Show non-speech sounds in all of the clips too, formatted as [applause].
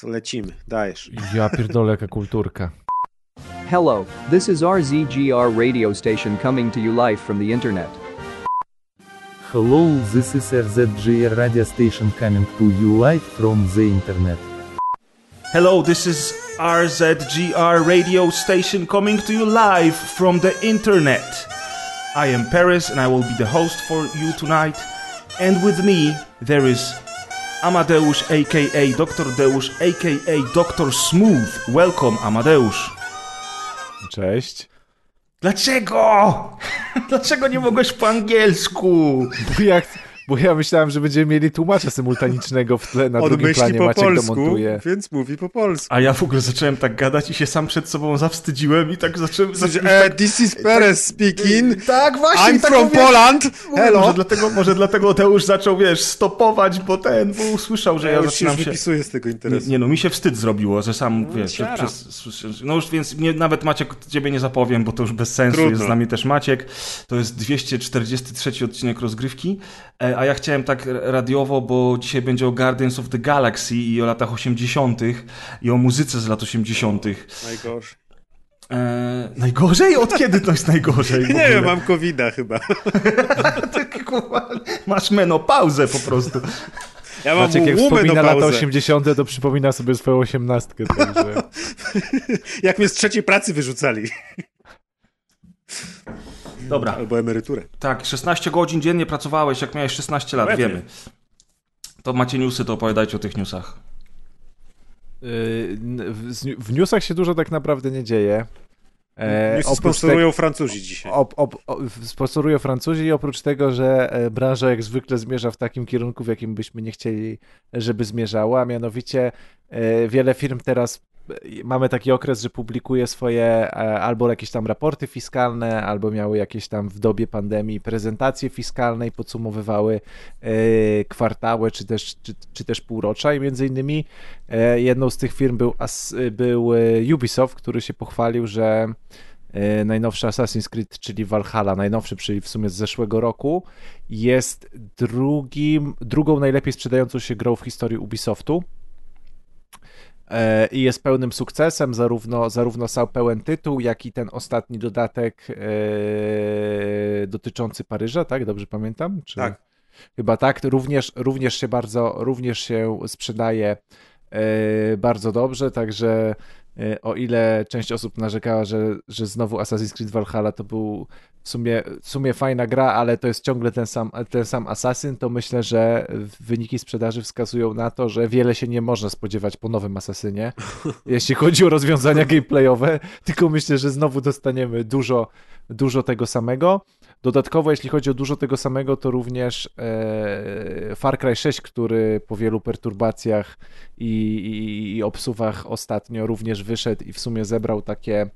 To lecimy, dajesz. Ja pierdolę, jaka kulturka. Hello, this is RZGR radio station coming to you live from the internet. Hello, this is RZGR radio station coming to you live from the internet. Hello, this is RZGR radio station coming to you live from the internet. I am Paris and I will be the host for you tonight. And with me there is Amadeusz aka Dr. Deusz aka Dr. Smooth. Welcome, Amadeusz. Cześć. Dlaczego? [laughs] Dlaczego nie mogłeś po angielsku? Bo ja, bo ja myślałem, że będziemy mieli tłumacza symultanicznego w tle na On drugim myśli planie po Maciek polsku, domontuje. więc mówi po polsku. A ja w ogóle zacząłem tak gadać i się sam przed sobą zawstydziłem i tak zacząłem... zacząłem E, this is Perez speaking. tak, właśnie. I'm tak from mówię- Poland. Hello. Może dlatego, może dlatego Teusz zaczął, wiesz, stopować, bo ten, bo usłyszał, że Ja ja, już się zaczynam się... wypisuję z tego Nie, interesu. nie no, mi się wstyd zrobiło, że sam, wiesz, ciara. przez, przez- no już więc nie, nawet Maciek, ciebie nie zapowiem, bo to już bez sensu, Trudno. jest z nami też Maciek, to jest 243 odcinek rozgrywki, e, a ja chciałem tak radiowo, bo dzisiaj będzie o Guardians of the Galaxy i o latach 80. i o muzyce z lat 80. Najgorsze. E, najgorzej? Od kiedy to jest najgorzej? [laughs] Nie wiem, mam covid chyba. [laughs] Kurwa, Masz menopauzę po prostu. Ja mam Maciek jak wspomina na lata pauzę. 80., to przypomina sobie swoją osiemnastkę. Także... [laughs] Jak mnie z trzeciej pracy wyrzucali. Dobra, Albo emeryturę. tak, 16 godzin dziennie pracowałeś, jak miałeś 16 lat, wiemy. To macie newsy, to opowiadajcie o tych newsach. Yy, w, newsach się dużo tak naprawdę nie dzieje. E, sponsorują Francuzi dzisiaj. Op, op, op, sponsorują Francuzi i oprócz tego, że e, branża jak zwykle zmierza w takim kierunku, w jakim byśmy nie chcieli, żeby zmierzała, a mianowicie e, wiele firm teraz mamy taki okres, że publikuje swoje e, albo jakieś tam raporty fiskalne, albo miały jakieś tam w dobie pandemii prezentacje fiskalne i podsumowywały e, kwartały czy też, czy, czy też półrocza i między innymi e, jedną z tych firm był, był Ubisoft, który się pochwalił, że najnowszy Assassin's Creed, czyli Valhalla, najnowszy, czyli w sumie z zeszłego roku, jest drugim, drugą najlepiej sprzedającą się grą w historii Ubisoftu. E, I jest pełnym sukcesem, zarówno, zarówno sam pełen tytuł, jak i ten ostatni dodatek e, dotyczący Paryża, tak? Dobrze pamiętam? Czy... Tak. Chyba tak. Również, również się bardzo, również się sprzedaje e, bardzo dobrze, także e, o ile część osób narzekała, że, że znowu Assassin's Creed Valhalla to był w sumie, w sumie fajna gra, ale to jest ciągle ten sam, ten sam Assassin, to myślę, że wyniki sprzedaży wskazują na to, że wiele się nie można spodziewać po nowym Assassinie, [laughs] jeśli chodzi o rozwiązania gameplayowe, tylko myślę, że znowu dostaniemy dużo, dużo tego samego. Dodatkowo, jeśli chodzi o dużo tego samego, to również e, Far Cry 6, który po wielu perturbacjach i, i, i obsuwach ostatnio również wyszedł i w sumie zebrał takie,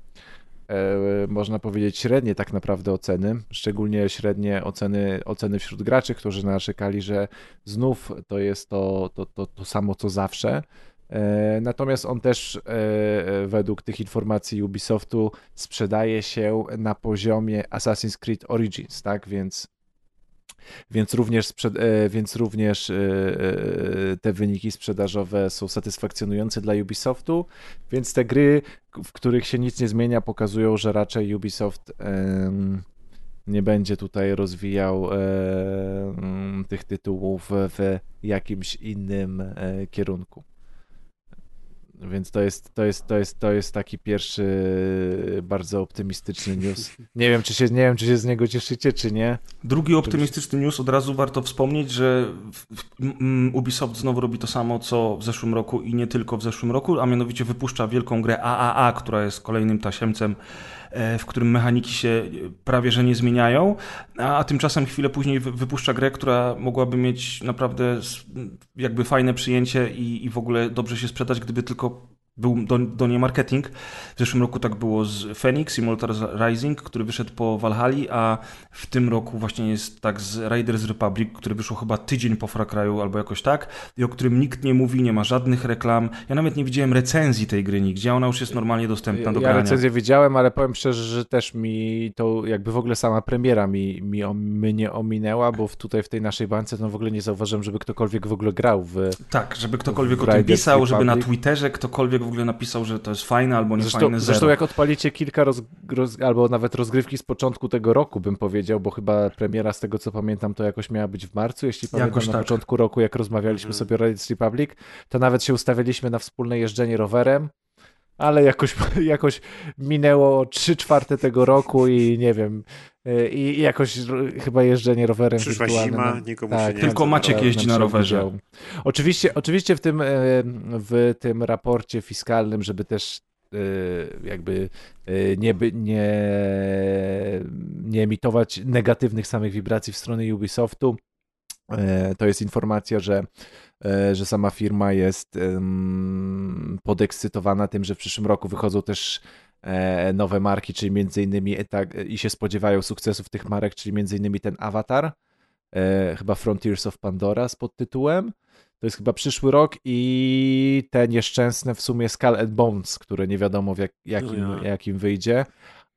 można powiedzieć, średnie tak naprawdę oceny, szczególnie średnie oceny, oceny wśród graczy, którzy narzekali, że znów to jest to, to, to, to samo co zawsze. E, Natomiast on też e, według tych informacji Ubisoftu sprzedaje się na poziomie Assassin's Creed Origins, tak? Więc, więc również, e, więc również e, e, te wyniki sprzedażowe są satysfakcjonujące dla Ubisoftu, więc te gry, w których się nic nie zmienia, pokazują, że raczej Ubisoft nie będzie tutaj rozwijał tych tytułów w jakimś innym kierunku. Więc to jest, to jest, to jest, to jest taki pierwszy bardzo optymistyczny news. Nie wiem, czy się, nie wiem, czy się z niego cieszycie, czy nie. Drugi optymistyczny news, od razu warto wspomnieć, że mm, Ubisoft znowu robi to samo, co w zeszłym roku i nie tylko w zeszłym roku, a mianowicie wypuszcza wielką grę AAA, która jest kolejnym tasiemcem, w którym mechaniki się e, prawie że nie zmieniają, a, a tymczasem chwilę później wy- wypuszcza grę, która mogłaby mieć naprawdę jakby fajne przyjęcie i, i w ogóle dobrze się sprzedać, gdyby tylko był do, do niej marketing. W zeszłym roku tak było z Phoenix, Immortals Rising, który wyszedł po Valhalla, a w tym roku właśnie jest tak z Raiders Republic, który wyszło chyba tydzień po Far Cry'u albo jakoś tak i o którym nikt nie mówi, nie ma żadnych reklam. Ja nawet nie widziałem recenzji tej gry nigdzie, ona już jest normalnie dostępna do ja grania. recenzję widziałem, ale powiem szczerze, że też mi to jakby w ogóle sama premiera mi, mi o, mnie ominęła, bo w, tutaj w tej naszej bańce to w ogóle nie zauważyłem, żeby ktokolwiek w ogóle grał w... Tak, żeby ktokolwiek w o tym pisał, żeby na Republic. Twitterze ktokolwiek w ogóle napisał, że to jest fajne albo nie Zresztą, zero. zresztą jak odpalicie kilka roz, roz, albo nawet rozgrywki z początku tego roku, bym powiedział, bo chyba premiera z tego co pamiętam to jakoś miała być w marcu, jeśli pamiętam Jakoś na tak. początku roku, jak rozmawialiśmy Mhm. sobie o Raiders Republic, to nawet się ustawiliśmy na wspólne jeżdżenie rowerem, ale jakoś, [laughs] jakoś minęło 3 czwarte tego roku i nie wiem, i, i jakoś chyba jeżdżenie rowerem Przyszła wirtualnym, zima, no, nikomu tak, się nie Tylko Maciek jeździ na rowerze. Oczywiście, oczywiście w tym, e, w tym raporcie fiskalnym, żeby też e, jakby e, nie, by, nie, nie emitować negatywnych samych wibracji w stronę Ubisoftu, to jest informacja, że, że sama firma jest podekscytowana tym, że w przyszłym roku wychodzą też nowe marki, czyli między innymi e, tak, i się spodziewają sukcesów tych marek, czyli między innymi ten Avatar, e, chyba Frontiers of Pandora z podtytułem. To jest chyba przyszły rok i te nieszczęsne w sumie Skull and Bones, które nie wiadomo w jak, jakim, No ja. jakim wyjdzie,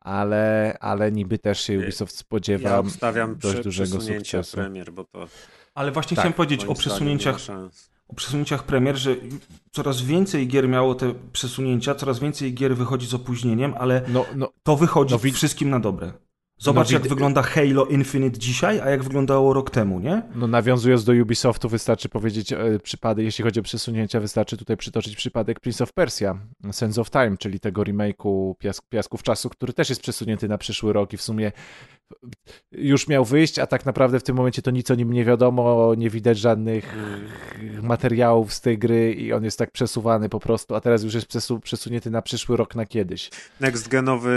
ale, ale niby też się Ubisoft spodziewa Ja obstawiam dość dużego przesunięcia sukcesu. premier, bo to Ale właśnie Tak, chciałem powiedzieć o przesunięciach nie ma szans. O przesunięciach premier, że coraz więcej gier miało te przesunięcia, coraz więcej gier wychodzi z opóźnieniem, ale No, no, to wychodzi No, wszystkim na dobre. Zobacz, No, jak wygląda Halo Infinite dzisiaj, a jak wyglądało rok temu, nie? no nawiązując do Ubisoftu, wystarczy powiedzieć e, przypadek, jeśli chodzi o przesunięcia, wystarczy tutaj przytoczyć przypadek Prince of Persia, Sense of Time, czyli tego remake'u Piask, Piasków Czasu, który też jest przesunięty na przyszły rok i w sumie już miał wyjść, a tak naprawdę w tym momencie to nic o nim nie wiadomo, nie widać żadnych materiałów z tej gry i on jest tak przesuwany po prostu, a teraz już jest przesu przesunięty na przyszły rok na kiedyś. Next genowy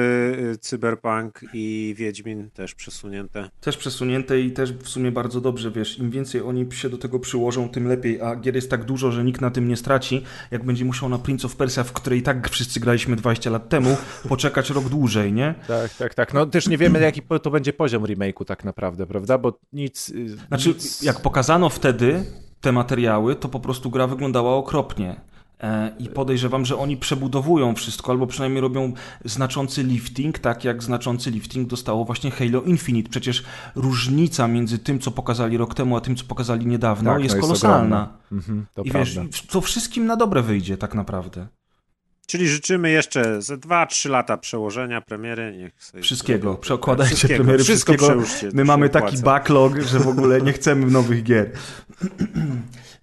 y, Cyberpunk i Wiedźmin też przesunięte. Też przesunięte i też w sumie bardzo dobrze, wiesz, im więcej oni się do tego przyłożą, tym lepiej, a gier jest tak dużo, że nikt na tym nie straci, jak będzie musiał na Prince of Persia, w której i tak wszyscy graliśmy 20 lat temu, poczekać rok dłużej, nie? Tak, tak, tak. No też nie wiemy, jaki to będzie poziom remake'u tak naprawdę, prawda? Bo nic... y, Znaczy, nic... jak pokazano wtedy te materiały, to po prostu gra wyglądała okropnie. E, I podejrzewam, że oni przebudowują wszystko, albo przynajmniej robią znaczący lifting, tak jak znaczący lifting dostało właśnie Halo Infinite. Przecież różnica między tym, co pokazali rok temu, a tym, co pokazali niedawno, Tak, no jest jest kolosalna. Mhm, I prawda. wiesz, to wszystkim na dobre wyjdzie tak naprawdę. Czyli życzymy jeszcze ze 2-3 lata przełożenia premiery. Niech sobie Wszystkiego. Przekładajcie Wszystkiego. premiery Wszystko wszystkiego. przełóżcie. My mamy taki backlog, że w ogóle nie chcemy nowych gier.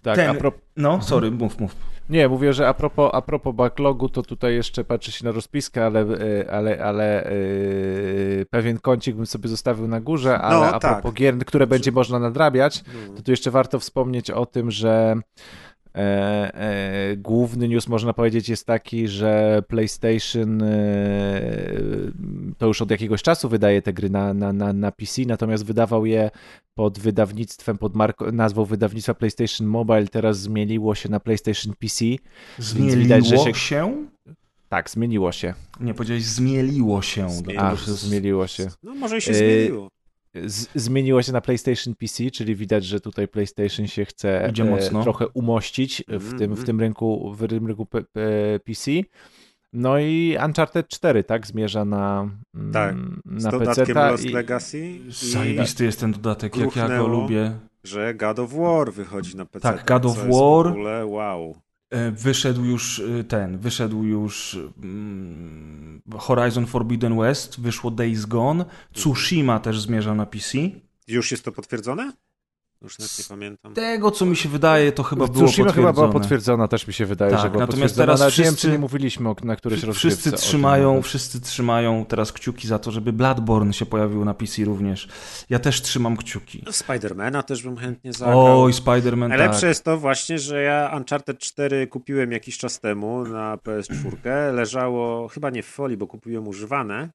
Tak, ten- a pro... No, sorry, mów, mów. Nie, mówię, że a propos, a propos backlogu, to tutaj jeszcze patrzy się na rozpiskę, ale, y, ale, ale yy, pewien kącik bym sobie zostawił na górze, ale No, a tak. propos gier, które będzie można nadrabiać, No. to tu jeszcze warto wspomnieć o tym, że główny news można powiedzieć jest taki, że PlayStation e, to już od jakiegoś czasu wydaje te gry na, na, na, na PC, natomiast wydawał je pod wydawnictwem, pod marko, nazwą wydawnictwa PlayStation Mobile, teraz zmieniło się na PlayStation PC. Zmieliło widać, że się- się... Tak, zmieniło się. Nie, powiedziałeś zmieliło się. Zmieliło A, się. zmieniło się. No może i się E, zmieniło. Się na PlayStation PC, czyli widać, że tutaj PlayStation się chce e, mocno. trochę umościć w Mhm, tym, w mhm. tym rynku, w tym rynku P, P, PC. No i Uncharted 4, tak, zmierza na, mm, Tak, na Z dodatkiem PC-ta Lost i, Legacy i Zajebisty jest ten dodatek, jak ja go lubię. że God of War wychodzi na PC. Tak, God of War. W ogóle wow. E, Wyszedł już e, ten, wyszedł już mm, Horizon Forbidden West, wyszło Days Gone, Tsushima też zmierza na PC. Już jest to potwierdzone? Już nawet nie pamiętam. Tego, co mi się wydaje, to chyba było Tsushima chyba była potwierdzone. potwierdzona, też mi się wydaje, Tak, że była natomiast teraz Nawet nie wiem, wszyscy- czy nie mówiliśmy o, na którejś rozgrywce. Wszyscy trzymają, wszyscy trzymają teraz kciuki za to, żeby Bloodborne się pojawił na PC również. Ja też trzymam kciuki. Spidermana też bym chętnie zagrał. Oj, Spider-Man, Najlepsze tak. jest to właśnie, że ja Uncharted 4 kupiłem jakiś czas temu na PS4. Leżało chyba nie w folii, bo kupiłem używane.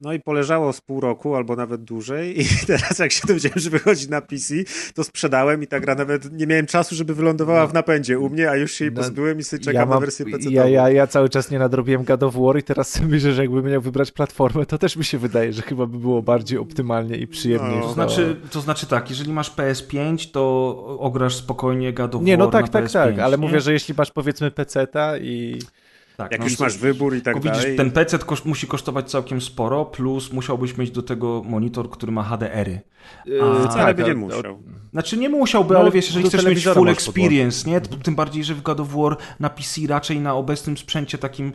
No i poleżało z pół roku albo nawet dłużej i [laughs] teraz jak się dowiedziałem, że wychodzi na PC, to sprzedałem i ta gra nawet nie miałem czasu, żeby wylądowała w napędzie u mnie, a już się jej No, pozbyłem i sobie czekam na wersję PC. ja, ja, ja cały czas nie nadrobiłem God of War i teraz sobie myślę, że jakbym miał wybrać platformę, to też mi się wydaje, że chyba by było bardziej optymalnie i przyjemniej. No. To znaczy, to znaczy tak, jeżeli masz PS5, to ograsz spokojnie God of Nie, no War tak, na tak, PS5, tak, ale nie? mówię, że jeśli masz powiedzmy peceta i... tak, Jak no już masz wybór i tak widzisz, dalej. ten PC koszt, musi kosztować całkiem sporo, plus musiałbyś mieć do tego monitor, który ma HDR-y. A, Wcale tak, by nie musiał. Znaczy nie musiałby, No, ale wiesz, jeżeli chcesz mieć full experience, nie? Tym bardziej, że w God of War na PC raczej na obecnym sprzęcie takim,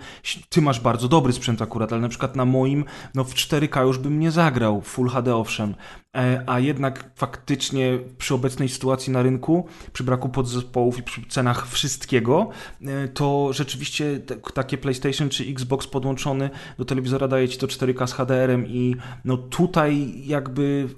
ty masz bardzo dobry sprzęt akurat, ale na przykład na moim, no w 4K już bym nie zagrał, Full HD owszem, a jednak faktycznie przy obecnej sytuacji na rynku, przy braku podzespołów i przy cenach wszystkiego, e, to rzeczywiście takie PlayStation czy Xbox podłączony do telewizora daje ci to 4K z HDR-em i no tutaj jakby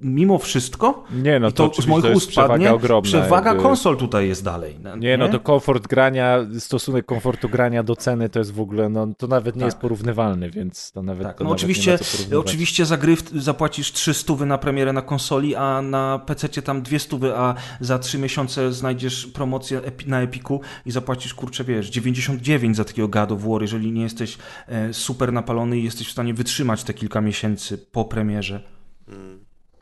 mimo wszystko Nie, no i to to, z moich to ust padnie, przewaga ogromna, przewaga jakby. konsol tutaj jest dalej. no, Nie, no to komfort grania, stosunek komfortu grania do ceny to jest w ogóle, no to nawet nie Tak. jest porównywalny, więc to nawet Tak, to no nawet oczywiście, nie oczywiście za gry zapłacisz 3 stówy na premierę na konsoli, a na PC tam 2 stówy, a za 3 miesiące znajdziesz promocję na Epiku i zapłacisz, kurczę, wiesz, 99 za takiego God of War, jeżeli nie jesteś e, super napalony i jesteś w stanie wytrzymać te kilka miesięcy po premierze.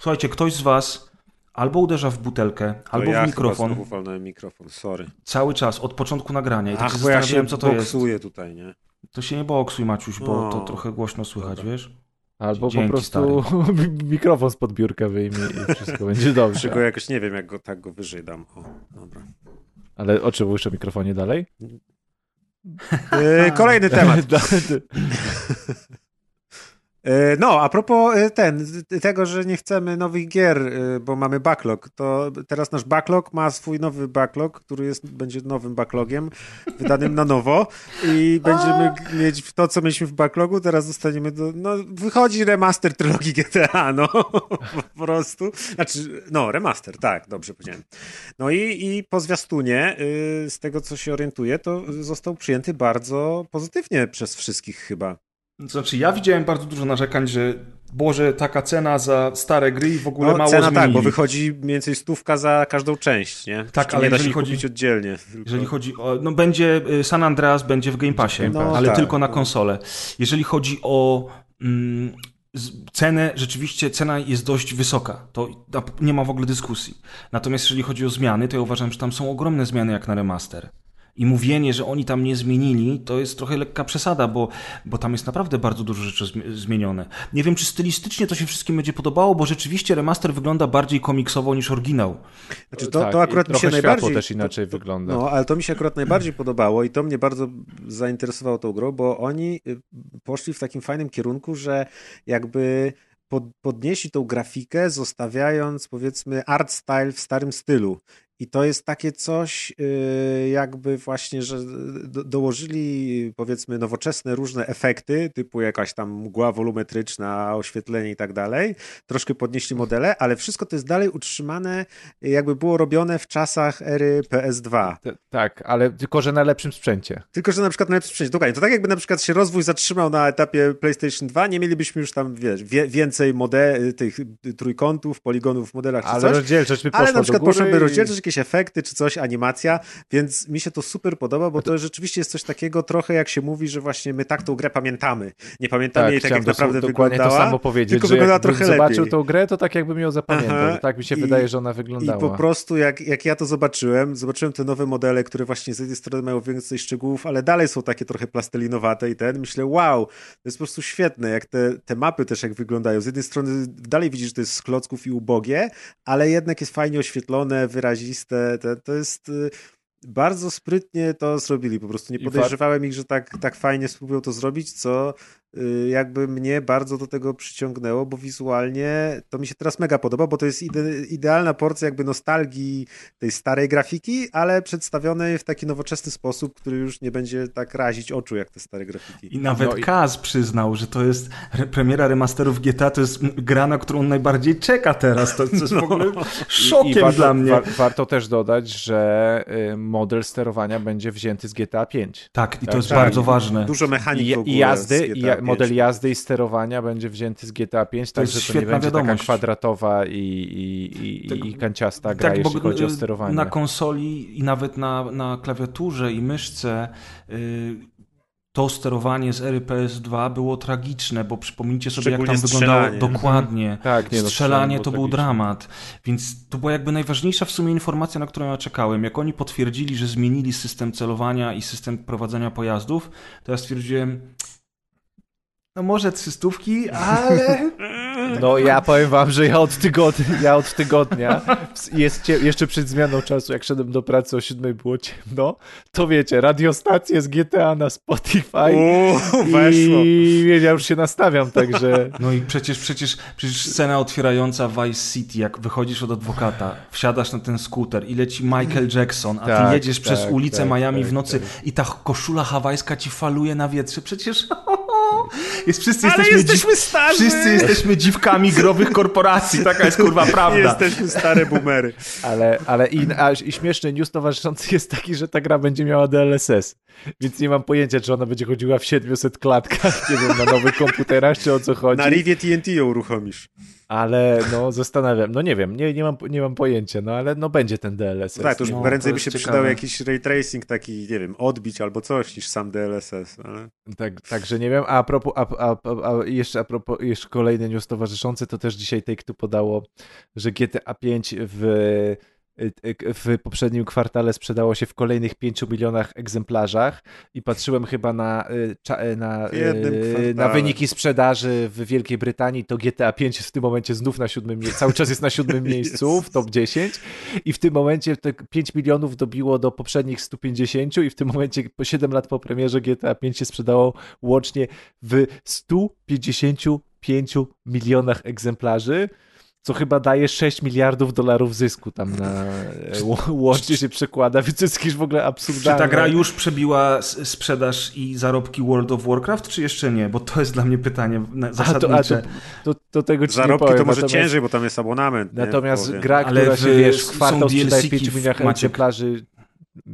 Słuchajcie, ktoś z was albo uderza w butelkę, To albo ja w mikrofon Chyba znowu mikrofon, sorry. cały czas, od początku nagrania i tak się Ach, bo ja się co to jest. tutaj, nie? To się nie boksuj, Maciuś, bo O, to trochę głośno słychać, dobra. wiesz? Albo Dzięki, po prostu [laughs] mikrofon spod biurka wyjmie i wszystko będzie [laughs] dobrze. go jakoś nie wiem, jak go tak go wyżej dam. O, dobra. Ale o czym mówisz o mikrofonie dalej? E, kolejny temat. [laughs] E, No, a propos e, ten, tego, że nie chcemy nowych gier, e, bo mamy backlog, to teraz nasz backlog ma swój nowy backlog, który jest, będzie nowym backlogiem, wydanym na nowo i [laughs] będziemy mieć to, co mieliśmy w backlogu, teraz dostaniemy do, no, wychodzi remaster trylogii GTA, [laughs] no, po prostu, znaczy, no, remaster, tak, dobrze powiedziałem. No i, i po zwiastunie, y, z tego, co się orientuję, to został przyjęty bardzo pozytywnie przez wszystkich chyba. Znaczy, ja widziałem bardzo dużo narzekań, że Boże, taka cena za stare gry i w ogóle No, mało cena zmienili. tak, bo wychodzi mniej więcej stówka za każdą część, nie? Tak, ale nie da się chodzi- kupić oddzielnie. Tylko... Jeżeli chodzi o. No będzie y, San Andreas będzie w Game Passie, Pass. ale No, tylko tak. na konsolę. Jeżeli chodzi o mm, cenę, rzeczywiście cena jest dość wysoka. To nie ma w ogóle dyskusji. Natomiast jeżeli chodzi o zmiany, to ja uważam, że tam są ogromne zmiany jak na remaster. I mówienie, że oni tam nie zmienili, to jest trochę lekka przesada, bo, bo tam jest naprawdę bardzo dużo rzeczy zmi- zmienione. Nie wiem, czy stylistycznie to się wszystkim będzie podobało, bo rzeczywiście remaster wygląda bardziej komiksowo niż oryginał. Znaczy, to, Tak, to akurat mi się najbardziej... też inaczej to, to, wygląda. No, ale to mi się akurat najbardziej podobało i to mnie bardzo zainteresowało tą grą, bo oni y, poszli w takim fajnym kierunku, że jakby pod, podnieśli tą grafikę, zostawiając powiedzmy art style w starym stylu. I to jest takie coś, y, jakby właśnie, że do, dołożyli powiedzmy nowoczesne różne efekty, typu jakaś tam mgła wolumetryczna, oświetlenie i tak dalej. Troszkę podnieśli modele, ale wszystko to jest dalej utrzymane, jakby było robione w czasach ery PS2. T- Tak, ale tylko, że na lepszym sprzęcie. Tylko, że na przykład na lepszym sprzęcie. Dokładnie. To tak jakby na przykład się rozwój zatrzymał na etapie PlayStation 2, nie mielibyśmy już tam, wiesz, wie, więcej mode, tych trójkątów, poligonów w modelach czy Ale coś. rozdzielczość by Ale na przykład poszłaby i- rozdzielczość, jakieś efekty czy coś, animacja, więc mi się to super podoba, bo to rzeczywiście jest coś takiego trochę jak się mówi, że właśnie my tak tą grę pamiętamy. Nie pamiętamy jej tak, jak naprawdę wyglądała. to samo powiedzieć, tylko że jakbym trochę zobaczył lepiej. tą grę, to tak jakbym ją zapamiętał. Aha. Tak mi się I- wydaje, że ona I wyglądała. po prostu jak, jak ja to zobaczyłem, zobaczyłem te nowe modele, które właśnie z jednej strony mają więcej szczegółów, ale dalej są takie trochę plastelinowate i ten, myślę, wow, to jest po prostu świetne, jak te, te mapy też jak wyglądają. Z jednej strony dalej widzisz, że to jest z klocków i ubogie, ale jednak jest fajnie oświetlone, wyraziste, to, to jest... y, Bardzo sprytnie to zrobili, po prostu nie podejrzewałem ich, że tak, tak fajnie spróbują to zrobić, co jakby mnie bardzo do tego przyciągnęło, bo wizualnie to mi się teraz mega podoba, bo to jest ide, idealna porcja jakby nostalgii tej starej grafiki, ale przedstawionej w taki nowoczesny sposób, który już nie będzie tak razić oczu jak te stare grafiki. I nawet No i- Kaz przyznał, że to jest re- premiera remasterów GTA, to jest gra, na którą on najbardziej czeka teraz. To, to jest w ogóle szokiem I warto, dla mnie. wa- warto też dodać, że y, model sterowania będzie wzięty z GTA 5. Tak, i to Tak, jest tak. bardzo ważne. Dużo mechanik I, w ogóle i jazdy, z i GTA ja, 5. model jazdy i sterowania będzie wzięty z GTA 5, To także to nie będzie taka wiadomość. kwadratowa i, i, i, Tak- i kanciasta gra, bo, jeśli chodzi o y, sterowanie. Na konsoli i nawet na, na klawiaturze i myszce y, to sterowanie z ery PS2 było tragiczne, bo przypomnijcie sobie, jak tam wyglądało strzelanie. dokładnie. Tak, nie, no, strzelanie to był tragiczne. dramat. Więc to była jakby najważniejsza w sumie informacja, na którą ja czekałem. Jak oni potwierdzili, że zmienili system celowania i system prowadzenia pojazdów, to ja stwierdziłem, no może trzystówki, ale... [laughs] No ja powiem wam, że ja od tygodnia, ja od tygodnia [laughs] jest cie, jeszcze przed zmianą czasu, jak szedłem do pracy o 7 było ciemno, to wiecie, radiostacje z GTA na Spotify Uuu, weszło. i ja już się nastawiam, także [laughs] No i przecież, przecież, przecież scena otwierająca Vice City, jak wychodzisz od adwokata, wsiadasz na ten skuter i leci Michael Jackson, a ty Tak, jedziesz tak, przez ulicę tak, Miami tak, w nocy i ta koszula hawajska ci faluje na wietrze. Przecież jest, wszyscy Ale jesteśmy, jesteśmy starzy! wszyscy jesteśmy dziwkami growych korporacji. Taka jest kurwa prawda. [laughs] Jesteśmy stare boomery. Ale, ale i, a, i śmieszny news towarzyszący jest taki, że ta gra będzie miała DLSS. Więc nie mam pojęcia, czy ona będzie chodziła w 700 klatkach, [laughs] nie wiem, na nowych komputerach, czy o co chodzi. Na Rivie TNT ją uruchomisz. Ale no zastanawiam, no nie wiem, nie, nie, mam, nie mam pojęcia, no ale no będzie ten DLSS. Tak, to już No, prędzej to by się ciekawe. przydał jakiś ray tracing taki, nie wiem, odbić albo coś niż sam DLSS, ale... Tak, także nie wiem, a, a propos, a, a, a, a jeszcze a propos, jeszcze kolejny news towarzyszący, to też dzisiaj Take-Two podało, że GTA 5 w, w poprzednim kwartale sprzedało się w kolejnych 5 milionach egzemplarzach i patrzyłem chyba na, y, na, y, na wyniki sprzedaży w Wielkiej Brytanii, to GTA 5 jest w tym momencie znów na siódmym miejscu, cały czas jest na siódmym [laughs] miejscu w top 10 i w tym momencie te 5 milionów dobiło do poprzednich 150 i w tym momencie po 7 lat po premierze GTA 5 się sprzedało łącznie w 155 milionach egzemplarzy, co chyba daje 6 miliardów dolarów zysku tam na e, łącznie się przekłada, więc to jest jakieś w ogóle Czy absurdalne. ta gra już przebiła sprzedaż i zarobki World of Warcraft, czy jeszcze nie? Bo to jest dla mnie pytanie na- a to, zasadnicze. a to, to, to tego ci nie Zarobki powiem. to może natomiast, ciężej, bo tam jest abonament. nie, Natomiast połowie. gra, Ale która w- się wiesz, w kwartał sprzedaje w DLC-ki 5 w- milionach Maciek. egzemplarzy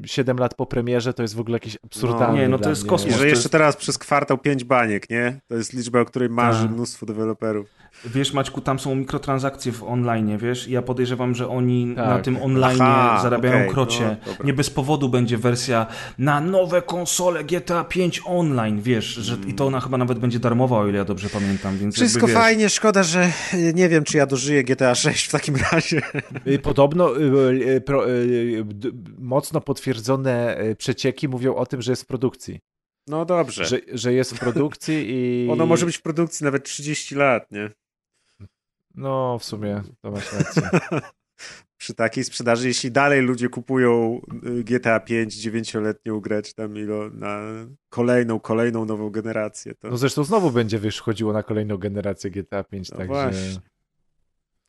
7 lat po premierze, to jest w ogóle jakieś absurdalne. Nie, no to jest kosmos. Że to jeszcze teraz przez kwartał 5 baniek, nie? To jest liczba, o której marzy Tak. mnóstwo deweloperów. Wiesz, Maćku, tam są mikrotransakcje w online, wiesz? I ja podejrzewam, że oni Tak. na tym online Aha, zarabiają okej, krocie. no, nie bez powodu będzie wersja na nowe konsole GTA 5 online, wiesz? Że, I to ona chyba nawet będzie darmowa, o ile ja dobrze pamiętam. Więc Wszystko jakby, wiesz, fajnie, szkoda, że y, nie wiem, czy ja dożyję GTA 6 w takim razie. Y, Podobno y, pro, mocno potwierdzone przecieki mówią o tym, że jest w produkcji. No dobrze. Że, że jest w produkcji i. Ono może być w produkcji nawet 30 lat, nie? No, w sumie to masz rację. [laughs] Przy takiej sprzedaży, jeśli dalej ludzie kupują y, GTA 5 dziewięcioletnią grę, czy tam ilo, na kolejną, kolejną nową generację, to No zresztą znowu będzie wiesz, chodziło na kolejną generację GTA 5, No także. właśnie.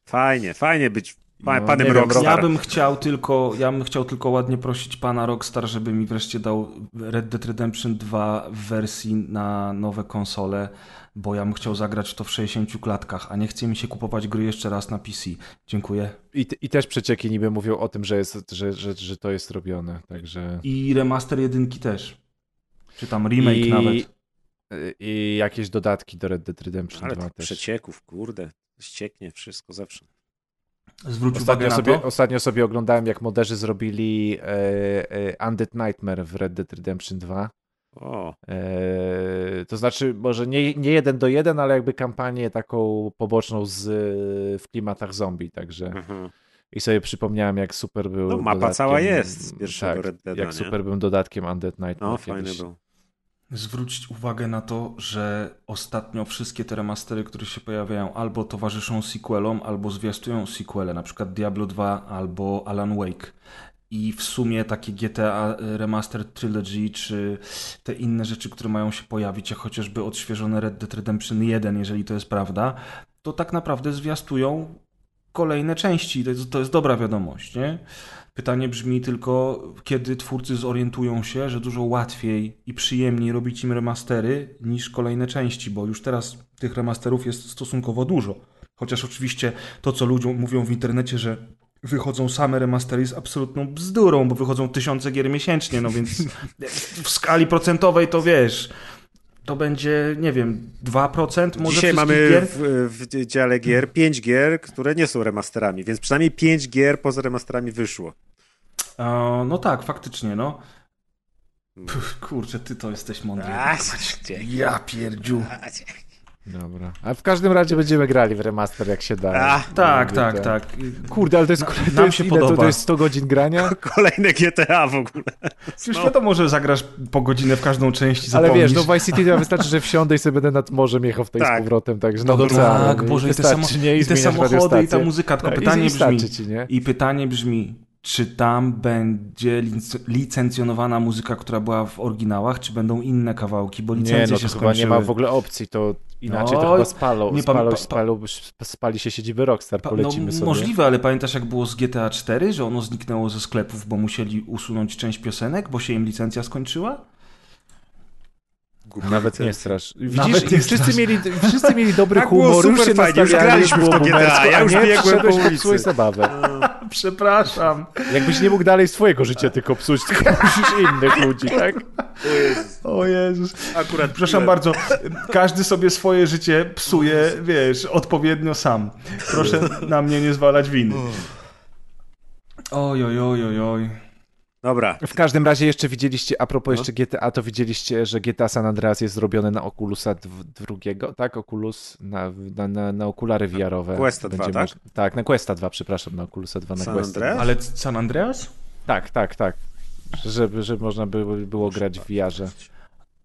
fajnie, fajnie być pa, No, panem wiem, Rockstar. Ja bym chciał tylko, ja bym chciał tylko ładnie prosić pana Rockstar, żeby mi wreszcie dał Red Dead Redemption 2 w wersji na nowe konsole, bo ja bym chciał zagrać to w 60 klatkach, a nie chce mi się kupować gry jeszcze raz na PC. Dziękuję. I, I też przecieki niby mówią o tym, że, jest, że, że, że to jest robione, także. I remaster jedynki też. Czy tam remake I, nawet. I jakieś dodatki do Red Dead Redemption Ale 2 tych też. przecieków, kurde, ścieknie wszystko zawsze. Zwróć uwagę Ostatnio na sobie, to. ostatnio sobie oglądałem, jak moderzy zrobili e, e, Undead Nightmare w Red Dead Redemption 2. O, E, to znaczy, może nie, nie jeden do jeden, ale jakby kampanię taką poboczną z, w klimatach zombie, także mhm. i sobie przypomniałem, jak super był No, mapa cała jest z pierwszego tak, Red Deada, jak nie? super był dodatkiem Undead Nightmare no kiedyś. fajny był. Zwróć uwagę na to, że ostatnio wszystkie te remastery, które się pojawiają, albo towarzyszą sequelom, albo zwiastują sequele, na przykład Diablo 2 albo Alan Wake. I w sumie takie GTA Remastered Trilogy, czy te inne rzeczy, które mają się pojawić, jak chociażby odświeżone Red Dead Redemption 1, jeżeli to jest prawda, to tak naprawdę zwiastują kolejne części. To jest, to jest dobra wiadomość, nie? Pytanie brzmi tylko, kiedy twórcy zorientują się, że dużo łatwiej i przyjemniej robić im remastery niż kolejne części, bo już teraz tych remasterów jest stosunkowo dużo. Chociaż oczywiście to, co ludziom mówią w internecie, że wychodzą same remastery jest absolutną bzdurą, bo wychodzą tysiące gier miesięcznie, no więc [laughs] w skali procentowej to wiesz, to będzie, nie wiem, 2% może Dzisiaj mamy gier? w, w dziale gier 5 gier, które nie są remasterami, więc przynajmniej 5 gier poza remasterami wyszło. A, no tak, faktycznie, no. Kurczę, ty to jesteś mądry. Ja pierdziu. Dobra. A w każdym razie będziemy grali w remaster jak się da. A, Tak, tak, tak. Kurde, ale to jest, to nam jest się ile? To, podoba. to jest 100 godzin grania? [laughs] Kolejne GTA w ogóle. Już wiadomo, że zagrasz po godzinę w każdą część i Ale wiesz, no w Vice City wystarczy, że wsiądę i sobie będę nad morzem jechał tutaj Tak. z powrotem, także nad No oceanem. tak, Boże, i te, samo, nie? i te samochody, i ta muzyka. Tylko Tak, pytanie i brzmi, wystarczy ci, nie? i pytanie brzmi, czy tam będzie lic- licencjonowana muzyka, która była w oryginałach, czy będą inne kawałki, bo licencje Nie, no się to chyba nie ma skończyły. w ogóle opcji, to inaczej No, to chyba spalą, nie spalą, pa- spalą, spali się siedziby Rockstar, Pa- polecimy no, sobie. Możliwe, ale pamiętasz jak było z GTA 4, że ono zniknęło ze sklepów, bo musieli usunąć część piosenek, bo się im licencja skończyła? Nawet nie strasz. Widzisz, Nawet nie wszyscy, strasz. mieli, wszyscy mieli dobry Tak humor, już super się fajnie, już graliśmy w to GTA, ja już nie, biegłem po ulicy. zabawę. [laughs] Przepraszam. Jakbyś nie mógł dalej swojego życia tylko psuć, tylko [laughs] musisz innych ludzi, tak? O Jezus. Akurat Przepraszam bardzo, każdy sobie swoje życie psuje, wiesz, odpowiednio sam. Proszę na mnie nie zwalać winy. Oj, oj, oj, oj, oj. Dobra, W każdym razie jeszcze widzieliście, a propos No. jeszcze GTA, to widzieliście, że GTA San Andreas jest zrobione na Oculusa drugiego, tak? Oculus na, na, na, na okulary VR-owe. Questa 2, Będzie tak? moż- tak, na Questa 2, przepraszam, na Oculusa 2, na San Questa Andreas? 2. Ale San Andreas? Tak, tak, tak. Żeby, żeby można było, było grać w VR-ze.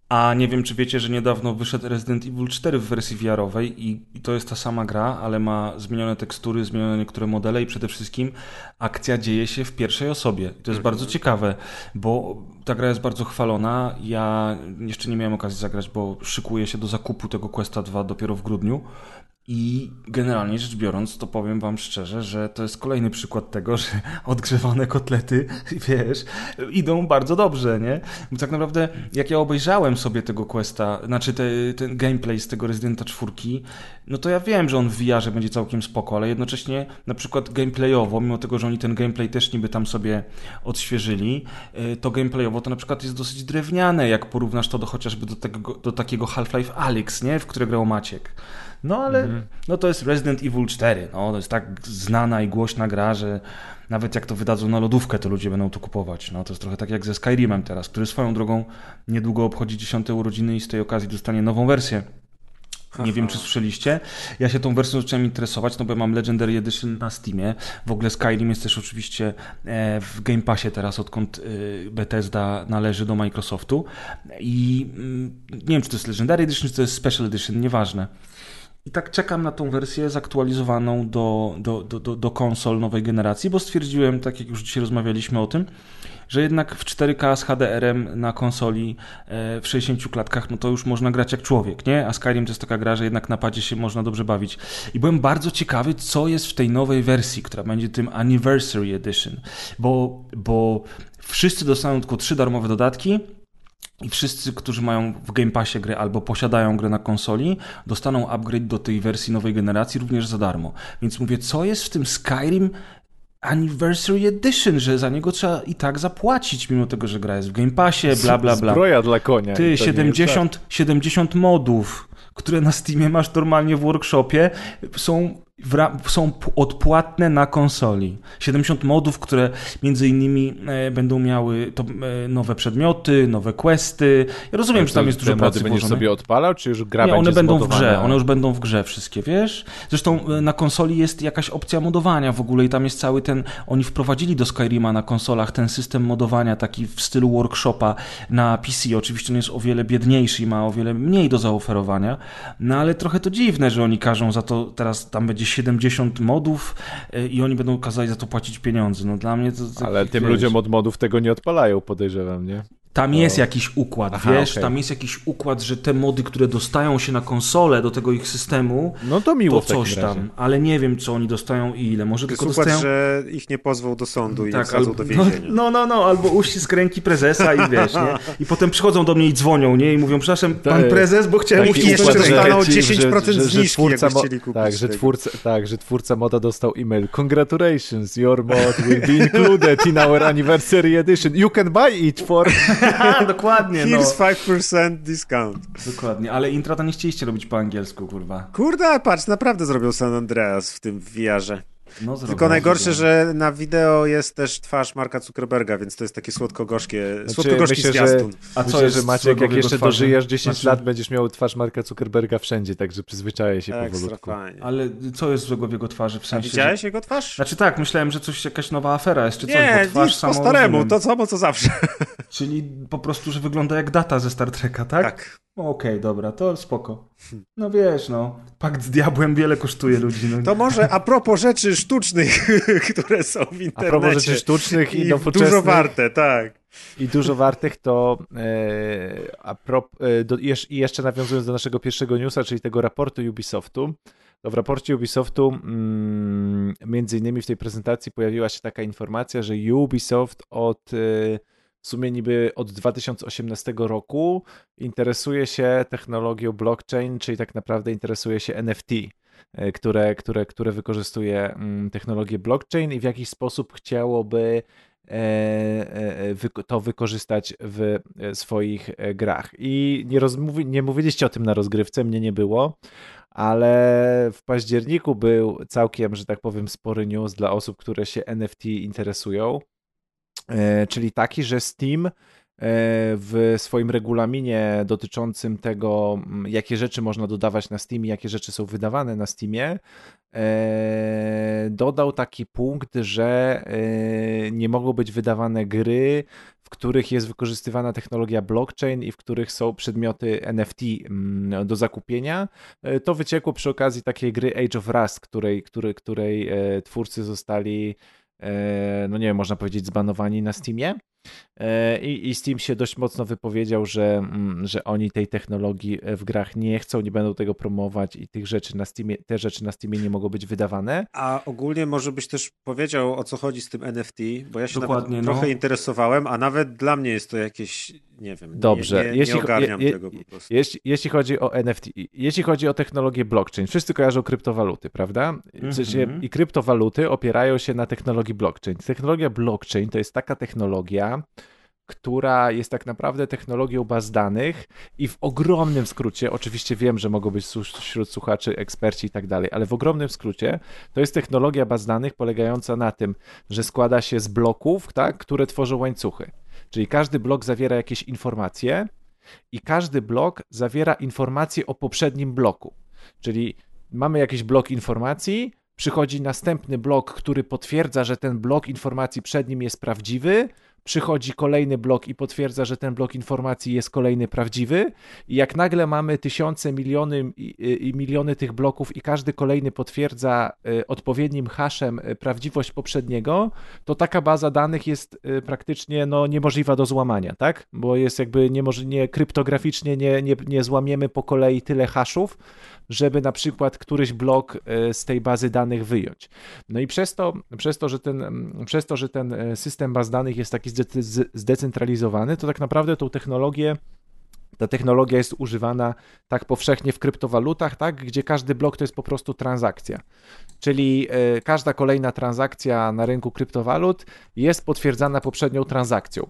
A nie wiem, czy wiecie, że niedawno wyszedł Resident Evil 4 w wersji VR-owej i, i to jest ta sama gra, ale ma zmienione tekstury, zmienione niektóre modele i przede wszystkim akcja dzieje się w pierwszej osobie. I to jest bardzo ciekawe, bo ta gra jest bardzo chwalona. Ja jeszcze nie miałem okazji zagrać, bo szykuję się do zakupu tego Questa 2 dopiero w grudniu. I generalnie rzecz biorąc, to powiem wam szczerze, że to jest kolejny przykład tego, że [laughs] odgrzewane kotlety, [laughs] wiesz, idą bardzo dobrze, nie? Bo tak naprawdę, jak ja obejrzałem sobie tego questa, znaczy te, ten gameplay z tego Residenta 4, no to ja wiem, że on w VR-ze będzie całkiem spoko, ale jednocześnie na przykład gameplayowo, mimo tego, że oni ten gameplay też niby tam sobie odświeżyli, y, to gameplayowo to na przykład jest dosyć drewniane, jak porównasz to do chociażby do, tego, do takiego Half-Life Alyx, nie? W które grał Maciek. No ale no to jest Resident Evil 4. No, to jest tak znana i głośna gra, że nawet jak to wydadzą na lodówkę, to ludzie będą to kupować. No, to jest trochę tak jak ze Skyrimem teraz, który swoją drogą niedługo obchodzi 10 urodziny i z tej okazji dostanie nową wersję. Nie wiem, czy słyszeliście. Ja się tą wersją zacząłem interesować, no bo ja mam Legendary Edition na Steamie. W ogóle Skyrim jest też oczywiście e, w Game Passie teraz, odkąd e, Bethesda należy do Microsoftu. I mm, nie wiem, czy to jest Legendary Edition, czy to jest Special Edition, nieważne. I tak czekam na tą wersję zaktualizowaną do, do, do, do, konsol nowej generacji, bo stwierdziłem, tak jak już dzisiaj rozmawialiśmy o tym, że jednak w 4K z HDR-em na konsoli e, w 60 klatkach, no to już można grać jak człowiek, nie? A Skyrim to jest taka gra, że jednak na padzie się można dobrze bawić. I byłem bardzo ciekawy, co jest w tej nowej wersji, która będzie tym Anniversary Edition, bo, bo wszyscy dostaną tylko trzy darmowe dodatki, i wszyscy, którzy mają w Game Passie grę albo posiadają grę na konsoli, dostaną upgrade do tej wersji nowej generacji również za darmo. Więc mówię, co jest w tym Skyrim Anniversary Edition, że za niego trzeba i tak zapłacić, mimo tego, że gra jest w Game Passie, bla bla bla. Zbroja dla konia. Ty, To nie jest 70, 70 modów, które na Steamie masz normalnie w workshopie, są, są odpłatne na konsoli. 70 modów, które między innymi e, będą miały to, e, nowe przedmioty, nowe questy. Ja rozumiem, tak. że tam jest dużo pracy będziesz włożone. sobie odpalał, czy już gra Nie, one będą w zmodowana? grze, one już będą w grze wszystkie, wiesz? Zresztą e, na konsoli jest jakaś opcja modowania w ogóle i tam jest cały ten, oni wprowadzili do Skyrima na konsolach ten system modowania taki w stylu workshopa na PC. Oczywiście on jest o wiele biedniejszy i ma o wiele mniej do zaoferowania, no ale trochę to dziwne, że oni każą za to, teraz tam będzie 70 modów e, i oni będą kazali za to płacić pieniądze. No dla mnie to... to Ale tym wiesz, ludziom od modów tego nie odpalają, podejrzewam, nie? Tam jest jakiś układ, Aha, wiesz? okej. Tam jest jakiś układ, że te mody, które dostają się na konsolę do tego ich systemu, No to miło to coś razie. tam, ale nie wiem, co oni dostają i ile. Może To jest tylko układ, dostają... że ich nie pozwał do sądu i Tak, tak, albo, do no, więzienia. no, no, no, albo uścisk ręki prezesa i wiesz, nie? I potem przychodzą do mnie i dzwonią, nie? I mówią, przepraszam, pan Tak. prezes, bo chciałem uścisk jeszcze dostaną 10% że- że- że zniżki, twórca mo- chcieli kupić Tak, że twórca, tak, że twórca moda dostał e-mail. Congratulations, your mod will be included in our anniversary edition. You can buy it for [laughs] Dokładnie, no. Here's 5% discount. Dokładnie, ale intra to nie chcieliście robić po angielsku, kurwa. Kurde, patrz, naprawdę zrobił San Andreas w tym VR-ze. No, Tylko najgorsze, że na wideo jest też twarz Marka Zuckerberga, więc to jest takie słodko-gorzkie, Znaczy, słodko-gorzki myślę, że- zwiastun. A co Myślę, jest że Maciek, jak jeszcze twarzy? dożyjesz 10 Znaczy- lat, będziesz miał twarz Marka Zuckerberga wszędzie, także przyzwyczaję się powolutku. fajnie. Ale co jest złego w jego twarzy? W A sensie, widziałeś Że... jego twarz? Znaczy tak, myślałem, że coś, jakaś nowa afera jest, czy coś, Nie, bo twarz po staremu, rozumiem. to samo co zawsze. Czyli po prostu, że wygląda jak data ze Star Treka, tak? Tak. No, Okej, dobra, to spoko. No wiesz, no, pakt z diabłem wiele kosztuje ludzi. No. To może a propos rzeczy sztucznych, [laughs] które są w internecie. A propos rzeczy sztucznych i, i nowoczesnych dużo warte, tak. i dużo wartych, to e, a prop, e, do, jesz, i jeszcze nawiązując do naszego pierwszego newsa, czyli tego raportu Ubisoftu, to w raporcie Ubisoftu mm, między innymi w tej prezentacji pojawiła się taka informacja, że Ubisoft od e, w sumie niby od 2018 roku interesuje się technologią blockchain, czyli tak naprawdę interesuje się NFT, e, które, które, które wykorzystuje mm, technologię blockchain i w jakiś sposób chciałoby e, e, to wykorzystać w swoich grach. I nie, rozmówi, nie mówiliście o tym na rozgrywce, mnie nie było, ale w październiku był całkiem, że tak powiem, spory news dla osób, które się NFT interesują, czyli taki, że Steam e, w swoim regulaminie dotyczącym tego, m, jakie rzeczy można dodawać na Steamie, jakie rzeczy są wydawane na Steamie, e, dodał taki punkt, że e, nie mogą być wydawane gry, w których jest wykorzystywana technologia blockchain i w których są przedmioty NFT mm, do zakupienia. E, To wyciekło przy okazji takiej gry Age of Rust, której, której, której e, twórcy zostali, e, no nie wiem, można powiedzieć, zbanowani na Steamie. E, I, I Steam się dość mocno wypowiedział, że, mm, że oni tej technologii w grach nie chcą, nie będą tego promować i tych rzeczy na Steamie, te rzeczy na Steamie nie mogą być wydawane. A ogólnie może byś też powiedział, o co chodzi z tym NFT, bo ja się Dokładnie, nawet no. trochę interesowałem, a nawet dla mnie jest to jakieś, nie wiem, Dobrze, nie, nie, jeśli nie ogarniam je- je- tego po prostu. Jeśli, jeśli chodzi o NFT, jeśli chodzi o technologię blockchain, wszyscy kojarzą kryptowaluty, prawda? Sensie, Mhm. I kryptowaluty opierają się na technologii blockchain. Technologia blockchain to jest taka technologia, która jest tak naprawdę technologią baz danych i w ogromnym skrócie, oczywiście wiem, że mogą być wśród słuchaczy eksperci i tak dalej, ale w ogromnym skrócie to jest technologia baz danych polegająca na tym, że składa się z bloków, tak, które tworzą łańcuchy. Czyli każdy blok zawiera jakieś informacje i każdy blok zawiera informacje o poprzednim bloku. Czyli mamy jakiś blok informacji, przychodzi następny blok, który potwierdza, że ten blok informacji przed nim jest prawdziwy, przychodzi kolejny blok i potwierdza, że ten blok informacji jest kolejny prawdziwy i jak nagle mamy tysiące, miliony i, miliony tych bloków i każdy kolejny potwierdza y, odpowiednim haszem y, prawdziwość poprzedniego, to taka baza danych jest y, praktycznie no, niemożliwa do złamania, tak? Bo jest jakby niemoż- nie kryptograficznie nie, nie, nie złamiemy po kolei tyle haszów, żeby na przykład któryś blok z tej bazy danych wyjąć. No i przez to, przez to, że ten, mm, przez to, że ten system baz danych jest taki zdecentralizowany, to tak naprawdę tą technologię ta technologia jest używana tak powszechnie w kryptowalutach, tak, gdzie każdy blok to jest po prostu transakcja. Czyli e, każda kolejna transakcja na rynku kryptowalut jest potwierdzana poprzednią transakcją.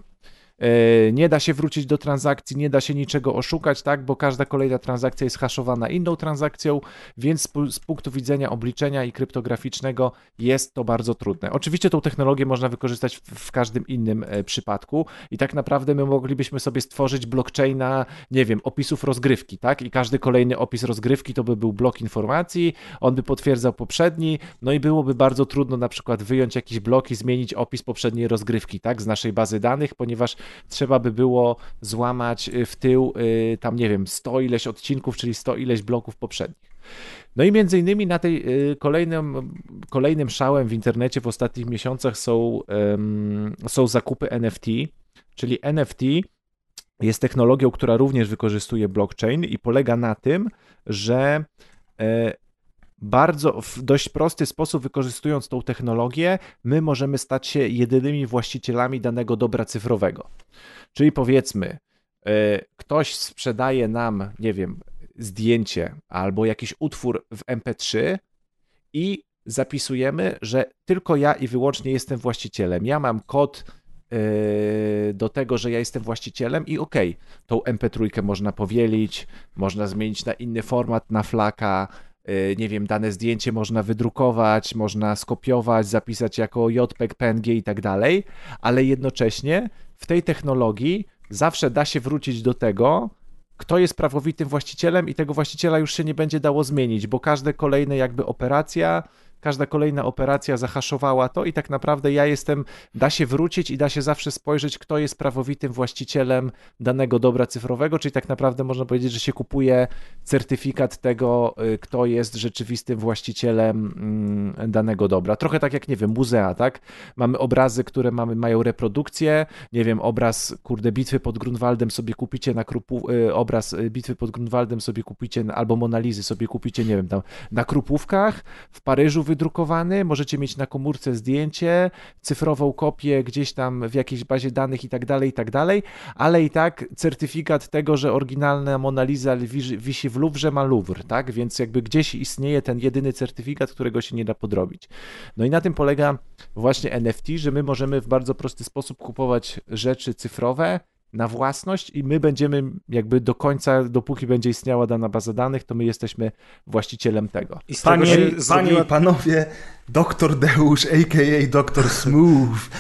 E, Nie da się wrócić do transakcji, nie da się niczego oszukać, tak, bo każda kolejna transakcja jest haszowana inną transakcją, więc z pu- z punktu widzenia obliczenia i kryptograficznego jest to bardzo trudne. Oczywiście tą technologię można wykorzystać w, w każdym innym e, przypadku i tak naprawdę my moglibyśmy sobie stworzyć blockchaina, nie wiem, opisów rozgrywki, tak, i każdy kolejny opis rozgrywki to by był blok informacji, on by potwierdzał poprzedni, no i byłoby bardzo trudno na przykład wyjąć jakiś blok i zmienić opis poprzedniej rozgrywki, tak, z naszej bazy danych, ponieważ trzeba by było złamać y, w tył y, tam, nie wiem, 100 ileś odcinków, czyli 100 ileś bloków poprzednich. No i między innymi na tej y, kolejnym, kolejnym szałem w internecie w ostatnich miesiącach są, są zakupy NFT, czyli NFT jest technologią, która również wykorzystuje blockchain i polega na tym, że e, bardzo w dość prosty sposób wykorzystując tą technologię, my możemy stać się jedynymi właścicielami danego dobra cyfrowego. Czyli powiedzmy, e, ktoś sprzedaje nam, nie wiem, zdjęcie albo jakiś utwór w MP3 i zapisujemy, że tylko ja i wyłącznie jestem właścicielem. Ja mam kod yy, do tego, że ja jestem właścicielem i okej, okay, tą MP3 można powielić, można zmienić na inny format, na flaka, nie wiem, dane zdjęcie można wydrukować, można skopiować, zapisać jako JPEG, PNG i tak dalej, ale jednocześnie w tej technologii zawsze da się wrócić do tego, kto jest prawowitym właścicielem i tego właściciela już się nie będzie dało zmienić, bo każde kolejne jakby operacja każda kolejna operacja zahaszowała to i tak naprawdę ja jestem, da się wrócić i da się zawsze spojrzeć, kto jest prawowitym właścicielem danego dobra cyfrowego, czyli tak naprawdę można powiedzieć, że się kupuje certyfikat tego, y, kto jest rzeczywistym właścicielem mm, danego dobra. Trochę tak jak, nie wiem, muzea, tak? Mamy obrazy, które mamy, mają reprodukcję, nie wiem, obraz, kurde, bitwy pod Grunwaldem sobie kupicie na krupu, y, obraz y, bitwy pod Grunwaldem sobie kupicie, albo Monalizy sobie kupicie, nie wiem, tam na krupówkach, w Paryżu wy wydrukowany, możecie mieć na komórce zdjęcie, cyfrową kopię gdzieś tam w jakiejś bazie danych i tak dalej, i tak dalej, ale i tak certyfikat tego, że oryginalna Mona Lisa wisi w Louvre, ma Louvre, tak? Więc jakby gdzieś istnieje ten jedyny certyfikat, którego się nie da podrobić. No i na tym polega właśnie NFT, że my możemy w bardzo prosty sposób kupować rzeczy cyfrowe, na własność i my będziemy jakby do końca, dopóki będzie istniała dana baza danych, to my jesteśmy właścicielem tego. I panie, panie i panowie, doktor Deusz, a.k.a. doktor Smooth.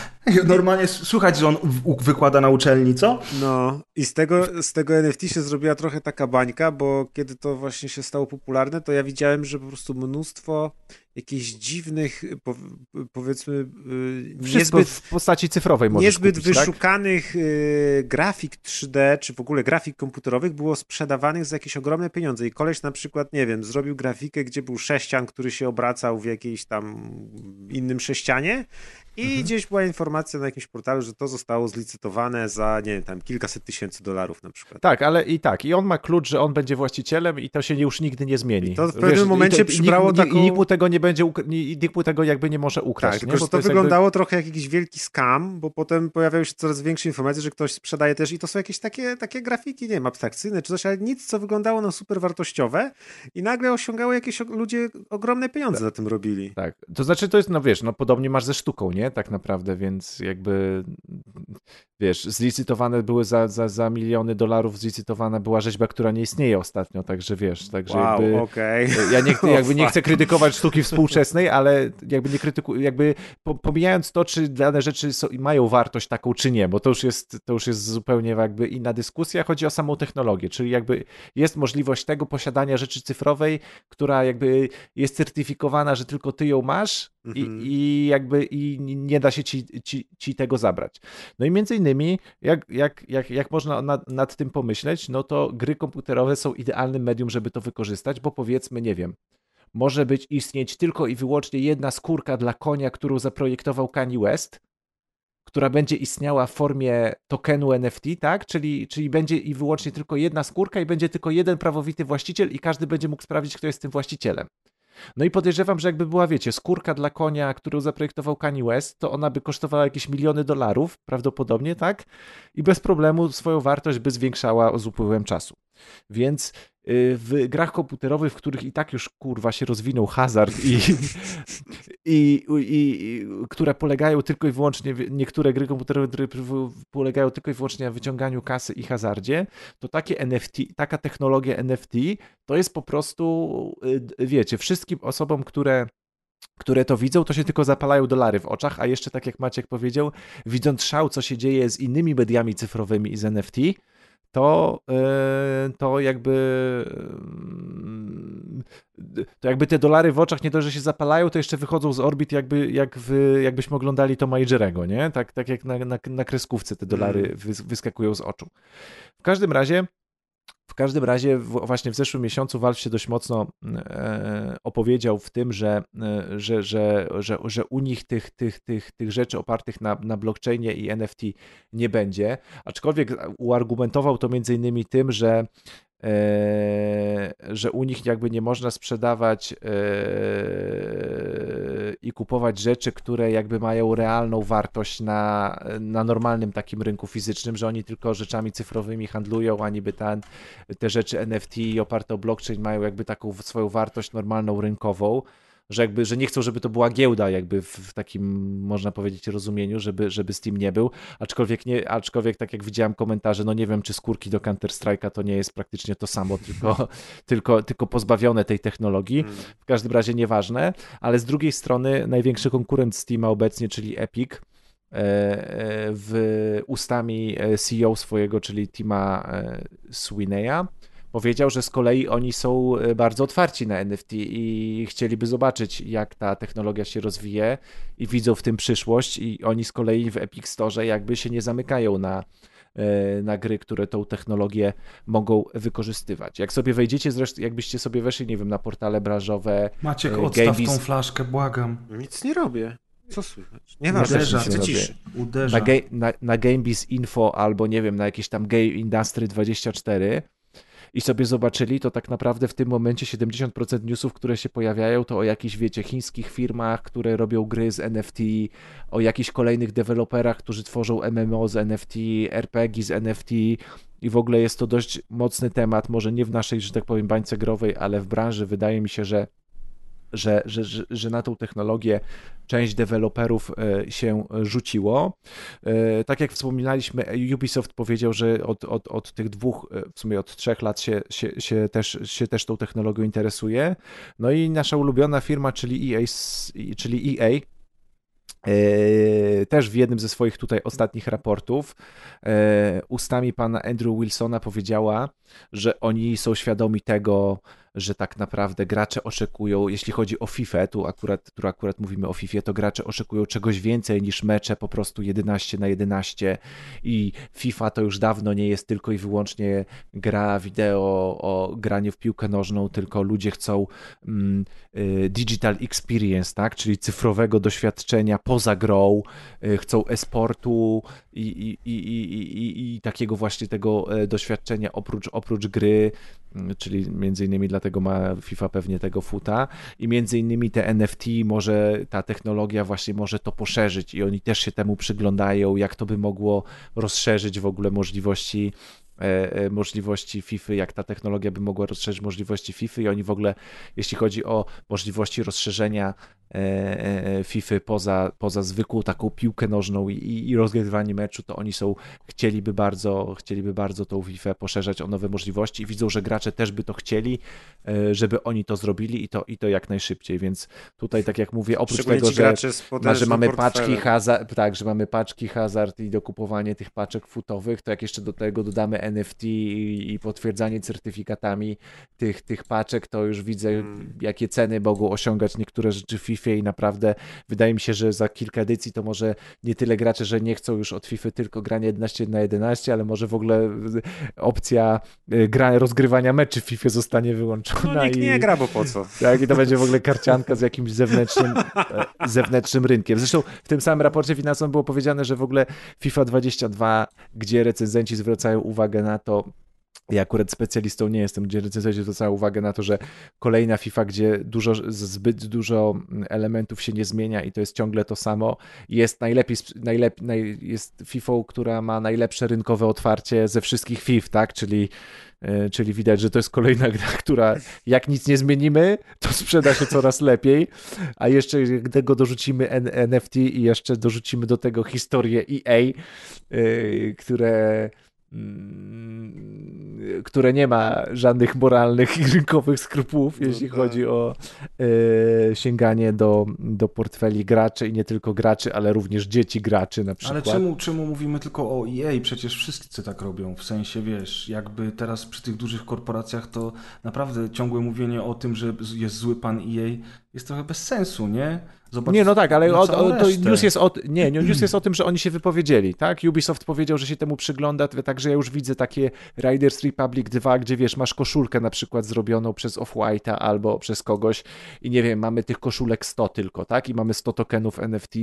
Normalnie słychać, że on wykłada na uczelni, co? No i z tego, z tego NFT się zrobiła trochę taka bańka, bo kiedy to właśnie się stało popularne, to ja widziałem, że po prostu mnóstwo jakichś dziwnych, powiedzmy, y, Wszystko niezbyt, w postaci cyfrowej niezbyt kupić, tak? wyszukanych tak? grafik 3D, czy w ogóle grafik komputerowych było sprzedawanych za jakieś ogromne pieniądze i koleś na przykład, nie wiem, zrobił grafikę, gdzie był sześcian, który się obracał w jakiejś tam innym sześcianie i mhm. gdzieś była informacja na jakimś portalu, że to zostało zlicytowane za, nie wiem, tam kilkaset tysięcy dolarów na przykład. Tak, ale i tak, i on ma klucz, że on będzie właścicielem i to się już nigdy nie zmieni. I to w pewnym Wiesz, momencie to, przybrało nikt, taką... Nikt mu tego nie będzie, nikt mu tego jakby nie może ukraść. Tak, tylko, że to, to wyglądało jakby... trochę jak jakiś wielki scam, bo potem pojawiały się coraz większe informacje, że ktoś sprzedaje też i to są jakieś takie, takie grafiki, nie wiem, abstrakcyjne czy coś, ale nic, co wyglądało na super wartościowe i nagle osiągało jakieś ludzie ogromne pieniądze tak. za tym robili. Tak, to znaczy to jest, no wiesz, no podobnie masz ze sztuką, nie? Tak naprawdę, więc jakby wiesz, zlicytowane były za, za, za miliony dolarów, zlicytowana była rzeźba, która nie istnieje ostatnio, także wiesz, także wow, jakby okay. ja nie, [laughs] jakby nie chcę krytykować sztuki współczesnej, ale jakby nie krytykuję, jakby pomijając to, czy dane rzeczy są, mają wartość taką, czy nie, bo to już jest, to już jest zupełnie jakby inna dyskusja, chodzi o samą technologię, czyli jakby jest możliwość tego posiadania rzeczy cyfrowej, która jakby jest certyfikowana, że tylko ty ją masz i, mhm. i jakby i nie da się ci, ci, ci tego zabrać. No i między innymi, jak, jak, jak, jak można nad, nad tym pomyśleć, no to gry komputerowe są idealnym medium, żeby to wykorzystać, bo powiedzmy, nie wiem, może być istnieć tylko i wyłącznie jedna skórka dla konia, którą zaprojektował Kanye West, która będzie istniała w formie tokenu NFT, tak? Czyli, czyli będzie i wyłącznie tylko jedna skórka i będzie tylko jeden prawowity właściciel i każdy będzie mógł sprawdzić, kto jest tym właścicielem. No i podejrzewam, że jakby była, wiecie, skórka dla konia, którą zaprojektował Kanye West, to ona by kosztowała jakieś miliony dolarów, prawdopodobnie, tak? I bez problemu swoją wartość by zwiększała z upływem czasu. Więc w grach komputerowych, w których i tak już kurwa się rozwinął hazard i, [laughs] i, i, i, które polegają tylko i wyłącznie, niektóre gry komputerowe które polegają tylko i wyłącznie na wyciąganiu kasy i hazardzie, to takie NFT, taka technologia NFT to jest po prostu, y, wiecie, wszystkim osobom, które które to widzą, to się tylko zapalają dolary w oczach, a jeszcze tak jak Maciek powiedział, widząc szał, co się dzieje z innymi mediami cyfrowymi i z NFT, to, e, to jakby to jakby te dolary w oczach nie to, że się zapalają, to jeszcze wychodzą z orbit jakby, jak jakbyśmy oglądali to Majorego, nie? Tak, tak jak na, na, na kreskówce te dolary mm. wyskakują z oczu. W każdym razie w każdym razie właśnie w zeszłym miesiącu Valve się dość mocno e, opowiedział w tym, że, e, że, że, że, że u nich tych, tych, tych, tych rzeczy opartych na, na blockchainie i NFT nie będzie, aczkolwiek uargumentował to między innymi tym, że E, że u nich jakby nie można sprzedawać i kupować rzeczy, które jakby mają realną wartość na, na normalnym takim rynku fizycznym, że oni tylko rzeczami cyfrowymi handlują, a niby ten, te rzeczy NFT oparte o blockchain mają jakby taką swoją wartość normalną rynkową. Że jakby, że nie chcą, żeby to była giełda jakby w, takim, można powiedzieć, rozumieniu, żeby, żeby Steam nie był, aczkolwiek, nie, aczkolwiek tak jak widziałem komentarze, no nie wiem, czy skórki do Counter-Strike'a to nie jest praktycznie to samo, [laughs] tylko, tylko, tylko pozbawione tej technologii, Mm. w każdym razie nieważne, ale z drugiej strony największy konkurent Steama obecnie, czyli Epic, e, e, w ustami e, CEO swojego, czyli Tima Sweeneya, powiedział, że z kolei oni są e, bardzo otwarci na NFT i chcieliby zobaczyć, jak ta technologia się rozwije i widzą w tym przyszłość i oni z kolei w Epic Store jakby się nie zamykają na, e, na gry, które tą technologię mogą wykorzystywać. Jak sobie wejdziecie zresztą, jakbyście sobie weszli, nie wiem, na portale branżowe, Maciek, E, odstaw tą flaszkę, błagam. Nic nie robię. Co słychać? Nieważne, Uderza. chcę Nic nie ciszy. Uderza. na, ga- na, na GameBiz Info albo nie wiem, na jakieś tam Game Industry 24 i sobie zobaczyli, to tak naprawdę w tym momencie 70% newsów, które się pojawiają, to o jakichś, wiecie, chińskich firmach, które robią gry z NFT, o jakichś kolejnych deweloperach, którzy tworzą MMO z NFT, RPG z NFT i w ogóle jest to dość mocny temat, może nie w naszej, że tak powiem, bańce growej, ale w branży. Wydaje mi się, że że, że, że, na tą technologię część deweloperów e, się rzuciło. E, Tak jak wspominaliśmy, Ubisoft powiedział, że od, od, od tych dwóch, e, w sumie od trzech lat się, się, się, też, się też tą technologią interesuje. No i nasza ulubiona firma, czyli EA, czyli EA też w jednym ze swoich tutaj ostatnich raportów ustami pana Andrew Wilsona powiedziała, że oni są świadomi tego, że tak naprawdę gracze oczekują, jeśli chodzi o FIFA, tu akurat, tu akurat mówimy o FIFA, to gracze oczekują czegoś więcej niż mecze po prostu 11 na 11 i FIFA to już dawno nie jest tylko i wyłącznie gra wideo o graniu w piłkę nożną, tylko ludzie chcą mm, y, digital experience, tak, czyli cyfrowego doświadczenia poza grą, y, chcą e-sportu i, i, i, i, takiego właśnie tego e, doświadczenia oprócz, oprócz gry, mm, czyli między innymi dlatego ma FIFA pewnie tego futa. I między innymi te NFT może ta technologia właśnie może to poszerzyć i oni też się temu przyglądają, jak to by mogło rozszerzyć w ogóle możliwości możliwości FIFA, jak ta technologia by mogła rozszerzyć możliwości FIFA i oni w ogóle, jeśli chodzi o możliwości rozszerzenia e, e, FIFA poza, poza zwykłą taką piłkę nożną i, i rozgrywanie meczu, to oni są, chcieliby bardzo, chcieliby bardzo tą FIFA poszerzać o nowe możliwości i widzą, że gracze też by to chcieli, e, żeby oni to zrobili i to, i to jak najszybciej, więc tutaj tak jak mówię, oprócz tego, że ma, że mamy portfelem. paczki hazard, tak, że mamy paczki hazard i dokupowanie tych paczek futowych, to jak jeszcze do tego dodamy NFT i, i potwierdzanie certyfikatami tych, tych paczek, to już widzę, Mm. jakie ceny mogą osiągać niektóre rzeczy w FIFA i naprawdę wydaje mi się, że za kilka edycji to może nie tyle gracze, że nie chcą już od FIFA tylko grania 11 na 11, ale może w ogóle opcja y, gra, rozgrywania meczy w FIFA zostanie wyłączona. No nikt i... nie gra, bo po co? Tak, i to będzie w ogóle karcianka z jakimś zewnętrznym, e, zewnętrznym rynkiem. Zresztą w tym samym raporcie finansowym było powiedziane, że w ogóle FIFA 22, gdzie recenzenci zwracają uwagę na to, ja akurat specjalistą nie jestem, gdzie recenzenci zwracają uwagę na to, że kolejna FIFA, gdzie dużo, zbyt dużo elementów się nie zmienia i to jest ciągle to samo, jest najlepiej, najlep, naj, jest FIFA, która ma najlepsze rynkowe otwarcie ze wszystkich FIF, tak? Czyli e, Czyli widać, że to jest kolejna gra, która jak nic nie zmienimy, to sprzeda się coraz lepiej. A jeszcze jak tego dorzucimy NFT i jeszcze dorzucimy do tego historię EA, yy, które mm, które nie ma żadnych moralnych i rynkowych skrupułów, No jeśli tak. chodzi o e, sięganie do, do portfeli graczy i nie tylko graczy, ale również dzieci graczy na Ale przykład. czemu, czemu mówimy tylko o EA? Przecież wszyscy tak robią. W sensie, wiesz, jakby teraz przy tych dużych korporacjach to naprawdę ciągłe mówienie o tym, że jest zły pan EA jest trochę bez sensu, nie? Zobacz Nie, no tak, ale o, o, to news jest o, nie, [clears throat] nie, news jest o tym, że oni się wypowiedzieli, tak? Ubisoft powiedział, że się temu przygląda, także ja już widzę takie Riders Republic 2, gdzie wiesz, masz koszulkę na przykład zrobioną przez Off-White'a albo przez kogoś i nie wiem, mamy tych koszulek 100 tylko, tak? I mamy 100 tokenów NFT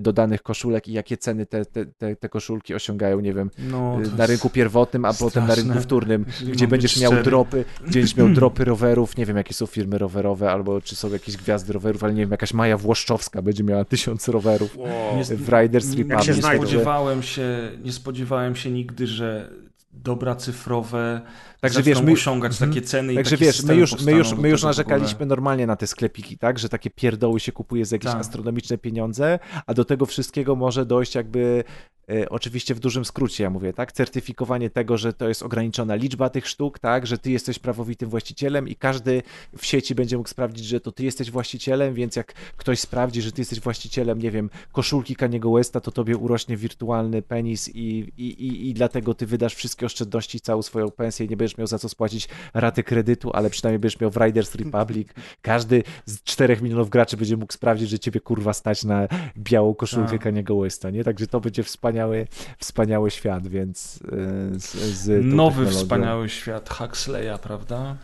do danych koszulek i jakie ceny te, te, te, te koszulki osiągają, nie wiem, no, y, na rynku pierwotnym, a potem na straszne. rynku wtórnym, Jeżeli gdzie będziesz miał szczery. dropy, gdzie będziesz miał [clears throat] dropy rowerów, nie wiem jakie są firmy rowerowe, albo czy są jakieś gwiazdy rowerów, ale nie wiem, jakaś Maja Włoszczowska będzie miała tysiąc rowerów Wow. Nie- w Riders Republic. się nie spodziewałem się, nie spodziewałem się nigdy, że dobra cyfrowe Także wiesz, my- osiągać Mhm. takie ceny i Także wiesz, my już, my już, my już narzekaliśmy normalnie na te sklepiki, tak? Że takie pierdoły się kupuje za jakieś Tak. astronomiczne pieniądze, a do tego wszystkiego może dojść jakby e, oczywiście w dużym skrócie, ja mówię, tak? Certyfikowanie tego, że to jest ograniczona liczba tych sztuk, tak? Że ty jesteś prawowitym właścicielem i każdy w sieci będzie mógł sprawdzić, że to ty jesteś właścicielem, więc jak ktoś sprawdzi, że ty jesteś właścicielem, nie wiem, koszulki Kaniego Westa, to tobie urośnie wirtualny penis i, i, i, i dlatego ty wydasz wszystkie oszczędności, całą swoją pensję i nie będziesz miał za co spłacić raty kredytu, ale przynajmniej będziesz miał w Riders Republic. Każdy z 4 milionów graczy będzie mógł sprawdzić, że ciebie kurwa stać na białą koszulkę Tak. Kaniego Westa, nie? Także to będzie wspaniały, wspaniały świat, więc yy, z, z Nowy, wspaniały świat Huxleya, prawda?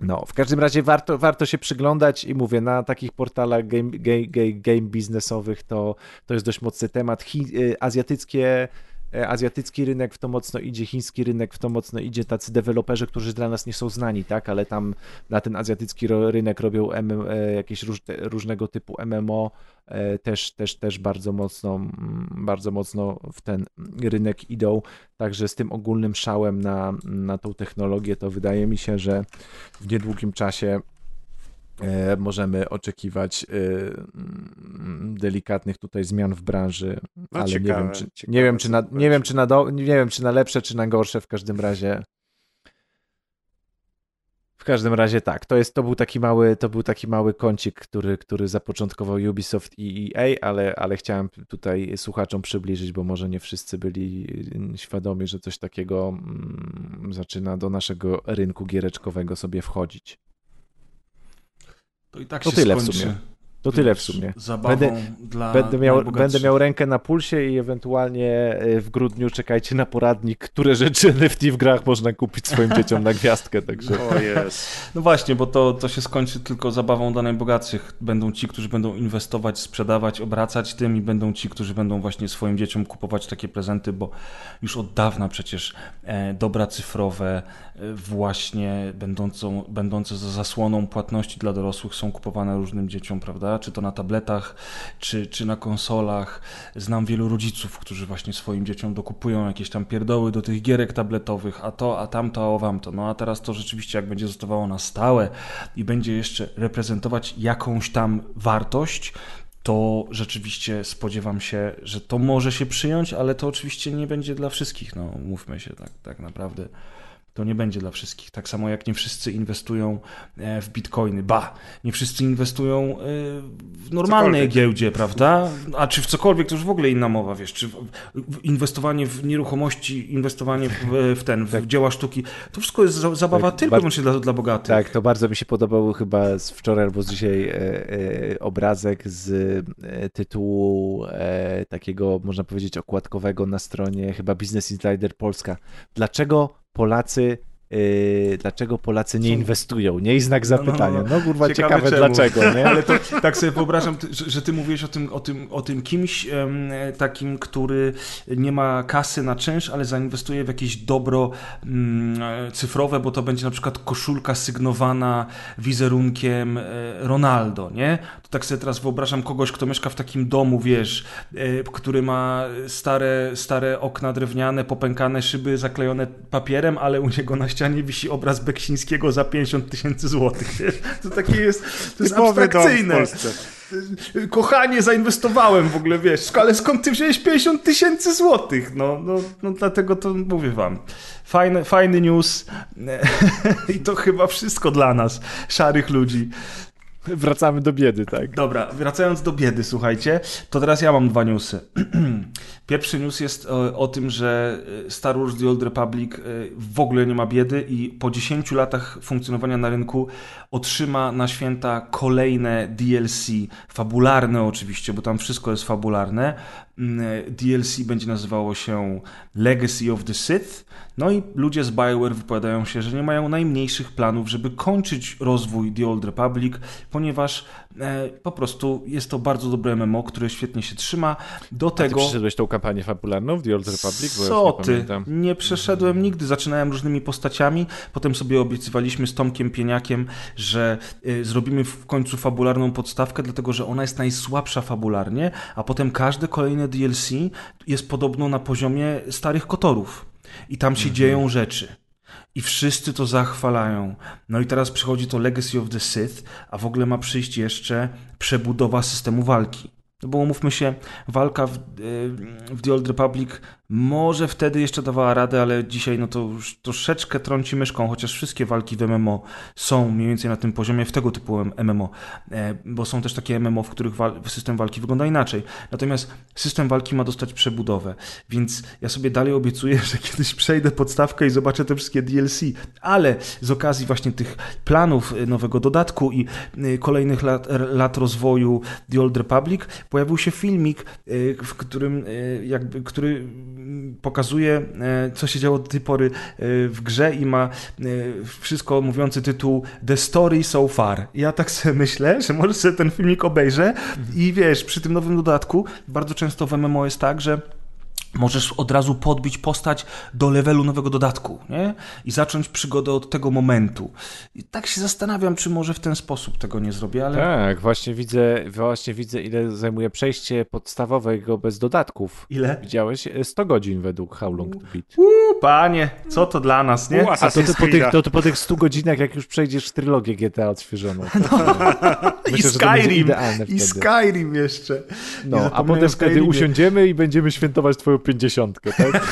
No, w każdym razie warto, warto się przyglądać i mówię, na takich portalach game, game, game, game biznesowych to, to jest dość mocny temat. Chi, y, azjatyckie, azjatycki rynek w to mocno idzie, chiński rynek w to mocno idzie, tacy deweloperzy, którzy dla nas nie są znani, tak, ale tam na ten azjatycki rynek robią MM, e, jakieś róż, różnego typu MMO, e, też, też, też bardzo mocno, bardzo mocno w ten rynek idą, także z tym ogólnym szałem na, na tą technologię, to wydaje mi się, że w niedługim czasie e, możemy oczekiwać e, mm, delikatnych tutaj zmian w branży, No, ale ciekawe, nie wiem, czy, nie, wiem, czy na, nie wiem, czy na do, nie wiem, czy na lepsze, czy na gorsze, w każdym razie w każdym razie tak, to, jest, to, był taki mały, to był taki mały kącik, który, który zapoczątkował Ubisoft i EA, ale, ale chciałem tutaj słuchaczom przybliżyć, bo może nie wszyscy byli mm, świadomi, że coś takiego mm, zaczyna do naszego rynku giereczkowego sobie wchodzić. To i tak się tyle w skończy. sumie. To tyle w sumie. Będę- dla Będę miał, będę miał rękę na pulsie i ewentualnie y, w grudniu czekajcie na poradnik, które rzeczy [laughs] NFT w grach można kupić swoim dzieciom na gwiazdkę, także... O jest. No właśnie, bo to, to się skończy tylko zabawą dla najbogatszych. Będą ci, którzy będą inwestować, sprzedawać, obracać tym i będą ci, którzy będą właśnie swoim dzieciom kupować takie prezenty, bo już od dawna przecież e, dobra cyfrowe, e, właśnie będącą, będące za zasłoną płatności dla dorosłych są kupowane różnym dzieciom, prawda? Czy to na tabletach, czy, czy na konsolach. Znam wielu rodziców, którzy właśnie swoim dzieciom dokupują jakieś tam pierdoły do tych gierek tabletowych, a to, a tamto, a owam to. No a teraz to rzeczywiście, jak będzie zostawało na stałe i będzie jeszcze reprezentować jakąś tam wartość, to rzeczywiście spodziewam się, że to może się przyjąć, ale to oczywiście nie będzie dla wszystkich. No, mówmy się tak, tak naprawdę. To nie będzie dla wszystkich. Tak samo jak nie wszyscy inwestują e, w bitcoiny. Ba, nie wszyscy inwestują e, w normalnej Cokolwiek. giełdzie, prawda? A czy w cokolwiek, to już w ogóle inna mowa, wiesz. Czy inwestowanie w nieruchomości, inwestowanie w, w ten, w Tak. dzieła sztuki, to wszystko jest za- zabawa Tak, tylko wyłącznie dla, dla bogatych. Tak, to bardzo mi się podobał chyba z wczoraj albo z dzisiaj e, e, obrazek z e, tytułu e, takiego, można powiedzieć, okładkowego na stronie chyba Business Insider Polska. Dlaczego Polacy e, dlaczego Polacy nie inwestują? Nie i znak No, no, no, zapytania. no. No kurwa, Ciekawe ciekawe, dlaczego, nie? Ale to tak sobie wyobrażam, że, że ty mówiłeś o tym, o tym, o tym kimś em, takim, który nie ma kasy na czynsz, ale zainwestuje w jakieś dobro e, cyfrowe, bo to będzie na przykład koszulka sygnowana wizerunkiem e, Ronaldo, nie? To tak sobie teraz wyobrażam kogoś, kto mieszka w takim domu, wiesz, e, który ma stare, stare okna drewniane, popękane szyby zaklejone papierem, ale u niego na ścianie wisi obraz Beksińskiego za 50 tysięcy złotych? To takie jest, to jest Typowy abstrakcyjne. Kochanie, zainwestowałem w ogóle, wiesz, ale skąd ty wziąłeś 50 tysięcy złotych? No, no, no dlatego to mówię wam. Fajny, fajny news [laughs] i to chyba wszystko dla nas, szarych ludzi. Wracamy do biedy, tak? Dobra, wracając do biedy, słuchajcie, to teraz ja mam dwa newsy. [clears throat] Pierwszy news jest o, o tym, że e, Star Wars The Old Republic e, w ogóle nie ma biedy i po 10 latach funkcjonowania na rynku otrzyma na święta kolejne DLC, fabularne oczywiście, bo tam wszystko jest fabularne. Mm, e, DLC będzie nazywało się Legacy of the Sith. No i ludzie z BioWare wypowiadają się, że nie mają najmniejszych planów, żeby kończyć rozwój The Old Republic, ponieważ e, po prostu jest to bardzo dobre MMO, które świetnie się trzyma. Do Ty tego... przyszedłeś tą kampanię fabularną w The Old Republic? Bo Co nie ty? pamiętam. Nie przeszedłem nigdy. Zaczynałem różnymi postaciami, potem sobie obiecywaliśmy z Tomkiem Pieniakiem, że y, zrobimy w końcu fabularną podstawkę, dlatego że ona jest najsłabsza fabularnie, a potem każde kolejne DLC jest podobno na poziomie starych kotorów. I tam się dzieją rzeczy. I wszyscy to zachwalają. No i teraz przychodzi to Legacy of the Sith, a w ogóle ma przyjść jeszcze przebudowa systemu walki. No bo umówmy się, walka w, y, w The Old Republic może wtedy jeszcze dawała radę, ale dzisiaj no to już troszeczkę trąci myszką, chociaż wszystkie walki w MMO są mniej więcej na tym poziomie w tego typu MMO, e, bo są też takie MMO, w których system walki wygląda inaczej. Natomiast system walki ma dostać przebudowę, więc ja sobie dalej obiecuję, [laughs] że kiedyś przejdę podstawkę i zobaczę te wszystkie DLC, ale z okazji właśnie tych planów e, nowego dodatku i e, kolejnych lat, lat rozwoju The Old Republic pojawił się filmik, w którym jakby, który pokazuje, e, co się działo do tej pory e, w grze i ma e, wszystko mówiący tytuł The Story So Far. Ja tak sobie [laughs] myślę, że może sobie ten filmik obejrzę i wiesz, przy tym nowym dodatku bardzo często w MMO jest tak, że możesz od razu podbić postać do levelu nowego dodatku nie? i zacząć przygodę od tego momentu. I tak się zastanawiam, czy może w ten sposób tego nie zrobię, ale... Tak, właśnie widzę, właśnie widzę ile zajmuje przejście podstawowego bez dodatków. Ile? Widziałeś? 100 godzin według How Long to Beat. Uuu, panie, co to dla nas, nie? A to, to, po tych, to, to po tych 100 godzinach, jak już przejdziesz trylogię GTA odświeżoną. [laughs] No. [laughs] Myślę, I Skyrim, i Skyrim jeszcze. No, a potem wtedy usiądziemy i będziemy świętować twoją pięćdziesiątkę, tak?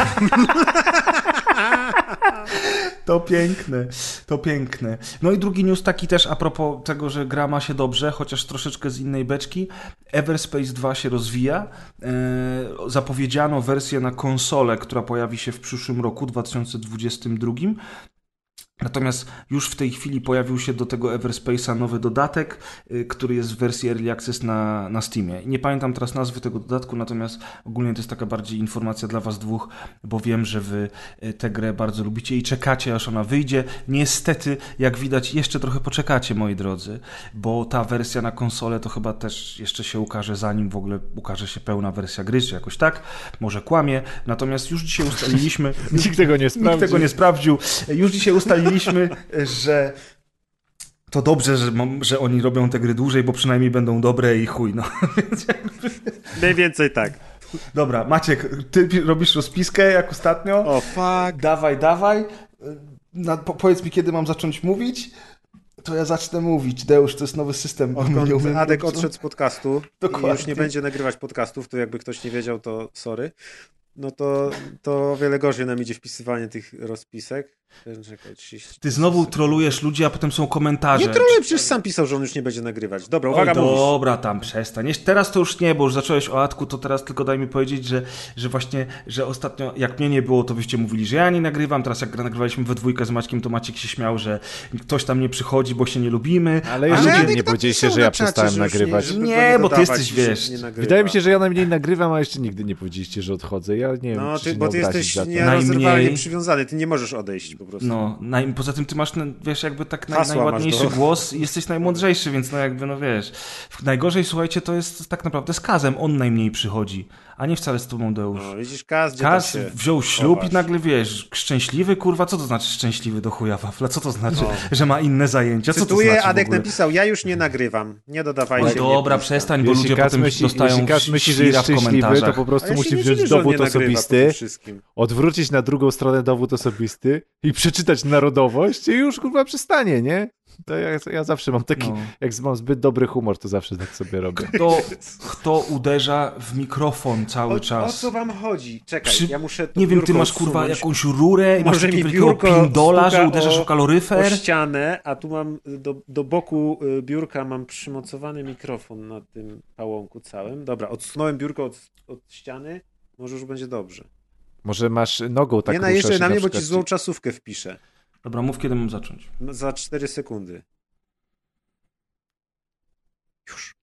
To piękne, to piękne. No i drugi news taki też a propos tego, że gra ma się dobrze, chociaż troszeczkę z innej beczki. Everspace 2 się rozwija. E, zapowiedziano wersję na konsolę, która pojawi się w przyszłym roku, 2022. Natomiast już w tej chwili pojawił się do tego Everspace'a nowy dodatek, y, który jest w wersji Early Access na, na Steamie. Nie pamiętam teraz nazwy tego dodatku, natomiast ogólnie to jest taka bardziej informacja dla Was dwóch, bo wiem, że Wy y, tę grę bardzo lubicie i czekacie, aż ona wyjdzie. Niestety, jak widać, jeszcze trochę poczekacie, moi drodzy, bo ta wersja na konsolę to chyba też jeszcze się ukaże, zanim w ogóle ukaże się pełna wersja gry, czy jakoś tak. Może kłamie. Natomiast już dzisiaj ustaliliśmy... [laughs] nikt tego nie sprawdził. Nikt tego nie sprawdził. Już dzisiaj ustaliliśmy ustaliliśmy, że to dobrze, że, że oni robią te gry dłużej, bo przynajmniej będą dobre i chuj, no. [laughs] Mniej więcej tak. Dobra, Maciek, ty robisz rozpiskę jak ostatnio. O, oh, fuck. Dawaj, dawaj. Na, po, powiedz mi, kiedy mam zacząć mówić. To ja zacznę mówić. Deusz, to jest nowy system. Odkąd Adek odszedł z podcastu Dokładnie. i już nie będzie nagrywać podcastów, to jakby ktoś nie wiedział, to sorry no to, to o wiele gorzej nam idzie wpisywanie tych rozpisek. Czekaj, 30, Ty znowu trolujesz ludzi, a potem są komentarze. Nie troluję, przecież sam pisał, że on już nie będzie nagrywać. Dobra, uwaga, Oj, Dobra, tam przestań. Teraz to już nie, bo już zacząłeś o Atku, to teraz tylko daj mi powiedzieć, że, że właśnie, że ostatnio, jak mnie nie było, to wyście mówili, że ja nie nagrywam. Teraz jak nagrywaliśmy we dwójkę z Maćkiem, to Maciek się śmiał, że ktoś tam nie przychodzi, bo się nie lubimy. Ale już nie, nie powiedzieliście, że ja przestałem nagrywać. Nie, nie bo ty jesteś, wiesz... Wydaje mi się, że ja najmniej nagrywam, a jeszcze nigdy nie powiedzieliście, że odchodzę. Ja nie no, wiem, ty, bo ty jesteś nierozerwalnie przywiązany, ty nie możesz odejść po prostu. No, naj, poza tym ty masz, wiesz, jakby tak naj, najładniejszy głos i jesteś najmądrzejszy, więc no jakby, no wiesz. Najgorzej, słuchajcie, to jest tak naprawdę z Kazem, on najmniej przychodzi a nie wcale z tobą Deusz. No, widzisz, Kaz, Kaz wziął ślub chowasz. i nagle, wiesz, szczęśliwy, kurwa, co to znaczy szczęśliwy do chuja wafla? Co to znaczy, no. że ma inne zajęcia? Co Cytuję, to znaczy Adek napisał, ja już nie nagrywam, nie dodawajcie No dobra, przestań, bo ludzie potem myśli, dostają Jeśli Kaz myśli, że jest szczęśliwy, to po prostu musi wziąć dowód osobisty, odwrócić na drugą stronę dowód osobisty i przeczytać narodowość i już, kurwa, przestanie, nie? To ja, ja zawsze mam taki, no. jak mam zbyt dobry humor, to zawsze tak sobie robię. Kto, kto uderza w mikrofon cały o, czas? O co wam chodzi? Czekaj, Przy... ja muszę Nie wiem, ty masz kurwa jakąś rurę i masz takiego wielkiego pindola, że uderzasz o, w kaloryfer? O ścianę, a tu mam do, do boku y, biurka mam przymocowany mikrofon na tym pałąku całym. Dobra, odsunąłem biurko od, od ściany, może już będzie dobrze. Może masz nogą tak Nie najeżdżaj na mnie, bo ci złą czasówkę wpiszę. Dobra, mów kiedy mam zacząć. No, za 4 sekundy. Już.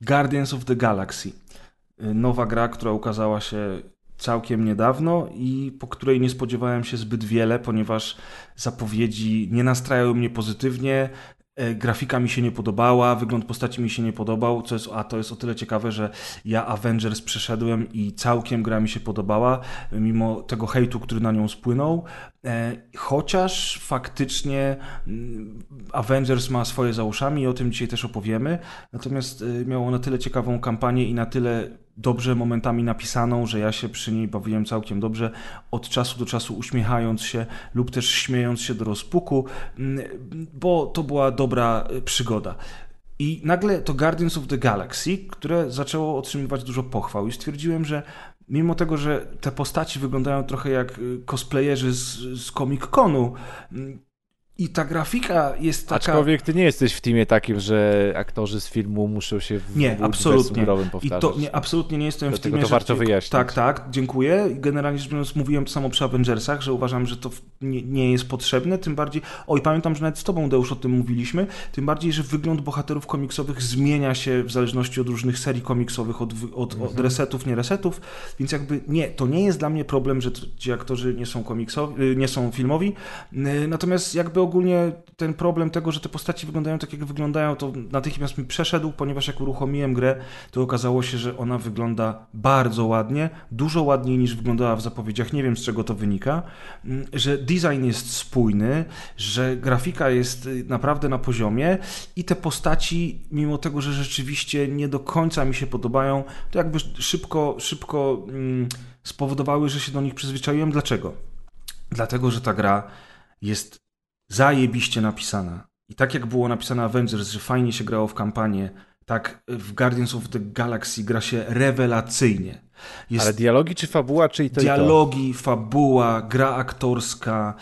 Guardians of the Galaxy. Y, nowa gra, która ukazała się całkiem niedawno i po której nie spodziewałem się zbyt wiele, ponieważ zapowiedzi nie nastrajały mnie pozytywnie. E, grafika mi się nie podobała, wygląd postaci mi się nie podobał, co jest, a to jest o tyle ciekawe, że ja Avengers przeszedłem i całkiem gra mi się podobała, mimo tego hejtu, który na nią spłynął. E, chociaż faktycznie mm, Avengers ma swoje za uszami i o tym dzisiaj też opowiemy. Natomiast e, miało na tyle ciekawą kampanię i na tyle dobrze momentami napisaną, że ja się przy niej bawiłem całkiem dobrze, od czasu do czasu uśmiechając się lub też śmiejąc się do rozpuku, mm, bo to była dobra e, przygoda. I nagle to Guardians of the Galaxy, które zaczęło otrzymywać dużo pochwał i stwierdziłem, że mimo tego, że te postaci wyglądają trochę jak y, cosplayerzy z, z Comic-Conu, mm, i ta grafika jest taka... Aczkolwiek ty nie jesteś w teamie takim, że aktorzy z filmu muszą się w nie, absolutnie. powtarzać. I to nie, absolutnie nie jestem Dlatego w teamie, to warto że... wyjaśnić. Tak, tak, dziękuję. Generalnie rzecz biorąc mówiłem to samo przy Avengersach, że uważam, że to nie, nie, jest potrzebne, tym bardziej... Oj, pamiętam, że nawet z tobą, Deusz, o tym mówiliśmy, tym bardziej, że wygląd bohaterów komiksowych zmienia się w zależności od różnych serii komiksowych, od, od, mhm. od resetów, nie resetów, więc jakby nie, to nie jest dla mnie problem, że ci aktorzy nie są komiksowi, nie są filmowi, natomiast jakby ogólnie ten problem tego, że te postaci wyglądają tak, jak wyglądają, to natychmiast mi przeszedł, ponieważ jak uruchomiłem grę, to okazało się, że ona wygląda bardzo ładnie, dużo ładniej niż wyglądała w zapowiedziach. Nie wiem, z czego to wynika, mm, że design jest spójny, że grafika jest y, naprawdę na poziomie i te postaci, mimo tego, że rzeczywiście nie do końca mi się podobają, to jakby szybko, szybko mm, spowodowały, że się do nich przyzwyczaiłem. Dlaczego? Dlatego, że ta gra jest zajebiście napisana. I tak jak było napisane Avengers, że fajnie się grało w kampanię, tak w Guardians of the Galaxy gra się rewelacyjnie. Jest Ale dialogi czy fabuła, czy i to Dialogi, i to? fabuła, gra aktorska,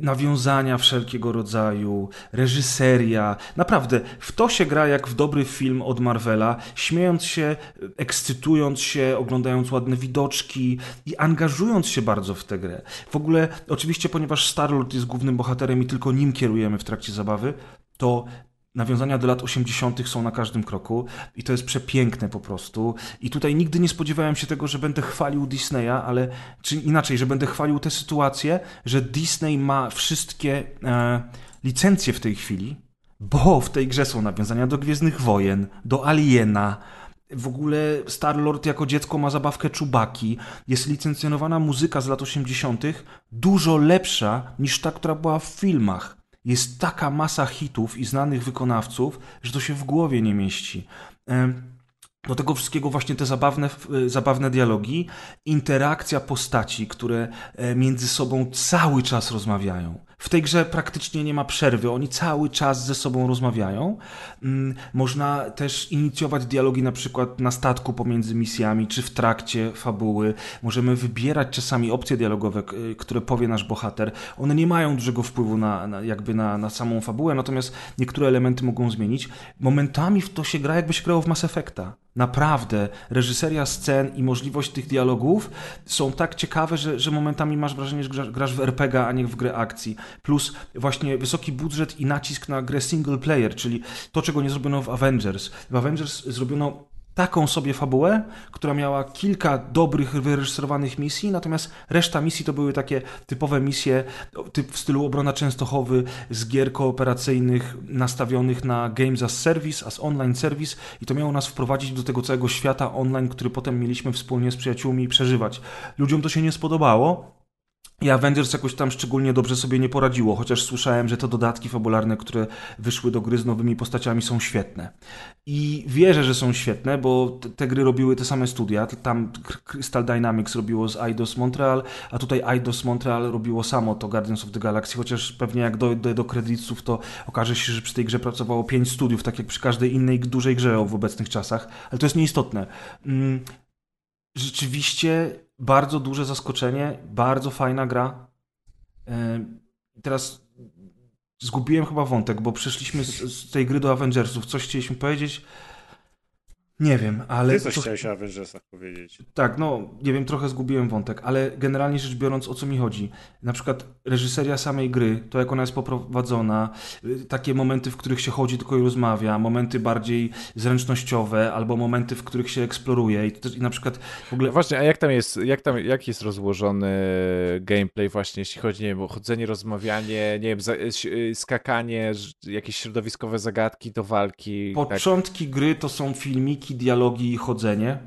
nawiązania wszelkiego rodzaju, reżyseria. Naprawdę, w to się gra jak w dobry film od Marvela, śmiejąc się, ekscytując się, oglądając ładne widoczki i angażując się bardzo w tę grę. W ogóle, oczywiście, ponieważ Star-Lord jest głównym bohaterem i tylko nim kierujemy w trakcie zabawy, to Nawiązania do lat 80. są na każdym kroku i to jest przepiękne po prostu. I tutaj nigdy nie spodziewałem się tego, że będę chwalił Disneya, ale czy inaczej, że będę chwalił tę sytuację, że Disney ma wszystkie e, licencje w tej chwili, bo w tej grze są nawiązania do Gwiezdnych Wojen, do Aliena, w ogóle Star-Lord jako dziecko ma zabawkę czubaki. Jest licencjonowana muzyka z lat 80., dużo lepsza niż ta, która była w filmach jest taka masa hitów i znanych wykonawców, że to się w głowie nie mieści. Do tego wszystkiego właśnie te zabawne, zabawne dialogi, interakcja postaci, które e, między sobą cały czas rozmawiają. W tej grze praktycznie nie ma przerwy, oni cały czas ze sobą rozmawiają. Mm, można też inicjować dialogi na przykład na statku pomiędzy misjami, czy w trakcie fabuły. Możemy wybierać czasami opcje dialogowe, które powie nasz bohater. One nie mają dużego wpływu na, na jakby na, na samą fabułę, natomiast niektóre elementy mogą zmienić. Momentami w to się gra, jakby się grało w Mass Effecta. Naprawdę, reżyseria scen i możliwość tych dialogów są tak ciekawe, że, że momentami masz wrażenie, że grasz, w RPG, a nie w grę akcji. Plus właśnie wysoki budżet i nacisk na grę single player, czyli to, czego nie zrobiono w Avengers. W Avengers zrobiono taką sobie fabułę, która miała kilka dobrych, wyreżyserowanych misji, natomiast reszta misji to były takie typowe misje typ w stylu obrona Częstochowy z gier kooperacyjnych nastawionych na Games as Service, as online service i to miało nas wprowadzić do tego całego świata online, który potem mieliśmy wspólnie z przyjaciółmi przeżywać. Ludziom to się nie spodobało, i Avengers jakoś tam szczególnie dobrze sobie nie poradziło, chociaż słyszałem, że te dodatki fabularne, które wyszły do gry z nowymi postaciami są świetne. I wierzę, że są świetne, bo te gry robiły te same studia. Tam Crystal Dynamics robiło z Eidos Montreal, a tutaj Eidos Montreal robiło samo to Guardians of the Galaxy, chociaż pewnie jak dojdę do kredytów, to okaże się, że przy tej grze pracowało pięć studiów, tak jak przy każdej innej dużej grze w obecnych czasach, ale to jest nieistotne. Mm, rzeczywiście bardzo duże zaskoczenie, bardzo fajna gra. E, teraz zgubiłem chyba wątek, bo przeszliśmy z, z tej gry do Avengersów. Coś chcieliśmy powiedzieć. Nie wiem, ale... Ty coś to... chciałeś o Avengersach powiedzieć. Tak, no, nie wiem, trochę zgubiłem wątek, ale generalnie rzecz biorąc, o co mi chodzi? Na przykład reżyseria samej gry, to jak ona jest poprowadzona, y, takie momenty, w których się chodzi tylko i rozmawia, momenty bardziej zręcznościowe, albo momenty, w których się eksploruje i, to, i na przykład w ogóle... No właśnie, a jak tam jest, jak tam, jak jest rozłożony gameplay właśnie, jeśli chodzi, nie wiem, o chodzenie, rozmawianie, nie wiem, y, skakanie, jakieś środowiskowe zagadki do walki? Tak? Początki tak. gry to są filmiki dialogi i chodzenie.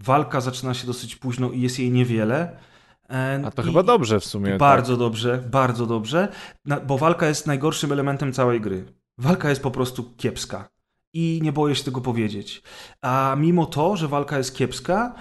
Walka zaczyna się dosyć późno i jest jej niewiele. E, A to i- chyba dobrze w sumie. tak. Bardzo dobrze, bardzo dobrze, bo walka jest najgorszym elementem całej gry. Walka jest po prostu kiepska. I nie boję się tego powiedzieć. A mimo to, że walka jest kiepska,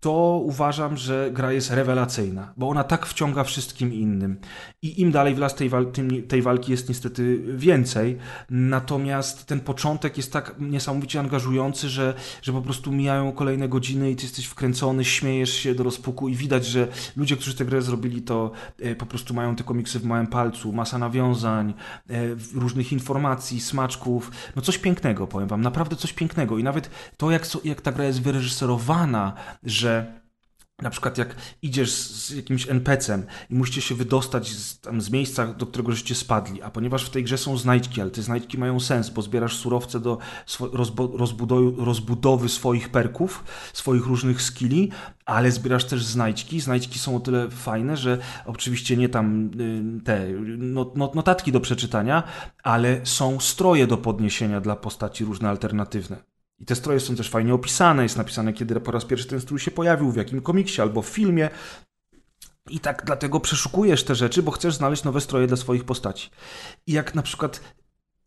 to uważam, że gra jest rewelacyjna, bo ona tak wciąga wszystkim innym. I im dalej w las tej, wal tej walki jest niestety więcej. Natomiast ten początek jest tak niesamowicie angażujący, że, że po prostu mijają kolejne godziny i ty jesteś wkręcony, śmiejesz się do rozpuku i widać, że ludzie, którzy tę grę zrobili, to e, po prostu mają te komiksy w małym palcu, masa nawiązań, e, różnych informacji, smaczków. No coś pięknego, powiem wam, naprawdę coś pięknego. I nawet to, jak, jak ta gra jest wyreżyserowana, że na przykład jak idziesz z jakimś NPC-em i musicie się wydostać z, tam, z miejsca, do którego żeście spadli, a ponieważ w tej grze są znajdźki, ale te znajdźki mają sens, bo zbierasz surowce do rozbudowy, rozbudowy swoich perków, swoich różnych skilli, ale zbierasz też znajdźki. Znajdźki są o tyle fajne, że oczywiście nie tam y, te not, not, notatki do przeczytania, ale są stroje do podniesienia dla postaci różne alternatywne. I te stroje są też fajnie opisane, jest napisane, kiedy po raz pierwszy ten strój się pojawił, w jakim komiksie albo w filmie. I tak dlatego przeszukujesz te rzeczy, bo chcesz znaleźć nowe stroje dla swoich postaci. I jak na przykład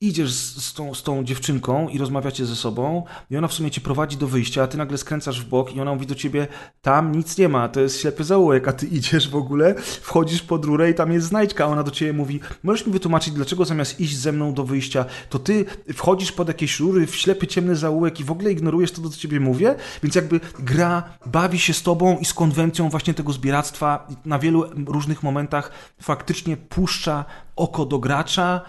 idziesz z, tą, z tą dziewczynką i rozmawiacie ze sobą i ona w sumie cię prowadzi do wyjścia, a ty nagle skręcasz w bok i ona mówi do ciebie, tam nic nie ma, to jest ślepy zaułek, a ty idziesz w ogóle, wchodzisz pod rurę i tam jest znajdźka, a ona do ciebie mówi, możesz mi wytłumaczyć, dlaczego zamiast iść ze mną do wyjścia, to ty wchodzisz pod jakieś rury w ślepy, ciemny zaułek i w ogóle ignorujesz to, co ciebie mówię, więc jakby gra bawi się z tobą i z konwencją właśnie tego zbieractwa na wielu różnych momentach faktycznie puszcza oko do gracza,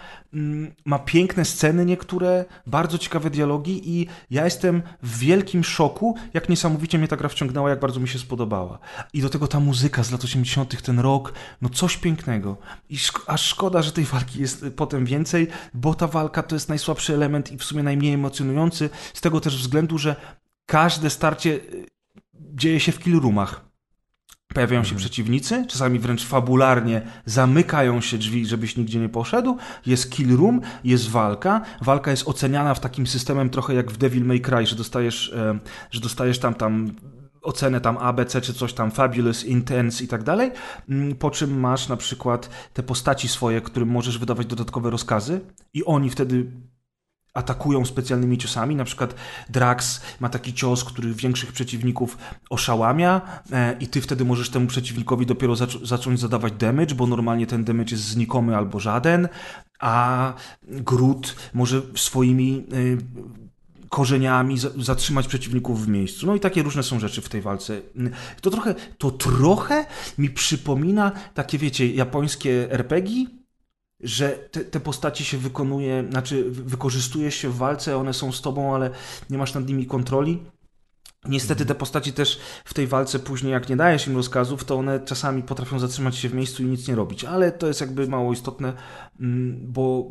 ma piękne sceny niektóre, bardzo ciekawe dialogi i ja jestem w wielkim szoku, jak niesamowicie mnie ta gra wciągnęła, jak bardzo mi się spodobała. I do tego ta muzyka z lat 80., ten rok, no coś pięknego. I szk- aż szkoda, że tej walki jest y, potem więcej, bo ta walka to jest najsłabszy element i w sumie najmniej emocjonujący, z tego też względu, że każde starcie y, dzieje się w kill roomach. Pojawiają się przeciwnicy, czasami wręcz fabularnie zamykają się drzwi, żebyś nigdzie nie poszedł. Jest kill room, jest walka. Walka jest oceniana w takim systemem trochę jak w Devil May Cry, że dostajesz, e, że dostajesz tam tam ocenę tam A, B, C czy coś tam, fabulous, intense i tak dalej, Mm, po czym masz na przykład te postaci swoje, którym możesz wydawać dodatkowe rozkazy i oni wtedy atakują specjalnymi ciosami. Na przykład Drax ma taki cios, który większych przeciwników oszałamia e, i ty wtedy możesz temu przeciwnikowi dopiero zac- zacząć zadawać damage, bo normalnie ten damage jest znikomy albo żaden, a Groot może swoimi y, korzeniami za- zatrzymać przeciwników w miejscu. No i takie różne są rzeczy w tej walce. To trochę, to trochę mi przypomina takie, wiecie, japońskie RPG, że te, te postaci się wykonuje, znaczy wy- wykorzystuje się w walce, one są z tobą, ale nie masz nad nimi kontroli. Niestety te postaci też w tej walce później, jak nie dajesz im rozkazów, to one czasami potrafią zatrzymać się w miejscu i nic nie robić, ale to jest jakby mało istotne, mm, bo,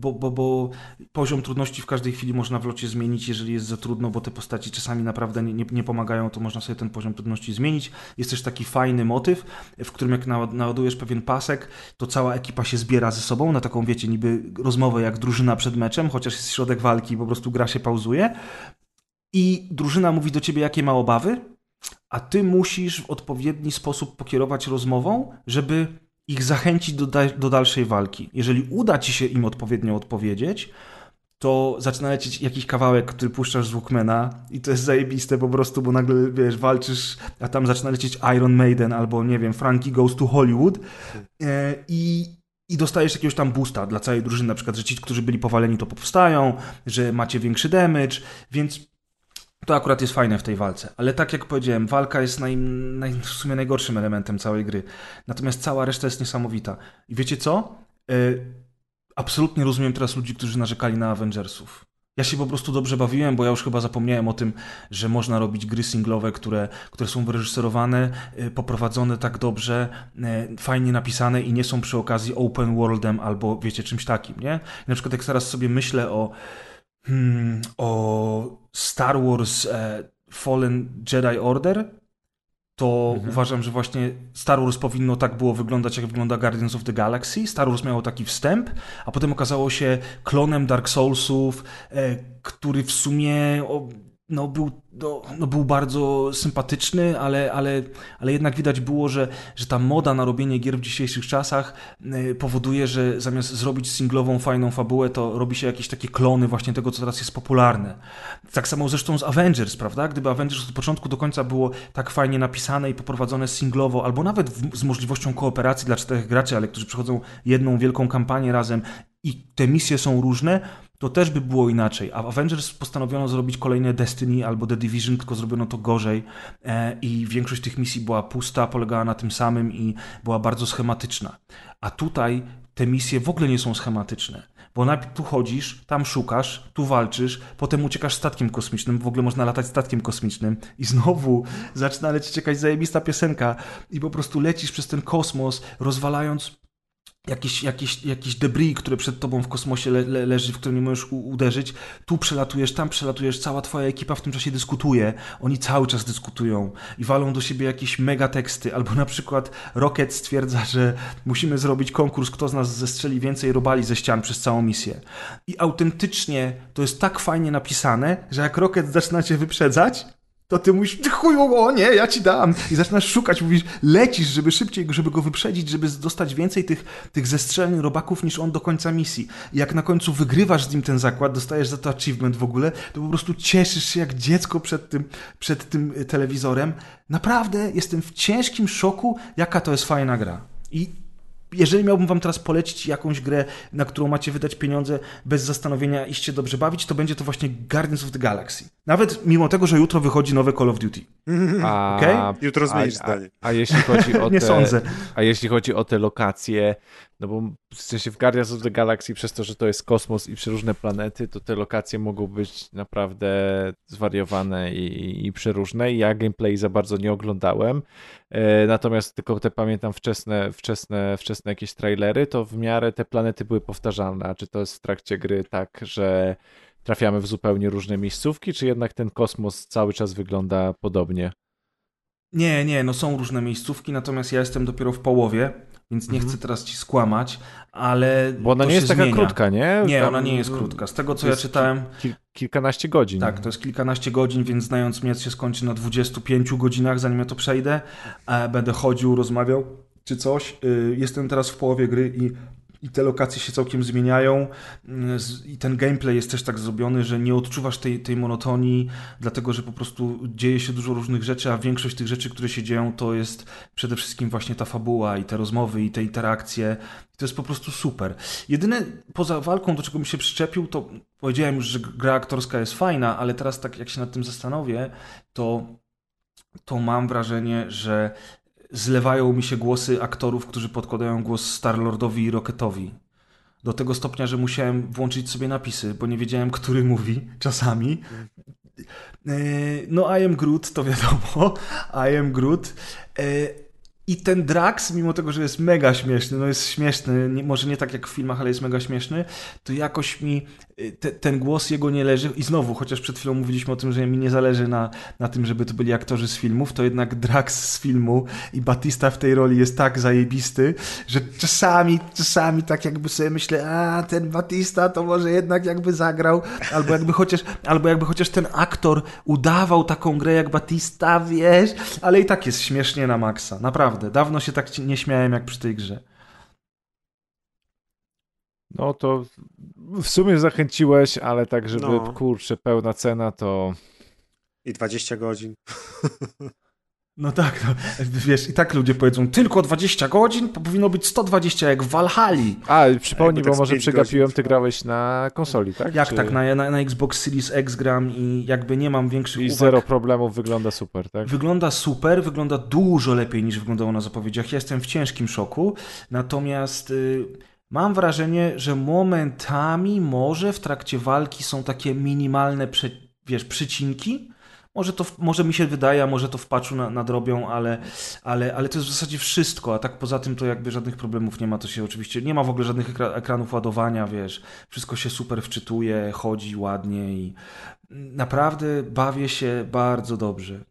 bo, bo, bo poziom trudności w każdej chwili można w locie zmienić, jeżeli jest za trudno, bo te postaci czasami naprawdę nie, nie, nie pomagają, to można sobie ten poziom trudności zmienić. Jest też taki fajny motyw, w którym jak naład- naładujesz pewien pasek, to cała ekipa się zbiera ze sobą na taką, wiecie, niby rozmowę jak drużyna przed meczem, chociaż jest środek walki, po prostu gra się pauzuje i drużyna mówi do ciebie, jakie ma obawy, a ty musisz w odpowiedni sposób pokierować rozmową, żeby ich zachęcić do, da- do dalszej walki. Jeżeli uda ci się im odpowiednio odpowiedzieć, to zaczyna lecieć jakiś kawałek, który puszczasz z Walkmana i to jest zajebiste po prostu, bo nagle, wiesz, walczysz, a tam zaczyna lecieć Iron Maiden albo, nie wiem, Frankie Goes to Hollywood e, i, i dostajesz jakiegoś tam boosta dla całej drużyny, na przykład, że ci, którzy byli powaleni, to powstają, że macie większy damage, więc to akurat jest fajne w tej walce. Ale tak jak powiedziałem, walka jest naj, naj, w sumie najgorszym elementem całej gry. Natomiast cała reszta jest niesamowita. I wiecie co? Y, absolutnie rozumiem teraz ludzi, którzy narzekali na Avengersów. Ja się po prostu dobrze bawiłem, bo ja już chyba zapomniałem o tym, że można robić gry singlowe, które, które są wyreżyserowane, y, poprowadzone tak dobrze, y, fajnie napisane i nie są przy okazji open worldem albo wiecie, czymś takim, nie? Na przykład jak teraz sobie myślę o hmm, o Star Wars e, Fallen Jedi Order, to uważam, że właśnie Star Wars powinno tak było wyglądać, jak wygląda Guardians of the Galaxy. Star Wars miało taki wstęp, a potem okazało się klonem Dark Soulsów, e, który w sumie o, no, był, no, no, był bardzo sympatyczny, ale, ale, ale jednak widać było, że, że ta moda na robienie gier w dzisiejszych czasach y, powoduje, że zamiast zrobić singlową, fajną fabułę, to robi się jakieś takie klony właśnie tego, co teraz jest popularne. Tak samo zresztą z Avengers, prawda? Gdyby Avengers od początku do końca było tak fajnie napisane i poprowadzone singlowo, albo nawet w, z możliwością kooperacji dla czterech graczy, ale którzy przechodzą jedną wielką kampanię razem i te misje są różne, to też by było inaczej. A Avengers postanowiono zrobić kolejne Destiny albo The Division, tylko zrobiono to gorzej e, i większość tych misji była pusta, polegała na tym samym i była bardzo schematyczna. A tutaj te misje w ogóle nie są schematyczne. Bo najpierw tu chodzisz, tam szukasz, tu walczysz, potem uciekasz statkiem kosmicznym, w ogóle można latać statkiem kosmicznym i znowu zaczyna lecieć jakaś zajebista piosenka i po prostu lecisz przez ten kosmos, rozwalając jakieś, jakieś, jakieś debris, które przed tobą w kosmosie le, le, leży, w które nie możesz uderzyć. Tu przelatujesz, tam przelatujesz, cała twoja ekipa w tym czasie dyskutuje. Oni cały czas dyskutują i walą do siebie jakieś megateksty. Albo na przykład Rocket stwierdza, że musimy zrobić konkurs, kto z nas zestrzeli więcej robali ze ścian przez całą misję. I autentycznie to jest tak fajnie napisane, że jak Rocket zaczyna cię wyprzedzać, to ty mówisz, ty chuju, o nie, ja ci dam. I zaczynasz szukać, mówisz, lecisz, żeby szybciej, żeby go wyprzedzić, żeby dostać więcej tych, tych zestrzelnych robaków niż on do końca misji. I jak na końcu wygrywasz z nim ten zakład, dostajesz za to achievement w ogóle, to po prostu cieszysz się jak dziecko przed tym, przed tym telewizorem. Naprawdę jestem w ciężkim szoku, jaka to jest fajna gra. I jeżeli miałbym wam teraz polecić jakąś grę, na którą macie wydać pieniądze bez zastanowienia i się dobrze bawić, to będzie to właśnie Guardians of the Galaxy. Nawet mimo tego, że jutro wychodzi nowe Call of Duty. [laughs] A, okay? Jutro zmienisz zdanie. A, a, jeśli chodzi o [laughs] Nie te, sądzę. A jeśli chodzi o te lokacje, no bo w sensie w Guardians of the Galaxy przez to, że to jest kosmos i przeróżne planety, to te lokacje mogą być naprawdę zwariowane i, i przeróżne. Ja gameplay za bardzo nie oglądałem, e, natomiast tylko te pamiętam wczesne, wczesne, wczesne jakieś trailery, to w miarę te planety były powtarzalne. A czy to jest w trakcie gry tak, że trafiamy w zupełnie różne miejscówki, czy jednak ten kosmos cały czas wygląda podobnie? Nie, nie, no są różne miejscówki, natomiast ja jestem dopiero w połowie, więc nie Mhm. chcę teraz ci skłamać, ale. Bo ona nie jest taka zmienia. krótka, nie? Nie, Tam- ona nie jest krótka. Z tego, co ja czytałem, Kil, kilkanaście godzin. tak, to jest kilkanaście godzin, więc znając mnie, się skończy na 25 godzinach, zanim ja to przejdę. E, Będę chodził, rozmawiał czy coś. Y, Jestem teraz w połowie gry i. I te lokacje się całkiem zmieniają, z- i ten gameplay jest też tak zrobiony, że nie odczuwasz tej, tej monotonii, dlatego że po prostu dzieje się dużo różnych rzeczy, a większość tych rzeczy, które się dzieją, to jest przede wszystkim właśnie ta fabuła i te rozmowy i te interakcje. To jest po prostu super. Jedyne poza walką, do czego bym się przyczepił, to powiedziałem już, że gra aktorska jest fajna, ale teraz tak jak się nad tym zastanowię, to, to mam wrażenie, że zlewają mi się głosy aktorów, którzy podkładają głos Starlordowi i Rocketowi. Do tego stopnia, że musiałem włączyć sobie napisy, bo nie wiedziałem, który mówi czasami. E, No, I am Groot, to wiadomo. [laughs] I am Groot. E, I ten Drax, mimo tego, że jest mega śmieszny, no jest śmieszny, może nie tak jak w filmach, ale jest mega śmieszny, to jakoś mi te, ten głos jego nie leży. I znowu, chociaż przed chwilą mówiliśmy o tym, że mi nie zależy na, na tym, żeby to byli aktorzy z filmów, to jednak Drax z filmu i Batista w tej roli jest tak zajebisty, że czasami, czasami tak jakby sobie myślę, a ten Batista to może jednak jakby zagrał, albo jakby chociaż, albo jakby chociaż ten aktor udawał taką grę jak Batista, wiesz, ale i tak jest śmiesznie na maksa, naprawdę. Dawno się tak nie śmiałem jak przy tej grze. No to w sumie zachęciłeś, ale tak, żeby No. kurczę, pełna cena to. I 20 godzin. [laughs] No tak, no, wiesz, i tak ludzie powiedzą, tylko 20 godzin, to powinno być 120 jak w Valhalla. A, przypomnij, bo tak może przegapiłem, godzin ty grałeś na konsoli, tak? Jak Czy- tak, na, na, na Xbox Series X gram i jakby nie mam większych I uwag. zero problemów, wygląda super, tak? Wygląda super, wygląda dużo lepiej niż wyglądało na zapowiedziach. Ja jestem w ciężkim szoku, natomiast y, mam wrażenie, że momentami może w trakcie walki są takie minimalne, prze, wiesz, przycinki. Może, to, może mi się wydaje, a może to w patchu na, nadrobią, ale, ale, ale to jest w zasadzie wszystko, a tak poza tym to jakby żadnych problemów nie ma, to się oczywiście, nie ma w ogóle żadnych ekra, ekranów ładowania, wiesz, wszystko się super wczytuje, chodzi ładnie i naprawdę bawię się bardzo dobrze.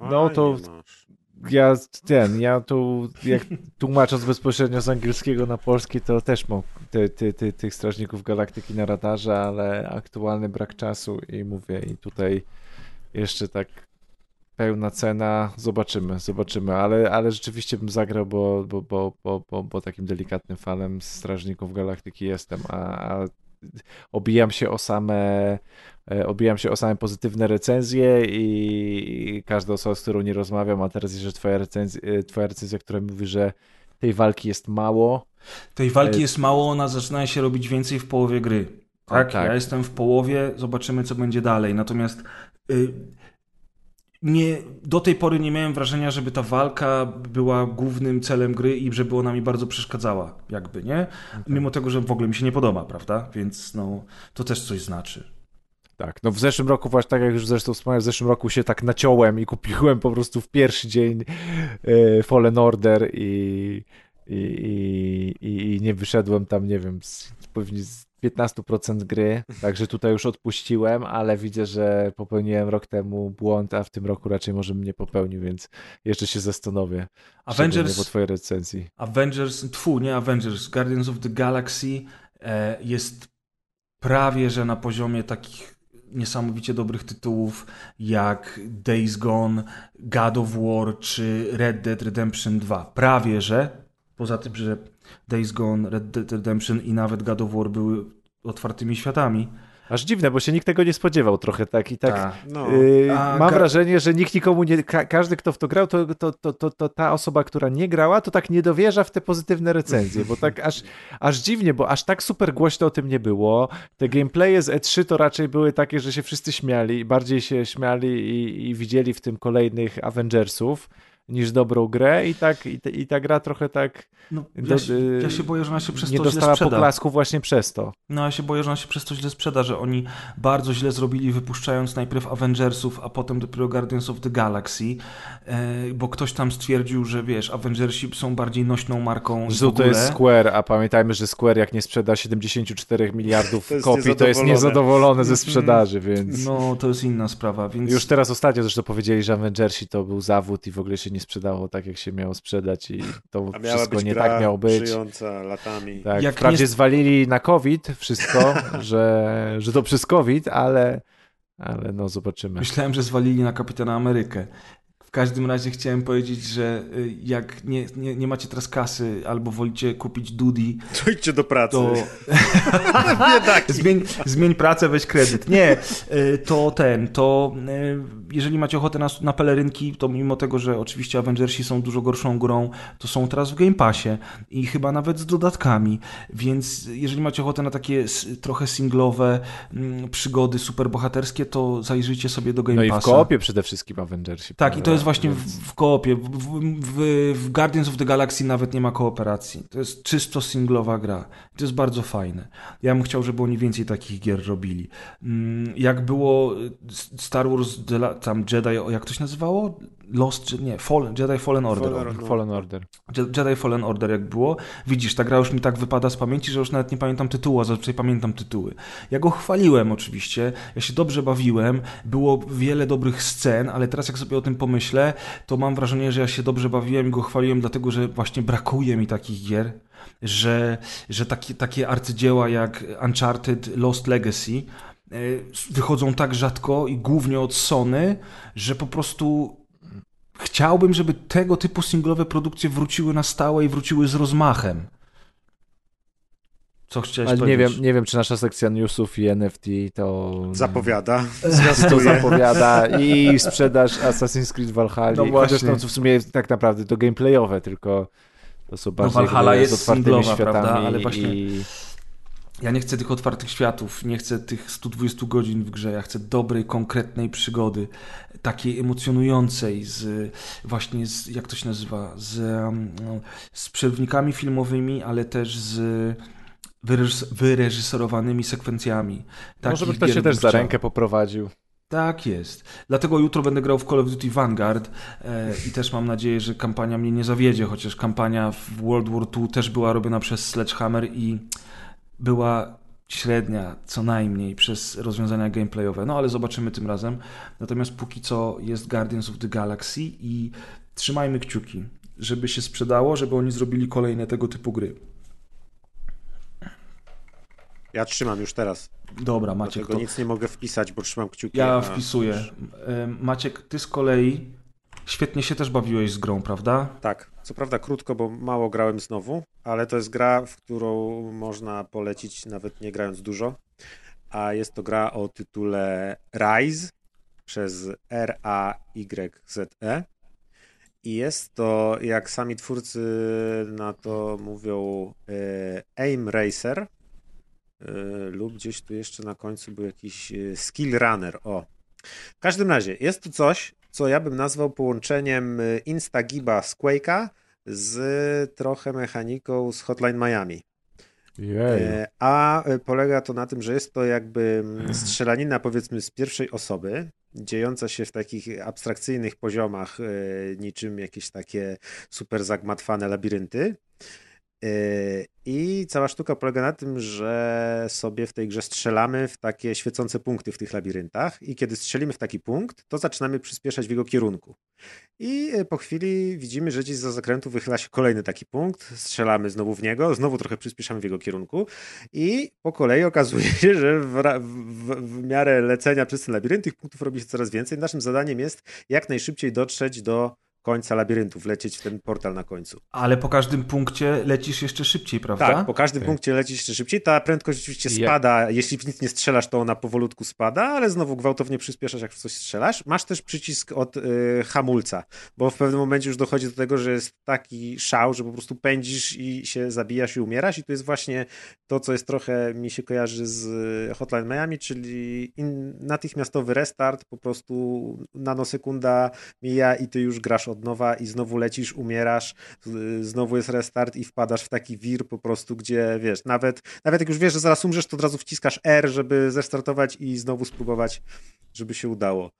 No to- masz. Ja ten, ja tu jak tłumacząc bezpośrednio z angielskiego na polski, to też mam ty, ty, ty, tych Strażników Galaktyki na radarze, ale aktualny brak czasu i mówię, i tutaj jeszcze tak pełna cena, zobaczymy, zobaczymy, ale, ale rzeczywiście bym zagrał, bo, bo, bo, bo, bo, bo takim delikatnym fanem Strażników Galaktyki jestem, a, a obijam się o same e, obijam się o same pozytywne recenzje i każda osoba, z którą nie rozmawiam, a teraz jeszcze twoja recenzja, e, twoja recenzja, która mówi, że tej walki jest mało. Tej walki e, jest mało, ona zaczyna się robić więcej w połowie gry. Tak, tak. ja jestem w połowie, zobaczymy co będzie dalej. Natomiast y, nie, do tej pory nie miałem wrażenia, żeby ta walka była głównym celem gry i żeby ona mi bardzo przeszkadzała, jakby, nie? Okay. Mimo tego, że w ogóle mi się nie podoba, prawda? Więc no, to też coś znaczy. Tak, no w zeszłym roku, właśnie tak jak już zresztą wspomniałem, w zeszłym roku się tak naciąłem i kupiłem po prostu w pierwszy dzień e, Fallen Order i, i, i, i nie wyszedłem tam, nie wiem, z, pewnie z 15% gry, także tutaj już odpuściłem, ale widzę, że popełniłem rok temu błąd, a w tym roku raczej może mnie popełnił, więc jeszcze się zastanowię. Avengers po twojej recenzji. Avengers, tfu, nie Avengers, Guardians of the Galaxy e, jest prawie, że na poziomie takich niesamowicie dobrych tytułów jak Days Gone, God of War czy Red Dead Redemption 2. Prawie, że poza tym, że Days Gone, Red Dead Redemption i nawet God of War były otwartymi światami. Aż dziwne, bo się nikt tego nie spodziewał trochę tak i tak. No. Yy, mam wrażenie, że nikt nikomu nie. Ka każdy, kto w to grał, to, to, to, to, to ta osoba, która nie grała, to tak nie dowierza w te pozytywne recenzje, bo tak aż, aż dziwnie, bo aż tak super głośno o tym nie było. Te gameplaye z E3 to raczej były takie, że się wszyscy śmiali, bardziej się śmiali i, i widzieli w tym kolejnych Avengersów niż dobrą grę i tak i, i ta gra trochę tak no, ja, się, ja, się, boję, że ona się przez nie to dostała źle poklasku właśnie przez to. No ja się boję, że ona się przez to źle sprzeda, że oni bardzo źle zrobili wypuszczając najpierw Avengersów, a potem dopiero Guardians of the Galaxy, e, bo ktoś tam stwierdził, że wiesz, Avengersi są bardziej nośną marką Że to jest Square, a pamiętajmy, że Square jak nie sprzeda 74 miliardów [laughs] to kopii, to jest niezadowolony ze sprzedaży, więc... No, to jest inna sprawa, więc... Już teraz ostatnio zresztą powiedzieli, że Avengersi to był zawód i w ogóle się nie sprzedało tak, jak się miało sprzedać i to wszystko nie tak miało być. żyjąca latami. Tak, jak wprawdzie nie... zwalili na COVID wszystko, [laughs] że, że to przez COVID, ale, ale no zobaczymy. Myślałem, że zwalili na Kapitana Amerykę każdym razie chciałem powiedzieć, że y, jak nie, nie, nie macie teraz kasy albo wolicie kupić Dudi, to idźcie do pracy. To... [laughs] zmień, zmień pracę, weź kredyt. Nie, y, to ten, to y, jeżeli macie ochotę na, na pelerynki, to mimo tego, że oczywiście Avengersi są dużo gorszą grą, to są teraz w Game Passie i chyba nawet z dodatkami, więc jeżeli macie ochotę na takie trochę singlowe mm, przygody superbohaterskie, to zajrzyjcie sobie do Game Passa. No i w koopie przede wszystkim Avengersi. Tak, i to jest właśnie w, w koopie. W, w, w, Guardians of the Galaxy nawet nie ma kooperacji. To jest czysto singlowa gra. To jest bardzo fajne. Ja bym chciał, żeby oni więcej takich gier robili. Mm, jak było Star Wars, tam Jedi, jak to się nazywało? Lost, nie, Fallen, Jedi Fallen Order. Fallen, Fallen Order. Jedi Fallen Order jak było. Widzisz, ta gra już mi tak wypada z pamięci, że już nawet nie pamiętam tytułu, a zazwyczaj pamiętam tytuły. Ja go chwaliłem oczywiście, ja się dobrze bawiłem, było wiele dobrych scen, ale teraz jak sobie o tym pomyślę, to mam wrażenie, że ja się dobrze bawiłem i go chwaliłem dlatego, że właśnie brakuje mi takich gier, że, że takie, takie arcydzieła jak Uncharted Lost Legacy e, wychodzą tak rzadko i głównie od Sony, że po prostu chciałbym, żeby tego typu singlowe produkcje wróciły na stałe i wróciły z rozmachem. Co chciałeś Ale powiedzieć? Nie wiem, nie wiem, czy nasza sekcja newsów i NFT to... Zapowiada. To zapowiada i sprzedaż Assassin's Creed Valhalla. No właśnie. To w sumie tak naprawdę to gameplayowe, tylko to są no bardziej no Valhalla jest z otwartymi światami. Prawda? Ale właśnie... I... Ja nie chcę tych otwartych światów, nie chcę tych 120 godzin w grze, ja chcę dobrej, konkretnej przygody takiej emocjonującej, z właśnie z, jak to się nazywa, z, no, z przerwnikami filmowymi, ale też z wyreżyserowanymi sekwencjami. Może by ktoś się też za rękę poprowadził. Tak jest. Dlatego jutro będę grał w Call of Duty Vanguard e, i też mam nadzieję, że kampania mnie nie zawiedzie, chociaż kampania w World War II też była robiona przez Sledgehammer i była średnia co najmniej przez rozwiązania gameplayowe, no ale zobaczymy tym razem. Natomiast póki co jest Guardians of the Galaxy i trzymajmy kciuki, żeby się sprzedało, żeby oni zrobili kolejne tego typu gry. Ja trzymam już teraz. Dobra, Maciek. Dlatego To... nic nie mogę wpisać, bo trzymam kciuki. Ja wpisuję. E, Maciek, ty z kolei świetnie się też bawiłeś z grą, prawda? Tak, co prawda krótko, bo mało grałem znowu, ale to jest gra, w którą można polecić nawet nie grając dużo. A jest to gra o tytule Rise przez R-A-Y-Z-E. I jest to, jak sami twórcy na to mówią, e, Aim Racer. e, Lub gdzieś tu jeszcze na końcu był jakiś e, Skill Runner. O. W każdym razie, jest to coś, co ja bym nazwał połączeniem y, Instagiba z Quake'a z trochę mechaniką z Hotline Miami. Jej. E, A e, polega to na tym, że jest to jakby mm, strzelanina powiedzmy z pierwszej osoby, dziejąca się w takich abstrakcyjnych poziomach, e, niczym jakieś takie super zagmatwane labirynty. E, I cała sztuka polega na tym, że sobie w tej grze strzelamy w takie świecące punkty w tych labiryntach i kiedy strzelimy w taki punkt, to zaczynamy przyspieszać w jego kierunku. I e, po chwili widzimy, że gdzieś za zakrętu wychyla się kolejny taki punkt, strzelamy znowu w niego, znowu trochę przyspieszamy w jego kierunku i po kolei okazuje się, że w, w, w miarę lecenia przez ten labirynt tych punktów robi się coraz więcej. Naszym zadaniem jest jak najszybciej dotrzeć do końca labiryntu, wlecieć w ten portal na końcu. Ale po każdym punkcie lecisz jeszcze szybciej, prawda? Tak, po każdym Okej. punkcie lecisz jeszcze szybciej. Ta prędkość oczywiście spada. Jeśli w nic nie strzelasz, to ona powolutku spada, ale znowu gwałtownie przyspieszasz, jak w coś strzelasz. Masz też przycisk od y, hamulca, bo w pewnym momencie już dochodzi do tego, że jest taki szał, że po prostu pędzisz i się zabijasz i umierasz. I to jest właśnie to, co jest trochę mi się kojarzy z y, Hotline Miami, czyli in, natychmiastowy restart, po prostu nanosekunda mija i ty już grasz od nowa i znowu lecisz, umierasz, znowu jest restart i wpadasz w taki wir po prostu, gdzie wiesz, nawet, nawet jak już wiesz, że zaraz umrzesz, to od razu wciskasz R, żeby zestartować i znowu spróbować, żeby się udało.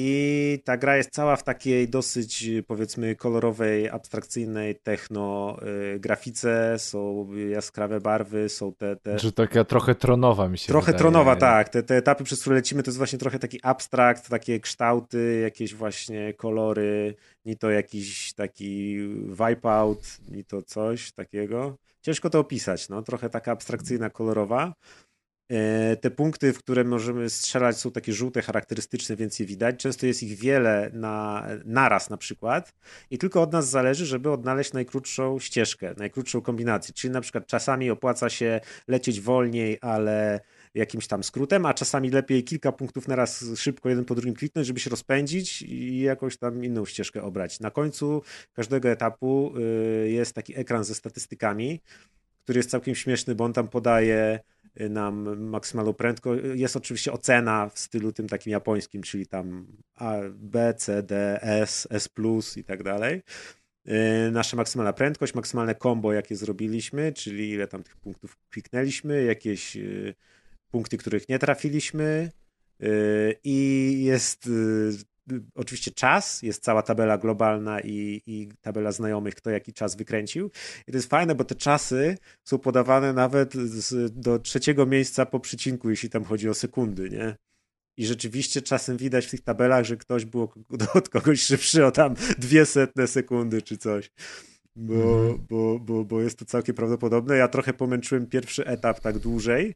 I ta gra jest cała w takiej dosyć, powiedzmy, kolorowej, abstrakcyjnej techno yy, grafice, są jaskrawe barwy, są te, te Że taka trochę tronowa mi się Trochę wydaje. tronowa, tak. Te, te etapy, przez które lecimy, to jest właśnie trochę taki abstrakt, takie kształty, jakieś właśnie kolory, ni to jakiś taki wipeout, ni to coś takiego. Ciężko to opisać, no. Trochę taka abstrakcyjna, kolorowa. E, Te punkty, w które możemy strzelać, są takie żółte, charakterystyczne, więc je widać. Często jest ich wiele na, naraz na przykład i tylko od nas zależy, żeby odnaleźć najkrótszą ścieżkę, najkrótszą kombinację. Czyli na przykład czasami opłaca się lecieć wolniej, ale jakimś tam skrótem, a czasami lepiej kilka punktów naraz szybko jeden po drugim kliknąć, żeby się rozpędzić i jakąś tam inną ścieżkę obrać. Na końcu każdego etapu y, jest taki ekran ze statystykami, który jest całkiem śmieszny, bo on tam podaje nam maksymalną prędkość. Jest oczywiście ocena w stylu tym takim japońskim, czyli tam A, B, C, D, S, S+, i tak dalej. Y, Nasza maksymalna prędkość, maksymalne combo, jakie zrobiliśmy, czyli ile tam tych punktów kliknęliśmy, jakieś y, punkty, których nie trafiliśmy y, i jest oczywiście czas, jest cała tabela globalna i, i tabela znajomych, kto jaki czas wykręcił. I to jest fajne, bo te czasy są podawane nawet z, do trzeciego miejsca po przycinku, jeśli tam chodzi o sekundy, nie? I rzeczywiście czasem widać w tych tabelach, że ktoś był [laughs] od kogoś szybszy o tam dwie setne sekundy czy coś. Bo, bo, bo, bo jest to całkiem prawdopodobne. Ja trochę pomęczyłem pierwszy etap tak dłużej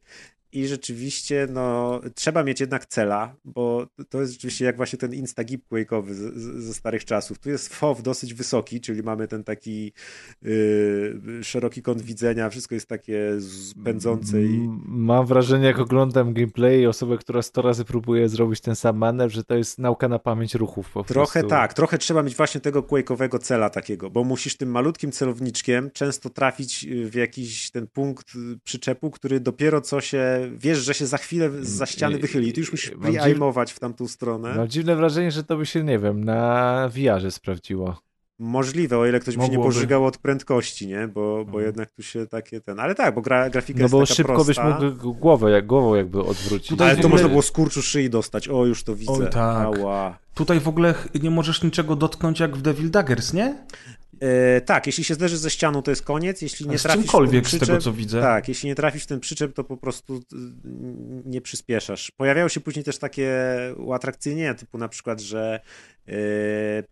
i rzeczywiście no, trzeba mieć jednak cela, bo to jest rzeczywiście jak właśnie ten instagip quake'owy ze starych czasów. Tu jest FOV dosyć wysoki, czyli mamy ten taki yy, szeroki kąt widzenia, wszystko jest takie pędzące i Mam wrażenie, jak oglądam gameplay i osobę, która 100 razy próbuje zrobić ten sam manewr, że to jest nauka na pamięć ruchów po Trochę prostu. tak, trochę trzeba mieć właśnie tego quake'owego cela takiego, bo musisz tym malutkim celowniczkiem często trafić w jakiś ten punkt y, przyczepu, który dopiero co się, wiesz, że się za chwilę za ściany wychyli i ty już musisz pre-aimować w tamtą stronę. Mam dziwne wrażenie, że to by się, nie wiem, na VR-ze sprawdziło. Możliwe, o ile ktoś by się nie Mogłoby. pożygał od prędkości, nie? Bo, bo jednak tu się takie ten, ale tak, bo gra, grafika No jest bo taka szybko prosta. byś mógł głowę, jak, głową jakby odwrócić. Tutaj Ale to ogóle- można było skurczu szyi dostać, o już to widzę. Oj, tak. Ała. Tutaj w ogóle nie możesz niczego dotknąć jak w Devil Daggers, nie? E, tak, jeśli się zderzy ze ścianą, to jest koniec. Jeśli nie z trafisz w z ten tego, przyczep, co widzę. Tak, jeśli nie trafisz w ten przyczep, to po prostu y, nie przyspieszasz. Pojawiają się później też takie uatrakcyjnienia, typu na przykład, że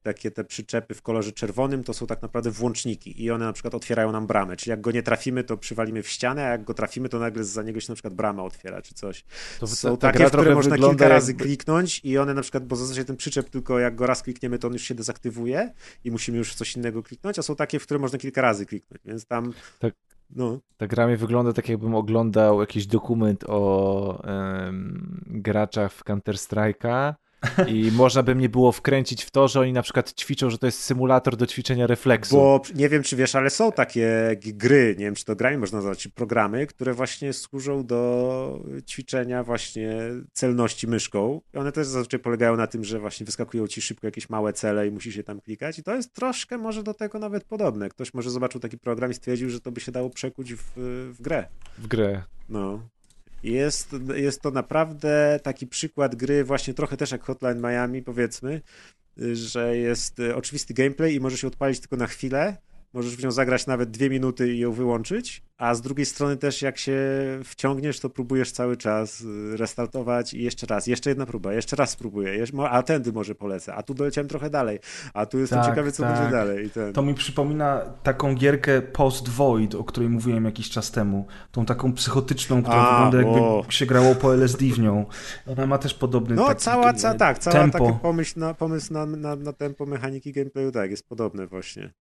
takie te przyczepy w kolorze czerwonym to są tak naprawdę włączniki i one na przykład otwierają nam bramę. Czyli jak go nie trafimy, to przywalimy w ścianę, a jak go trafimy, to nagle za niego się na przykład brama otwiera czy coś. To są ta takie, gra w które można kilka razy jakby- kliknąć i one na przykład, bo zazwyczaj ten przyczep tylko jak go raz klikniemy, to on już się dezaktywuje i musimy już w coś innego kliknąć, a są takie, w które można kilka razy kliknąć, więc tam Tak. no, Ta gra mi wygląda tak, jakbym oglądał jakiś dokument o em, graczach w Counter-Strike'a i [laughs] można by mnie było wkręcić w to, że oni na przykład ćwiczą, że to jest symulator do ćwiczenia refleksu. Bo nie wiem, czy wiesz, ale są takie gry, nie wiem, czy to grami można nazwać, programy, które właśnie służą do ćwiczenia właśnie celności myszką. I one też zazwyczaj polegają na tym, że właśnie wyskakują ci szybko jakieś małe cele i musisz je tam klikać. I to jest troszkę może do tego nawet podobne. Ktoś może zobaczył taki program i stwierdził, że to by się dało przekuć w, w grę. W grę. No. Jest, jest to naprawdę taki przykład gry, właśnie trochę też jak Hotline Miami, powiedzmy, y, że jest y, oczywisty gameplay i możesz się odpalić tylko na chwilę. Możesz w nią zagrać nawet dwie minuty i ją wyłączyć, a z drugiej strony też jak się wciągniesz, to próbujesz cały czas y, restartować i jeszcze raz, jeszcze jedna próba, jeszcze raz spróbuję, a tędy może polecę, a tu doleciałem trochę dalej, a tu jestem Tak, ciekawy, co tak. będzie dalej. To mi przypomina taką gierkę Post Void, o której mówiłem jakiś czas temu. Tą taką psychotyczną, która A, wygląda jakby o. się grało po LSD w nią. Ona ma też podobny No, taki, cała, ca, tak, cała tempo. taki pomysł, na, pomysł na, na, na tempo mechaniki gameplayu, tak, jest podobny właśnie.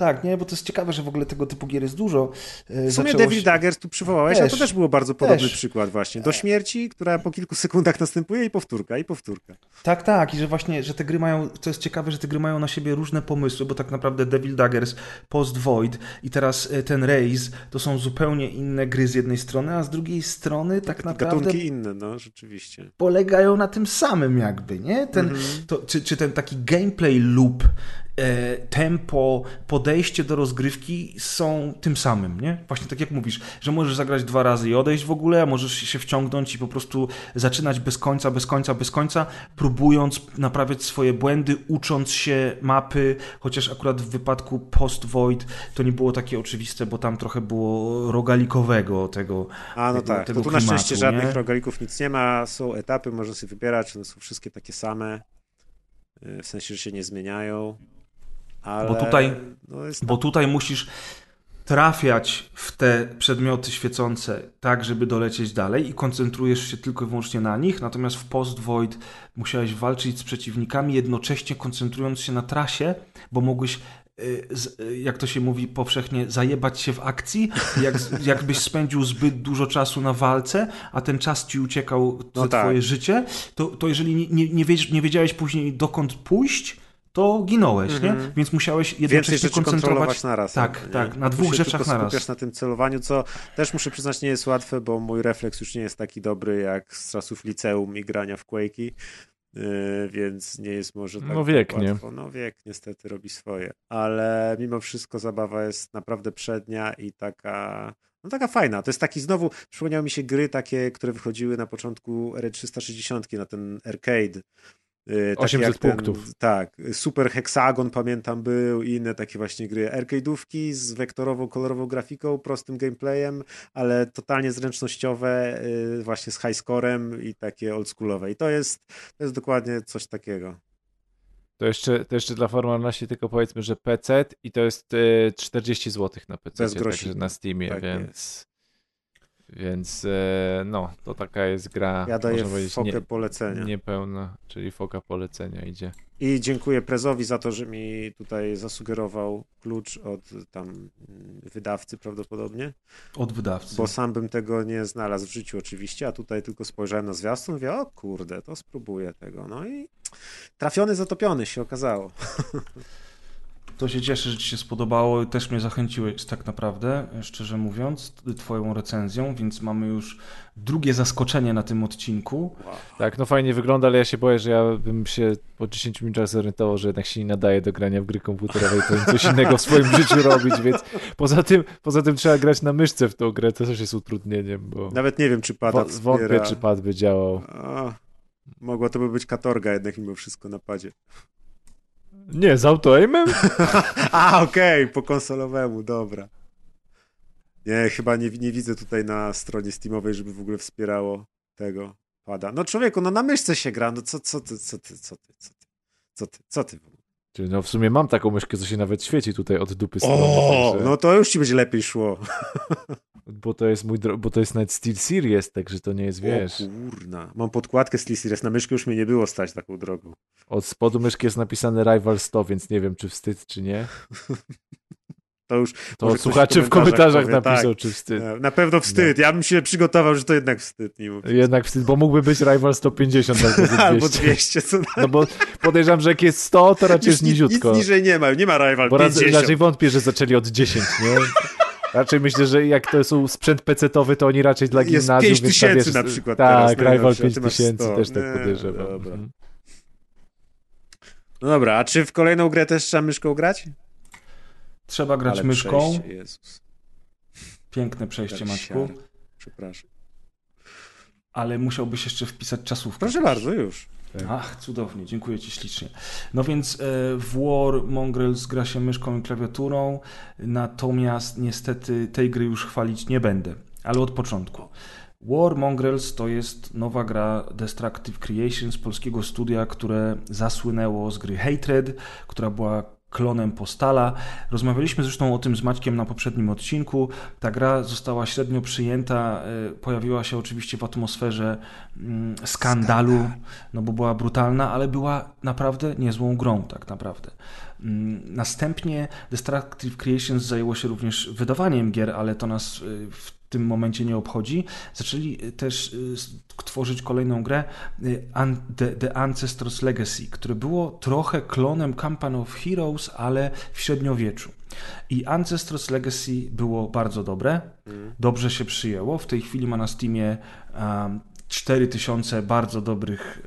Tak, nie, bo to jest ciekawe, że w ogóle tego typu gier jest dużo. E, W sumie Devil się- Daggers tu przywołałeś, a Też, to też było bardzo podobny też. przykład właśnie. Do śmierci, która po kilku sekundach następuje i powtórka, i powtórka. Tak, tak, i że właśnie, że te gry mają, to jest ciekawe, że te gry mają na siebie różne pomysły, bo tak naprawdę Devil Daggers, Post Void i teraz e, ten Raze to są zupełnie inne gry z jednej strony, a z drugiej strony tak naprawdę Gatunki inne, no rzeczywiście. polegają na tym samym jakby, nie? Ten, Mhm. to, czy, czy ten taki gameplay loop, tempo, podejście do rozgrywki są tym samym, nie? Właśnie tak jak mówisz, że możesz zagrać dwa razy i odejść w ogóle, a możesz się wciągnąć i po prostu zaczynać bez końca, bez końca, bez końca, próbując naprawiać swoje błędy, ucząc się mapy, chociaż akurat w wypadku Post Void to nie było takie oczywiste, bo tam trochę było rogalikowego tego A no tego- tak, tego tu na szczęście klimatu, żadnych nie? rogalików nic nie ma, są etapy, można sobie wybierać, one są wszystkie takie same, y, w sensie, że się nie zmieniają, ale... Bo tutaj- No Bo tutaj musisz trafiać w te przedmioty świecące tak, żeby dolecieć dalej i koncentrujesz się tylko i wyłącznie na nich, natomiast w Post Void musiałeś walczyć z przeciwnikami, jednocześnie koncentrując się na trasie, bo mogłeś y, y, jak to się mówi powszechnie, zajebać się w akcji, jak, [laughs] jakbyś spędził zbyt dużo czasu na walce, a ten czas ci uciekał No za tak. twoje życie, to, to jeżeli nie, nie wiedziałeś później dokąd pójść, to ginąłeś, nie? Więc musiałeś Mhm. więcej jednocześnie rzeczy koncentrować kontrolować na raz. Tak, nie? tak, na dwóch się rzeczach na raz. skupiasz na tym celowaniu, co też muszę przyznać nie jest łatwe, bo mój refleks już nie jest taki dobry jak z czasów liceum i grania w Quake'i, yy, więc nie jest może tak No wiek, nie? łatwo. No wiek niestety robi swoje, ale mimo wszystko zabawa jest naprawdę przednia i taka... No taka fajna. To jest taki znowu, przypomniały mi się gry takie, które wychodziły na początku ery 360 na ten arcade. Yy, takie 800 jak ten- punktów. Tak, Super Hexagon pamiętam był i inne takie właśnie gry. Arcade'ówki z wektorową, kolorową grafiką, prostym gameplayem, ale totalnie zręcznościowe, yy, właśnie z high scorem i takie oldschoolowe. I to jest, to jest dokładnie coś takiego. To jeszcze, to jeszcze dla formalności tylko powiedzmy, że PC i to jest e, 40 zł na PC, także na Steamie, Tak więc więc e, no, to taka jest gra, Ja daję można powiedzieć, fokę nie, polecenia. niepełna, czyli foka polecenia idzie. I dziękuję Prezowi za to, że mi tutaj zasugerował klucz od tam wydawcy prawdopodobnie. Od wydawcy. Bo sam bym tego nie znalazł w życiu oczywiście, a tutaj tylko spojrzałem na zwiastun i mówię, o kurde, to spróbuję tego. No i trafiony, zatopiony się okazało. [laughs] To się cieszę, że Ci się spodobało. Też mnie zachęciłeś tak naprawdę, szczerze mówiąc, Twoją recenzją, więc mamy już drugie zaskoczenie na tym odcinku. Tak, no fajnie wygląda, ale ja się boję, że ja bym się po 10 minutach zorientował, że jednak się nie nadaje do grania w gry komputerowe i powinien coś innego w swoim życiu robić, więc poza tym, poza tym trzeba grać na myszce w tą grę, to też jest utrudnieniem, bo Nawet nie wiem, czy pada wo- wątpię, czy pad by działał. O, mogła to by być katorga jednak mimo wszystko na padzie. Nie, z auto-aimem? [laughs] A, okej, po konsolowemu, dobra. Nie, chyba nie, nie widzę tutaj na stronie Steamowej, żeby w ogóle wspierało tego pada. No człowieku, no na myszce się gra, no co, co ty, co ty, co ty, co ty, co ty, co ty w ogóle? Czyli No w sumie mam taką myszkę, co się nawet świeci tutaj od dupy strony. O, także- no to już ci będzie lepiej szło. [laughs] Bo to jest mój, bo to jest nawet Steel Series, także to nie jest, wiesz. O kurna, mam podkładkę z Series, na myszkę już mnie nie było stać taką drogą. Od spodu myszki jest napisane Rival 100, więc nie wiem, czy wstyd, czy nie. [laughs] To już To od ktoś słuchaczy w komentarzach powie, napisał, tak, czy wstyd. Na pewno wstyd, ja bym się przygotował, że to jednak wstyd. Wszystko. Jednak wstyd, bo mógłby być Rival 150 [laughs] albo 200. Albo 200, co [laughs] No bo podejrzewam, że jak jest 100, to raczej jest nic, nic niziutko. niżej nie ma, nie ma rival Bo raczej, 50. raczej wątpię, że zaczęli od 10, nie? Raczej myślę, że jak to są sprzęt pecetowy, to oni raczej dla Jest gimnazjum... 5000 tam, wiesz, na przykład Tak, teraz, Rival najnowszy, a ty masz 5000 100. też tak podejrzewam. dobra. Mhm. No dobra, a czy w kolejną grę też trzeba myszką grać? Trzeba grać Ale myszką. przejście, Jezus. Piękne przejście, Maćku. Przepraszam. Ale musiałbyś jeszcze wpisać czasówkę. Proszę bardzo, już. Ach, cudownie, dziękuję Ci ślicznie. No więc e, w War Mongrels gra się myszką i klawiaturą, natomiast niestety tej gry już chwalić nie będę, ale od początku. War Mongrels to jest nowa gra Destructive Creations polskiego studia, które zasłynęło z gry Hatred, która była klonem Postala. Rozmawialiśmy zresztą o tym z Maćkiem na poprzednim odcinku. Ta gra została średnio przyjęta, e, pojawiła się oczywiście w atmosferze mm, skandalu, no bo była brutalna, ale była naprawdę niezłą grą tak naprawdę. Mm, Następnie Destructive Creations zajęło się również wydawaniem gier, ale to nas y, w tym momencie nie obchodzi. Zaczęli y, też y, tworzyć kolejną grę y, The, Ancestors Legacy, które było trochę klonem Company of Heroes, ale w średniowieczu. I Ancestors Legacy było bardzo dobre, dobrze się przyjęło. W tej chwili ma na Steamie um, 4000 bardzo dobrych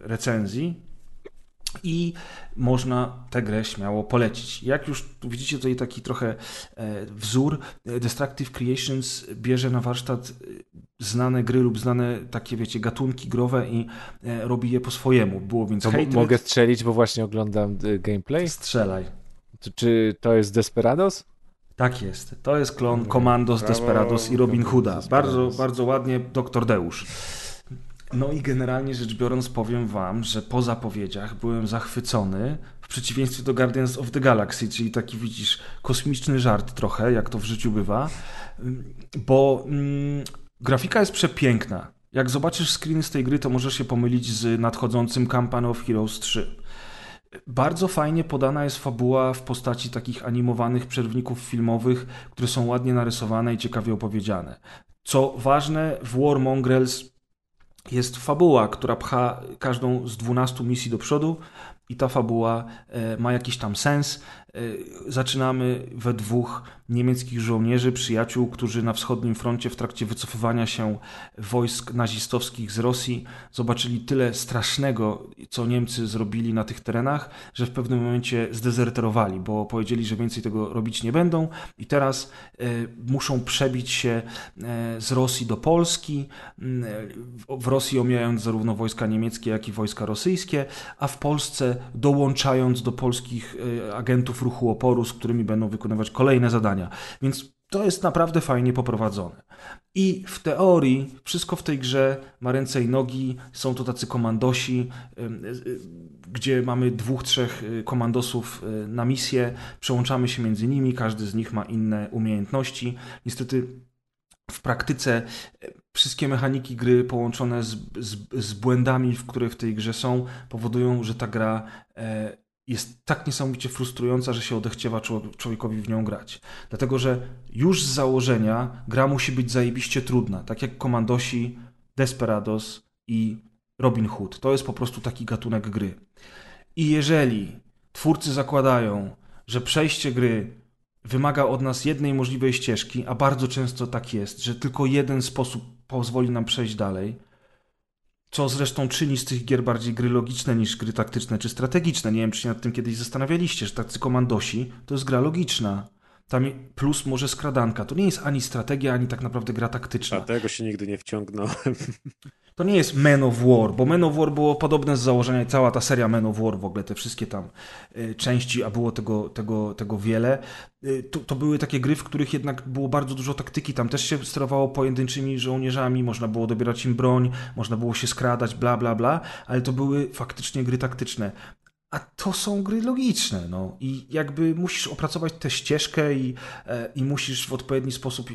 recenzji i można tę grę śmiało polecić. Jak już widzicie tutaj taki trochę e, wzór, e, Destructive Creations bierze na warsztat e, znane gry lub znane takie, wiecie, gatunki growe i robi je po swojemu. Było więc Hatred. mogę strzelić, bo właśnie oglądam gameplay. Strzelaj. Czy, to jest Desperados? Tak jest. To jest klon Commandos, Desperados i Robin Hooda. Bardzo, bardzo ładnie, doktor Deusz. No i generalnie rzecz biorąc powiem wam, że po zapowiedziach byłem zachwycony, w przeciwieństwie do Guardians of the Galaxy, czyli taki widzisz kosmiczny żart trochę, jak to w życiu bywa, Ym, bo mm, grafika jest przepiękna. Jak zobaczysz screeny z tej gry, to możesz się pomylić z nadchodzącym Company of Heroes 3. Bardzo fajnie podana jest fabuła w postaci takich animowanych przerwników filmowych, które są ładnie narysowane i ciekawie opowiedziane. Co ważne, w War Mongrels jest fabuła, która pcha każdą z 12 misji do przodu i ta fabuła e, ma jakiś tam sens. E, zaczynamy we dwóch niemieckich żołnierzy, przyjaciół, którzy na wschodnim froncie w trakcie wycofywania się wojsk nazistowskich z Rosji zobaczyli tyle strasznego, co Niemcy zrobili na tych terenach, że w pewnym momencie zdezerterowali, bo powiedzieli, że więcej tego robić nie będą. I teraz e, muszą przebić się e, z Rosji do Polski, w- Rosji omijając zarówno wojska niemieckie, jak i wojska rosyjskie, a w Polsce dołączając do polskich agentów ruchu oporu, z którymi będą wykonywać kolejne zadania. Więc to jest naprawdę fajnie poprowadzone. I w teorii wszystko w tej grze ma ręce i nogi, są to tacy komandosi, gdzie mamy dwóch, trzech y, komandosów y, na misję, przełączamy się między nimi, każdy z nich ma inne umiejętności. Niestety w praktyce e, wszystkie mechaniki gry połączone z, z, z błędami, w które w tej grze są, powodują, że ta gra e, jest tak niesamowicie frustrująca, że się odechciewa człow- człowiekowi w nią grać. Dlatego, że już z założenia gra musi być zajebiście trudna, tak jak Komandosi, Desperados i Robin Hood. To jest po prostu taki gatunek gry. I jeżeli twórcy zakładają, że przejście gry wymaga od nas jednej możliwej ścieżki, a bardzo często tak jest, że tylko jeden sposób pozwoli nam przejść dalej, co zresztą czyni z tych gier bardziej gry logiczne niż gry taktyczne czy strategiczne. Nie wiem, czy się nad tym kiedyś zastanawialiście, że tacy komandosi to jest gra logiczna. Tam plus może skradanka. To nie jest ani strategia, ani tak naprawdę gra taktyczna. A tego się nigdy nie wciągnąłem. [laughs] To nie jest Men of War, bo Men of War było podobne z założenia i cała ta seria Men of War, w ogóle te wszystkie tam y, części, a było tego, tego, tego wiele. Y, to, to, były takie gry, w których jednak było bardzo dużo taktyki. Tam też się sterowało pojedynczymi żołnierzami, można było dobierać im broń, można było się skradać, bla, bla, bla, ale to były faktycznie gry taktyczne. A to są gry logiczne, no. I jakby musisz opracować tę ścieżkę i, e, i musisz w odpowiedni sposób e,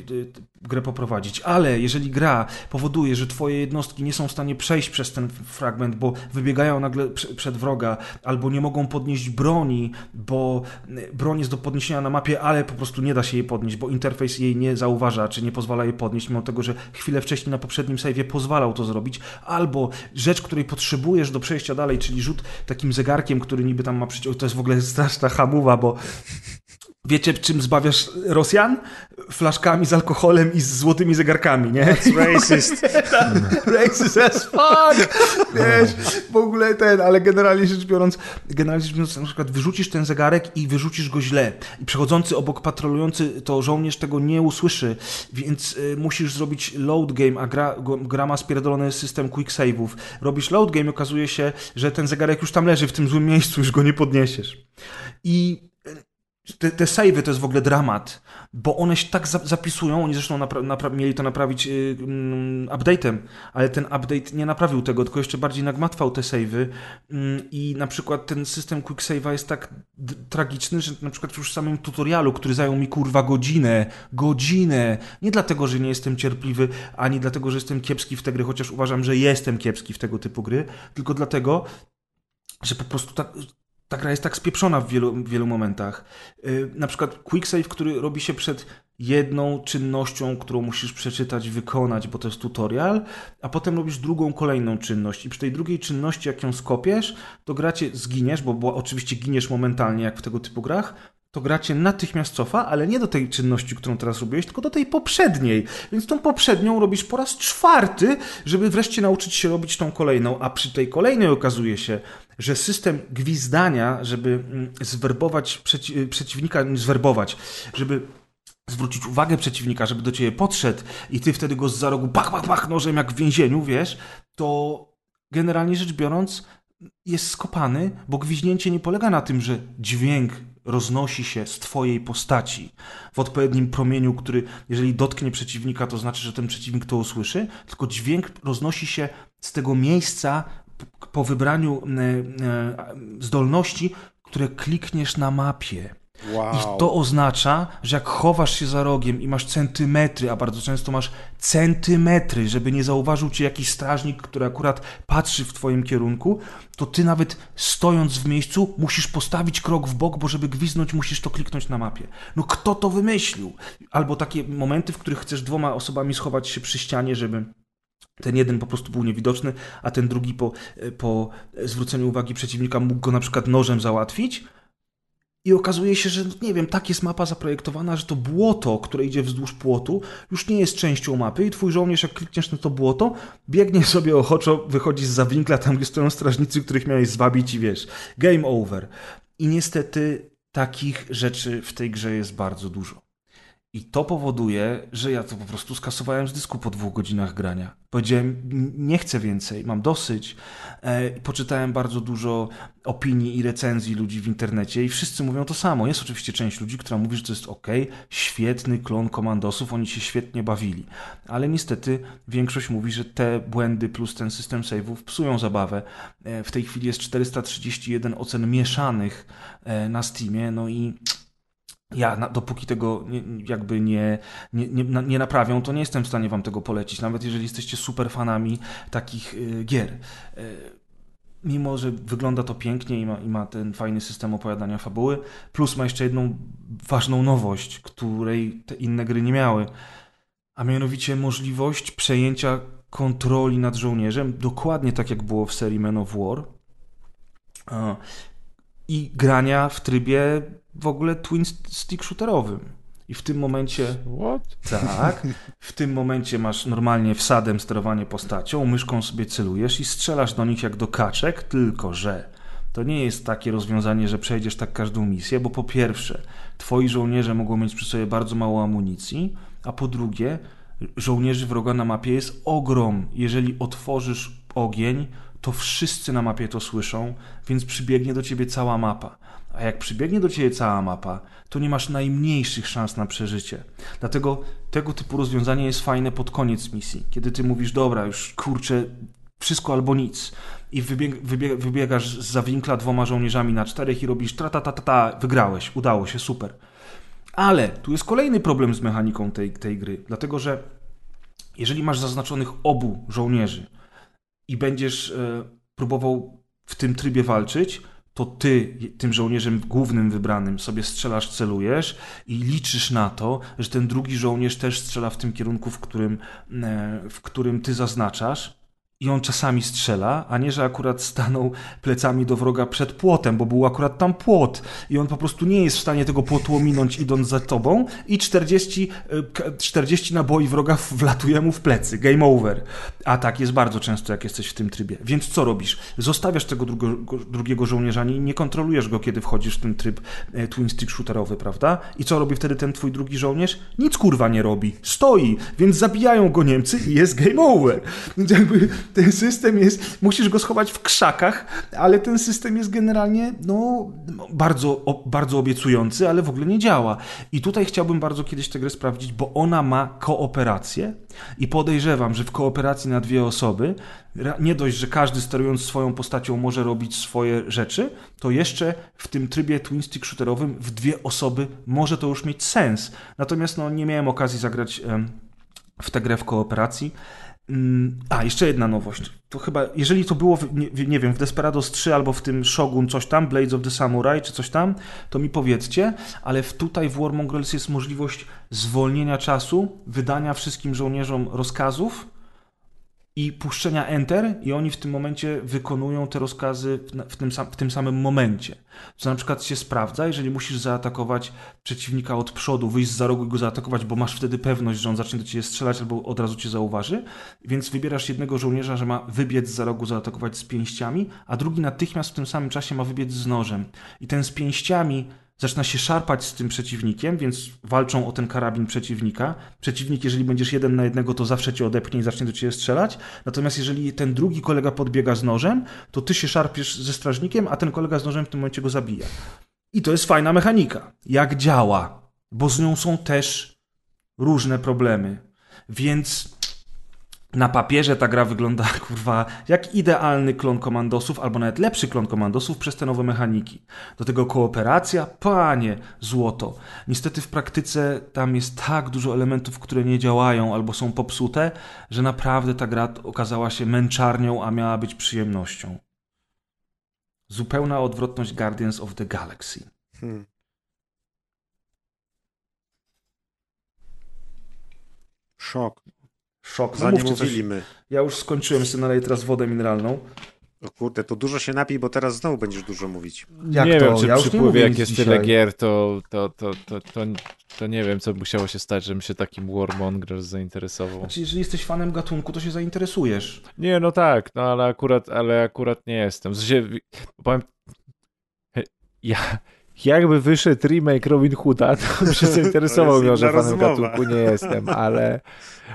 grę poprowadzić. Ale jeżeli gra powoduje, że twoje jednostki nie są w stanie przejść przez ten fragment, bo wybiegają nagle przed wroga, albo nie mogą podnieść broni, bo e, broń jest do podniesienia na mapie, ale po prostu nie da się jej podnieść, bo interfejs jej nie zauważa, czy nie pozwala jej podnieść, mimo tego, że chwilę wcześniej na poprzednim save'ie pozwalał to zrobić, albo rzecz, której potrzebujesz do przejścia dalej, czyli rzut takim zegarkiem, który niby tam ma przyciąg. To jest w ogóle straszna hamuwa, bo Wiecie, czym zbawiasz Rosjan? Flaszkami z alkoholem i z złotymi zegarkami, nie? That's racist. [laughs] racist as fuck! Wiesz, w ogóle ten, ale generalnie rzecz biorąc, generalnie rzecz biorąc, na przykład wyrzucisz ten zegarek i wyrzucisz go źle. I przechodzący obok patrolujący, to żołnierz tego nie usłyszy, więc y, musisz zrobić load game, a gra, gra ma spierdolony system quick save'ów. Robisz load game i okazuje się, że ten zegarek już tam leży w tym złym miejscu, już go nie podniesiesz. I te, te savey to jest w ogóle dramat, bo one się tak za, zapisują, oni zresztą mieli to naprawić yy, update'em, ale ten update nie naprawił tego, tylko jeszcze bardziej nagmatwał te savey yy, i na przykład ten system quick save'a jest tak tragiczny, że na przykład już w samym tutorialu, który zajął mi kurwa godzinę, godzinę, nie dlatego, że nie jestem cierpliwy, ani dlatego, że jestem kiepski w te gry, chociaż uważam, że jestem kiepski w tego typu gry, tylko dlatego, że po prostu ta, ta gra jest tak spieprzona w wielu, wielu momentach. Yy, na przykład quick save, który robi się przed jedną czynnością, którą musisz przeczytać, wykonać, bo to jest tutorial, a potem robisz drugą, kolejną czynność. I przy tej drugiej czynności, jak ją skopiesz, to gracie zginiesz, bo, bo oczywiście giniesz momentalnie, jak w tego typu grach, to gracie natychmiast cofa, ale nie do tej czynności, którą teraz robiłeś, tylko do tej poprzedniej. Więc tą poprzednią robisz po raz czwarty, żeby wreszcie nauczyć się robić tą kolejną, a przy tej kolejnej okazuje się, że system gwizdania, żeby mm, zwerbować przeci przeciwnika, zwerbować, żeby zwrócić uwagę przeciwnika, żeby do ciebie podszedł i ty wtedy go z za rogu pach, pach, pach nożem jak w więzieniu, wiesz, to generalnie rzecz biorąc jest skopany, bo gwiźnięcie nie polega na tym, że dźwięk roznosi się z twojej postaci w odpowiednim promieniu, który jeżeli dotknie przeciwnika, to znaczy, że ten przeciwnik to usłyszy, tylko dźwięk roznosi się z tego miejsca po wybraniu e, e, zdolności, które klikniesz na mapie. Wow. I to oznacza, że jak chowasz się za rogiem i masz centymetry, a bardzo często masz centymetry, żeby nie zauważył cię jakiś strażnik, który akurat patrzy w twoim kierunku, to ty nawet stojąc w miejscu musisz postawić krok w bok, bo żeby gwiznąć musisz to kliknąć na mapie. No kto to wymyślił? Albo takie momenty, w których chcesz dwoma osobami schować się przy ścianie, żeby ten jeden po prostu był niewidoczny, a ten drugi po, po zwróceniu uwagi przeciwnika mógł go na przykład nożem załatwić. I okazuje się, że nie wiem, tak jest mapa zaprojektowana, że to błoto, które idzie wzdłuż płotu, już nie jest częścią mapy i twój żołnierz, jak klikniesz na to błoto, biegnie [laughs] sobie ochoczo, wychodzi z zawinkla tam, gdzie stoją strażnicy, których miałeś zwabić i wiesz, game over. I niestety takich rzeczy w tej grze jest bardzo dużo. I to powoduje, że ja to po prostu skasowałem z dysku po dwóch godzinach grania. Powiedziałem, nie chcę więcej, mam dosyć. E, poczytałem bardzo dużo opinii i recenzji ludzi w internecie i wszyscy mówią to samo. Jest oczywiście część ludzi, która mówi, że to jest ok, świetny klon komandosów, oni się świetnie bawili. Ale niestety większość mówi, że te błędy plus ten system save'ów psują zabawę. E, w tej chwili jest 431 ocen mieszanych e, na Steamie, no i ja, na, dopóki tego nie, jakby nie, nie, nie, nie, naprawią, to nie jestem w stanie wam tego polecić, nawet jeżeli jesteście super fanami takich y, gier. Y, mimo, że wygląda to pięknie i ma, i ma ten fajny system opowiadania fabuły, plus ma jeszcze jedną ważną nowość, której te inne gry nie miały, a mianowicie możliwość przejęcia kontroli nad żołnierzem, dokładnie tak jak było w serii Men of War, i grania w trybie w ogóle twin stick shooterowym. I w tym momencie. What? Tak. W tym momencie masz normalnie wsadem sterowanie postacią, myszką sobie celujesz i strzelasz do nich jak do kaczek, tylko że to nie jest takie rozwiązanie, że przejdziesz tak każdą misję, bo po pierwsze, twoi żołnierze mogą mieć przy sobie bardzo mało amunicji, a po drugie, żołnierzy wroga na mapie jest ogrom. Jeżeli otworzysz ogień, to wszyscy na mapie to słyszą, więc przybiegnie do ciebie cała mapa. A jak przybiegnie do ciebie cała mapa, to nie masz najmniejszych szans na przeżycie. Dlatego tego typu rozwiązanie jest fajne pod koniec misji, kiedy ty mówisz, dobra, już kurczę, wszystko albo nic. I wybieg, wybieg, wybiegasz z winkla dwoma żołnierzami na czterech i robisz tra ta ta ta ta, wygrałeś, udało się, super. Ale tu jest kolejny problem z mechaniką tej, tej gry, dlatego że jeżeli masz zaznaczonych obu żołnierzy i będziesz e, próbował w tym trybie walczyć, to ty tym żołnierzem głównym wybranym sobie strzelasz, celujesz i liczysz na to, że ten drugi żołnierz też strzela w tym kierunku, w którym, e, w którym ty zaznaczasz i on czasami strzela, a nie, że akurat stanął plecami do wroga przed płotem, bo był akurat tam płot i on po prostu nie jest w stanie tego płotu ominąć idąc za tobą i 40, 40 e, naboi wroga wlatuje mu w plecy. Game over. A tak jest bardzo często, jak jesteś w tym trybie. Więc co robisz? Zostawiasz tego drugiego, drugiego żołnierza i nie kontrolujesz go, kiedy wchodzisz w ten tryb e, twin stick shooterowy, prawda? I co robi wtedy ten twój drugi żołnierz? Nic kurwa nie robi. Stoi, więc zabijają go Niemcy i jest game over. Więc jakby ten system jest, musisz go schować w krzakach, ale ten system jest generalnie no, bardzo, bardzo obiecujący, ale w ogóle nie działa. I tutaj chciałbym bardzo kiedyś tę grę sprawdzić, bo ona ma kooperację i podejrzewam, że w kooperacji na dwie osoby, nie dość, że każdy sterując swoją postacią może robić swoje rzeczy, to jeszcze w tym trybie twin stick shooterowym w dwie osoby może to już mieć sens. Natomiast no, nie miałem okazji zagrać w tę grę w kooperacji. Mm, a, jeszcze jedna nowość. To chyba, jeżeli to było, w, nie, nie, wiem, w Desperados 3 albo w tym Shogun coś tam, Blades of the Samurai czy coś tam, to mi powiedzcie, ale w, tutaj w War Mongrels jest możliwość zwolnienia czasu, wydania wszystkim żołnierzom rozkazów, i puszczenia Enter i oni w tym momencie wykonują te rozkazy w tym, w tym samym momencie. Co na przykład się sprawdza, jeżeli musisz zaatakować przeciwnika od przodu, wyjść za rogu i go zaatakować, bo masz wtedy pewność, że on zacznie do ciebie strzelać albo od razu cię zauważy, więc wybierasz jednego żołnierza, że ma wybiec za rogu, zaatakować z pięściami, a drugi natychmiast w tym samym czasie ma wybiec z nożem. I ten z pięściami zaczyna się szarpać z tym przeciwnikiem, więc walczą o ten karabin przeciwnika. Przeciwnik, jeżeli będziesz jeden na jednego, to zawsze cię odepnie i zacznie do ciebie strzelać. Natomiast jeżeli ten drugi kolega podbiega z nożem, to ty się szarpiesz ze strażnikiem, a ten kolega z nożem w tym momencie go zabija. I to jest fajna mechanika. Jak działa? Bo z nią są też różne problemy. Więc na papierze ta gra wygląda, [laughs] kurwa, jak idealny klon komandosów, albo nawet lepszy klon komandosów przez te nowe mechaniki. Do tego kooperacja, panie, złoto. Niestety w praktyce tam jest tak dużo elementów, które nie działają albo są popsute, że naprawdę ta gra okazała się męczarnią, a miała być przyjemnością. Zupełna odwrotność Guardians of the Galaxy. Hmm. Szok. Szok. Za nie mówili my. Ja już skończyłem sobie naleję teraz wodę mineralną. O kurde, to dużo się napij, bo teraz znowu będziesz dużo mówić. Jak nie to? wiem, czy ja przy wpływie jak jest dzisiaj. tyle gier, to, to, to, to, to, to nie wiem, co by musiało się stać, żebym się takim Warmongers zainteresował. Znaczy, jeżeli jesteś fanem gatunku, to się zainteresujesz. Nie, no tak, no ale akurat, ale akurat nie jestem. W sensie, powiem, ja, jakby wyszedł remake Robin Hooda, to bym się [laughs] zainteresował, mimo że fanem gatunku nie jestem, ale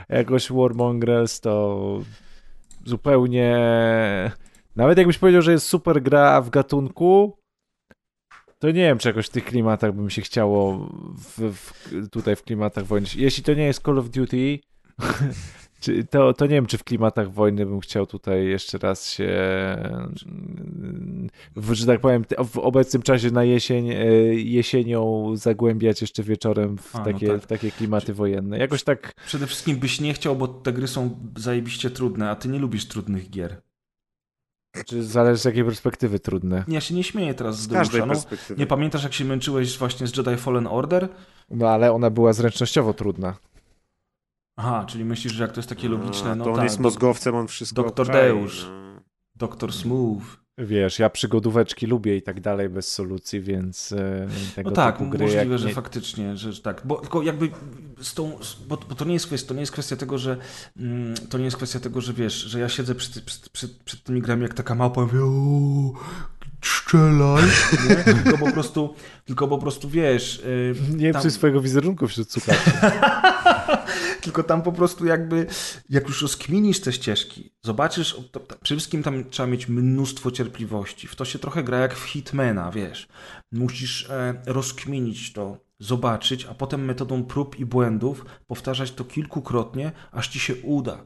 jakoś Warmongrels to zupełnie... Nawet jakbyś powiedział, że jest super gra w gatunku, to nie wiem, czy jakoś w tych klimatach bym się chciało w, w, tutaj w klimatach wojny. Jeśli to nie jest Call of Duty, to, to nie wiem, czy w klimatach wojny bym chciał tutaj jeszcze raz się, w, że tak powiem, w obecnym czasie na jesień, e, jesienią zagłębiać jeszcze wieczorem w, A, no takie, no tak. w takie klimaty wojenne. Jakoś tak... Przede wszystkim byś nie chciał, bo te gry są zajebiście trudne, a ty nie lubisz trudnych gier. Czy zależy z jakiej perspektywy trudne? Ja się nie śmieję teraz z, z każdej no, perspektywy. Nie pamiętasz, jak się męczyłeś właśnie z Jedi Fallen Order? No ale ona była zręcznościowo trudna. Aha, czyli myślisz, że jak to jest takie logiczne, no to on tak, jest mózgowcem, on wszystko Doktor Deusz, no. Doktor Smooth. Wiesz, ja przygodóweczki lubię i tak dalej bez solucji, więc e, tego No tak, gry, możliwe, że faktycznie, że tak, bo tylko jakby z tą, bo, bo, to nie jest kwestia, to nie jest kwestia tego, że mm, to nie jest kwestia tego, że wiesz, że ja siedzę przed, przed, przed, przed tymi grami jak taka małpa i mówię, strzelaj, nie? [laughs] Tylko po prostu, tylko po prostu wiesz... y, Nie tam- psuj swojego wizerunku wśród słuchaczy. [laughs] [laughs] Tylko tam po prostu jakby, jak już rozkminisz te ścieżki, zobaczysz, to, to, przede wszystkim tam trzeba mieć mnóstwo cierpliwości. W to się trochę gra jak w Hitmana, wiesz. Musisz e, rozkminić to, zobaczyć, a potem metodą prób i błędów powtarzać to kilkukrotnie, aż ci się uda.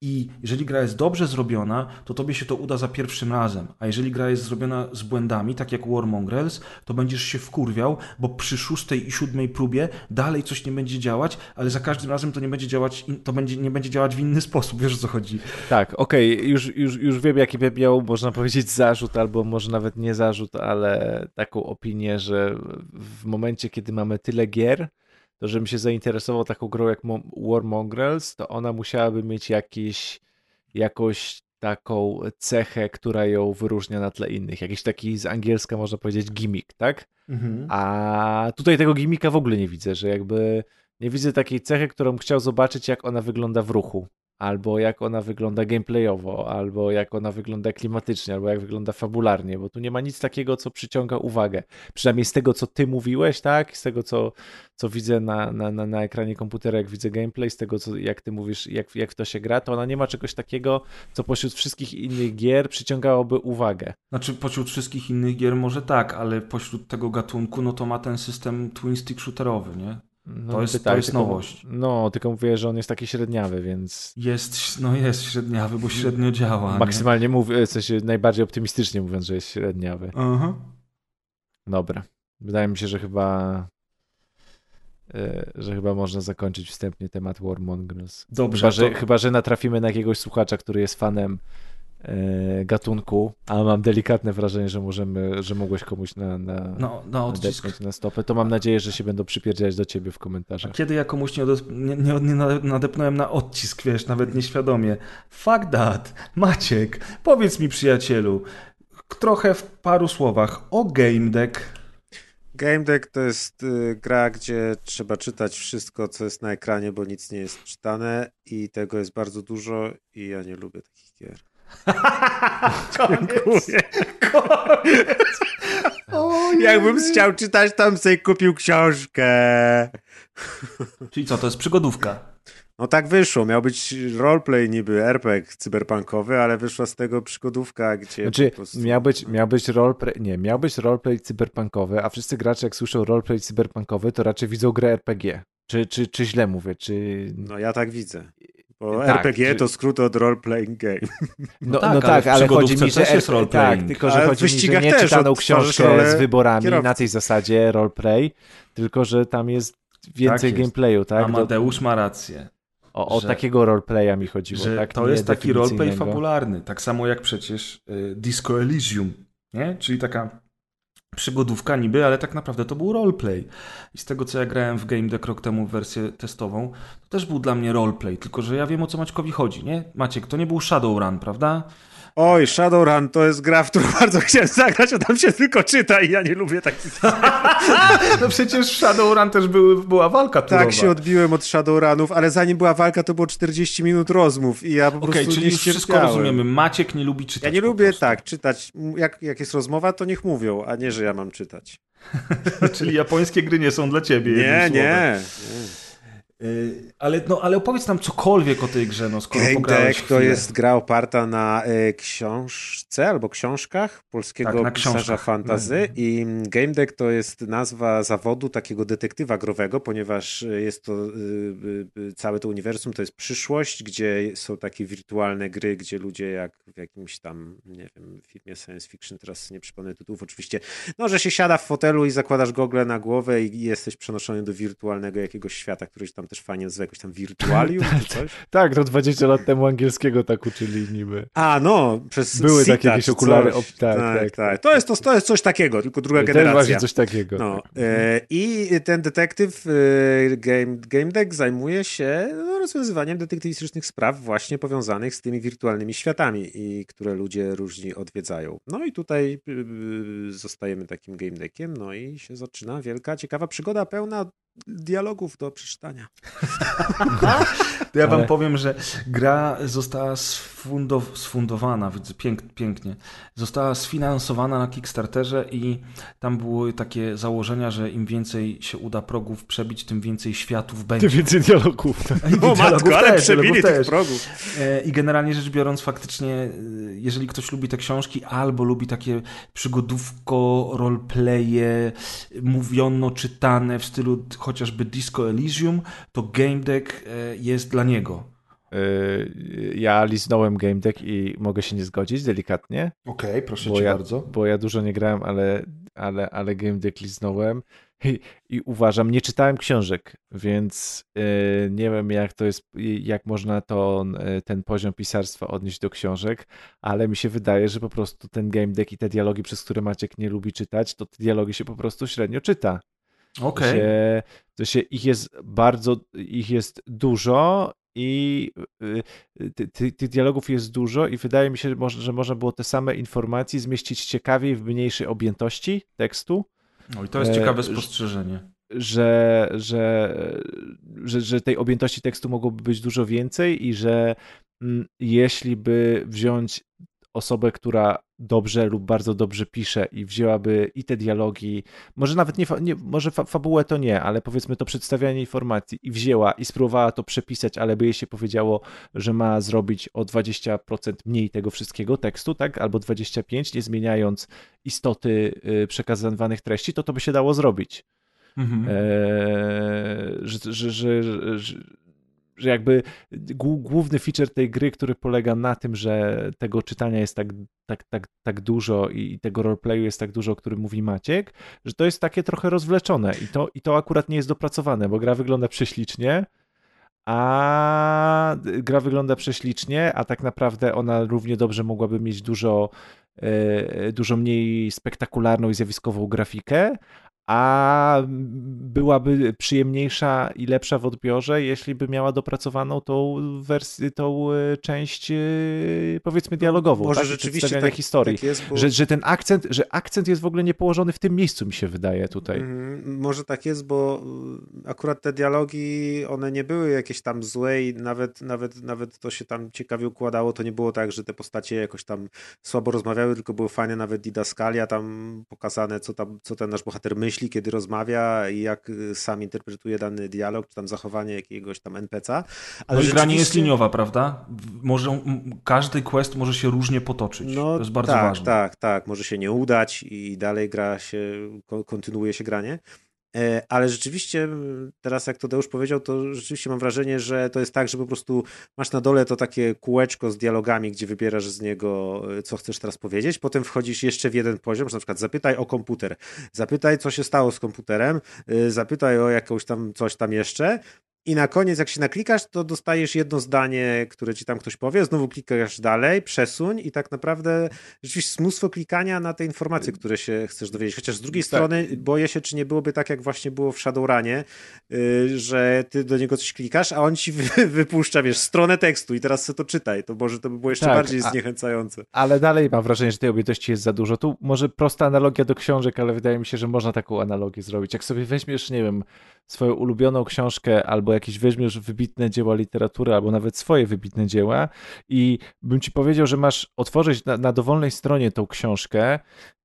I jeżeli gra jest dobrze zrobiona, to tobie się to uda za pierwszym razem. A jeżeli gra jest zrobiona z błędami, tak jak War Mongrels, to będziesz się wkurwiał, bo przy szóstej i siódmej próbie dalej coś nie będzie działać, ale za każdym razem to nie będzie działać, to będzie, nie będzie działać w inny sposób, wiesz o co chodzi. Tak, okej, już, już, już wiem, jaki miał, można powiedzieć, zarzut, albo może nawet nie zarzut, ale taką opinię, że w momencie, kiedy mamy tyle gier, to żebym się zainteresował taką grą jak War Mongrels, to ona musiałaby mieć jakiś, jakąś taką cechę, która ją wyróżnia na tle innych. Jakiś taki z angielska można powiedzieć gimmick, tak? A tutaj tego gimmicka w ogóle nie widzę, że jakby nie widzę takiej cechy, którą chciał zobaczyć, jak ona wygląda w ruchu, albo jak ona wygląda gameplayowo, albo jak ona wygląda klimatycznie, albo jak wygląda fabularnie, bo tu nie ma nic takiego, co przyciąga uwagę. Przynajmniej z tego, co ty mówiłeś, tak? Z tego, co, co widzę na, na, na, ekranie komputera, jak widzę gameplay, z tego, co, jak ty mówisz, jak, jak to się gra, to ona nie ma czegoś takiego, co pośród wszystkich innych gier przyciągałoby uwagę. Znaczy pośród wszystkich innych gier może tak, ale pośród tego gatunku, no to ma ten system twin stick shooterowy, nie? No, To jest- to pytanie, jest tylko- nowość. No, tylko mówię, że on jest taki średniawy, więc Jest, no jest średniawy, bo średnio działa. nie? maksymalnie mówię, w sensie najbardziej optymistycznie mówiąc, że jest średniawy. Aha. Dobra. Wydaje mi się, że chyba e, że chyba można zakończyć wstępnie temat War Mongrels. Dobrze, Chyba, że, to- chyba, że natrafimy na jakiegoś słuchacza, który jest fanem gatunku, ale mam delikatne wrażenie, że możemy, że mogłeś komuś na, na, No, na odcisk. nadepnąć na stopę. To mam nadzieję, że się będą przypierdziać do ciebie w A komentarzach. kiedy ja komuś nie, nie, nie, nie nade- nadepnąłem na odcisk, wiesz, nawet nieświadomie. Fuck that. Maciek, powiedz mi przyjacielu, trochę w paru słowach o Game Deck. Game Deck to jest y, gra, gdzie trzeba czytać wszystko, co jest na ekranie, bo nic nie jest czytane i tego jest bardzo dużo i ja nie lubię takich gier. [laughs] Koniec. O, Jakbym chciał czytać, tam sobie kupił książkę. Czyli co, to jest przygodówka? No tak wyszło, miał być roleplay niby RPG cyberpunkowy, ale wyszła z tego przygodówka, gdzie Znaczy, po prostu... miał być, miał być roleplay, nie, miał być roleplay cyberpunkowy, a wszyscy gracze jak słyszą roleplay cyberpunkowy, to raczej widzą grę RPG. Czy, czy, czy źle mówię, czy... No ja tak widzę. Bo Tak, RPG czy- to skrót od role playing game. No, tak, no ale tak, w ale chodzi mi, że też jest RP roleplaying. Tak, tylko że Ale chodzi mi, że nie czytaną książkę z wyborami kierowcy. na tej zasadzie roleplay, tylko że tam jest więcej jest. gameplayu, tak? Do, Amadeusz ma rację, o, o że- takiego roleplaya mi chodziło, że tak? to jest taki roleplay fabularny. Tak samo jak przecież y, Disco Elysium, nie? Czyli taka przygodówka niby, ale tak naprawdę to był roleplay. I z tego, co ja grałem w Game Deck rok temu w wersję testową, to też był dla mnie roleplay, tylko że ja wiem, o co Maćkowi chodzi, nie? Maciek, to nie był Shadowrun, prawda? Oj, Shadowrun to jest gra, w którą [laughs] bardzo chciałem zagrać, a tam się tylko czyta i ja nie lubię takich [laughs] No przecież w Shadowrun też były, była walka turowa. Tak się odbiłem od Shadowrunów, ale zanim była walka, to było 40 minut rozmów i ja po Okej, prostu czyli nie wszystko rozumiemy. Maciek nie lubi czytać Ja nie lubię tak czytać. Jak, jak jest rozmowa, to niech mówią, a nie, że ja mam czytać. [laughs] Czyli japońskie gry nie są dla ciebie. Nie, słowem. nie. Y, ale, no, ale opowiedz nam cokolwiek o tej grze, no, skoro Game Deck to jest gra oparta na e, książce albo książkach polskiego Tak, pisarza fantazy. I Game Deck to jest nazwa zawodu takiego detektywa growego, ponieważ e, jest to y, y, y, całe to uniwersum to jest przyszłość, gdzie są takie wirtualne gry, gdzie ludzie jak w jakimś tam, nie wiem, filmie science fiction, teraz nie przypomnę tytułów oczywiście, no, że się siada w fotelu i zakładasz gogle na głowę i jesteś przenoszony do wirtualnego jakiegoś świata, który się tam też fajnie nazywa, jakoś tam wirtualium czy [laughs] coś. Tak, to 20 lat temu angielskiego tak uczyli niby. A, no, przez Były Sita takie jakieś okulary, op- tak, tak, tak. To, jest, to, to jest coś takiego, tylko druga Też generacja. właśnie coś takiego. No, tak. e, I ten detektyw e, Game, Game Deck zajmuje się no, rozwiązywaniem detektywistycznych spraw właśnie powiązanych z tymi wirtualnymi światami, i które ludzie różni odwiedzają. No i tutaj y, y, zostajemy takim Game Deckiem, no i się zaczyna wielka, ciekawa przygoda pełna dialogów do przeczytania. [laughs] To ja wam Ale- powiem, że gra została sfundow- sfundowana, widzę pięk, pięknie, została sfinansowana na Kickstarterze i tam były takie założenia, że im więcej się uda progów przebić, tym więcej światów będzie. Tym więcej dialogów. [laughs] I dialogów też, dialogów też. progów. E, I generalnie rzecz biorąc, faktycznie, e, jeżeli ktoś lubi te książki albo lubi takie przygodówko, roleplaye, mówiono, czytane w stylu chociażby Disco Elysium, to Game Deck e, jest dla niego. Yy, Ja liznąłem Game Deck i mogę się nie zgodzić delikatnie, Okej, proszę bo cię ja, bardzo. bo ja dużo nie grałem, ale, ale, ale Game Deck liznąłem i, i uważam, nie czytałem książek, więc yy, nie wiem jak to jest, jak można to, ten poziom pisarstwa odnieść do książek, ale mi się wydaje, że po prostu ten Game Deck i te dialogi, przez które Maciek nie lubi czytać, to te dialogi się po prostu średnio czyta. Okej. się, to się ich jest bardzo, ich jest dużo i y, y, ty- ty- tych dialogów jest dużo i wydaje mi się, że może- że można było te same informacje zmieścić ciekawiej w mniejszej objętości tekstu, No i to jest E, ciekawe że- spostrzeżenie. że, że, że, że tej objętości tekstu mogłoby być dużo więcej i że mm, jeśli by wziąć osobę, która dobrze lub bardzo dobrze pisze i wzięłaby i te dialogi, może nawet nie, nie może fa fabułę to nie, ale powiedzmy to przedstawianie informacji i wzięła i spróbowała to przepisać, ale by jej się powiedziało, że ma zrobić o 20% mniej tego wszystkiego tekstu, tak, albo 25, nie zmieniając istoty y, przekazywanych treści, to to by się dało zrobić. Mhm. Eee, że, że, że, że, jakby głó- główny feature tej gry, który polega na tym, że tego czytania jest tak, tak, tak, tak dużo i tego roleplayu jest tak dużo, o którym mówi Maciek, że to jest takie trochę rozwleczone i to, i to akurat nie jest dopracowane, bo gra wygląda prześlicznie, a gra wygląda prześlicznie, a tak naprawdę ona równie dobrze mogłaby mieć dużo, e, dużo mniej spektakularną i zjawiskową grafikę, a byłaby przyjemniejsza i lepsza w odbiorze, jeśli by miała dopracowaną tą wersję, tą e, część e, powiedzmy dialogową, Może tak? rzeczywiście tak, historii. tak jest, bo... Że, że ten akcent, że akcent jest w ogóle nie położony w tym miejscu, mi się wydaje tutaj. Mhm, Może tak jest, bo y, akurat te dialogi, one nie były jakieś tam złe i nawet, nawet, nawet to się tam ciekawie układało. To nie było tak, że te postacie jakoś tam słabo rozmawiały, tylko były fajne nawet didaskalia tam pokazane, co, tam, co ten nasz bohater myśli, kiedy rozmawia i jak y, sam interpretuje dany dialog, czy tam zachowanie jakiegoś tam NPC-a. Ale no i gra nie jest rzeczywiście- liniowa, prawda? Może, każdy quest może się różnie potoczyć. No, to jest bardzo tak, ważne. Tak, tak, może się nie udać i dalej gra się, ko- kontynuuje się granie. E, Ale rzeczywiście, teraz jak Tadeusz powiedział, to rzeczywiście mam wrażenie, że to jest tak, że po prostu masz na dole to takie kółeczko z dialogami, gdzie wybierasz z niego, e, co chcesz teraz powiedzieć. Potem wchodzisz jeszcze w jeden poziom, na przykład zapytaj o komputer, zapytaj, co się stało z komputerem, e, zapytaj o jakąś tam coś tam jeszcze. I na koniec, jak się naklikasz, to dostajesz jedno zdanie, które ci tam ktoś powie, znowu klikasz dalej, przesuń i tak naprawdę rzeczywiście jest mnóstwo klikania na te informacje, które się chcesz dowiedzieć. Chociaż z drugiej Tak. strony boję się, czy nie byłoby tak, jak właśnie było w Shadowrunie, yy, że ty do niego coś klikasz, a on ci wy, [laughs] wypuszcza, wiesz, stronę tekstu i teraz sobie to czytaj. To może to by było jeszcze Tak, bardziej a- zniechęcające. Ale dalej mam wrażenie, że tej objętości jest za dużo. Tu może prosta analogia do książek, ale wydaje mi się, że można taką analogię zrobić. Jak sobie weźmiesz, nie wiem, swoją ulubioną książkę, albo jakieś weźmiesz wybitne dzieła literatury, albo nawet swoje wybitne dzieła, i bym ci powiedział, że masz otworzyć na, na dowolnej stronie tą książkę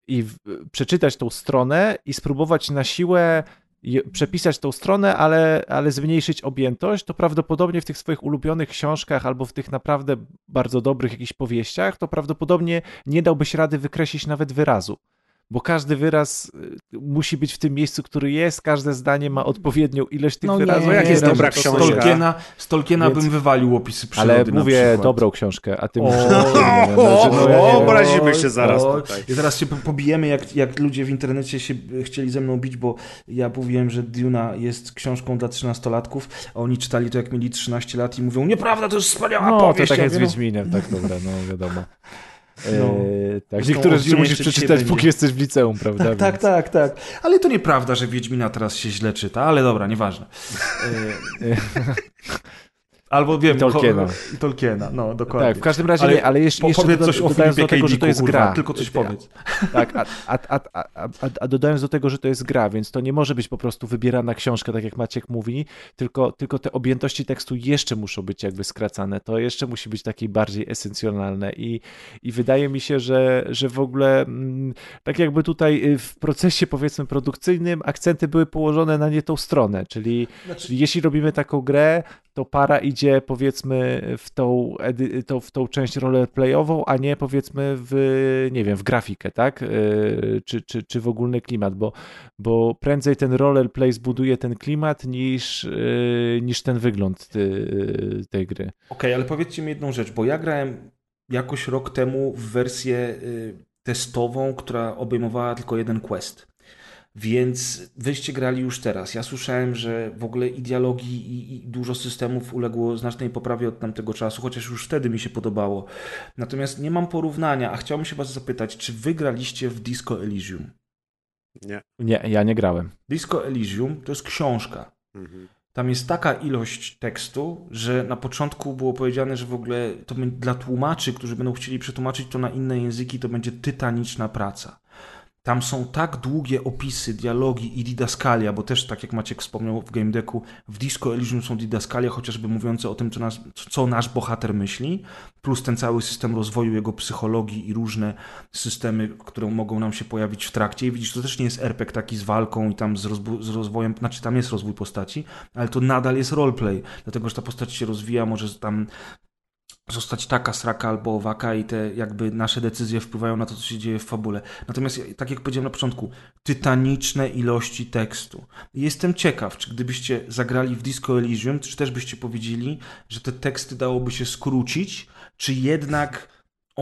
i w, przeczytać tą stronę i spróbować na siłę przepisać tą stronę, ale, ale zmniejszyć objętość, to prawdopodobnie w tych swoich ulubionych książkach albo w tych naprawdę bardzo dobrych jakichś powieściach, to prawdopodobnie nie dałbyś rady wykreślić nawet wyrazu. Bo każdy wyraz y, musi być w tym miejscu, który jest, każde zdanie ma odpowiednią ilość tych No nie, wyrazów. No jak jest dobra to książka? Stolkiena, Stolkiena Więc- bym wywalił opisy przyrody Ale mówię dobrą książkę, a ty mówisz... O, no, ja nie o, wiem. obraźmy się zaraz o, tutaj. Zaraz się po- pobijemy, jak, jak ludzie w internecie się chcieli ze mną bić, bo ja mówiłem, że Duna jest książką dla 13-latków, a oni czytali to jak mieli 13 lat i mówią, nieprawda, to jest wspaniała No, to powieść. tak Ja jest z mówię, Wiedźminem, tak dobra, no wiadomo. No. Eee, tak, niektóre rzeczy musisz przeczytać, póki będzie. jesteś w liceum, [laughs] prawda? Tak, tak, tak, tak. Ale to nieprawda, że Wiedźmina teraz się źle czyta, ale dobra, nieważne. [laughs] E, [laughs] Albo wiem, Tolkiena. I Tolkiena, no dokładnie. Tak, w każdym razie ale nie, ale jeszcze, jeszcze powiedz coś o do tego, że to jest kurwa, gra. Tylko coś powiedz. Tak, a, a, a, a, a, dodając do tego, że to jest gra, więc to nie może być po prostu wybierana książka, tak jak Maciek mówi, tylko, tylko te objętości tekstu jeszcze muszą być jakby skracane. To jeszcze musi być takie bardziej esencjonalne i, i wydaje mi się, że, że w ogóle mm, tak jakby tutaj w procesie powiedzmy produkcyjnym akcenty były położone na nie tą stronę, czyli, znaczy... czyli jeśli robimy taką grę, to para idzie powiedzmy w tą, to, w tą część roleplayową, a nie powiedzmy w, nie wiem, w grafikę, tak? Yy, czy, czy, czy w ogólny klimat, bo, bo prędzej ten roleplay zbuduje ten klimat niż, yy, niż ten wygląd yy, tej gry. Okej, okay, ale powiedzcie mi jedną rzecz, bo ja grałem jakoś rok temu w wersję testową, która obejmowała tylko jeden quest. Więc wyście grali już teraz. Ja słyszałem, że w ogóle i dialogi, i, i, dużo systemów uległo znacznej poprawie od tamtego czasu, chociaż już wtedy mi się podobało. Natomiast nie mam porównania, a chciałbym się Was zapytać, czy wy graliście w Disco Elysium? Nie. Nie, ja nie grałem. Disco Elysium to jest książka. Mhm. Tam jest taka ilość tekstu, że na początku było powiedziane, że w ogóle to dla tłumaczy, którzy będą chcieli przetłumaczyć to na inne języki, to będzie tytaniczna praca. Tam są tak długie opisy, dialogi i didaskalia, bo też, tak jak Maciek wspomniał w Game Decku, w Disco Elysium są didaskalia, chociażby mówiące o tym, co, co nasz bohater myśli, plus ten cały system rozwoju jego psychologii i różne systemy, które mogą nam się pojawić w trakcie. I widzisz, to też nie jest RPG taki z walką i tam z, z rozwojem, znaczy tam jest rozwój postaci, ale to nadal jest roleplay, dlatego że ta postać się rozwija, może tam zostać taka sraka albo owaka i te jakby nasze decyzje wpływają na to, co się dzieje w fabule. Natomiast, tak jak powiedziałem na początku, tytaniczne ilości tekstu. Jestem ciekaw, czy gdybyście zagrali w Disco Elysium, czy też byście powiedzieli, że te teksty dałoby się skrócić, czy jednak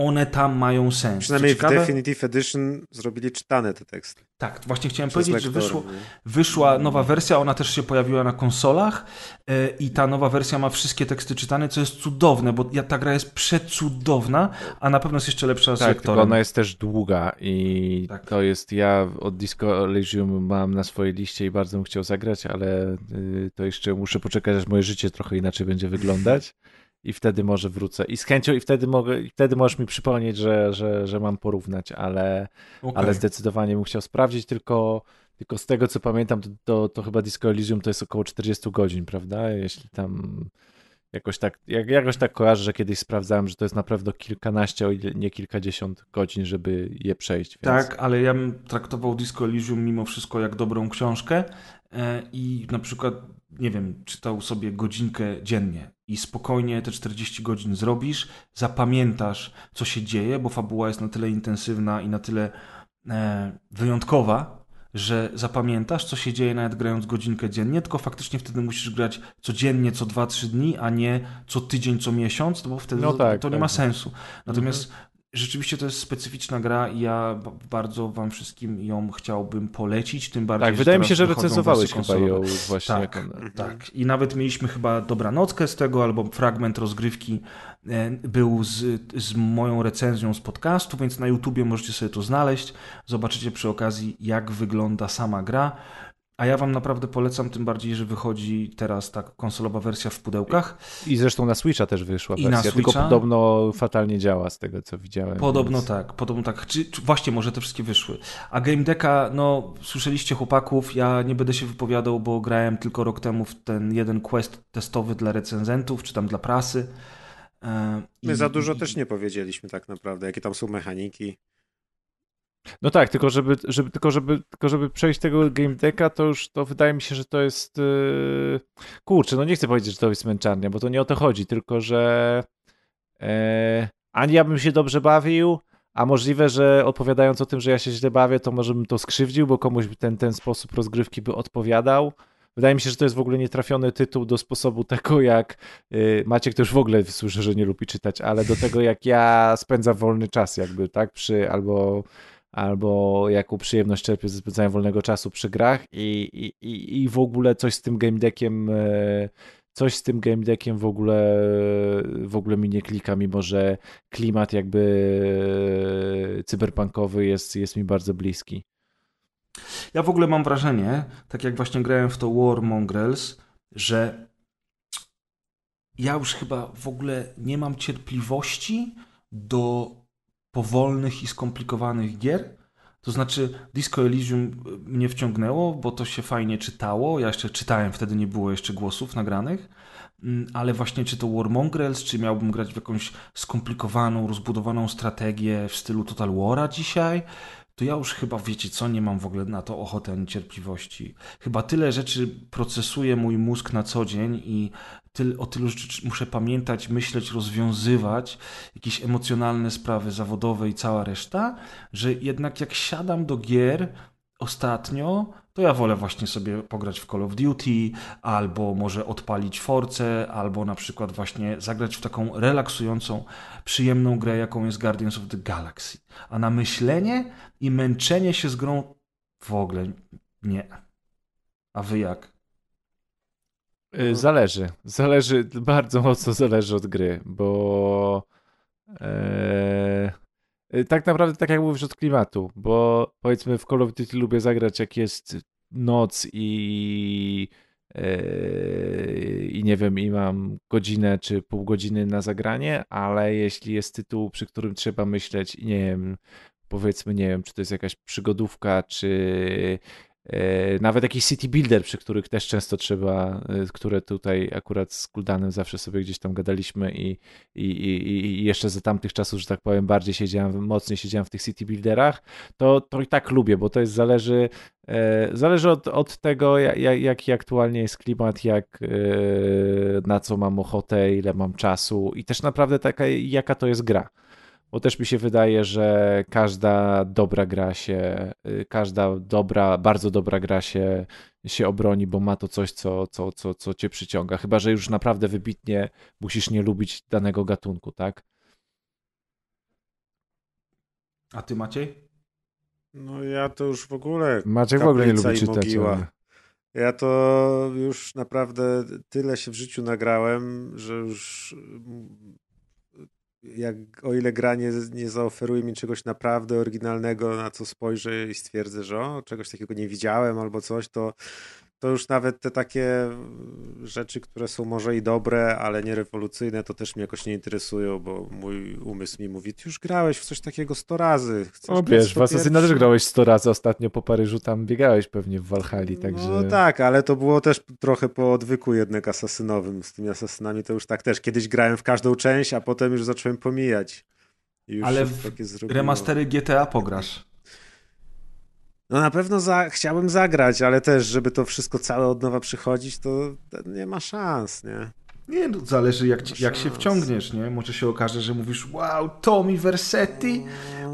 one tam mają sens. Przynajmniej w Definitive Edition zrobili czytane te teksty. Tak, właśnie chciałem powiedzieć, że wyszło, wyszła nowa wersja, ona też się pojawiła na konsolach yy, i ta nowa wersja ma wszystkie teksty czytane, co jest cudowne, bo ta gra jest przecudowna, a na pewno jest jeszcze lepsza z tak, lektorem. Tak, ona jest też długa i tak. to jest, ja od Disco Elysium mam na swojej liście i bardzo bym chciał zagrać, ale yy, to jeszcze muszę poczekać, aż moje życie trochę inaczej będzie wyglądać i wtedy może wrócę. I z chęcią, i wtedy mogę, i wtedy możesz mi przypomnieć, że, że, że mam porównać, ale, okay. ale zdecydowanie bym chciał sprawdzić, tylko, tylko z tego co pamiętam, to, to, to chyba Disco Elysium to jest około 40 godzin, prawda? Jeśli tam jakoś tak, jak, jakoś tak kojarzę, że kiedyś sprawdzałem, że to jest naprawdę kilkanaście, o ile nie kilkadziesiąt godzin, żeby je przejść. Więc... Tak, ale ja bym traktował Disco Elysium mimo wszystko jak dobrą książkę e, i na przykład, nie wiem, czytał sobie godzinkę dziennie i spokojnie te 40 godzin zrobisz, zapamiętasz, co się dzieje, bo fabuła jest na tyle intensywna i na tyle e, wyjątkowa, że zapamiętasz, co się dzieje nawet grając godzinkę dziennie, tylko faktycznie wtedy musisz grać codziennie, co 2-3 dni, a nie co tydzień, co miesiąc, bo wtedy no tak, to, to tak. nie ma sensu. Natomiast mhm rzeczywiście to jest specyficzna gra i ja bardzo wam wszystkim ją chciałbym polecić, tym bardziej, Tak, wydaje mi się, że recenzowałeś chyba ją właśnie. Tak, jak tak. I nawet mieliśmy chyba dobranockę z tego, albo fragment rozgrywki e, był z, z moją recenzją z podcastu, więc na YouTubie możecie sobie to znaleźć. Zobaczycie przy okazji, jak wygląda sama gra. A ja wam naprawdę polecam, tym bardziej, że wychodzi teraz ta konsolowa wersja w pudełkach. I zresztą na Switcha też wyszła I wersja, na Switcha. tylko podobno fatalnie działa z tego, co widziałem. Podobno więc... tak, podobno tak. Czy, czy, właśnie, może te wszystkie wyszły. A Game Decka, no, słyszeliście chłopaków, ja nie będę się wypowiadał, bo grałem tylko rok temu w ten jeden quest testowy dla recenzentów, czy tam dla prasy. E, My za dużo i... też nie powiedzieliśmy tak naprawdę, jakie tam są mechaniki. No tak, tylko żeby, żeby, tylko żeby, tylko żeby przejść tego game decka, to już to wydaje mi się, że to jest yy... kurczę, no nie chcę powiedzieć, że to jest męczarnia, bo to nie o to chodzi, tylko że yy... ani ja bym się dobrze bawił, a możliwe, że odpowiadając o tym, że ja się źle bawię, to może bym to skrzywdził, bo komuś ten, ten sposób rozgrywki by odpowiadał. Wydaje mi się, że to jest w ogóle nietrafiony tytuł do sposobu tego, jak yy, Maciek to już w ogóle słyszę, że nie lubi czytać, ale do tego, jak ja spędzam wolny czas, jakby, tak, przy albo albo jaką przyjemność czerpię ze spędzania wolnego czasu przy grach i, i, i w ogóle coś z tym game deckiem e, coś z tym game deckiem w ogóle w ogóle mi nie klika, mimo że klimat jakby cyberpunkowy jest, jest mi bardzo bliski. Ja w ogóle mam wrażenie, tak jak właśnie grałem w to War Mongrels, że ja już chyba w ogóle nie mam cierpliwości do powolnych i skomplikowanych gier. To znaczy, Disco Elysium mnie wciągnęło, bo to się fajnie czytało. Ja jeszcze czytałem, wtedy nie było jeszcze głosów nagranych. Mm, ale właśnie czy to War Mongrels, czy miałbym grać w jakąś skomplikowaną, rozbudowaną strategię w stylu Total War'a dzisiaj, to ja już chyba, wiecie co, nie mam w ogóle na to ochoty ani cierpliwości. Chyba tyle rzeczy procesuje mój mózg na co dzień i tyl, o tylu rzeczy muszę pamiętać, myśleć, rozwiązywać, jakieś emocjonalne sprawy zawodowe i cała reszta, że jednak jak siadam do gier ostatnio, to ja wolę właśnie sobie pograć w Call of Duty, albo może odpalić Force, albo na przykład właśnie zagrać w taką relaksującą, przyjemną grę, jaką jest Guardians of the Galaxy. A na myślenie i męczenie się z grą w ogóle nie. A wy jak? Y, zależy. Zależy, bardzo mocno zależy od gry, bo e, y, tak naprawdę, tak jak mówisz, od klimatu, bo powiedzmy w Call of Duty lubię zagrać jak jest noc i e, i nie wiem, i mam godzinę czy pół godziny na zagranie, ale jeśli jest tytuł, przy którym trzeba myśleć i nie wiem, powiedzmy, nie wiem, czy to jest jakaś przygodówka, czy E, nawet jakiś city builder, przy których też często trzeba, e, które tutaj akurat z Kuldanem zawsze sobie gdzieś tam gadaliśmy i, i, i, i jeszcze za tamtych czasów, że tak powiem, bardziej siedziałem, mocniej siedziałem w tych city builderach, to, to i tak lubię, bo to jest zależy, e, zależy od, od tego, jak, jaki aktualnie jest klimat, jak, na co mam ochotę, ile mam czasu i też naprawdę taka, jaka to jest gra. Bo też mi się wydaje, że każda dobra gra się, y, każda dobra, bardzo dobra gra się, się obroni, bo ma to coś, co, co, co, co cię przyciąga. Chyba, że już naprawdę wybitnie musisz nie lubić danego gatunku, tak? A ty Maciej? No ja to już w ogóle. Maciek w ogóle nie lubi czytać. Ja to już naprawdę tyle się w życiu nagrałem, że już jak o ile gra nie, nie zaoferuje mi czegoś naprawdę oryginalnego, na co spojrzę i stwierdzę, że o, czegoś takiego nie widziałem albo coś, to to już nawet te takie mm, rzeczy, które są może i dobre, ale nie rewolucyjne, to też mnie jakoś nie interesują, bo mój umysł mi mówi, ty już grałeś w coś takiego 100 razy. Chcesz o wiesz, w Assassina też grałeś 100 razy ostatnio po Paryżu, tam biegałeś pewnie w Walhali, no także... No tak, ale to było też trochę po odwyku jednak asasynowym. Z tymi asasynami to już tak też. Kiedyś grałem w każdą część, a potem już zacząłem pomijać. ale w remastery GTA pograsz. No na pewno za, chciałbym zagrać, ale też, żeby to wszystko całe od nowa przychodzić, to nie ma szans, nie? Nie, no, zależy jak, jak się wciągniesz, nie? Może się okaże, że mówisz, wow, Tommy Versetti,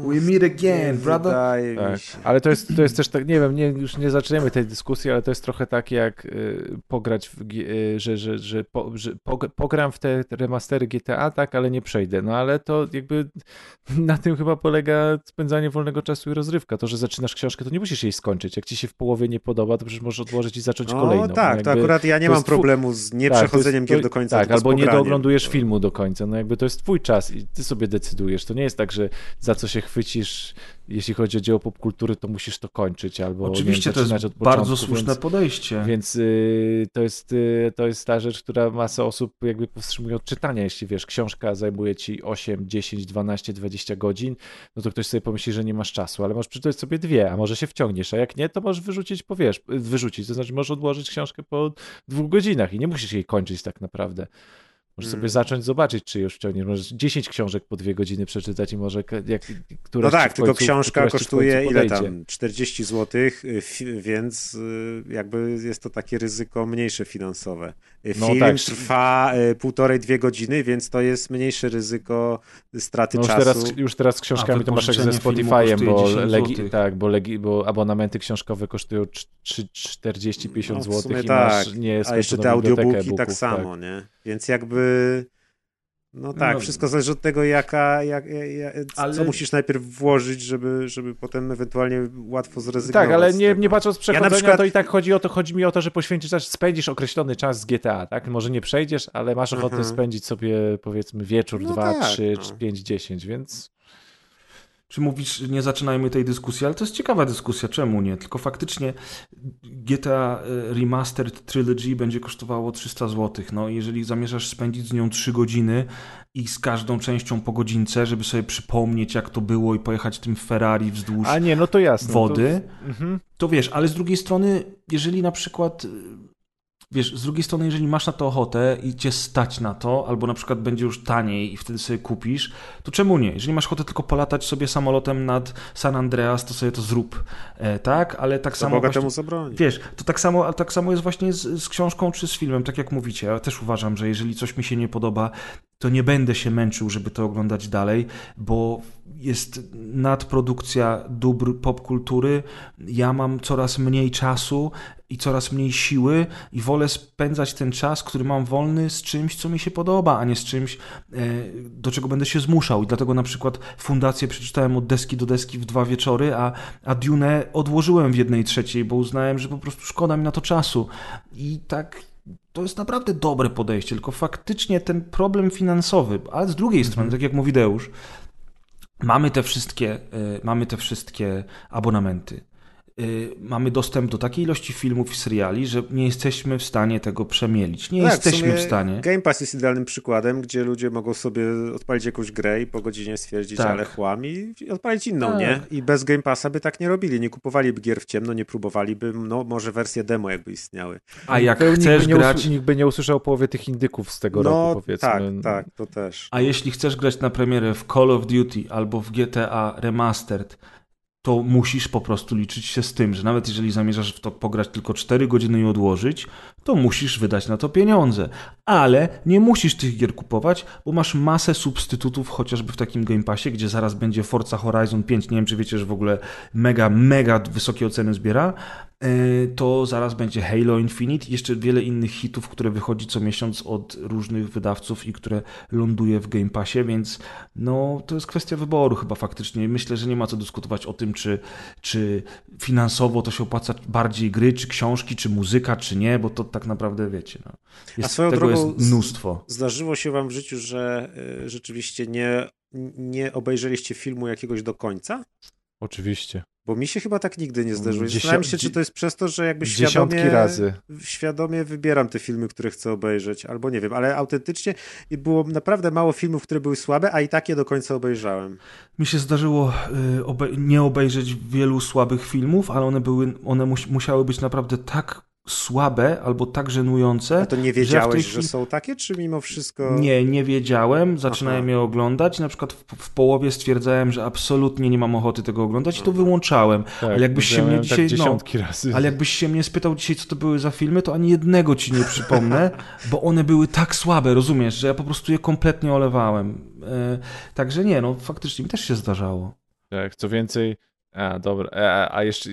we meet again, brother. Tak. Ale to jest, to jest też tak, nie wiem, nie, już nie zaczniemy tej dyskusji, ale to jest trochę tak jak y, pograć, w, y, że, że, że, po, że pogram w te remastery GTA, tak, ale nie przejdę. No ale to jakby na tym chyba polega spędzanie wolnego czasu i rozrywka. To, że zaczynasz książkę, to nie musisz jej skończyć. Jak ci się w połowie nie podoba, to przecież możesz odłożyć i zacząć no, kolejną. Tak, no, to akurat ja nie mam problemu z nieprzechodzeniem tak, gier do końca. Tak, albo nie dooglądujesz filmu do końca. No jakby to jest twój czas i ty sobie decydujesz. To nie jest tak, że za co się chwycisz, jeśli chodzi o dzieło popkultury, to musisz to kończyć albo Oczywiście wiem, to jest bardzo słuszne więc, podejście. Więc y, to, jest, y, to jest ta rzecz, która masę osób jakby powstrzymuje od czytania. Jeśli wiesz, książka zajmuje ci 8, 10, 12, 20 godzin, no to ktoś sobie pomyśli, że nie masz czasu, ale możesz przeczytać sobie dwie, a może się wciągniesz, a jak nie, to możesz wyrzucić, powiesz, wyrzucić, to znaczy możesz odłożyć książkę po dwóch godzinach i nie musisz jej kończyć tak naprawdę. Możesz sobie mm. zacząć zobaczyć, czy już wciągniesz. Możesz 10 książek po dwie godziny przeczytać i może jak, któraś No tak, końcu, tylko książka kosztuje ile tam? 40 zł, y, więc y, jakby jest to takie ryzyko mniejsze finansowe. Y, no Film tak. trwa półtorej, dwie godziny, więc to jest mniejsze ryzyko straty no już czasu. Teraz, już teraz z książkami to masz jak ze Spotify'em, bo, legi, tak, bo, legi, bo abonamenty książkowe kosztują 40-50 no, zł i tak. masz nie A jeszcze te audiobooki tak samo, tak. nie? Więc jakby. No tak, no, wszystko zależy od tego, jaka, jak, jak, ale... co musisz najpierw włożyć, żeby, żeby potem ewentualnie łatwo zrezygnować. Tak, ale nie, nie patrząc przechodzenia, ja przykład... to i tak chodzi o to, chodzi mi o to, że poświęcisz czas, spędzisz określony czas z GTA, tak? Może nie przejdziesz, ale masz ochotę mhm. spędzić sobie powiedzmy wieczór, no dwa, tak, trzy, no. pięć, dziesięć, więc... czy mówisz, nie zaczynajmy tej dyskusji, ale to jest ciekawa dyskusja, czemu nie? Tylko faktycznie GTA e, Remastered Trilogy będzie kosztowało 300 zł. No, jeżeli zamierzasz spędzić z nią 3 godziny i z każdą częścią po godzince, żeby sobie przypomnieć, jak to było i pojechać tym Ferrari wzdłuż A nie, no to jasne. wody, To, mhm. to wiesz, ale z drugiej strony, jeżeli na przykład Wiesz, z drugiej strony, jeżeli masz na to ochotę i cię stać na to, albo na przykład będzie już taniej i wtedy sobie kupisz, to czemu nie? Jeżeli masz ochotę tylko polatać sobie samolotem nad San Andreas, to sobie to zrób, e, tak? Ale tak Co samo. Boga właśnie- zabroni. Wiesz, to tak samo, tak samo jest właśnie z, z książką czy z filmem, tak jak mówicie. Ja też uważam, że jeżeli coś mi się nie podoba, to nie będę się męczył, żeby to oglądać dalej, bo jest nadprodukcja dóbr popkultury. Ja mam coraz mniej czasu i coraz mniej siły i wolę spędzać ten czas, który mam wolny z czymś, co mi się podoba, a nie z czymś, e, do czego będę się zmuszał. I dlatego na przykład Fundację przeczytałem od deski do deski w dwa wieczory, a, a Dune odłożyłem w jednej trzeciej, bo uznałem, że po prostu szkoda mi na to czasu. I tak to jest naprawdę dobre podejście, tylko faktycznie ten problem finansowy, ale z drugiej strony, tak jak mówi Deusz, mamy te wszystkie, y, mamy te wszystkie abonamenty. Y, mamy dostęp do takiej ilości filmów i seriali, że nie jesteśmy w stanie tego przemielić. Nie Tak, jesteśmy sumie w stanie. Game Pass jest idealnym przykładem, gdzie ludzie mogą sobie odpalić jakąś grę i po godzinie stwierdzić, Tak. ale chłam i odpalić inną, Tak. nie? I bez Game Passa by tak nie robili, nie kupowaliby gier w ciemno, nie próbowaliby, no może wersje demo jakby istniały. A jak by chcesz grać, Nikt by nie usłyszał połowy tych indyków z tego no roku, powiedzmy. tak, tak, to też. a jeśli chcesz grać na premierę w Call of Duty albo w GTA Remastered, to musisz po prostu liczyć się z tym, że nawet jeżeli zamierzasz w to pograć tylko 4 godziny i odłożyć, to musisz wydać na to pieniądze. Ale nie musisz tych gier kupować, bo masz masę substytutów, chociażby w takim Game Passie, gdzie zaraz będzie Forza Horizon 5. Nie wiem, czy wiecie, że w ogóle mega, mega wysokie oceny zbiera. E, To zaraz będzie Halo Infinite i jeszcze wiele innych hitów, które wychodzi co miesiąc od różnych wydawców i które ląduje w Game Passie, więc no to jest kwestia wyboru chyba faktycznie. Myślę, że nie ma co dyskutować o tym, czy, czy finansowo to się opłaca bardziej gry, czy książki, czy muzyka, czy nie, bo to tak naprawdę wiecie. No. Jest, swoją tego drogą jest mnóstwo. Zdarzyło się wam w życiu, że y, rzeczywiście nie, nie obejrzeliście filmu jakiegoś do końca? Oczywiście. Bo mi się chyba tak nigdy nie zdarzyło. Dziesią- Zastanawiam się, czy to jest przez to, że jakby świadomie, razy. świadomie wybieram te filmy, które chcę obejrzeć, albo nie wiem, ale autentycznie było naprawdę mało filmów, które były słabe, a i takie do końca obejrzałem. Mi się zdarzyło y, obe- nie obejrzeć wielu słabych filmów, ale one były, one mus- musiały być naprawdę tak słabe albo tak żenujące. A to nie że wiedziałeś, że, chwili- są takie, czy mimo wszystko... Nie, nie wiedziałem, zaczynałem Aha. je oglądać na przykład w, w połowie stwierdzałem, że absolutnie nie mam ochoty tego oglądać i to wyłączałem. Tak, ale jakbyś ja się mnie miałem dzisiaj, tak no, dziesiątki razy. ale jakbyś się mnie spytał dzisiaj, co to były za filmy, to ani jednego ci nie przypomnę, [laughs] bo one były tak słabe, rozumiesz, że ja po prostu je kompletnie olewałem. E, także nie, no faktycznie mi też się zdarzało. Tak, co więcej, a dobra, a, a jeszcze,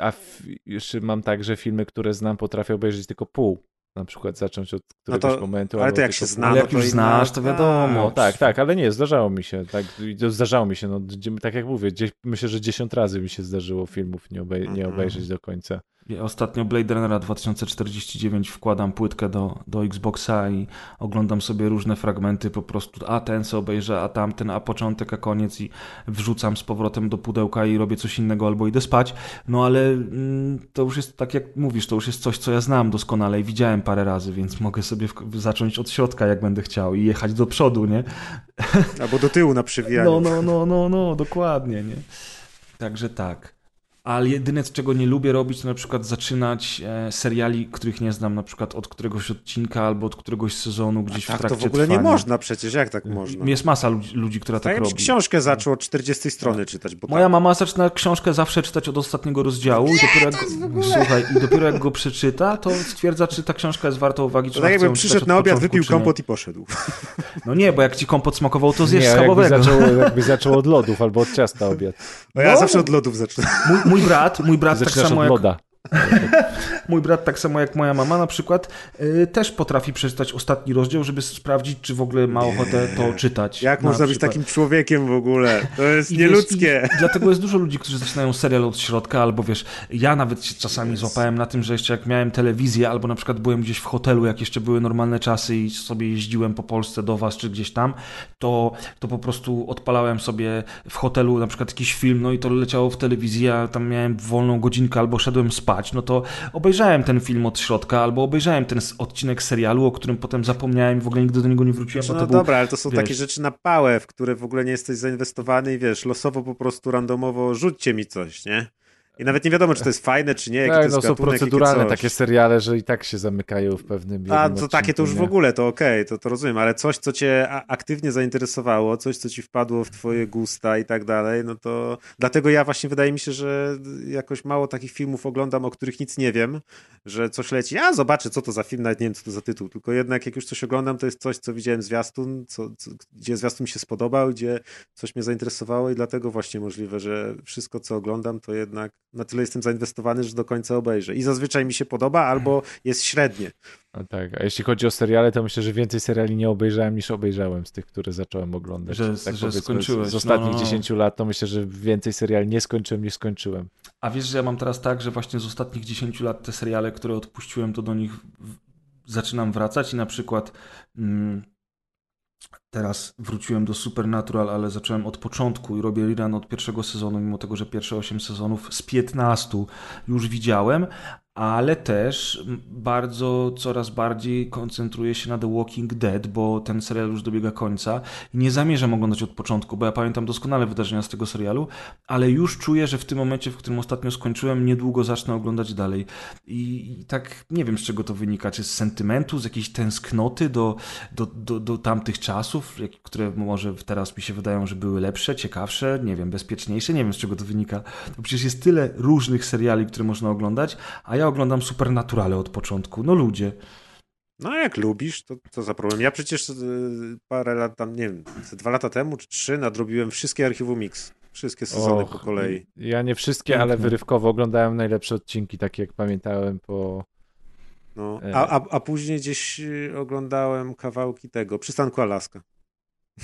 a f, jeszcze mam tak, że filmy, które znam, potrafię obejrzeć tylko pół. Na przykład zacząć od No któregoś to- momentu. ale to jak się zna, no jak to już znasz, to wiadomo. No tak, tak, ale nie, zdarzało mi się. Tak, zdarzało mi się. No, tak jak mówię, gdzieś, myślę, że 10 razy mi się zdarzyło filmów nie, obej- nie Mhm. obejrzeć do końca. Ja ostatnio Blade Runnera 2049 wkładam płytkę do, do Xboxa i oglądam sobie różne fragmenty po prostu, a ten se obejrzę, a tamten, a początek, a koniec i wrzucam z powrotem do pudełka i robię coś innego albo idę spać. No ale mm, to już jest tak jak mówisz, to już jest coś, co ja znam doskonale i widziałem parę razy, więc mogę sobie w, zacząć od środka, jak będę chciał i jechać do przodu, nie? Albo do tyłu na przewijaniu. [laughs] No, no, no, no, no, dokładnie, nie? Także tak. Ale jedyne, czego nie lubię robić, to na przykład zaczynać e, seriali, których nie znam, na przykład od któregoś odcinka albo od któregoś sezonu gdzieś tak w trakcie to w ogóle trwania. nie można przecież, jak tak można? Jest masa ludzi, ludzi która Tak tak robi. książkę zaczął od 40 strony czytać, bo Moja tak. mama zaczyna książkę zawsze czytać od ostatniego rozdziału i dopiero jak, słuchaj, i dopiero jak go przeczyta, to stwierdza, czy ta książka jest warta uwagi, czy tak jakby przyszedł na obiad, początku, wypił nie. kompot i poszedł. [laughs] No nie, bo jak ci kompot smakował, to zjesz nie, jakby zaczął, jakby zaczął od lodów albo od ciasta obiad. No ja No. zawsze od lodów zaczynam. Mój, mój brat, mój brat tak samo jak... loda. [laughs] Mój brat, tak samo jak moja mama na przykład, y, też potrafi przeczytać ostatni rozdział, żeby sprawdzić, czy w ogóle ma ochotę to czytać. Jak Na można być przykład. takim człowiekiem w ogóle? To jest I wiesz, nieludzkie. I dlatego jest dużo ludzi, którzy zaczynają serial od środka, albo wiesz, ja nawet się czasami złapałem na tym, że jeszcze jak miałem telewizję, albo na przykład byłem gdzieś w hotelu, jak jeszcze były normalne czasy i sobie jeździłem po Polsce do was, czy gdzieś tam, to, to po prostu odpalałem sobie w hotelu na przykład jakiś film, no i to leciało w telewizji, a tam miałem wolną godzinkę, albo szedłem spać, no to obejrzałem ten film od środka, albo obejrzałem ten odcinek serialu, o którym potem zapomniałem i w ogóle nigdy do niego nie wróciłem, No to był dobra, ale to są wiesz- takie rzeczy na pałę, w które w ogóle nie jesteś zainwestowany i wiesz, losowo po prostu randomowo rzućcie mi coś, nie? I nawet nie wiadomo, czy to jest fajne, czy nie, jaki to Tak, jest no są gatunek, proceduralne takie seriale, że i tak się zamykają w pewnym A, to takie to już w nie? ogóle, to okej, to, to rozumiem, ale coś, co cię aktywnie zainteresowało, coś, co ci wpadło w twoje gusta i tak dalej, no to dlatego ja właśnie wydaje mi się, że jakoś mało takich filmów oglądam, o których nic nie wiem, że coś leci, a zobaczę, co to za film, nawet nie wiem, co to za tytuł, tylko jednak jak już coś oglądam, to jest coś, co widziałem zwiastun, co, co, gdzie zwiastun mi się spodobał, gdzie coś mnie zainteresowało i dlatego właśnie możliwe, że wszystko, co oglądam, to jednak na tyle jestem zainwestowany, że do końca obejrzę. I zazwyczaj mi się podoba, albo jest średnie. No tak, a jeśli chodzi o seriale, to myślę, że więcej seriali nie obejrzałem niż obejrzałem z tych, które zacząłem oglądać. Że- tak że skończyłeś, Z ostatnich no, no, no. 10 lat to myślę, że więcej seriali nie skończyłem niż skończyłem. A wiesz, że ja mam teraz tak, że właśnie z ostatnich 10 lat te seriale, które odpuściłem, to do nich w- zaczynam wracać i na przykład mm, teraz wróciłem do Supernatural, ale zacząłem od początku i robię rerun od pierwszego sezonu, mimo tego, że pierwsze 8 sezonów z 15 już widziałem, ale też bardzo, coraz bardziej koncentruję się na The Walking Dead, bo ten serial już dobiega końca nie zamierzam oglądać od początku, bo ja pamiętam doskonale wydarzenia z tego serialu, ale już czuję, że w tym momencie, w którym ostatnio skończyłem, niedługo zacznę oglądać dalej. I, i tak nie wiem, z czego to wynika. Czy z sentymentu, z jakiejś tęsknoty do, do, do, do tamtych czasów, które może teraz mi się wydają, że były lepsze, ciekawsze, nie wiem, bezpieczniejsze. Nie wiem, z czego to wynika. To przecież jest tyle różnych seriali, które można oglądać, a ja oglądam Supernaturale od początku. No ludzie. No a jak lubisz, to co za problem. Ja przecież y, parę lat tam, nie wiem, dwa lata temu czy trzy nadrobiłem wszystkie archiwum Mix. Wszystkie sezony Och, po kolei. Ja nie wszystkie, ale wyrywkowo oglądałem najlepsze odcinki, takie jak pamiętałem po... No. E. A, a, a później gdzieś y, oglądałem kawałki tego, przystanku Alaska. [laughs]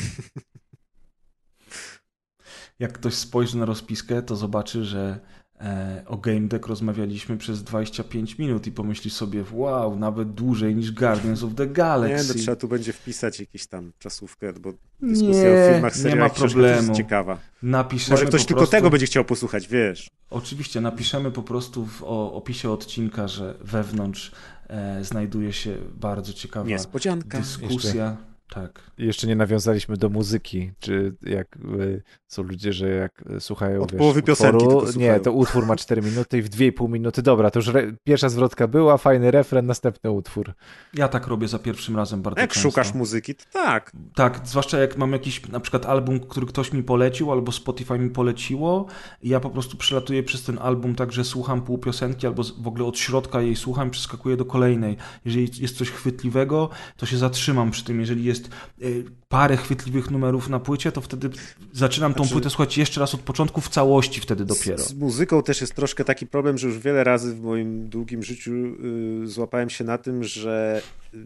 Jak ktoś spojrzy na rozpiskę, to zobaczy, że e, o Game Deck rozmawialiśmy przez 25 minut i pomyśli sobie, wow, nawet dłużej niż Guardians of the Nie, Galaxy. no, trzeba tu będzie wpisać jakiś tam czasówkę, bo dyskusja Nie, o filmach, nie serialach ma książkach problemu. jest ciekawa. Napiszemy Może ktoś tylko prostu, tego będzie chciał posłuchać, wiesz. Oczywiście, napiszemy po prostu w o, opisie odcinka, że wewnątrz e, znajduje się bardzo ciekawa Niespodzianka. dyskusja. Tak. Jeszcze nie nawiązaliśmy do muzyki, czy jak y, są ludzie, że jak y, słuchają Od wiesz, połowy piosenki utworu, tylko słuchają. Nie, to utwór ma 4 minuty i w 2,5 minuty, dobra, to już re, pierwsza zwrotka była, fajny refren, następny utwór. Ja tak robię za pierwszym razem bardzo Jak często. szukasz muzyki, to tak. Tak, zwłaszcza jak mam jakiś na przykład album, który ktoś mi polecił, albo Spotify mi poleciło, i ja po prostu przelatuję przez ten album tak, że słucham pół piosenki, albo w ogóle od środka jej słucham i przeskakuję do kolejnej. Jeżeli jest coś chwytliwego, to się zatrzymam przy tym. Jeżeli jest y, parę chwytliwych numerów na płycie, to wtedy zaczynam tą Znaczy- płytę słuchać jeszcze raz od początku, w całości wtedy dopiero. Z, z muzyką też jest troszkę taki problem, że już wiele razy w moim długim życiu y, złapałem się na tym, że y,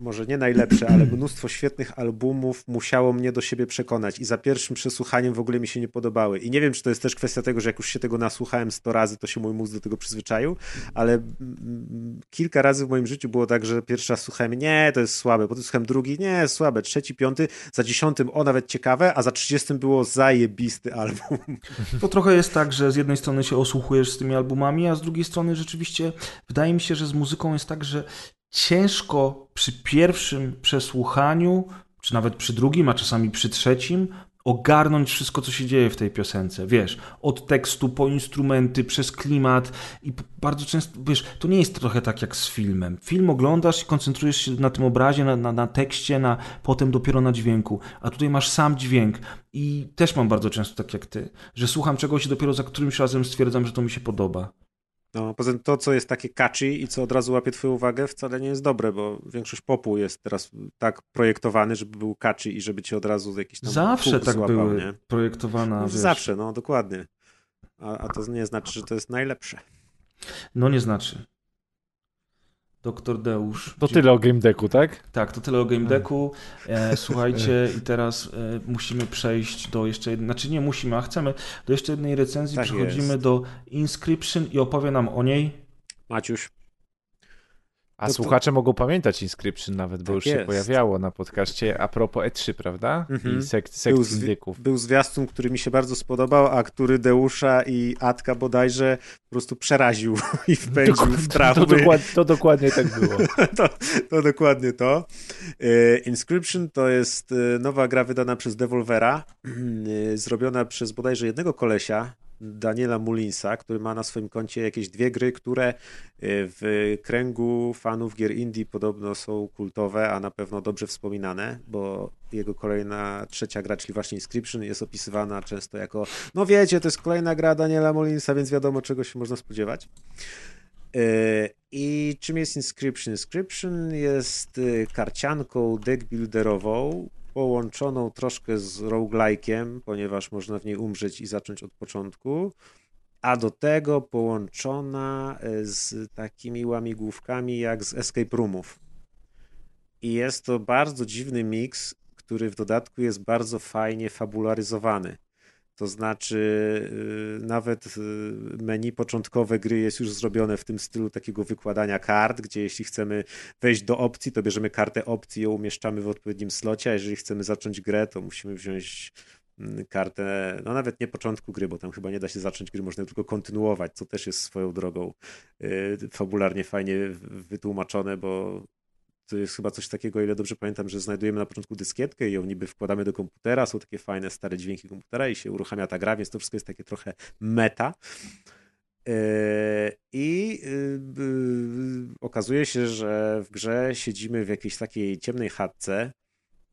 może nie najlepsze, ale [clears throat] mnóstwo świetnych albumów musiało mnie do siebie przekonać i za pierwszym przesłuchaniem w ogóle mi się nie podobały. I nie wiem, czy to jest też kwestia tego, że jak już się tego nasłuchałem 100 razy, to się mój mózg do tego przyzwyczaił, ale mm, kilka razy w moim życiu było tak, że pierwszy raz słuchałem, nie, to jest słabe, potem słuchałem drugi, nie, słabe, trzeci, piąty, za dziesiątym o, nawet ciekawe, a za trzydziestym było zajebisty album. To trochę jest tak, że z jednej strony się osłuchujesz z tymi albumami, a z drugiej strony rzeczywiście wydaje mi się, że z muzyką jest tak, że ciężko przy pierwszym przesłuchaniu, czy nawet przy drugim, a czasami przy trzecim, ogarnąć wszystko, co się dzieje w tej piosence. Wiesz, od tekstu po instrumenty, przez klimat i bardzo często, wiesz, to nie jest trochę tak jak z filmem. Film oglądasz i koncentrujesz się na tym obrazie, na, na, na tekście, na, potem dopiero na dźwięku, a tutaj masz sam dźwięk i też mam bardzo często tak jak ty, że słucham czegoś i dopiero za którymś razem stwierdzam, że to mi się podoba. No, poza tym to, co jest takie catchy i co od razu łapie twoją uwagę, wcale nie jest dobre, bo większość popu jest teraz tak projektowany, żeby był catchy i żeby cię od razu jakiś tam Zawsze tak złapał, były nie? projektowane. No, zawsze, no dokładnie. A, a to nie znaczy, że to jest najlepsze. No nie znaczy. Doktor Deusz. To tyle o Game Decku, tak? Tak, to tyle o Game Decku. E, słuchajcie, i teraz e, musimy przejść do jeszcze jednej, znaczy nie musimy, a chcemy, do jeszcze jednej recenzji. Tak Przechodzimy jest. do Inscription i opowie nam o niej Maciuś. A to- słuchacze mogą pamiętać Inscription nawet, bo Tak już się jest. pojawiało na podcaście a propos E3, prawda? Mhm. I sek Był, sekcji zwi- był zwiastun, który mi się bardzo spodobał, a który Deusza i Atka bodajże po prostu przeraził [laughs] i wpędził w To, traumy. dokładnie, to dokładnie tak było. [laughs] to, to dokładnie to. E, Inscription to jest e, nowa gra wydana przez Devolvera, e, [clears throat] zrobiona przez bodajże jednego kolesia, Daniela Mullinsa, który ma na swoim koncie jakieś dwie gry, które e, w kręgu fanów gier indie podobno są kultowe, a na pewno dobrze wspominane, bo jego kolejna trzecia gra, czyli właśnie Inscription, jest opisywana często jako no wiecie, to jest kolejna gra Daniela Mullinsa, więc wiadomo czego się można spodziewać. E, I czym jest Inscription? Inscription jest e, karcianką deckbuilderową, połączoną troszkę z roguelike'iem, ponieważ można w niej umrzeć i zacząć od początku, a do tego połączona e, z takimi łamigłówkami jak z escape roomów. I jest to bardzo dziwny miks, który w dodatku jest bardzo fajnie fabularyzowany. To znaczy, y, nawet y, menu początkowe gry jest już zrobione w tym stylu takiego wykładania kart, gdzie jeśli chcemy wejść do opcji, to bierzemy kartę opcji, ją umieszczamy w odpowiednim slocie, a jeżeli chcemy zacząć grę, to musimy wziąć mm, kartę, no nawet nie początku gry, bo tam chyba nie da się zacząć gry, można tylko kontynuować, co też jest swoją drogą y, fabularnie fajnie wytłumaczone, bo to jest chyba coś takiego, ile dobrze pamiętam, że znajdujemy na początku dyskietkę i ją niby wkładamy do komputera, są takie fajne stare dźwięki komputera i się uruchamia ta gra, więc to wszystko jest takie trochę meta. Yy, I yy, yy, okazuje się, że w grze siedzimy w jakiejś takiej ciemnej chatce.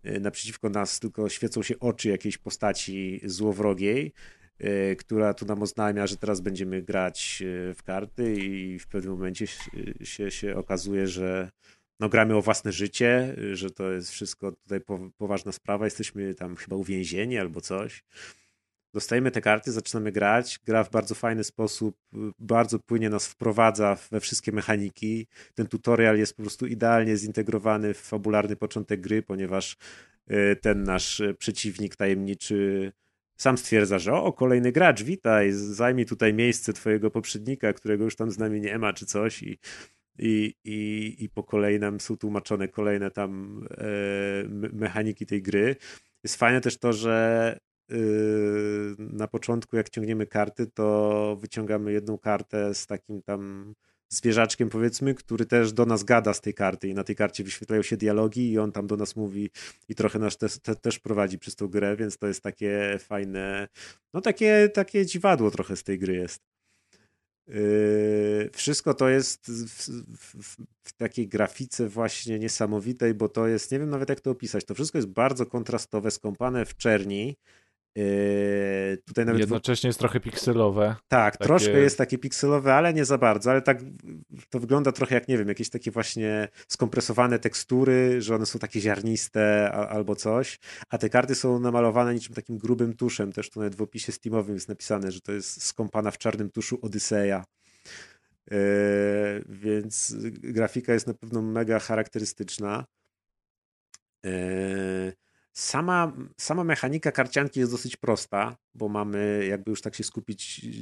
Yy, Naprzeciwko nas tylko świecą się oczy jakiejś postaci złowrogiej, yy, która tu nam oznajmia, że teraz będziemy grać w karty i w pewnym momencie się, się okazuje, że no, gramy o własne życie, że to jest wszystko tutaj po, poważna sprawa, jesteśmy tam chyba uwięzieni albo coś. Dostajemy te karty, zaczynamy grać. Gra w bardzo fajny sposób, bardzo płynnie nas wprowadza we wszystkie mechaniki. Ten tutorial jest po prostu idealnie zintegrowany w fabularny początek gry, ponieważ y, ten nasz przeciwnik tajemniczy sam stwierdza, że o, kolejny gracz, witaj, zajmij tutaj miejsce twojego poprzednika, którego już tam z nami nie ma, czy coś i i, i, i po kolei nam są tłumaczone kolejne tam e, me- mechaniki tej gry. Jest fajne też to, że y, na początku jak ciągniemy karty, to wyciągamy jedną kartę z takim tam zwierzaczkiem powiedzmy, który też do nas gada z tej karty i na tej karcie wyświetlają się dialogi i on tam do nas mówi i trochę nas te, te, też prowadzi przez tą grę, więc to jest takie fajne, no takie, takie dziwadło trochę z tej gry jest. Yy, wszystko to jest w, w, w, takiej grafice właśnie niesamowitej, bo to jest, nie wiem nawet jak to opisać, to wszystko jest bardzo kontrastowe, skąpane w czerni. Yy, tutaj nawet Jednocześnie jest trochę pikselowe. tak, takie- troszkę jest takie pikselowe, ale nie za bardzo, ale tak to wygląda trochę jak, nie wiem, jakieś takie właśnie skompresowane tekstury, że one są takie ziarniste a, albo coś, a te karty są namalowane niczym takim grubym tuszem, też tu nawet w opisie Steamowym jest napisane, że to jest skąpana w czarnym tuszu Odyseja. Yy, więc grafika jest na pewno mega charakterystyczna. Yy, Sama, sama mechanika karcianki jest dosyć prosta, bo mamy, jakby już tak się skupić yy,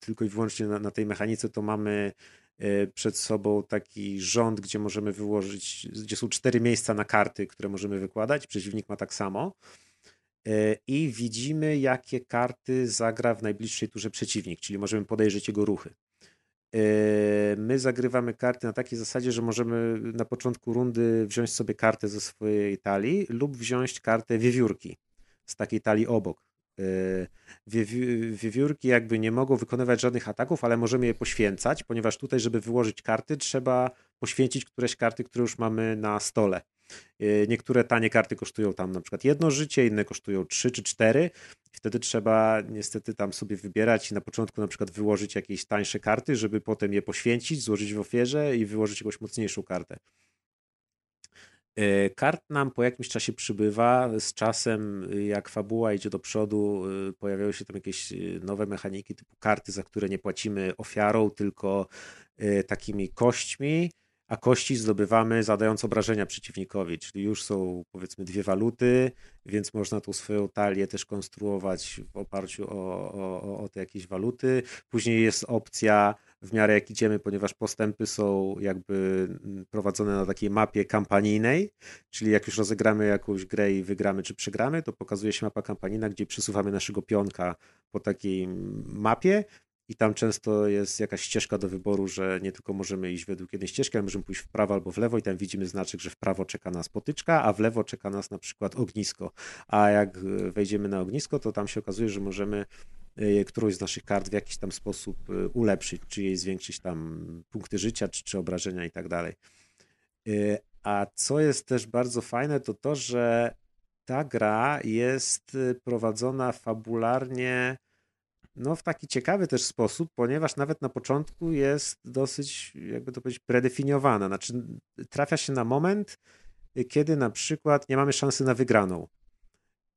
tylko i wyłącznie na, na tej mechanice, to mamy yy, przed sobą taki rząd, gdzie możemy wyłożyć, gdzie są cztery miejsca na karty, które możemy wykładać. Przeciwnik ma tak samo. Yy, I widzimy, jakie karty zagra w najbliższej turze przeciwnik, czyli możemy podejrzeć jego ruchy. Yy, My zagrywamy karty na takiej zasadzie, że możemy na początku rundy wziąć sobie kartę ze swojej talii lub wziąć kartę wiewiórki z takiej talii obok. Yy, wiewi- Wiewiórki jakby nie mogą wykonywać żadnych ataków, ale możemy je poświęcać, ponieważ tutaj, żeby wyłożyć karty, trzeba poświęcić któreś karty, które już mamy na stole. Yy, Niektóre tanie karty kosztują tam na przykład jedno życie, inne kosztują trzy czy cztery. Wtedy trzeba niestety tam sobie wybierać i na początku na przykład wyłożyć jakieś tańsze karty, żeby potem je poświęcić, złożyć w ofierze i wyłożyć jakąś mocniejszą kartę. E, kart nam po jakimś czasie przybywa. Z czasem, jak fabuła idzie do przodu, pojawiają się tam jakieś nowe mechaniki, typu karty, za które nie płacimy ofiarą, tylko takimi kośćmi, a kości zdobywamy zadając obrażenia przeciwnikowi, czyli już są powiedzmy dwie waluty, więc można tą swoją talię też konstruować w oparciu o, o, o te jakieś waluty. Później jest opcja w miarę jak idziemy, ponieważ postępy są jakby mm, prowadzone na takiej mapie kampanijnej, czyli jak już rozegramy jakąś grę i wygramy czy przegramy, to pokazuje się mapa kampanijna, gdzie przesuwamy naszego pionka po takiej mapie i tam często jest jakaś ścieżka do wyboru, że nie tylko możemy iść według jednej ścieżki, ale możemy pójść w prawo albo w lewo i tam widzimy znaczek, że w prawo czeka nas potyczka, a w lewo czeka nas na przykład ognisko. A jak wejdziemy na ognisko, to tam się okazuje, że możemy e, którąś z naszych kart w jakiś tam sposób e, ulepszyć, czy jej zwiększyć tam punkty życia, czy, czy obrażenia i tak dalej. E, a co jest też bardzo fajne, to to, że ta gra jest prowadzona fabularnie no, w taki ciekawy też sposób, ponieważ nawet na początku jest dosyć, jakby to powiedzieć, predefiniowana. Znaczy, trafia się na moment, kiedy na przykład nie mamy szansy na wygraną.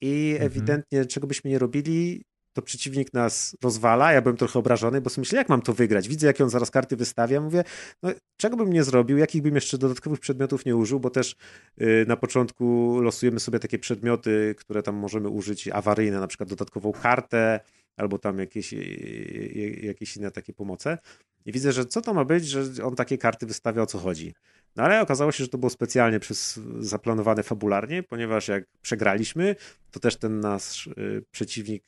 I mhm. ewidentnie, czego byśmy nie robili, to przeciwnik nas rozwala. Ja byłem trochę obrażony, bo sobie myślę, jak mam to wygrać? Widzę, jak on zaraz karty wystawia. Mówię, no, czego bym nie zrobił, jakich bym jeszcze dodatkowych przedmiotów nie użył, bo też yy, na początku losujemy sobie takie przedmioty, które tam możemy użyć awaryjne, na przykład dodatkową kartę, albo tam jakieś, e, e, jakieś inne takie pomoce. I widzę, że co to ma być, że on takie karty wystawia, o co chodzi. No ale okazało się, że to było specjalnie przez, zaplanowane fabularnie, ponieważ jak przegraliśmy, to też ten nasz przeciwnik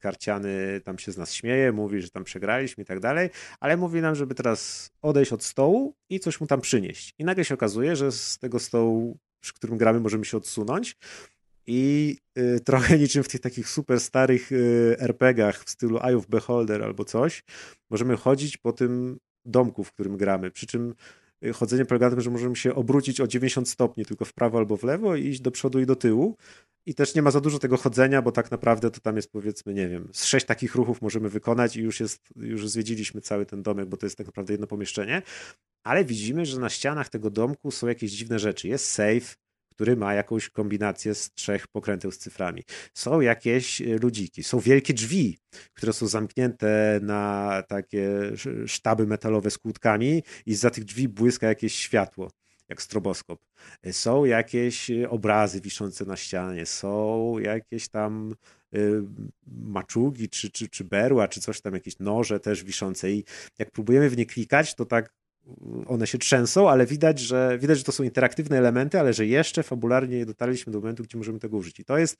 karciany tam się z nas śmieje, mówi, że tam przegraliśmy i tak dalej, ale mówi nam, żeby teraz odejść od stołu i coś mu tam przynieść. I nagle się okazuje, że z tego stołu, przy którym gramy, możemy się odsunąć i y, [laughs] trochę niczym w tych takich super starych y, RPGach w stylu Eye of Beholder albo coś, możemy chodzić po tym domku, w którym gramy. Przy czym y, chodzenie polega na tym, że możemy się obrócić o 90 stopni, tylko w prawo albo w lewo i iść do przodu i do tyłu. I też nie ma za dużo tego chodzenia, bo tak naprawdę to tam jest powiedzmy, nie wiem, z sześć takich ruchów możemy wykonać i już jest, już zwiedziliśmy cały ten domek, bo to jest tak naprawdę jedno pomieszczenie. Ale widzimy, że na ścianach tego domku są jakieś dziwne rzeczy. Jest safe, który ma jakąś kombinację z trzech pokręteł z cyframi. Są jakieś e, ludziki, są wielkie drzwi, które są zamknięte na takie sztaby metalowe z kłódkami i za tych drzwi błyska jakieś światło jak stroboskop. E, są jakieś e, obrazy wiszące na ścianie, są jakieś tam maczugi, czy, czy, czy berła, czy coś tam, jakieś noże też wiszące i jak próbujemy w nie klikać, to tak one się trzęsą, ale widać, że widać, że to są interaktywne elementy, ale że jeszcze fabularnie nie dotarliśmy do momentu, gdzie możemy tego użyć. I to jest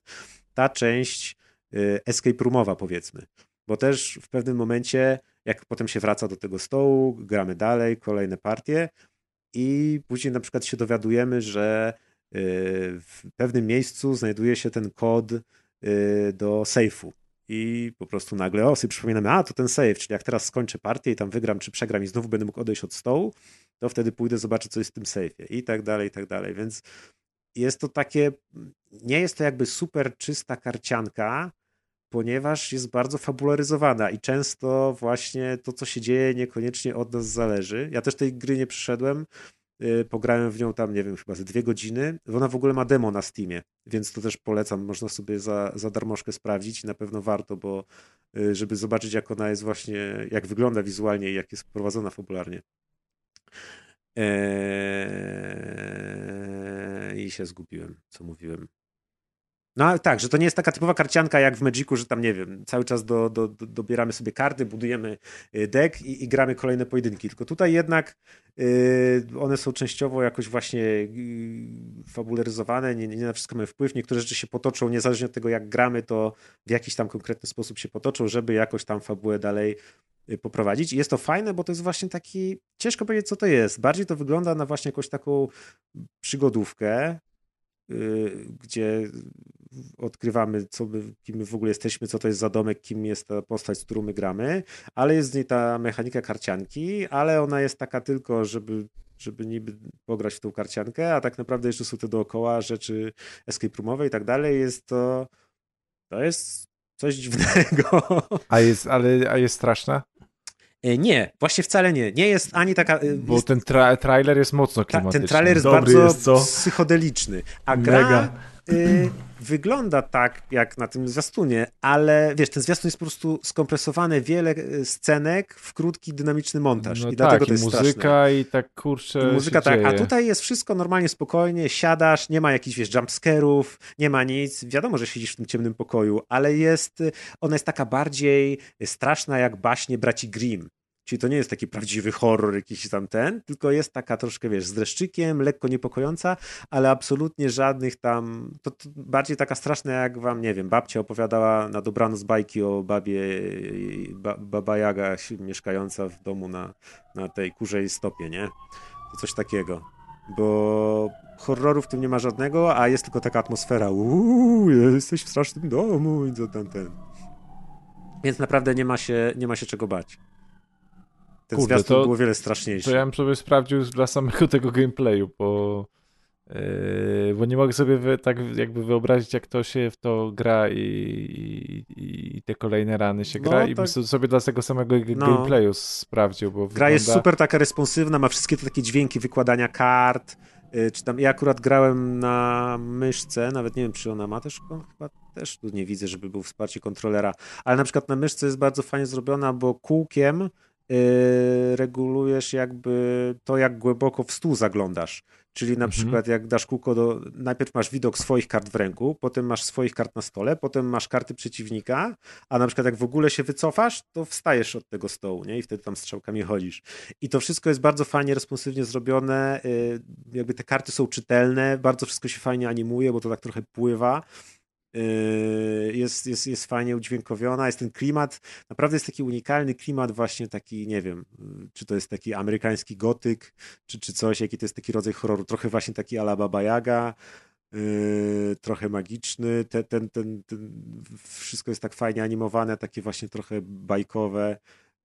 ta część y, escape roomowa, powiedzmy. Bo też w pewnym momencie, jak potem się wraca do tego stołu, gramy dalej, kolejne partie i później na przykład się dowiadujemy, że y, w pewnym miejscu znajduje się ten kod y, do sejfu i po prostu nagle o, sobie przypominamy, a to ten save, czyli jak teraz skończę partię i tam wygram czy przegram i znowu będę mógł odejść od stołu, to wtedy pójdę zobaczyć, co jest w tym save'ie i tak dalej, i tak dalej, więc jest to takie, nie jest to jakby super czysta karcianka, ponieważ jest bardzo fabularyzowana i często właśnie to, co się dzieje, niekoniecznie od nas zależy. Ja też tej gry nie przyszedłem, pograłem w nią tam, nie wiem, chyba ze dwie godziny. Ona w ogóle ma demo na Steamie, więc to też polecam. Można sobie za, za darmożkę sprawdzić na pewno warto, bo y, żeby zobaczyć, jak ona jest właśnie, jak wygląda wizualnie i jak jest prowadzona fabularnie. Eee... I się zgubiłem, co mówiłem. No tak, że to nie jest taka typowa karcianka jak w Magicu, że tam nie wiem, cały czas do, do, do, dobieramy sobie karty, budujemy y, deck i, i, gramy kolejne pojedynki. Tylko tutaj jednak y, one są częściowo jakoś właśnie y, fabularyzowane, nie, nie na wszystko mamy wpływ. Niektóre rzeczy się potoczą, niezależnie od tego jak gramy, to w jakiś tam konkretny sposób się potoczą, żeby jakoś tam fabułę dalej poprowadzić. I jest to fajne, bo to jest właśnie taki, ciężko powiedzieć co to jest. Bardziej to wygląda na właśnie jakąś taką przygodówkę, gdzie odkrywamy, co my, kim my w ogóle jesteśmy, co to jest za domek, kim jest ta postać, z którą my gramy, ale jest z niej ta mechanika karcianki, ale ona jest taka tylko, żeby żeby niby pograć w tą karciankę, a tak naprawdę jeszcze są te dookoła rzeczy escape roomowe i tak dalej. Jest to to jest coś dziwnego. A jest, ale, a jest straszna? E, Nie, właśnie wcale nie. Nie jest ani taka... e, Bo jest, ten tra trailer jest mocno ta, klimatyczny. ten trailer jest Dobry bardzo jest, psychodeliczny. A gra Mega. Y, wygląda tak, jak na tym zwiastunie, ale wiesz, ten zwiastun jest po prostu skompresowany wiele y, scenek w krótki, dynamiczny montaż. No I dlatego tak, to i jest muzyka straszne. i tak kurczę I muzyka tak, a dzieje. tutaj jest wszystko normalnie, spokojnie, siadasz, nie ma jakichś, wiesz, jumpscarów, nie ma nic, wiadomo, że siedzisz w tym ciemnym pokoju, ale jest, y, ona jest taka bardziej straszna jak baśnie braci Grimm. Czyli to nie jest taki prawdziwy horror jakiś tam ten, tylko jest taka troszkę, wiesz, z dreszczykiem, lekko niepokojąca, ale absolutnie żadnych tam, to, to bardziej taka straszna jak wam, nie wiem, babcia opowiadała na dobranoc bajki o babie, ba, baba Jaga mieszkająca w domu na, na tej kurzej stopie, nie? To coś takiego. Bo horroru w tym nie ma żadnego, a jest tylko taka atmosfera, uuu, jesteś w strasznym domu i co tam ten. Więc naprawdę nie ma się, nie ma się czego bać. Ten Kurde, zwiastun to- było wiele straszniejszy. To ja bym sobie sprawdził dla samego tego gameplayu, bo, yy, bo nie mogę sobie wy, tak jakby wyobrazić, jak to się w to gra i, i, i te kolejne rany się No, gra i bym tak. so- sobie dla tego samego No. gameplayu sprawdził, bo Gra jest wygląda- super taka responsywna, ma wszystkie te takie dźwięki wykładania kart, y, czy tam, ja akurat grałem na myszce, nawet nie wiem, czy ona ma też, chyba też tu nie widzę, żeby był wsparcie kontrolera, ale na przykład na myszce jest bardzo fajnie zrobiona, bo kółkiem regulujesz jakby to, jak głęboko w stół zaglądasz. Czyli na Mhm. przykład jak dasz kółko do... Najpierw masz widok swoich kart w ręku, potem masz swoich kart na stole, potem masz karty przeciwnika, a na przykład jak w ogóle się wycofasz, to wstajesz od tego stołu, nie? I wtedy tam strzałkami chodzisz. I to wszystko jest bardzo fajnie, responsywnie zrobione. y, Jakby te karty są czytelne, bardzo wszystko się fajnie animuje, bo to tak trochę pływa. Y, Jest, jest, jest fajnie udźwiękowiona, jest ten klimat, naprawdę jest taki unikalny klimat, właśnie taki, nie wiem, y, czy to jest taki amerykański gotyk, czy, czy coś, jaki to jest taki rodzaj horroru, trochę właśnie taki ala Baba Yaga, y, trochę magiczny, ten, ten, ten, ten, wszystko jest tak fajnie animowane, takie właśnie trochę bajkowe,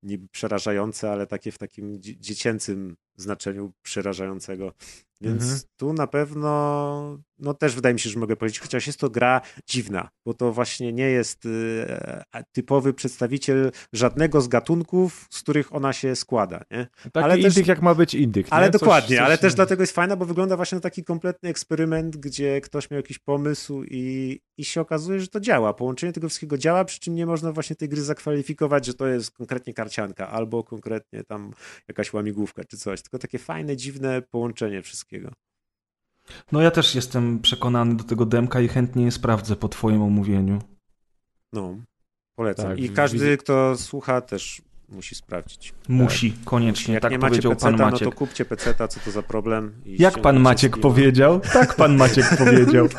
niby przerażające, ale takie w takim dzie- dziecięcym znaczeniu przerażającego. Więc Mhm. tu na pewno, no też wydaje mi się, że mogę powiedzieć, chociaż jest to gra dziwna, bo to właśnie nie jest y, e, typowy przedstawiciel żadnego z gatunków, z których ona się składa, nie? Taki ale też- indyk jak ma być indyk. Ale nie? Coś- dokładnie, coś- ale też dlatego jest fajna, bo wygląda właśnie na taki kompletny eksperyment, gdzie ktoś miał jakiś pomysł i, i się okazuje, że to działa. Połączenie tego wszystkiego działa, przy czym nie można właśnie tej gry zakwalifikować, że to jest konkretnie karcianka albo konkretnie tam jakaś łamigłówka czy coś, tylko takie fajne, dziwne połączenie wszystkiego. No ja też jestem przekonany do tego demka i chętnie je sprawdzę po twoim omówieniu. No, polecam. Tak, I każdy, kto słucha, też musi sprawdzić. Musi, koniecznie, Jak tak nie macie powiedział pan peceta, no Maciek. to kupcie peceta, co to za problem. Jak pan Maciek powiedział? Tak pan Maciek powiedział. [laughs]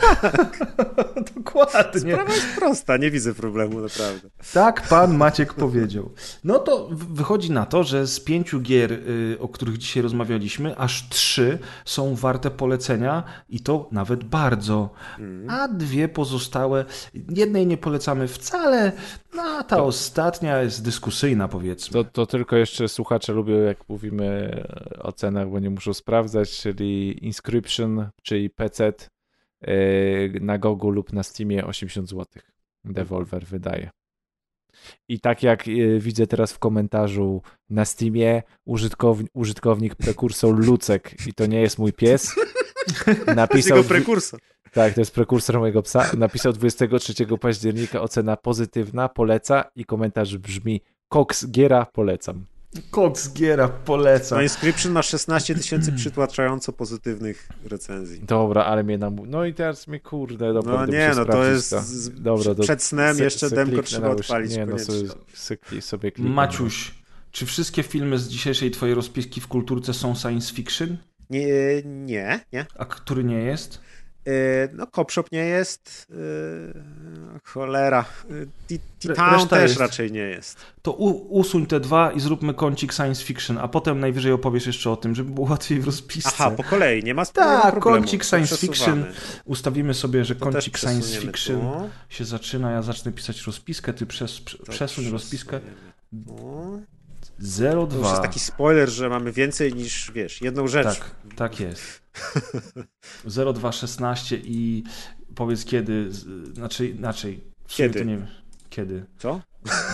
[laughs] Dokładnie. Sprawa jest prosta, nie widzę problemu, naprawdę. Tak pan Maciek powiedział. No to wychodzi na to, że z pięciu gier, y, o których dzisiaj rozmawialiśmy, aż trzy są warte polecenia i to nawet bardzo. Mm. A dwie pozostałe, jednej nie polecamy wcale, no a ta ostatnia jest dyskusyjna powiedzmy. To, to tylko jeszcze słuchacze lubią, jak mówimy o cenach, bo nie muszą sprawdzać, czyli Inscription, czyli PC yy, na Gogu lub na Steamie 80 zł. Devolver wydaje. I tak jak yy, widzę teraz w komentarzu na Steamie, użytkownik, użytkownik prekursor Lucek, i to nie jest mój pies, [laughs] To napisał, jego prekursor. tak, to jest prekursor mojego psa, napisał 23 października ocena pozytywna, poleca i komentarz brzmi Cox Giera polecam. Cox Giera polecam. No Inscription ma 16 tysięcy przytłaczająco pozytywnych recenzji. Dobra, ale mnie nam. No i teraz mnie kurde, dobra. No nie, no to jest to. Dobra, to przed snem se- jeszcze se demko trzeba odpalić Nie, no koniecznie. sobie, sobie, sobie kliknę. Maciuś, czy wszystkie filmy z dzisiejszej twojej rozpiski w kulturce są science fiction? Nie, nie, nie. A który nie jest? Yy, No, Copshop nie jest. Yy, Cholera. T-Town też jest. raczej nie jest. To u, usuń te dwa i zróbmy kącik science fiction, a potem najwyżej opowiesz jeszcze o tym, żeby było łatwiej w rozpisce. Aha, po kolei, nie ma Tak, ma problemu. kącik science fiction. Ustawimy sobie, że To kącik science fiction tu. się zaczyna, ja zacznę pisać rozpiskę, ty przes, przesuń rozpiskę. tu. 02. To już jest taki spoiler, że mamy więcej niż, wiesz, jedną rzecz. Tak, tak jest. 0216 i powiedz kiedy, znaczy inaczej. Kiedy? To nie wiem. Kiedy? Co?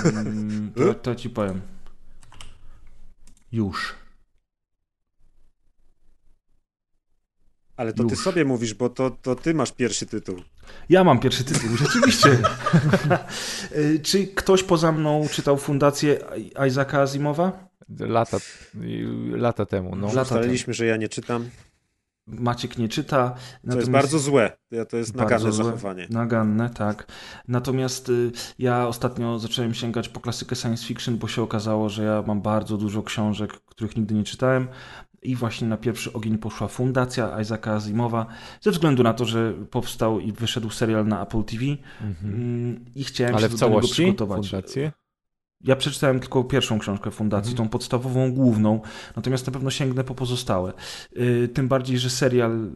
Mm, to, to ci powiem. Już. Ale to ty Już. sobie mówisz, bo to, to ty masz pierwszy tytuł. Ja mam pierwszy tytuł, [laughs] rzeczywiście. Y, Czy ktoś poza mną czytał Fundację Isaaca Asimowa? Lata, lata temu. No. Ustaliliśmy, że ja nie czytam, Maciek nie czyta. co jest bardzo złe. Ja- To jest Bardzo naganne złe. zachowanie. Naganne, tak. Natomiast y, ja ostatnio zacząłem sięgać po klasykę science fiction, bo się okazało, że ja mam bardzo dużo książek, których nigdy nie czytałem. I właśnie na pierwszy ogień poszła Fundacja Isaaca Asimowa, ze względu na to, że powstał i wyszedł serial na Apple TV. Mhm. Mm, I chciałem Ale się w do całości niego przygotować. fundację? Ja przeczytałem tylko pierwszą książkę Fundacji, Mhm. tą podstawową, główną, natomiast na pewno sięgnę po pozostałe. Yy, tym bardziej, że serial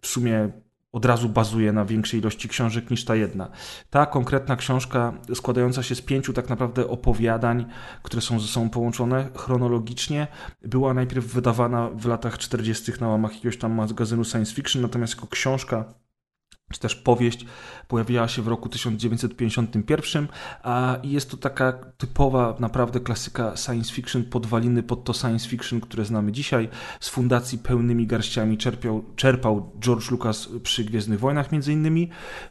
w sumie od razu bazuje na większej ilości książek niż ta jedna. Ta konkretna książka, składająca się z pięciu tak naprawdę opowiadań, które są ze sobą połączone chronologicznie, była najpierw wydawana w latach 40. na łamach jakiegoś tam magazynu science fiction, natomiast jako książka czy też powieść pojawiła się w roku 1951, a jest to taka typowa naprawdę klasyka science fiction, podwaliny pod to science fiction, które znamy dzisiaj. Z fundacji pełnymi garściami czerpiał, czerpał George Lucas przy Gwiezdnych Wojnach między innymi.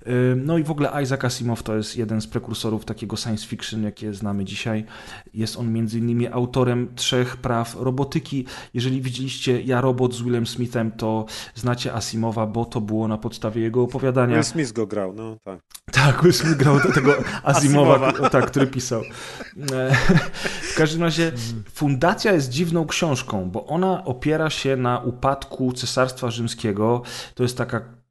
Ym, No i w ogóle Isaac Asimov to jest jeden z prekursorów takiego science fiction, jakie znamy dzisiaj. Jest on między innymi autorem trzech praw robotyki. Jeżeli widzieliście Ja Robot z Willem Smithem, to znacie Asimowa, bo to było na podstawie jego opowiadania. Will Smith go grał, no tak. Tak, Smith grał do tego [laughs] Asimowa. tak, który pisał. E, [laughs] W każdym razie Fundacja jest dziwną książką, bo ona opiera się na upadku Cesarstwa Rzymskiego. To jest taka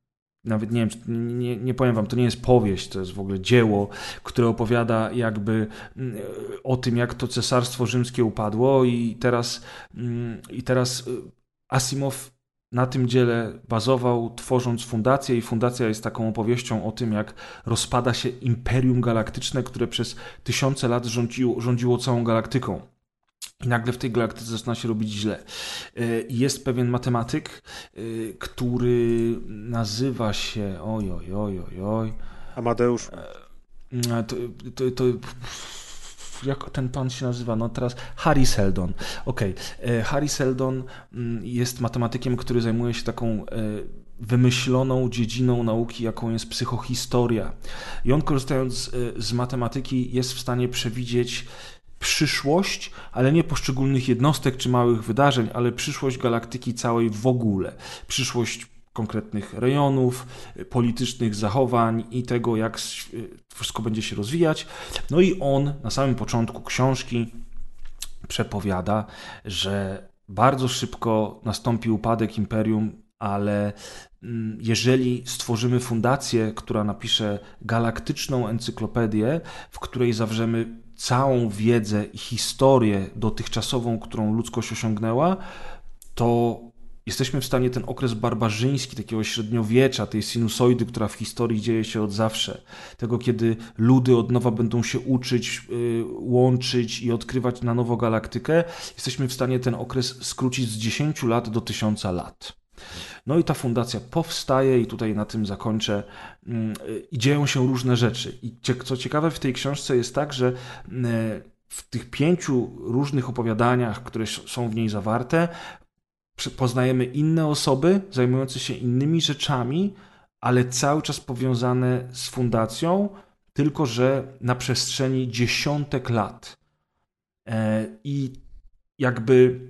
nawet nie wiem, nie, nie powiem wam, to nie jest powieść, to jest w ogóle dzieło, które opowiada jakby mm, o tym, jak to Cesarstwo Rzymskie upadło i teraz, mm, i teraz y, Asimow na tym dziele bazował, tworząc fundację, i fundacja jest taką opowieścią o tym, jak rozpada się imperium galaktyczne, które przez tysiące lat rządziło, rządziło całą galaktyką. I nagle w tej galaktyce zaczyna się robić źle. Y, Jest pewien matematyk, y, który nazywa się. Oj, oj, oj, oj, oj. Amadeusz, Mm, To, to, to, jak ten pan się nazywa? No teraz Harry Seldon. Okej. E, Harry Seldon mm, jest matematykiem, który zajmuje się taką e, wymyśloną dziedziną nauki, jaką jest psychohistoria. I on korzystając e, z matematyki jest w stanie przewidzieć przyszłość, ale nie poszczególnych jednostek czy małych wydarzeń, ale przyszłość galaktyki całej w ogóle. Przyszłość konkretnych rejonów, y, politycznych zachowań i tego, jak y, wszystko będzie się rozwijać. No i on na samym początku książki przepowiada, że bardzo szybko nastąpi upadek imperium, ale mm, jeżeli stworzymy fundację, która napisze galaktyczną encyklopedię, w której zawrzemy całą wiedzę i historię dotychczasową, którą ludzkość osiągnęła, to jesteśmy w stanie ten okres barbarzyński, takiego średniowiecza, tej sinusoidy, która w historii dzieje się od zawsze, tego kiedy ludy od nowa będą się uczyć, y, łączyć i odkrywać na nowo galaktykę, jesteśmy w stanie ten okres skrócić z 10 lat do 1000 lat. No i ta fundacja powstaje i tutaj na tym zakończę. Y, I dzieją się różne rzeczy. I co ciekawe w tej książce jest tak, że mm, w tych pięciu różnych opowiadaniach, które są w niej zawarte, poznajemy inne osoby zajmujące się innymi rzeczami, ale cały czas powiązane z fundacją, tylko że na przestrzeni dziesiątek lat. E, I jakby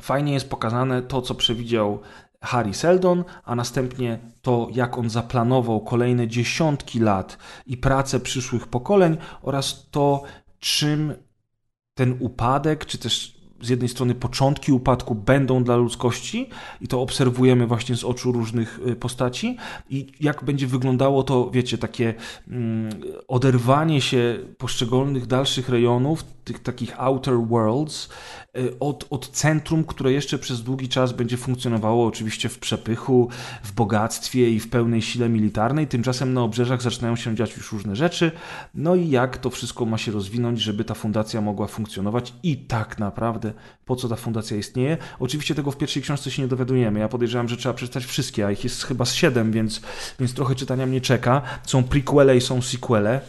fajnie jest pokazane to, co przewidział Harry Seldon, a następnie to, jak on zaplanował kolejne dziesiątki lat i pracę przyszłych pokoleń oraz to, czym ten upadek, czy też z jednej strony początki upadku będą dla ludzkości i to obserwujemy właśnie z oczu różnych y, postaci i jak będzie wyglądało to, wiecie, takie mm, oderwanie się poszczególnych dalszych rejonów, tych takich outer worlds y, od, od centrum, które jeszcze przez długi czas będzie funkcjonowało oczywiście w przepychu, w bogactwie i w pełnej sile militarnej. Tymczasem na obrzeżach zaczynają się dziać już różne rzeczy. No i jak to wszystko ma się rozwinąć, żeby ta fundacja mogła funkcjonować i tak naprawdę po co ta fundacja istnieje. Oczywiście tego w pierwszej książce się nie dowiadujemy. Ja podejrzewam, że trzeba przeczytać wszystkie, a ich jest chyba z siedem, więc, więc trochę czytania mnie czeka. Są prequele i są sequele.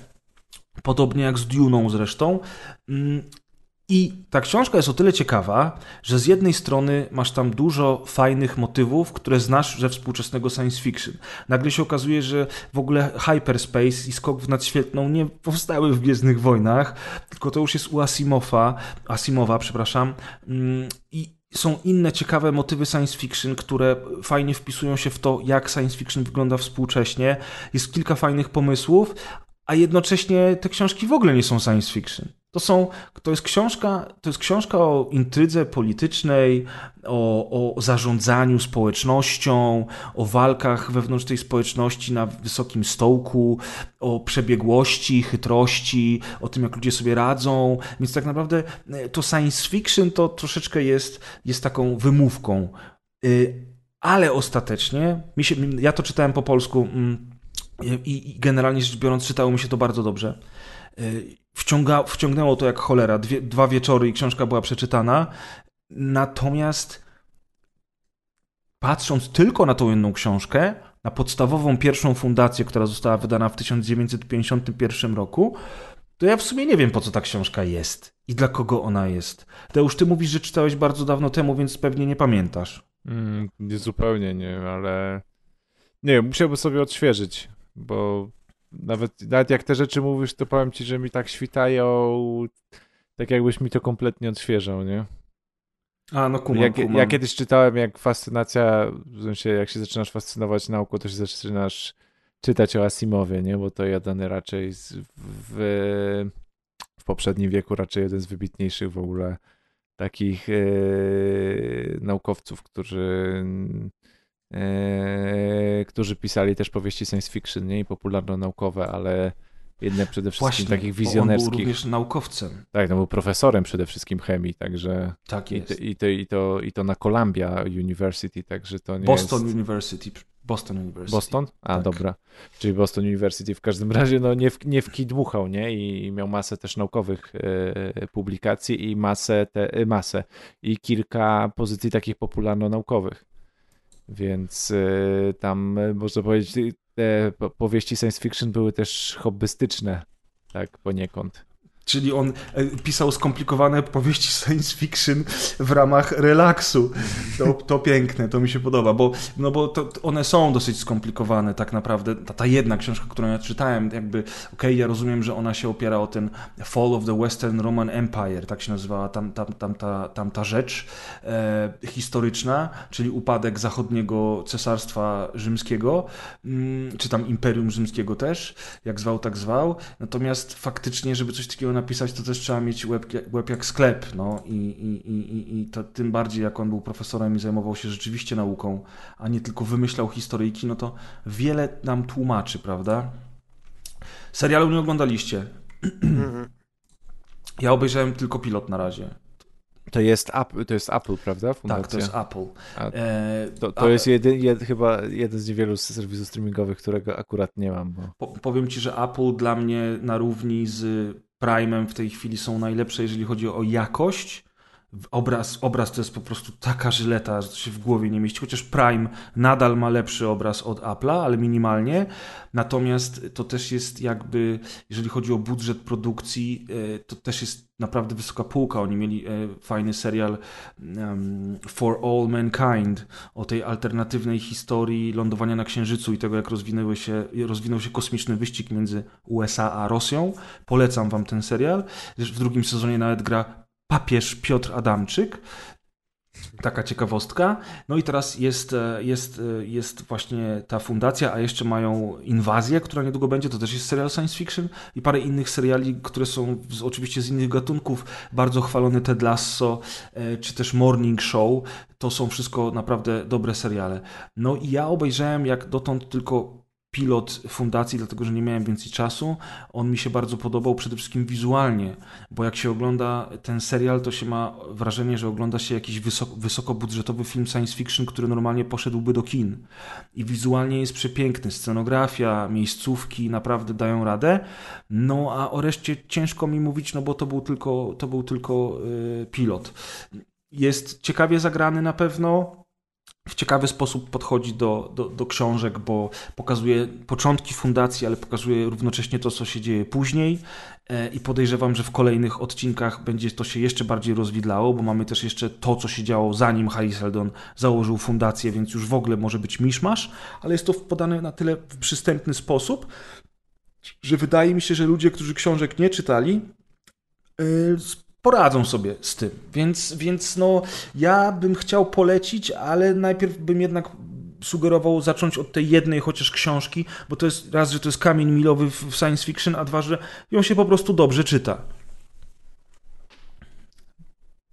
Podobnie jak z Duną zresztą. I ta książka jest o tyle ciekawa, że z jednej strony masz tam dużo fajnych motywów, które znasz ze współczesnego science fiction. Nagle się okazuje, że w ogóle hyperspace i skok w nadświetlną nie powstały w Gwiezdnych Wojnach, tylko to już jest u Asimowa, Asimowa, przepraszam. Mm, I są inne ciekawe motywy science fiction, które fajnie wpisują się w to, jak science fiction wygląda współcześnie. Jest kilka fajnych pomysłów, a jednocześnie te książki w ogóle nie są science fiction. To, są, to, jest książka, to jest książka o intrydze politycznej, o, o zarządzaniu społecznością, o walkach wewnątrz tej społeczności na wysokim stołku, o przebiegłości, chytrości, o tym, jak ludzie sobie radzą. Więc tak naprawdę e, to science fiction to troszeczkę jest, jest taką wymówką. Y, ale ostatecznie, mi się, ja to czytałem po polsku mm, i, generalnie rzecz biorąc, czytało mi się to bardzo dobrze y, wciąga, wciągnęło to jak cholera. Dwie, dwa wieczory i książka była przeczytana. Natomiast patrząc tylko na tą jedną książkę, na podstawową pierwszą fundację, która została wydana w 1951 roku, to ja w sumie nie wiem, po co ta książka jest i dla kogo ona jest. Już ty mówisz, że czytałeś bardzo dawno temu, więc pewnie nie pamiętasz. Mm, nie, zupełnie nie, ale nie, musiałbym sobie odświeżyć, bo nawet, nawet jak te rzeczy mówisz, to powiem ci, że mi tak świtają, tak jakbyś mi to kompletnie odświeżał, nie? A, no kumam, jak, kumam. Ja kiedyś czytałem, jak fascynacja, w sensie jak się zaczynasz fascynować nauką, to się zaczynasz czytać o Asimowie, nie? Bo to jeden raczej z, w, w poprzednim wieku raczej jeden z wybitniejszych w ogóle takich yy, naukowców, którzy Yy, którzy pisali też powieści science fiction, nie i popularno-naukowe, ale jednak przede wszystkim Właśnie, takich wizjonerskich. on był również naukowcem. Tak, no był profesorem przede wszystkim chemii, także. Tak jest. I to, i to, i to, i to na Columbia University, także to nie Boston jest... University. Boston University. Boston? A, tak. dobra. Czyli Boston University w każdym razie no nie w, nie w kij dmuchał, nie? I miał masę też naukowych e, publikacji i masę, te, masę i kilka pozycji takich popularno-naukowych. Więc y, tam y, można powiedzieć, te powieści science fiction były też hobbystyczne, tak poniekąd. Czyli on e, pisał skomplikowane powieści science fiction w ramach relaksu. To, to piękne, to mi się podoba, bo, no bo to, one są dosyć skomplikowane tak naprawdę. Ta, ta jedna książka, którą ja czytałem, jakby, okej, okay, ja rozumiem, że ona się opiera o ten Fall of the Western Roman Empire, tak się nazywała tam, tam, tam, ta, tam ta rzecz e, historyczna, czyli upadek zachodniego cesarstwa rzymskiego, mm, czy tam Imperium Rzymskiego też, jak zwał, tak zwał. Natomiast faktycznie, żeby coś takiego napisać, to też trzeba mieć łeb, łeb jak sklep. No i, i, i, i to tym bardziej, jak on był profesorem i zajmował się rzeczywiście nauką, a nie tylko wymyślał historyjki, no to wiele nam tłumaczy, prawda? Serialu nie oglądaliście. ja obejrzałem tylko pilot na razie. To jest, Apple, to jest Apple, prawda? Fundacja? Tak, to jest Apple. A, e, to, to a, jest jedy, jed, chyba jeden z niewielu serwisów streamingowych, którego akurat nie mam. Bo... Po, powiem ci, że Apple dla mnie na równi z Prime'em w tej chwili są najlepsze, jeżeli chodzi o jakość. Obraz, obraz to jest po prostu taka żyleta, że to się w głowie nie mieści. Chociaż Prime nadal ma lepszy obraz od Apple'a, ale minimalnie. Natomiast to też jest jakby, jeżeli chodzi o budżet produkcji, e, to też jest naprawdę wysoka półka. Oni mieli e, fajny serial For All Mankind o tej alternatywnej historii lądowania na Księżycu i tego, jak rozwinęły się, rozwinął się kosmiczny wyścig między USA a Rosją. Polecam wam ten serial. W drugim sezonie nawet gra papież Piotr Adamczyk. Taka ciekawostka. No i teraz jest, e, jest, e, jest właśnie ta fundacja, a jeszcze mają Inwazję, która niedługo będzie. To też jest serial science fiction i parę innych seriali, które są z, oczywiście z innych gatunków. Bardzo chwalony Ted Lasso, e, czy też Morning Show. To są wszystko naprawdę dobre seriale. No i ja obejrzałem jak dotąd tylko pilot fundacji, dlatego że nie miałem więcej czasu. On mi się bardzo podobał przede wszystkim wizualnie, bo jak się ogląda ten serial, to się ma wrażenie, że ogląda się jakiś wysoko, wysokobudżetowy film science fiction, który normalnie poszedłby do kin. I wizualnie jest przepiękny. Scenografia, miejscówki naprawdę dają radę. No a o reszcie ciężko mi mówić, no bo to był tylko, to był tylko yy, pilot. Jest ciekawie zagrany na pewno w ciekawy sposób podchodzi do, do, do, książek, bo pokazuje początki fundacji, ale pokazuje równocześnie to, co się dzieje później. E, I podejrzewam, że w kolejnych odcinkach będzie to się jeszcze bardziej rozwidlało, bo mamy też jeszcze to, co się działo zanim Harry Seldon założył fundację, więc już w ogóle może być miszmasz, ale jest to podane na tyle w przystępny sposób, że wydaje mi się, że ludzie, którzy książek nie czytali, e, poradzą sobie z tym. Więc, więc no, ja bym chciał polecić, ale najpierw bym jednak sugerował zacząć od tej jednej chociaż książki, bo to jest raz, że to jest kamień milowy w science fiction, a dwa, że ją się po prostu dobrze czyta.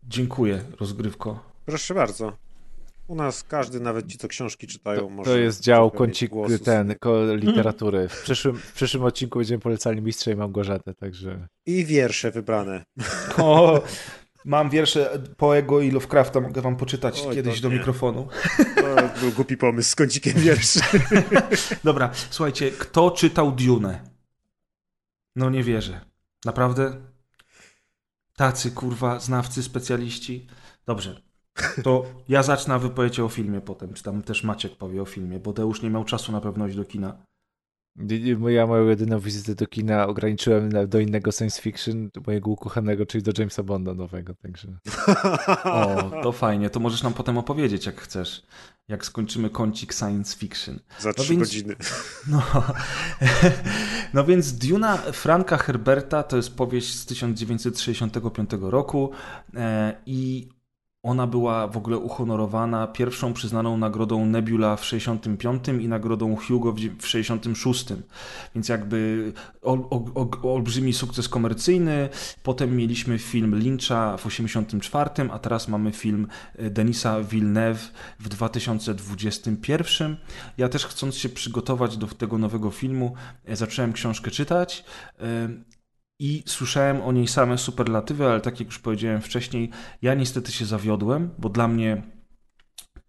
Dziękuję, rozgrywko. Proszę bardzo. U nas każdy, nawet ci, co książki czytają, to, może. To jest dział kącik ten, ko, literatury. W przyszłym, w przyszłym odcinku będziemy polecali Mistrza i Małgorzatę, także. I wiersze wybrane. O, mam wiersze Poego i Lovecrafta, mogę wam poczytać Oj, kiedyś do nie. mikrofonu. To był głupi pomysł z kącikiem wierszy. [laughs] Dobra, słuchajcie, kto czytał Dune? No nie wierzę. Naprawdę? Tacy kurwa znawcy, specjaliści. Dobrze, to ja zacznę wypowiedź o filmie potem, czy tam też Maciek powie o filmie, bo Deusz nie miał czasu na pewno iść do kina. Ja moją jedyną wizytę do kina ograniczyłem do innego science fiction, mojego ukochanego, czyli do Jamesa Bonda nowego, także... O, to fajnie, to możesz nam potem opowiedzieć, jak chcesz, jak skończymy kącik science fiction. Za trzy no więc, godziny. No, [laughs] no więc Duna Franka Herberta to jest powieść z 1965 roku e, i ona była w ogóle uhonorowana pierwszą przyznaną nagrodą Nebula w 65 i nagrodą Hugo w 66. Więc jakby ol, ol, olbrzymi sukces komercyjny. Potem mieliśmy film Lyncha w 84, a teraz mamy film e, Denisa Villeneuve w 2021. Ja też chcąc się przygotować do tego nowego filmu, e, zacząłem książkę czytać e, i słyszałem o niej same superlatywy, ale tak jak już powiedziałem wcześniej, ja niestety się zawiodłem, bo dla mnie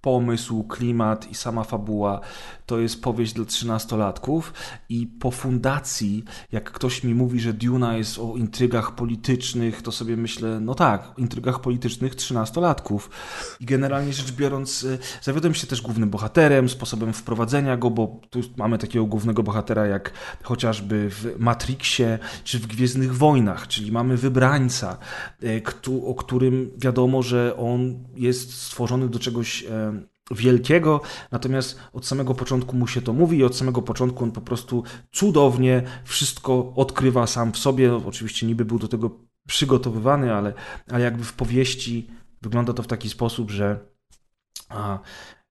pomysł, klimat i sama fabuła to jest powieść dla trzynastolatków i po fundacji, jak ktoś mi mówi, że Duna jest o intrygach politycznych, to sobie myślę, no tak, intrygach politycznych trzynastolatków. I generalnie rzecz biorąc, y, zawiodłem się też głównym bohaterem, sposobem wprowadzenia go, bo tu mamy takiego głównego bohatera jak chociażby w Matrixie czy w Gwiezdnych Wojnach, czyli mamy wybrańca, y, o którym wiadomo, że on jest stworzony do czegoś wielkiego, natomiast od samego początku mu się to mówi i od samego początku on po prostu cudownie wszystko odkrywa sam w sobie. Oczywiście niby był do tego przygotowywany, ale, ale jakby w powieści wygląda to w taki sposób, że a,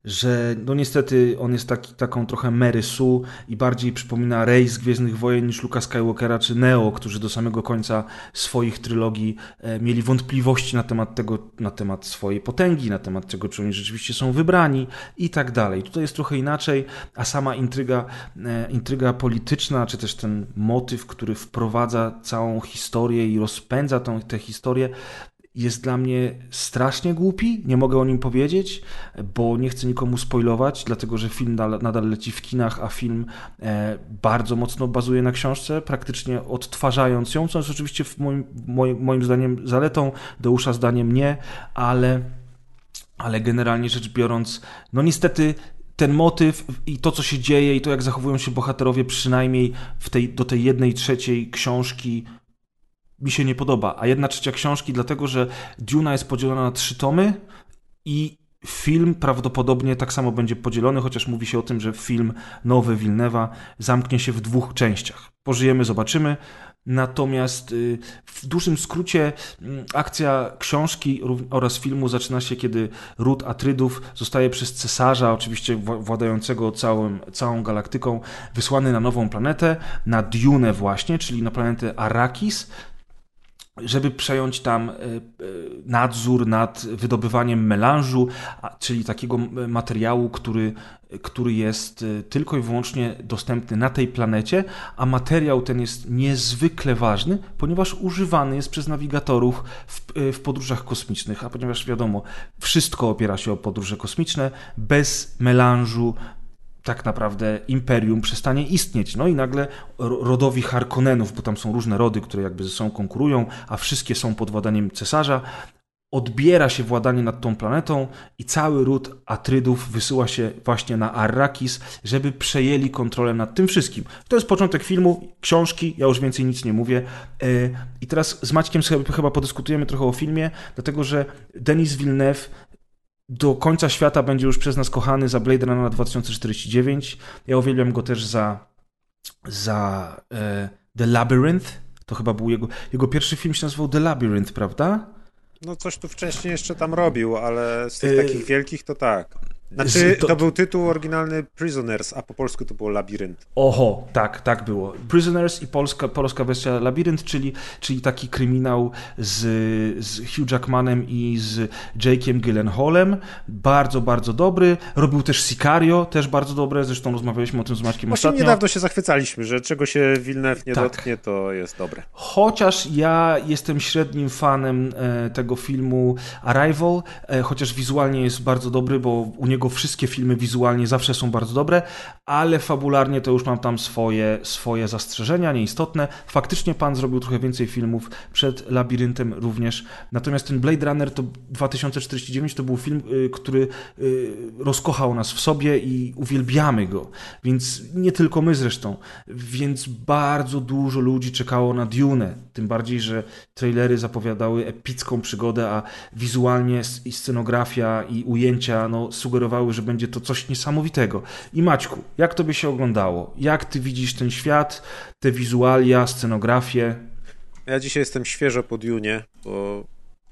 że no niestety on jest taki, taką trochę Mary Sue i bardziej przypomina Rey z Gwiezdnych Wojen niż Luka Skywalkera czy Neo, którzy do samego końca swoich trylogii e, mieli wątpliwości na temat tego, na temat swojej potęgi, na temat tego, czy oni rzeczywiście są wybrani i tak dalej. Tutaj jest trochę inaczej, a sama intryga, e, intryga polityczna, czy też ten motyw, który wprowadza całą historię i rozpędza tą, tę historię, jest dla mnie strasznie głupi, nie mogę o nim powiedzieć, bo nie chcę nikomu spoilować, dlatego że film nadal leci w kinach, a film e, bardzo mocno bazuje na książce, praktycznie odtwarzając ją, co jest oczywiście moim, moim, moim zdaniem zaletą, Deusza zdaniem nie, ale, ale generalnie rzecz biorąc, no niestety ten motyw i to, co się dzieje, i to, jak zachowują się bohaterowie, przynajmniej w tej, do tej jednej trzeciej książki, mi się nie podoba. A jedna trzecia książki, dlatego że Duna jest podzielona na trzy tomy i film prawdopodobnie tak samo będzie podzielony, chociaż mówi się o tym, że film nowy Wilnewa zamknie się w dwóch częściach. Pożyjemy, zobaczymy. Natomiast y, w dużym skrócie mm, akcja książki oraz filmu zaczyna się, kiedy ród Atrydów zostaje przez cesarza, oczywiście władającego całym, całą galaktyką, wysłany na nową planetę, na Dune właśnie, czyli na planetę Arrakis, żeby przejąć tam e, e, nadzór nad wydobywaniem melanżu, czyli takiego materiału, który, który jest e, tylko i wyłącznie dostępny na tej planecie, a materiał ten jest niezwykle ważny, ponieważ używany jest przez nawigatorów w, w podróżach kosmicznych, a ponieważ wiadomo, wszystko opiera się o podróże kosmiczne, bez melanżu tak naprawdę imperium przestanie istnieć. No i nagle rodowi Harkonnenów, bo tam są różne rody, które jakby ze sobą konkurują, a wszystkie są pod władaniem cesarza, odbiera się władanie nad tą planetą i cały ród Atrydów wysyła się właśnie na Arrakis, żeby przejęli kontrolę nad tym wszystkim. To jest początek filmu, książki, ja już więcej nic nie mówię. E, I teraz z Maćkiem chyba podyskutujemy trochę o filmie, dlatego że Denis Villeneuve do końca świata będzie już przez nas kochany za Blade Runner 2049. Ja uwielbiam go też za, za e, The Labyrinth. To chyba był jego, jego pierwszy film się nazywał The Labyrinth, prawda? No coś tu wcześniej jeszcze tam robił, ale z tych takich wielkich to tak. Znaczy, to... to... był tytuł oryginalny Prisoners, a po polsku to było Labirynt. Oho, tak, tak było. Prisoners i polska, polska wersja Labirynt, czyli, czyli taki kryminał z, z Hugh Jackmanem i z Jake'iem Gyllenhaalem. Bardzo, bardzo dobry. Robił też Sicario, też bardzo dobre. Zresztą rozmawialiśmy o tym z Maćkiem Właśnie ostatnio. niedawno się zachwycaliśmy, że czego się Villeneuve nie tak. dotknie, to jest dobre. Chociaż ja jestem średnim fanem e, tego filmu Arrival, e, chociaż wizualnie jest bardzo dobry, bo u niego jego wszystkie filmy wizualnie zawsze są bardzo dobre, ale fabularnie to już mam tam swoje, swoje zastrzeżenia, nieistotne. Faktycznie pan zrobił trochę więcej filmów przed Labiryntem również. Natomiast ten Blade Runner to 2049 to był film, y, który y, rozkochał nas w sobie i uwielbiamy go. Więc nie tylko my zresztą. Więc bardzo dużo ludzi czekało na Dune. Tym bardziej, że trailery zapowiadały epicką przygodę, a wizualnie i scenografia i ujęcia no, sugerowały że będzie to coś niesamowitego. I Maćku, jak tobie się oglądało? Jak ty widzisz ten świat, te wizualia, scenografię? Ja dzisiaj jestem świeżo po Dune, bo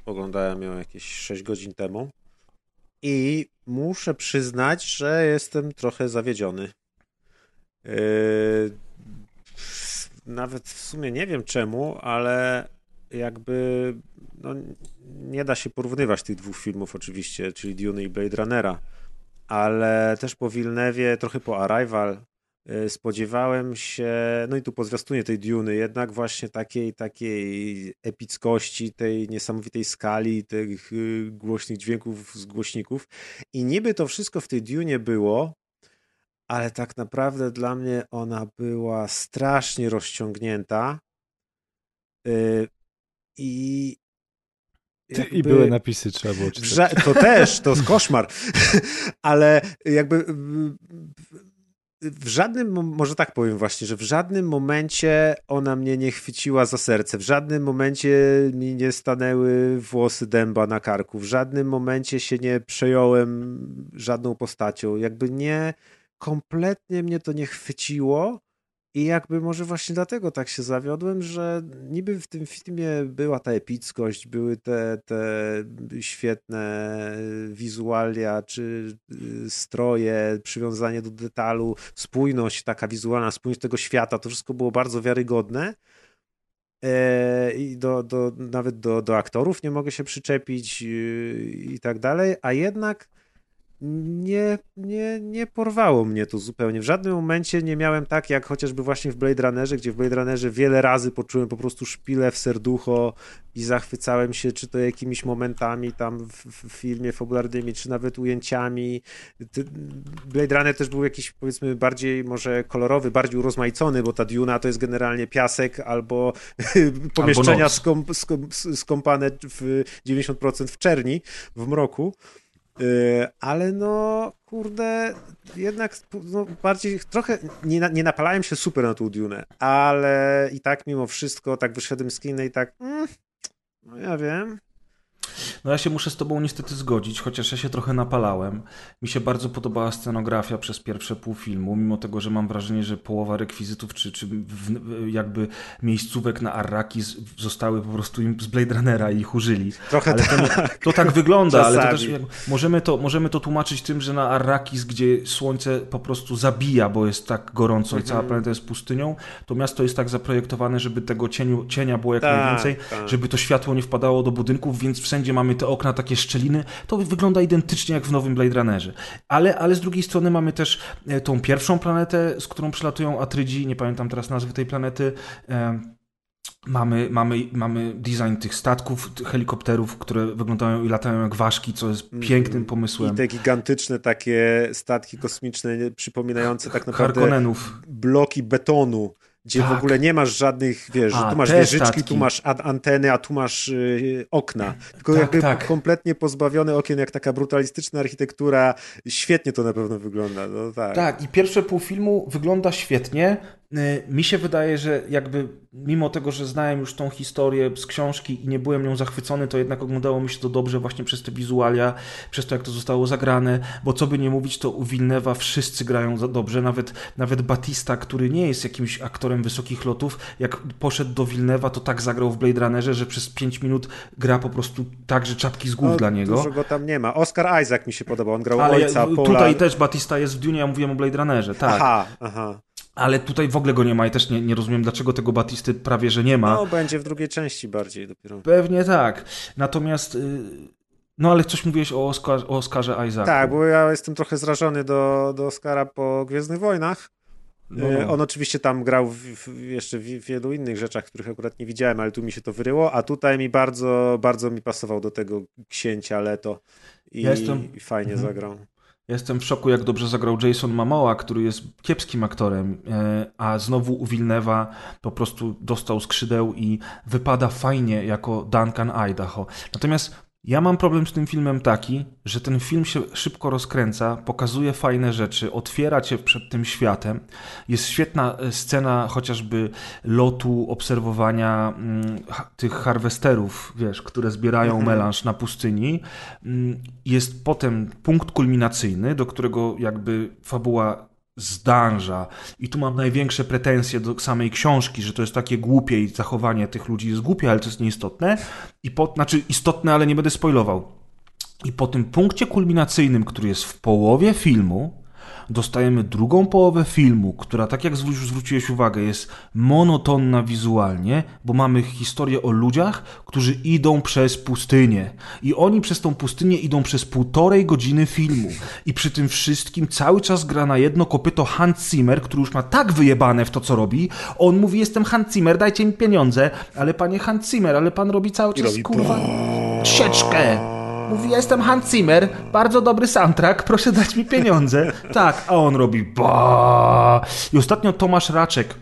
oglądałem ją jakieś 6 godzin temu. I muszę przyznać, że jestem trochę zawiedziony. Yy, nawet w sumie nie wiem czemu, ale jakby no, nie da się porównywać tych dwóch filmów oczywiście, czyli Dune i Blade Runnera ale też po Wilnewie, trochę po Arrival y, spodziewałem się, no i tu po zwiastunie tej Duny, jednak właśnie takiej, takiej epickości, tej niesamowitej skali, tych y, głośnych dźwięków z głośników. I niby to wszystko w tej Dunie było, ale tak naprawdę dla mnie ona była strasznie rozciągnięta y, i jakby... I były napisy, trzeba było czytać. To też, to jest [laughs] koszmar. [laughs] Ale jakby w żadnym, może tak powiem właśnie, że w żadnym momencie ona mnie nie chwyciła za serce, w żadnym momencie mi nie stanęły włosy dęba na karku, w żadnym momencie się nie przejąłem żadną postacią. Jakby nie, kompletnie mnie to nie chwyciło i jakby może właśnie dlatego tak się zawiodłem, że niby w tym filmie była ta epickość, były te, te świetne wizualia, czy y, stroje, przywiązanie do detalu, spójność taka wizualna, spójność tego świata, to wszystko było bardzo wiarygodne. E, I do, do, nawet do, do aktorów nie mogę się przyczepić y, i tak dalej, a jednak nie, nie, nie porwało mnie to zupełnie. W żadnym momencie nie miałem tak, jak chociażby właśnie w Blade Runnerze, gdzie w Blade Runnerze wiele razy poczułem po prostu szpilę w serducho i zachwycałem się, czy to jakimiś momentami tam w, w filmie fabularnymi, czy nawet ujęciami. Blade Runner też był jakiś, powiedzmy, bardziej może kolorowy, bardziej urozmaicony, bo ta Duna to jest generalnie piasek albo [laughs] pomieszczenia albo skąp, skąp, skąpane w 90% w czerni, w mroku. Y, ale no, kurde, jednak no, bardziej trochę nie, nie napalałem się super na tą Dune, ale i tak mimo wszystko tak wyszedłem z kina i tak, mm, no ja wiem, no ja się muszę z tobą niestety zgodzić, chociaż ja się trochę napalałem. Mi się bardzo podobała scenografia przez pierwsze pół filmu, mimo tego, że mam wrażenie, że połowa rekwizytów czy, czy w, jakby miejscówek na Arrakis zostały po prostu im z Blade Runnera i ich użyli. Trochę ale tak. To, to tak wygląda, ale to też możemy, to, możemy to tłumaczyć tym, że na Arrakis, gdzie słońce po prostu zabija, bo jest tak gorąco mhm. i cała planeta jest pustynią, to miasto jest tak zaprojektowane, żeby tego cieniu, cienia było jak tak, najwięcej, tak. żeby to światło nie wpadało do budynków, więc wszędzie mamy te okna, takie szczeliny, to wygląda identycznie jak w nowym Blade Runnerze. Ale, ale z drugiej strony mamy też e, tą pierwszą planetę, z którą przylatują Atrydzi, nie pamiętam teraz nazwy tej planety. Mamy, mamy, mamy design tych statków, tych helikopterów, które wyglądają i latają jak ważki, co jest mm. pięknym pomysłem. I te gigantyczne takie statki kosmiczne przypominające tak naprawdę Harkonnenów. bloki betonu gdzie w Tak. ogóle nie masz żadnych, wiesz, A, tu masz wieżyczki, statki. tu masz an- anteny, a tu masz y, okna. Tylko Tak, jakby tak. kompletnie pozbawione okien, jak taka brutalistyczna architektura. Świetnie to na pewno wygląda. No, tak. Tak, i pierwsze pół filmu wygląda świetnie. Y, Mi się wydaje, że jakby mimo tego, że znałem już tą historię z książki i nie byłem nią zachwycony, to jednak oglądało mi się to dobrze właśnie przez te wizualia, przez to jak to zostało zagrane, bo co by nie mówić, to u Wilnewa wszyscy grają za dobrze, nawet, nawet Batista, który nie jest jakimś aktorem wysokich lotów, jak poszedł do Wilnewa, to tak zagrał w Blade Runnerze, że przez 5 minut gra po prostu tak, że czapki z głów No, dla niego. Dużo go tam nie ma. Oscar Isaac mi się podobał. On grał Ale ojca, ja, Paula. tutaj też Batista jest w Dune, ja mówiłem o Blade Runnerze, tak. Aha, aha. Ale tutaj w ogóle go nie ma i też nie, nie rozumiem, dlaczego tego Batisty prawie, że nie ma. No, będzie w drugiej części bardziej dopiero. Pewnie tak. Natomiast, y, no ale coś mówiłeś o, Oscar, o Oscarze Isaacu. Tak, bo ja jestem trochę zrażony do, do Oscara po Gwiezdnych Wojnach. No, no. On oczywiście tam grał w, w, jeszcze w wielu innych rzeczach, których akurat nie widziałem, ale tu mi się to wyryło, a tutaj mi bardzo, bardzo mi pasował do tego księcia Leto i, Ja jestem- i fajnie Mhm. zagrał. Jestem w szoku, jak dobrze zagrał Jason Momoa, który jest kiepskim aktorem, e, a znowu u Wilnewa po prostu dostał skrzydeł i wypada fajnie jako Duncan Idaho. Natomiast ja mam problem z tym filmem taki, że ten film się szybko rozkręca, pokazuje fajne rzeczy, otwiera cię przed tym światem. Jest świetna e, scena chociażby lotu, obserwowania mm, ha- tych harwesterów, wiesz, które zbierają Mhm. melanż na pustyni. Mm, Jest potem punkt kulminacyjny, do którego jakby fabuła zdąża. I tu mam największe pretensje do samej książki, że to jest takie głupie i zachowanie tych ludzi jest głupie, ale to jest nieistotne. I po, znaczy istotne, ale nie będę spoilował. I po tym punkcie kulminacyjnym, który jest w połowie filmu, dostajemy drugą połowę filmu, która, tak jak zwróciłeś uwagę, jest monotonna wizualnie, bo mamy historię o ludziach, którzy idą przez pustynię. I oni przez tą pustynię idą przez półtorej godziny filmu. I przy tym wszystkim cały czas gra na jedno kopyto Hans Zimmer, który już ma tak wyjebane w to, co robi. On mówi, jestem Hans Zimmer, dajcie mi pieniądze. Ale panie Hans Zimmer, ale pan robi cały czas, robi kurwa, sieczkę. Mówi, ja jestem Hans Zimmer, bardzo dobry soundtrack, proszę dać mi pieniądze. [laughs] Tak, a on robi ba. I ostatnio Tomasz Raczek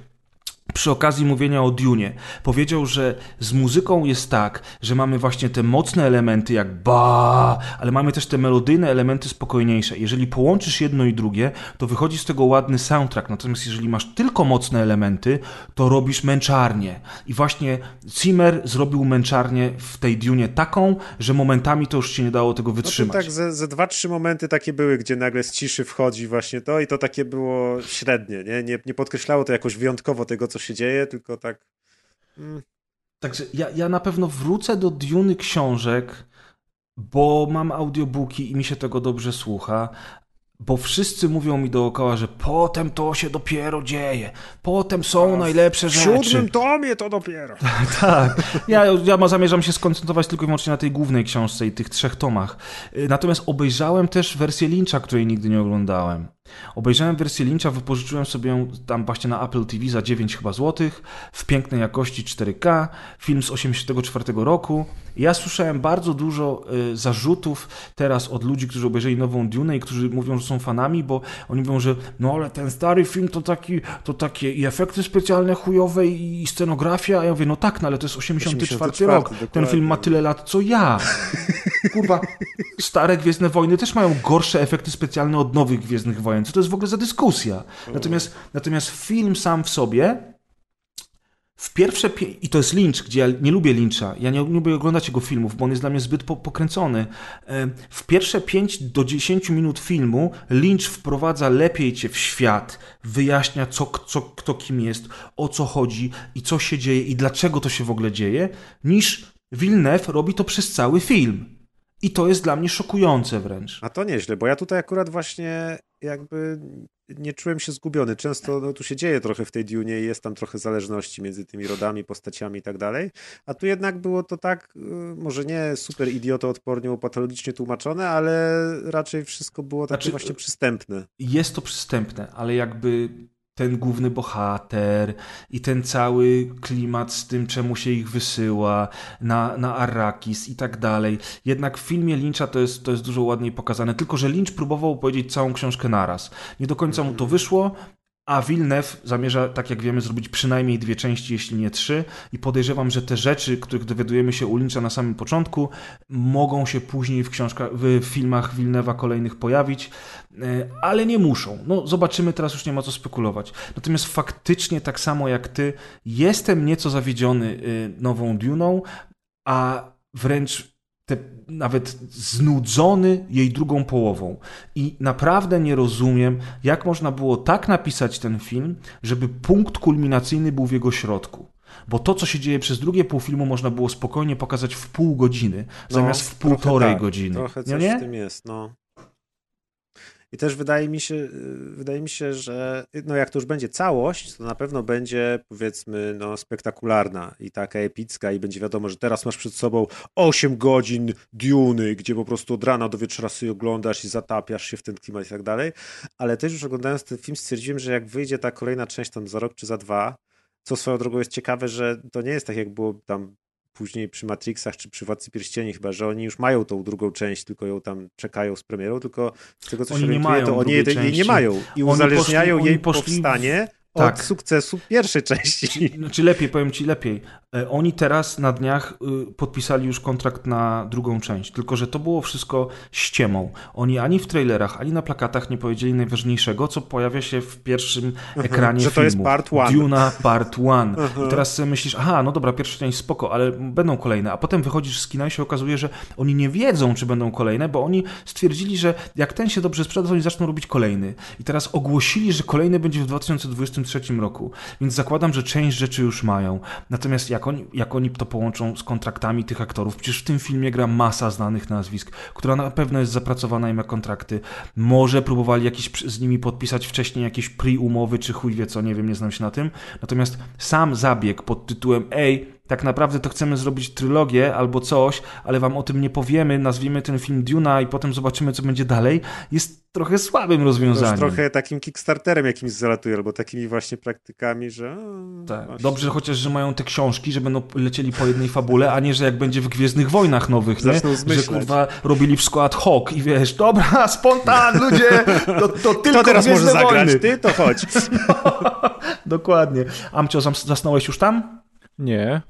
przy okazji mówienia o Dune powiedział, że z muzyką jest tak, że mamy właśnie te mocne elementy jak ba, ale mamy też te melodyjne elementy spokojniejsze. Jeżeli połączysz jedno i drugie, to wychodzi z tego ładny soundtrack. Natomiast jeżeli masz tylko mocne elementy, to robisz męczarnię. I właśnie Zimmer zrobił męczarnię w tej Dune taką, że momentami to już się nie dało tego No wytrzymać. tak ze, ze dwa, trzy momenty takie były, gdzie nagle z ciszy wchodzi właśnie to i to takie było średnie, nie? Nie, nie podkreślało to jakoś wyjątkowo tego, co się dzieje, tylko tak... Mm, Także ja, ja na pewno wrócę do Duny książek, bo mam audiobooki i mi się tego dobrze słucha. Bo wszyscy mówią mi dookoła, że potem to się dopiero dzieje. Potem są najlepsze w rzeczy. siódmym tomie to dopiero. [laughs] Tak. Ja, ja zamierzam się skoncentrować tylko i wyłącznie na tej głównej książce i tych trzech tomach. Y, Natomiast obejrzałem też wersję Lyncha, której nigdy nie oglądałem. Obejrzałem wersję Lyncha, wypożyczyłem sobie ją tam właśnie na Apple TV za 9 chyba złotych, w pięknej jakości 4K, film z 84 roku. Ja słyszałem bardzo dużo y, zarzutów teraz od ludzi, którzy obejrzeli nową Dune i którzy mówią, że są fanami, bo oni mówią, że no ale ten stary film to taki, to takie i efekty specjalne chujowe i scenografia, a ja mówię, no tak, no ale to jest 84, 84 rok. Ten dokładnie. film ma tyle lat, co ja. Kurwa, stare Gwiezdne Wojny też mają gorsze efekty specjalne od nowych Gwiezdnych Wojen. Co to jest w ogóle za dyskusja? Natomiast, natomiast film sam w sobie w pierwsze, pie- i to jest Lynch, gdzie ja nie lubię Lyncha, ja nie, nie lubię oglądać jego filmów, bo on jest dla mnie zbyt po, pokręcony. W pierwsze 5 do 10 minut filmu Lynch wprowadza lepiej cię w świat, wyjaśnia co, co, kto kim jest, o co chodzi i co się dzieje i dlaczego to się w ogóle dzieje, niż Villeneuve robi to przez cały film. I to jest dla mnie szokujące wręcz. A to nieźle, bo ja tutaj akurat właśnie jakby nie czułem się zgubiony. Często no, tu się dzieje trochę w tej Dunie i jest tam trochę zależności między tymi rodami, postaciami i tak dalej. A tu jednak było to tak, y, może nie super idiotoodpornie, patologicznie tłumaczone, ale raczej wszystko było takie Znaczy, właśnie przystępne. jest to przystępne, ale jakby ten główny bohater i ten cały klimat z tym, czemu się ich wysyła na, na Arrakis i tak dalej. Jednak w filmie Lyncha to jest, to jest dużo ładniej pokazane, tylko że Lynch próbował powiedzieć całą książkę naraz. Nie do końca mu to wyszło, A Villeneuve zamierza, tak jak wiemy, zrobić przynajmniej dwie części, jeśli nie trzy. I podejrzewam, że te rzeczy, których dowiadujemy się u Lyncha na samym początku, mogą się później w książkach, w filmach Villeneuve'a kolejnych pojawić, e, ale nie muszą. No, zobaczymy, teraz już nie ma co spekulować. Natomiast faktycznie, tak samo jak ty, jestem nieco zawiedziony e, nową Duną, a wręcz te, nawet znudzony jej drugą połową. I naprawdę nie rozumiem, jak można było tak napisać ten film, żeby punkt kulminacyjny był w jego środku. Bo to, co się dzieje przez drugie pół filmu, można było spokojnie pokazać w pół godziny, no, zamiast w półtorej tak, godziny. Trochę coś nie? w tym jest, no. I też wydaje mi się, y, wydaje mi się, że no jak to już będzie całość, to na pewno będzie powiedzmy no, spektakularna i taka epicka i będzie wiadomo, że teraz masz przed sobą 8 godzin Duny, gdzie po prostu od rana do wieczora sobie oglądasz i zatapiasz się w ten klimat i tak dalej, ale też już oglądając ten film stwierdziłem, że jak wyjdzie ta kolejna część tam za rok czy za dwa, co swoją drogą jest ciekawe, że to nie jest tak jak było tam później przy Matrixach czy przy Władcy Pierścieni chyba, że oni już mają tą drugą część, tylko ją tam czekają z premierą, tylko z tego co oni się orientuję, to oni jej, nie mają i oni uzależniają poszli, jej powstanie tak. od sukcesu pierwszej części. Znaczy lepiej, powiem ci lepiej. E, oni teraz na dniach y, podpisali już kontrakt na drugą część, tylko że to było wszystko ściemą. Oni ani w trailerach, ani na plakatach nie powiedzieli najważniejszego, co pojawia się w pierwszym ekranie że filmu. To jest part one. Duna part one. I teraz sobie myślisz, aha, no dobra, pierwsza część spoko, ale będą kolejne. A potem wychodzisz z kina i się okazuje, że oni nie wiedzą, czy będą kolejne, bo oni stwierdzili, że jak ten się dobrze sprzeda, to oni zaczną robić kolejny. I teraz ogłosili, że kolejny będzie w 2023 roku. Więc zakładam, że część rzeczy już mają. Natomiast jak oni, jak oni to połączą z kontraktami tych aktorów? Przecież w tym filmie gra masa znanych nazwisk, która na pewno jest zapracowana i ma kontrakty. Może próbowali jakieś z nimi podpisać wcześniej jakieś pre-umowy, czy chuj wie co, nie wiem, nie znam się na tym. Natomiast sam zabieg pod tytułem Ej, tak naprawdę to chcemy zrobić trylogię albo coś, ale wam o tym nie powiemy, nazwijmy ten film Duna i potem zobaczymy, co będzie dalej, jest trochę słabym rozwiązaniem. To trochę takim Kickstarterem jakimś zalatuje, albo takimi właśnie praktykami, że... Tak. Dobrze chociaż, że mają te książki, że będą lecieli po jednej fabule, a nie, że jak będzie w Gwiezdnych Wojnach nowych, nie? Że kurwa robili wszystko ad hoc i wiesz, dobra, [laughs] spontan, ludzie, to, to tylko Kto teraz Gwiezdne może zagrać? Wojny. Ty? To chodź. [laughs] Dokładnie. Amcio, zasnąłeś już tam? Nie.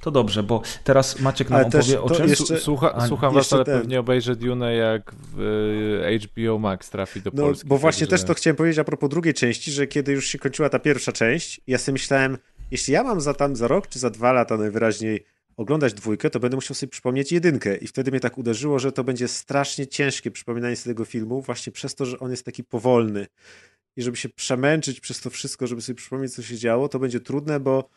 To dobrze, bo teraz Maciek nam opowie o czym. Jeszcze, Słucha, a, słucham was, ale ten. pewnie obejrzę Dune jak w y, HBO Max trafi do no, Polski. Bo właśnie także... też to chciałem powiedzieć a propos drugiej części, że kiedy już się kończyła ta pierwsza część, ja sobie myślałem, jeśli ja mam za tam za rok czy za dwa lata najwyraźniej oglądać dwójkę, to będę musiał sobie przypomnieć jedynkę. I wtedy mnie tak uderzyło, że to będzie strasznie ciężkie przypominanie sobie tego filmu, właśnie przez to, że on jest taki powolny. I żeby się przemęczyć przez to wszystko, żeby sobie przypomnieć, co się działo, to będzie trudne, bo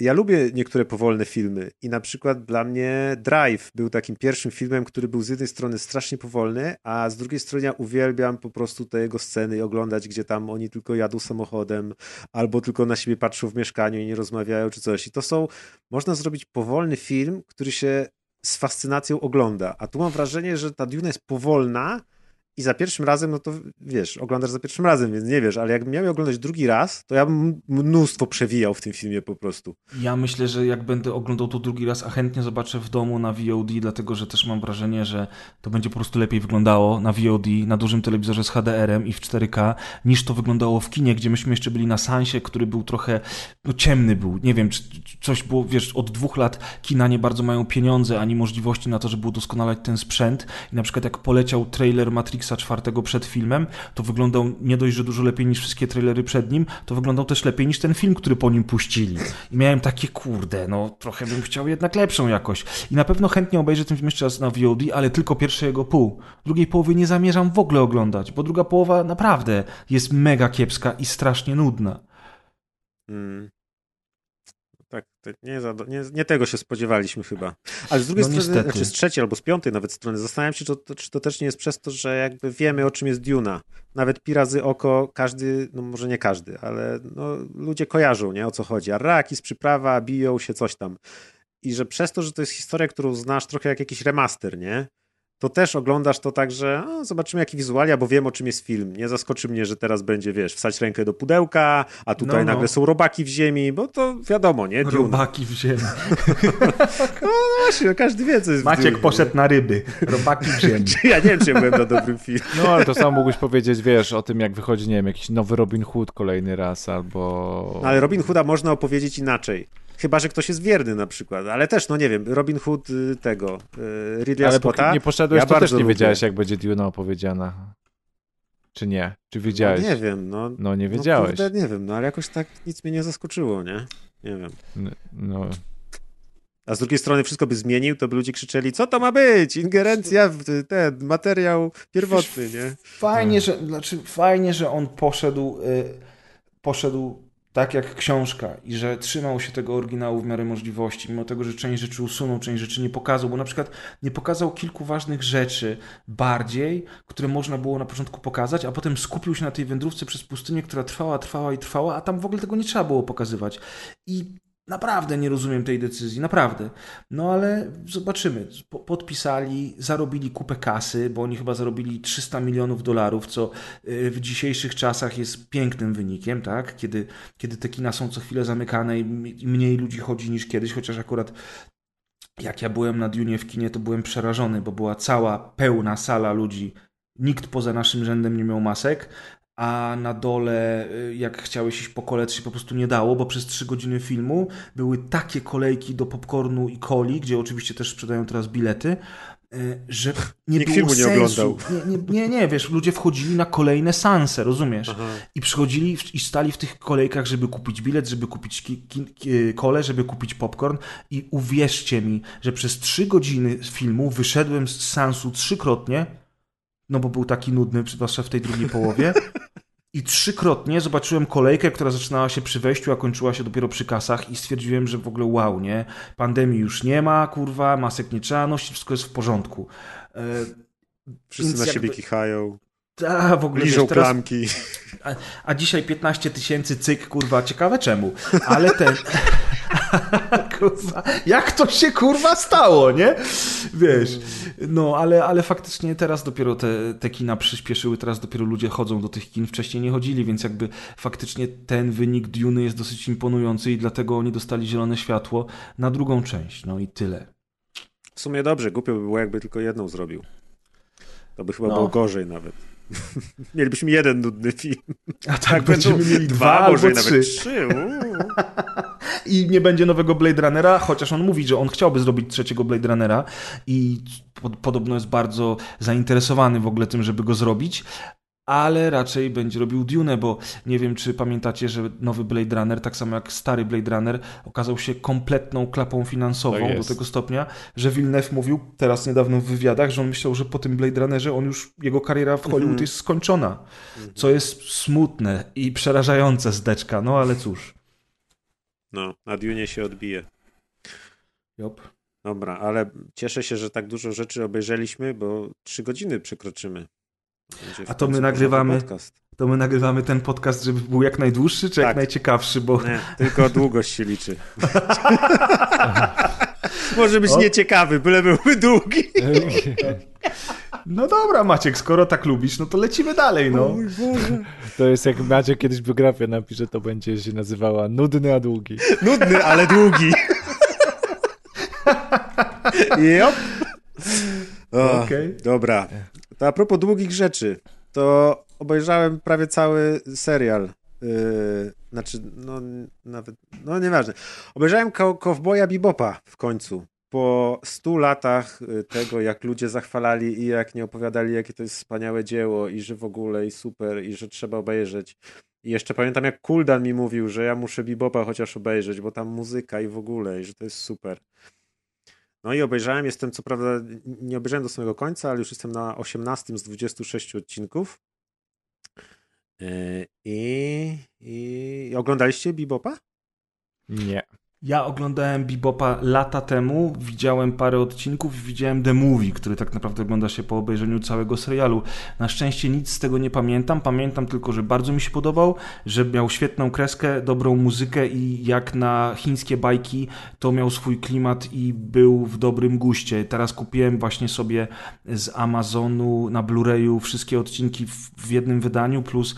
ja lubię niektóre powolne filmy i na przykład dla mnie Drive był takim pierwszym filmem, który był z jednej strony strasznie powolny, a z drugiej strony ja uwielbiam po prostu te jego sceny i oglądać, gdzie tam oni tylko jadą samochodem albo tylko na siebie patrzą w mieszkaniu i nie rozmawiają czy coś. I to są, można zrobić powolny film, który się z fascynacją ogląda, a tu mam wrażenie, że ta Duna jest powolna, i za pierwszym razem, no to wiesz, oglądasz za pierwszym razem, więc nie wiesz, ale jakbym miał oglądać drugi raz, to ja bym mnóstwo przewijał w tym filmie po prostu. Ja myślę, że jak będę oglądał to drugi raz, a chętnie zobaczę w domu na VOD, dlatego że też mam wrażenie, że to będzie po prostu lepiej wyglądało na VOD, na dużym telewizorze z HDR-em i w 4K, niż to wyglądało w kinie, gdzie myśmy jeszcze byli na Sansie, który był trochę, no ciemny był. Nie wiem, czy coś było, wiesz, od dwóch lat kina nie bardzo mają pieniądze, ani możliwości na to, żeby udoskonalać ten sprzęt. I na przykład jak poleciał trailer Matrix Matrixa czwartego przed filmem, to wyglądał nie dość, że dużo lepiej niż wszystkie trailery przed nim, to wyglądał też lepiej niż ten film, który po nim puścili. I miałem takie, kurde, no trochę bym chciał jednak lepszą jakość. I na pewno chętnie obejrzę ten film jeszcze raz na VOD, ale tylko pierwszego pół. Drugiej połowy nie zamierzam w ogóle oglądać, bo druga połowa naprawdę jest mega kiepska i strasznie nudna. Hmm tak, nie, za, nie, nie, tego się spodziewaliśmy chyba. Ale z drugiej no, strony, niestety. znaczy z trzeciej albo z piątej nawet strony, zastanawiam się, czy to, czy to też nie jest przez to, że jakby wiemy o czym jest Duna. Nawet Pirazy oko, każdy, no może nie każdy, ale no, ludzie kojarzą, nie, o co chodzi. Arrakis, przyprawa, biją się, coś tam. I że przez to, że to jest historia, którą znasz trochę jak jakiś remaster, nie? To też oglądasz to tak, że o, zobaczymy jaki wizualia, bo wiem o czym jest film. Nie zaskoczy mnie, że teraz będzie, wiesz, wsać rękę do pudełka, a tutaj No, no. nagle są robaki w ziemi, bo to wiadomo, nie? Dune. Robaki w ziemi. [laughs] No właśnie, każdy wie, co jest Maciek Dune, poszedł na ryby. Robaki w ziemi. [laughs] Ja nie wiem, czy ja byłem na dobrym filmie. No ale to samo mógłbyś powiedzieć, wiesz, o tym jak wychodzi, nie wiem, jakiś nowy Robin Hood kolejny raz, albo... No, ale Robin Hooda można opowiedzieć inaczej. Chyba, że ktoś jest wierny na przykład, ale też, no nie wiem, Robin Hood y, tego, y, Ridleya Ale Scotta. nie poszedłeś, ja to też nie lubię. wiedziałeś, jak będzie Duna opowiedziana. Czy nie? Czy wiedziałeś? No, nie wiem, no. No nie No, wiedziałeś. kurde, nie wiem, no ale jakoś tak nic mnie nie zaskoczyło, nie? Nie wiem. N- No, A z drugiej strony wszystko by zmienił, to by ludzie krzyczeli, co to ma być? Ingerencja w ten materiał pierwotny, nie? Fajnie, że, znaczy, fajnie, że on poszedł, y, poszedł tak jak książka i że trzymał się tego oryginału w miarę możliwości, mimo tego, że część rzeczy usunął, część rzeczy nie pokazał, bo na przykład nie pokazał kilku ważnych rzeczy bardziej, które można było na początku pokazać, a potem skupił się na tej wędrówce przez pustynię, która trwała, trwała i trwała, a tam w ogóle tego nie trzeba było pokazywać. I naprawdę nie rozumiem tej decyzji, naprawdę. No ale zobaczymy. Po- Podpisali, zarobili kupę kasy, bo oni chyba zarobili 300 milionów dolarów, co y, w dzisiejszych czasach jest pięknym wynikiem, tak? Kiedy, kiedy te kina są co chwilę zamykane i mniej ludzi chodzi niż kiedyś, chociaż akurat jak ja byłem na Dunie w kinie, to byłem przerażony, bo była cała pełna sala ludzi. Nikt poza naszym rzędem nie miał masek, a na dole, y, jak chciałeś iść po kole, to się po prostu nie dało, bo przez trzy godziny filmu były takie kolejki do popcornu i coli, gdzie oczywiście też sprzedają teraz bilety, y, że nie Nikt było filmu nie oglądał. Nie, nie, nie, nie, wiesz, ludzie wchodzili na kolejne sanse, rozumiesz? Aha. I przychodzili w- i stali w tych kolejkach, żeby kupić bilet, żeby kupić ki, ki, ki, kole, żeby kupić popcorn. I uwierzcie mi, że przez trzy godziny filmu wyszedłem z sansu trzykrotnie, no bo był taki nudny, zwłaszcza w tej drugiej połowie. I trzykrotnie zobaczyłem kolejkę, która zaczynała się przy wejściu, a kończyła się dopiero przy kasach i stwierdziłem, że w ogóle wow, nie? Pandemii już nie ma, kurwa, masek nie trzeba nosić, wszystko jest w porządku. E, Wszyscy na siebie jakby- kichają, a, w ogóle liżą wiesz, teraz, klamki. a, a dzisiaj 15 tysięcy cyk, kurwa, ciekawe czemu. Ale ten. [laughs] kurwa, jak to się kurwa stało, nie? Wiesz. No, ale, ale faktycznie teraz dopiero te, te kina przyspieszyły, teraz dopiero ludzie chodzą do tych kin, wcześniej nie chodzili, więc jakby faktycznie ten wynik Duny jest dosyć imponujący i dlatego oni dostali zielone światło na drugą część. No i tyle. W sumie dobrze, głupio by było, jakby tylko jedną zrobił. To by chyba No. było gorzej nawet. [laughs] Mielibyśmy jeden nudny film. A tak, będziemy mieli dwa, może albo i trzy. nawet trzy. [laughs] I nie będzie nowego Blade Runnera, chociaż on mówi, że on chciałby zrobić trzeciego Blade Runnera i pod, podobno jest bardzo zainteresowany w ogóle tym, żeby go zrobić, ale raczej będzie robił Dune, bo nie wiem, czy pamiętacie, że nowy Blade Runner, tak samo jak stary Blade Runner, okazał się kompletną klapą finansową Tak do tego stopnia, że Villeneuve mówił teraz niedawno w wywiadach, że on myślał, że po tym Blade Runnerze on już, jego kariera w Hollywood Mhm. jest skończona, co jest smutne i przerażające zdeczka, no ale cóż. No, na Dune się odbije. Jop. Dobra, ale cieszę się, że tak dużo rzeczy obejrzeliśmy, bo trzy godziny przekroczymy. A to my nagrywamy-. To my nagrywamy ten podcast, żeby był jak najdłuższy, czy jak Tak. najciekawszy, bo Nie, tylko długość się liczy. [laughs] Może być O. nieciekawy, byle byłby długi. [laughs] no dobra Maciek, skoro tak lubisz, no to lecimy dalej, no. To jest jak Macie kiedyś biografię napisze, to będzie się nazywała Nudny a Długi. Nudny, ale długi. [laughs] Jop. O, Okej. Dobra. To a propos długich rzeczy, to obejrzałem prawie cały serial. Yy, znaczy, no nawet, no nieważne. Obejrzałem Ko- Kowboja Bebopa w końcu. Po stu latach y, tego, jak ludzie zachwalali i jak nie opowiadali, jakie to jest wspaniałe dzieło i że w ogóle i super i że trzeba obejrzeć. I jeszcze pamiętam, jak Kuldan mi mówił, że ja muszę Bebopa chociaż obejrzeć, bo tam muzyka i w ogóle, i że to jest super. No i obejrzałem, jestem co prawda, nie obejrzałem do samego końca, ale już jestem na 18 z 26 odcinków. Yy, I, i, oglądaliście Bebopa? Nie. Ja oglądałem Bebopa lata temu, widziałem parę odcinków widziałem The Movie, który tak naprawdę ogląda się po obejrzeniu całego serialu. Na szczęście nic z tego nie pamiętam, pamiętam tylko, że bardzo mi się podobał, że miał świetną kreskę, dobrą muzykę i jak na chińskie bajki to miał swój klimat i był w dobrym guście. Teraz kupiłem właśnie sobie z Amazonu na Blu-rayu wszystkie odcinki w jednym wydaniu plus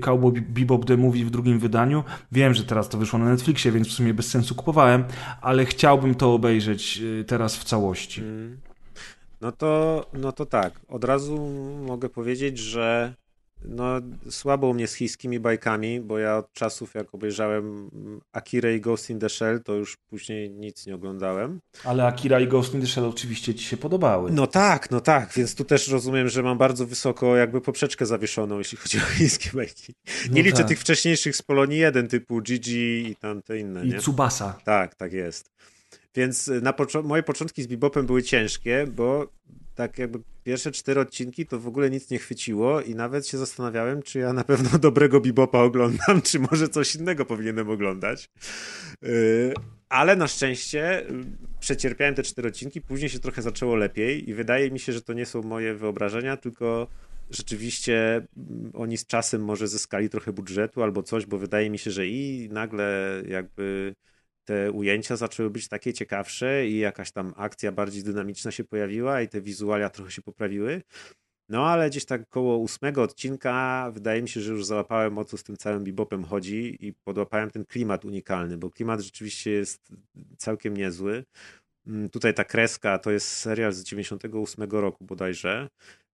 Cowboy Bebop The Movie w drugim wydaniu. Wiem, że teraz to wyszło na Netflixie, więc w sumie bez sensu kupowałem, ale chciałbym to obejrzeć y, teraz w całości. Mm. No to, no to tak, od razu mogę powiedzieć, że no, słabo u mnie z chińskimi bajkami, bo ja od czasów, jak obejrzałem Akira i Ghost in the Shell, to już później nic nie oglądałem. Ale Akira i Ghost in the Shell oczywiście ci się podobały. No tak, no tak, więc tu też rozumiem, że mam bardzo wysoko jakby poprzeczkę zawieszoną, jeśli chodzi [laughs] o chińskie bajki. Nie no liczę tak. tych wcześniejszych z Polonii 1, typu Gigi i tamte inne, I nie? Tsubasa. Tak, tak jest. Więc na pocz moje początki z Bebopem były ciężkie, bo tak jakby pierwsze cztery odcinki to w ogóle nic nie chwyciło i nawet się zastanawiałem, czy ja na pewno [laughs] dobrego Bebopa oglądam, czy może coś innego powinienem oglądać. Yy, ale na szczęście yy, przecierpiałem te cztery odcinki, później się trochę zaczęło lepiej i wydaje mi się, że to nie są moje wyobrażenia, tylko rzeczywiście mm, oni z czasem może zyskali trochę budżetu albo coś, bo wydaje mi się, że i nagle jakby te ujęcia zaczęły być takie ciekawsze i jakaś tam akcja bardziej dynamiczna się pojawiła i te wizualia trochę się poprawiły. No ale gdzieś tak koło ósmego odcinka wydaje mi się, że już załapałem o co z tym całym bebopem chodzi i podłapałem ten klimat unikalny, bo klimat rzeczywiście jest całkiem niezły. Mm, tutaj ta kreska to jest serial z 98 roku bodajże,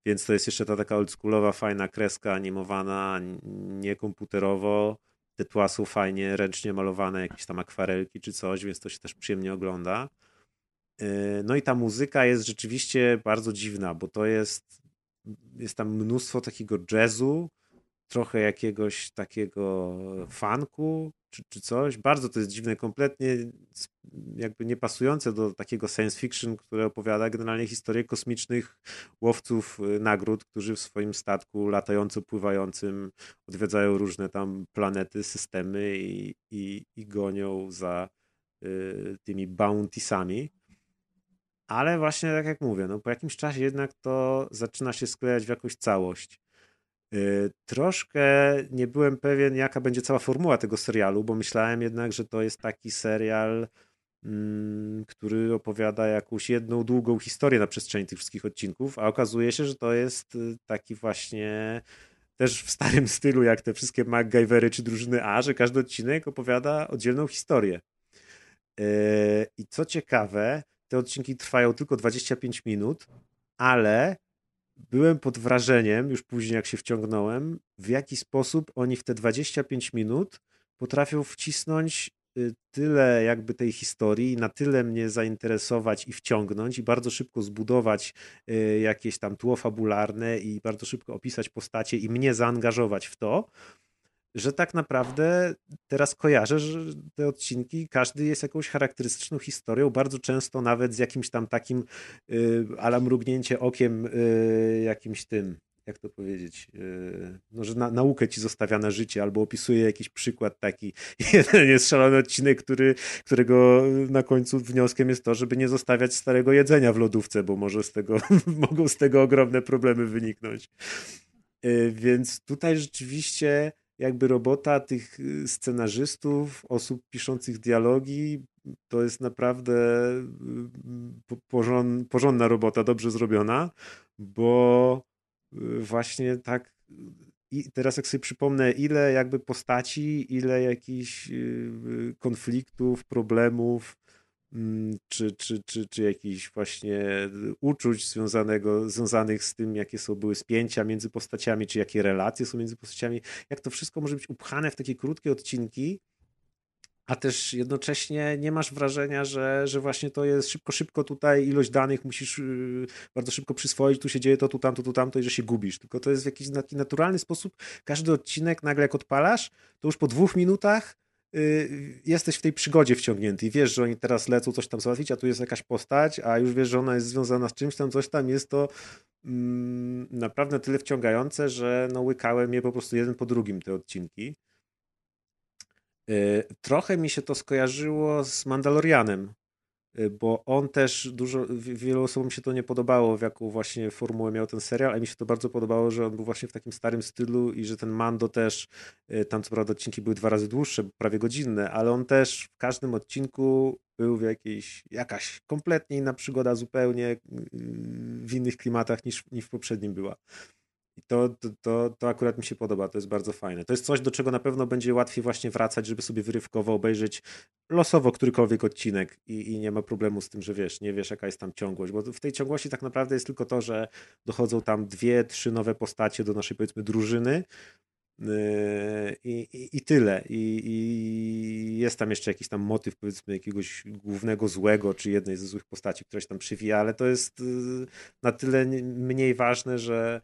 więc to jest jeszcze ta taka oldschoolowa, fajna kreska animowana, nie komputerowo te tła są fajnie ręcznie malowane, jakieś tam akwarelki czy coś, więc to się też przyjemnie ogląda. E, no i ta muzyka jest rzeczywiście bardzo dziwna, bo to jest, jest tam mnóstwo takiego jazzu, trochę jakiegoś takiego funku czy, czy coś. Bardzo to jest dziwne, kompletnie jakby nie pasujące do takiego science fiction, które opowiada generalnie historię kosmicznych łowców y, nagród, którzy w swoim statku latająco pływającym odwiedzają różne tam planety, systemy i, i, i gonią za y, tymi bountiesami. Ale właśnie tak jak mówię, no po jakimś czasie jednak to zaczyna się sklejać w jakąś całość. Y, troszkę nie byłem pewien, jaka będzie cała formuła tego serialu, bo myślałem jednak, że to jest taki serial, mm, który opowiada jakąś jedną długą historię na przestrzeni tych wszystkich odcinków, a okazuje się, że to jest y, taki właśnie też w starym [laughs] stylu, jak te wszystkie MacGyvery czy drużyny A, że każdy odcinek opowiada oddzielną historię. Y, I co ciekawe, te odcinki trwają tylko 25 minut, ale byłem pod wrażeniem, już później jak się wciągnąłem, w jaki sposób oni w te 25 minut potrafią wcisnąć y, tyle jakby tej historii, na tyle mnie zainteresować i wciągnąć i bardzo szybko zbudować y, jakieś tam tło fabularne i bardzo szybko opisać postacie i mnie zaangażować w to, że tak naprawdę teraz kojarzę, że te odcinki, każdy jest jakąś charakterystyczną historią, bardzo często nawet z jakimś tam takim y, ala mrugnięcie okiem y, jakimś tym, jak to powiedzieć, y, no, że na, naukę ci zostawia na życie, albo opisuje jakiś przykład taki. [laughs] Jeden jest szalony odcinek, który, którego na końcu wnioskiem jest to, żeby nie zostawiać starego jedzenia w lodówce, bo może z tego, [laughs] mogą z tego ogromne problemy wyniknąć. Y, więc tutaj rzeczywiście jakby robota tych y, scenarzystów, osób piszących dialogi, to jest naprawdę y, porządna robota, dobrze zrobiona, bo y, właśnie tak i teraz jak sobie przypomnę, ile jakby postaci, ile jakichś konfliktów, problemów, czy, czy, czy, czy jakichś właśnie uczuć związanego, związanych z tym, jakie są były spięcia między postaciami, czy jakie relacje są między postaciami, jak to wszystko może być upchane w takie krótkie odcinki, a też jednocześnie nie masz wrażenia, że, że właśnie to jest szybko, szybko tutaj ilość danych musisz yy, bardzo szybko przyswoić, tu się dzieje to, tu tamto, tu tamto i że się gubisz. Tylko to jest w jakiś taki naturalny sposób. Każdy odcinek nagle jak odpalasz, to już po dwóch minutach Y, jesteś w tej przygodzie wciągnięty i wiesz, że oni teraz lecą coś tam załatwić, a tu jest jakaś postać, a już wiesz, że ona jest związana z czymś tam, coś tam, jest to mm, naprawdę tyle wciągające, że no łykałem je po prostu jeden po drugim te odcinki. Y, trochę mi się to skojarzyło z Mandalorianem, y, bo on też dużo, wielu osobom się to nie podobało, w jaką właśnie formułę miał ten serial, a mi się to bardzo podobało, że on był właśnie w takim starym stylu i że ten Mando też, y, tam co prawda odcinki były dwa razy dłuższe, prawie godzinne, ale on też w każdym odcinku był w jakiejś, jakaś kompletnie inna przygoda, zupełnie w innych klimatach niż, niż w poprzednim była. To, to, to akurat mi się podoba, to jest bardzo fajne. To jest coś, do czego na pewno będzie łatwiej właśnie wracać, żeby sobie wyrywkowo obejrzeć losowo którykolwiek odcinek i, i nie ma problemu z tym, że wiesz, nie wiesz jaka jest tam ciągłość, bo w tej ciągłości tak naprawdę jest tylko to, że dochodzą tam dwie, trzy nowe postacie do naszej powiedzmy drużyny, yy, i, i, I, tyle. I, I, jest tam jeszcze jakiś tam motyw, powiedzmy, jakiegoś głównego złego, czy jednej ze złych postaci, która się tam przywija, ale to jest yy, na tyle mniej ważne, że,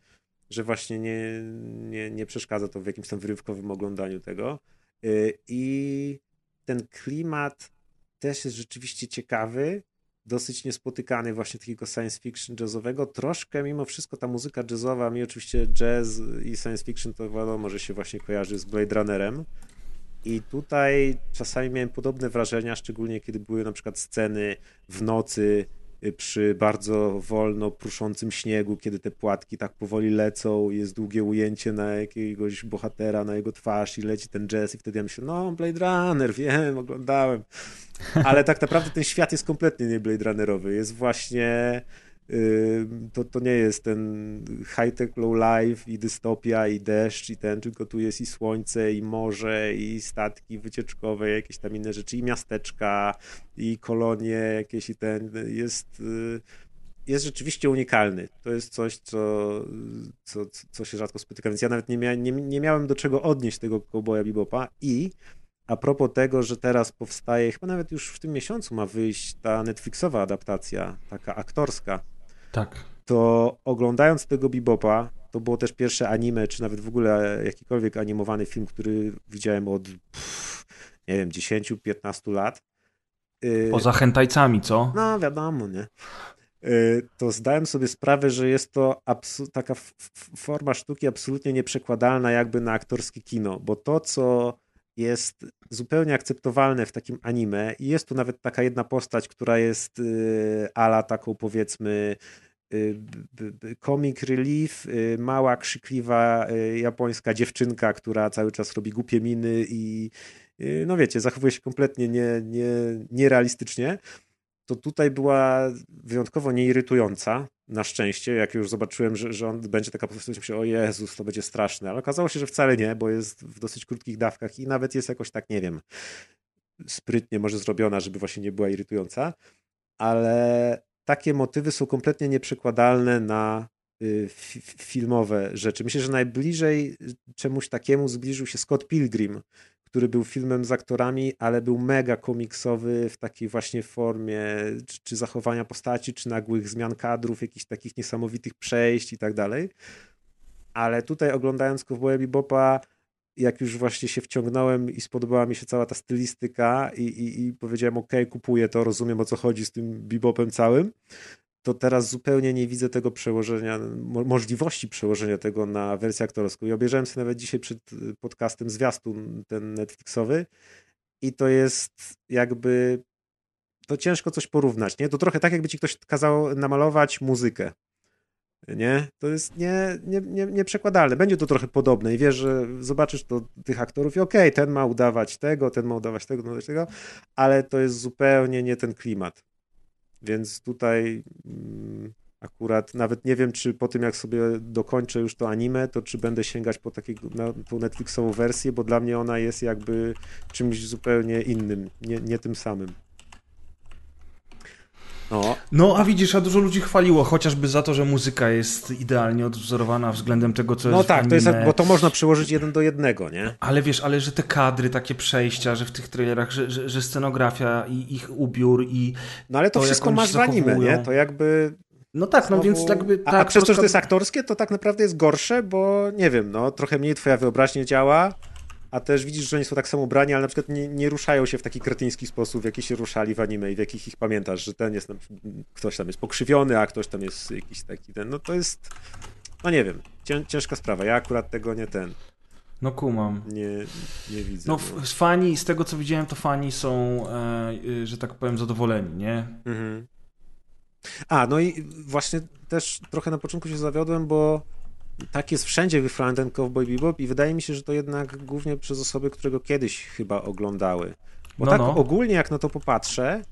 że właśnie nie, nie, nie przeszkadza to w jakimś tam wyrywkowym oglądaniu tego. Y, I ten klimat też jest rzeczywiście ciekawy, dosyć niespotykany właśnie takiego science fiction jazzowego. Troszkę mimo wszystko ta muzyka jazzowa, mi oczywiście jazz i science fiction to wiadomo, że się właśnie kojarzy z Blade Runnerem. I tutaj czasami miałem podobne wrażenia, szczególnie kiedy były na przykład sceny w nocy, przy bardzo wolno pruszącym śniegu, kiedy te płatki tak powoli lecą, jest długie ujęcie na jakiegoś bohatera, na jego twarz i leci ten jazz i wtedy ja myślę, no Blade Runner, wiem, oglądałem. Ale tak naprawdę ten świat jest kompletnie nie Blade Runnerowy, jest właśnie to, to nie jest ten high-tech low life i dystopia i deszcz i ten, tylko tu jest i słońce i morze i statki wycieczkowe, jakieś tam inne rzeczy i miasteczka i kolonie jakieś i ten, jest y, jest rzeczywiście unikalny. To jest coś, co, co, co się rzadko spotyka, więc ja nawet nie, mia nie, nie miałem do czego odnieść tego Cowboya Bebopa i a propos tego, że teraz powstaje, chyba nawet już w tym miesiącu ma wyjść ta Netflixowa adaptacja, taka aktorska, tak. To oglądając tego Bebopa, to było też pierwsze anime, czy nawet w ogóle jakikolwiek animowany film, który widziałem od, pff, nie wiem, 10-15 lat. Y, Poza hentajcami, co? No, wiadomo, nie? Y, to zdałem sobie sprawę, że jest to taka forma sztuki absolutnie nieprzekładalna jakby na aktorskie kino, bo to, co jest zupełnie akceptowalne w takim anime i jest tu nawet taka jedna postać, która jest y, ala taką powiedzmy y, comic relief, y, mała, krzykliwa japońska dziewczynka, która cały czas robi głupie miny i no wiecie, zachowuje się kompletnie nie, nie, nierealistycznie to tutaj była wyjątkowo nieirytująca, na szczęście, jak już zobaczyłem, że, że on będzie taka postać, myślałem, o Jezus, to będzie straszne, ale okazało się, że wcale nie, bo jest w dosyć krótkich dawkach i nawet jest jakoś tak, nie wiem, sprytnie może zrobiona, żeby właśnie nie była irytująca, ale takie motywy są kompletnie nieprzekładalne na y, filmowe rzeczy. Myślę, że najbliżej czemuś takiemu zbliżył się Scott Pilgrim, który był filmem z aktorami, ale był mega komiksowy w takiej właśnie formie, czy, czy zachowania postaci, czy nagłych zmian kadrów, jakichś takich niesamowitych przejść i tak dalej. Ale tutaj oglądając Cowboya Bebopa, jak już właśnie się wciągnąłem i spodobała mi się cała ta stylistyka i, i, i powiedziałem, ok, kupuję to, rozumiem o co chodzi z tym bebopem całym, to teraz zupełnie nie widzę tego przełożenia, możliwości przełożenia tego na wersję aktorską. I obejrzałem sobie nawet dzisiaj przed podcastem zwiastun ten Netflixowy i to jest jakby to ciężko coś porównać, nie? To trochę tak, jakby ci ktoś kazał namalować muzykę, nie? To jest nie, nie, nie, nieprzekładalne. Będzie to trochę podobne i wiesz, że zobaczysz to tych aktorów i okej, okay, ten ma udawać tego, ten ma udawać tego, udawać tego, ale to jest zupełnie nie ten klimat. Więc tutaj mm, akurat nawet nie wiem, czy po tym jak sobie dokończę już to anime, to czy będę sięgać po takiego, na tą Netflixową wersję, bo dla mnie ona jest jakby czymś zupełnie innym, nie, nie tym samym. No. no, a widzisz, a dużo ludzi chwaliło, chociażby za to, że muzyka jest idealnie odwzorowana względem tego, co no jest No tak, to jest, bo to można przełożyć jeden do jednego, nie? Ale wiesz, ale że te kadry, takie przejścia, że w tych trailerach, że, że, że scenografia i ich ubiór i No ale to, to wszystko masz w anime, nie? To jakby... No tak, Znowu... no więc jakby... A, a przez to, że to jest aktorskie, to tak naprawdę jest gorsze, bo nie wiem, no trochę mniej twoja wyobraźnia działa, a też widzisz, że oni są tak samo ubrani, ale na przykład nie, nie, ruszają się w taki kretyński sposób, w jaki się ruszali w anime i w jakich ich pamiętasz, że ten jest, ktoś tam jest pokrzywiony, a ktoś tam jest jakiś taki ten, no to jest, no nie wiem, ciężka sprawa, ja akurat tego nie ten, No kumam. Nie, nie widzę. No, f- fani, z tego co widziałem, to fani są, e, y, że tak powiem, zadowoleni, nie? Mhm. A, no i właśnie też trochę na początku się zawiodłem, bo tak jest wszędzie wyfrany ten Cowboy Bebop i wydaje mi się, że to jednak głównie przez osoby, które go kiedyś chyba oglądały. Bo No, tak no. ogólnie jak na to popatrzę,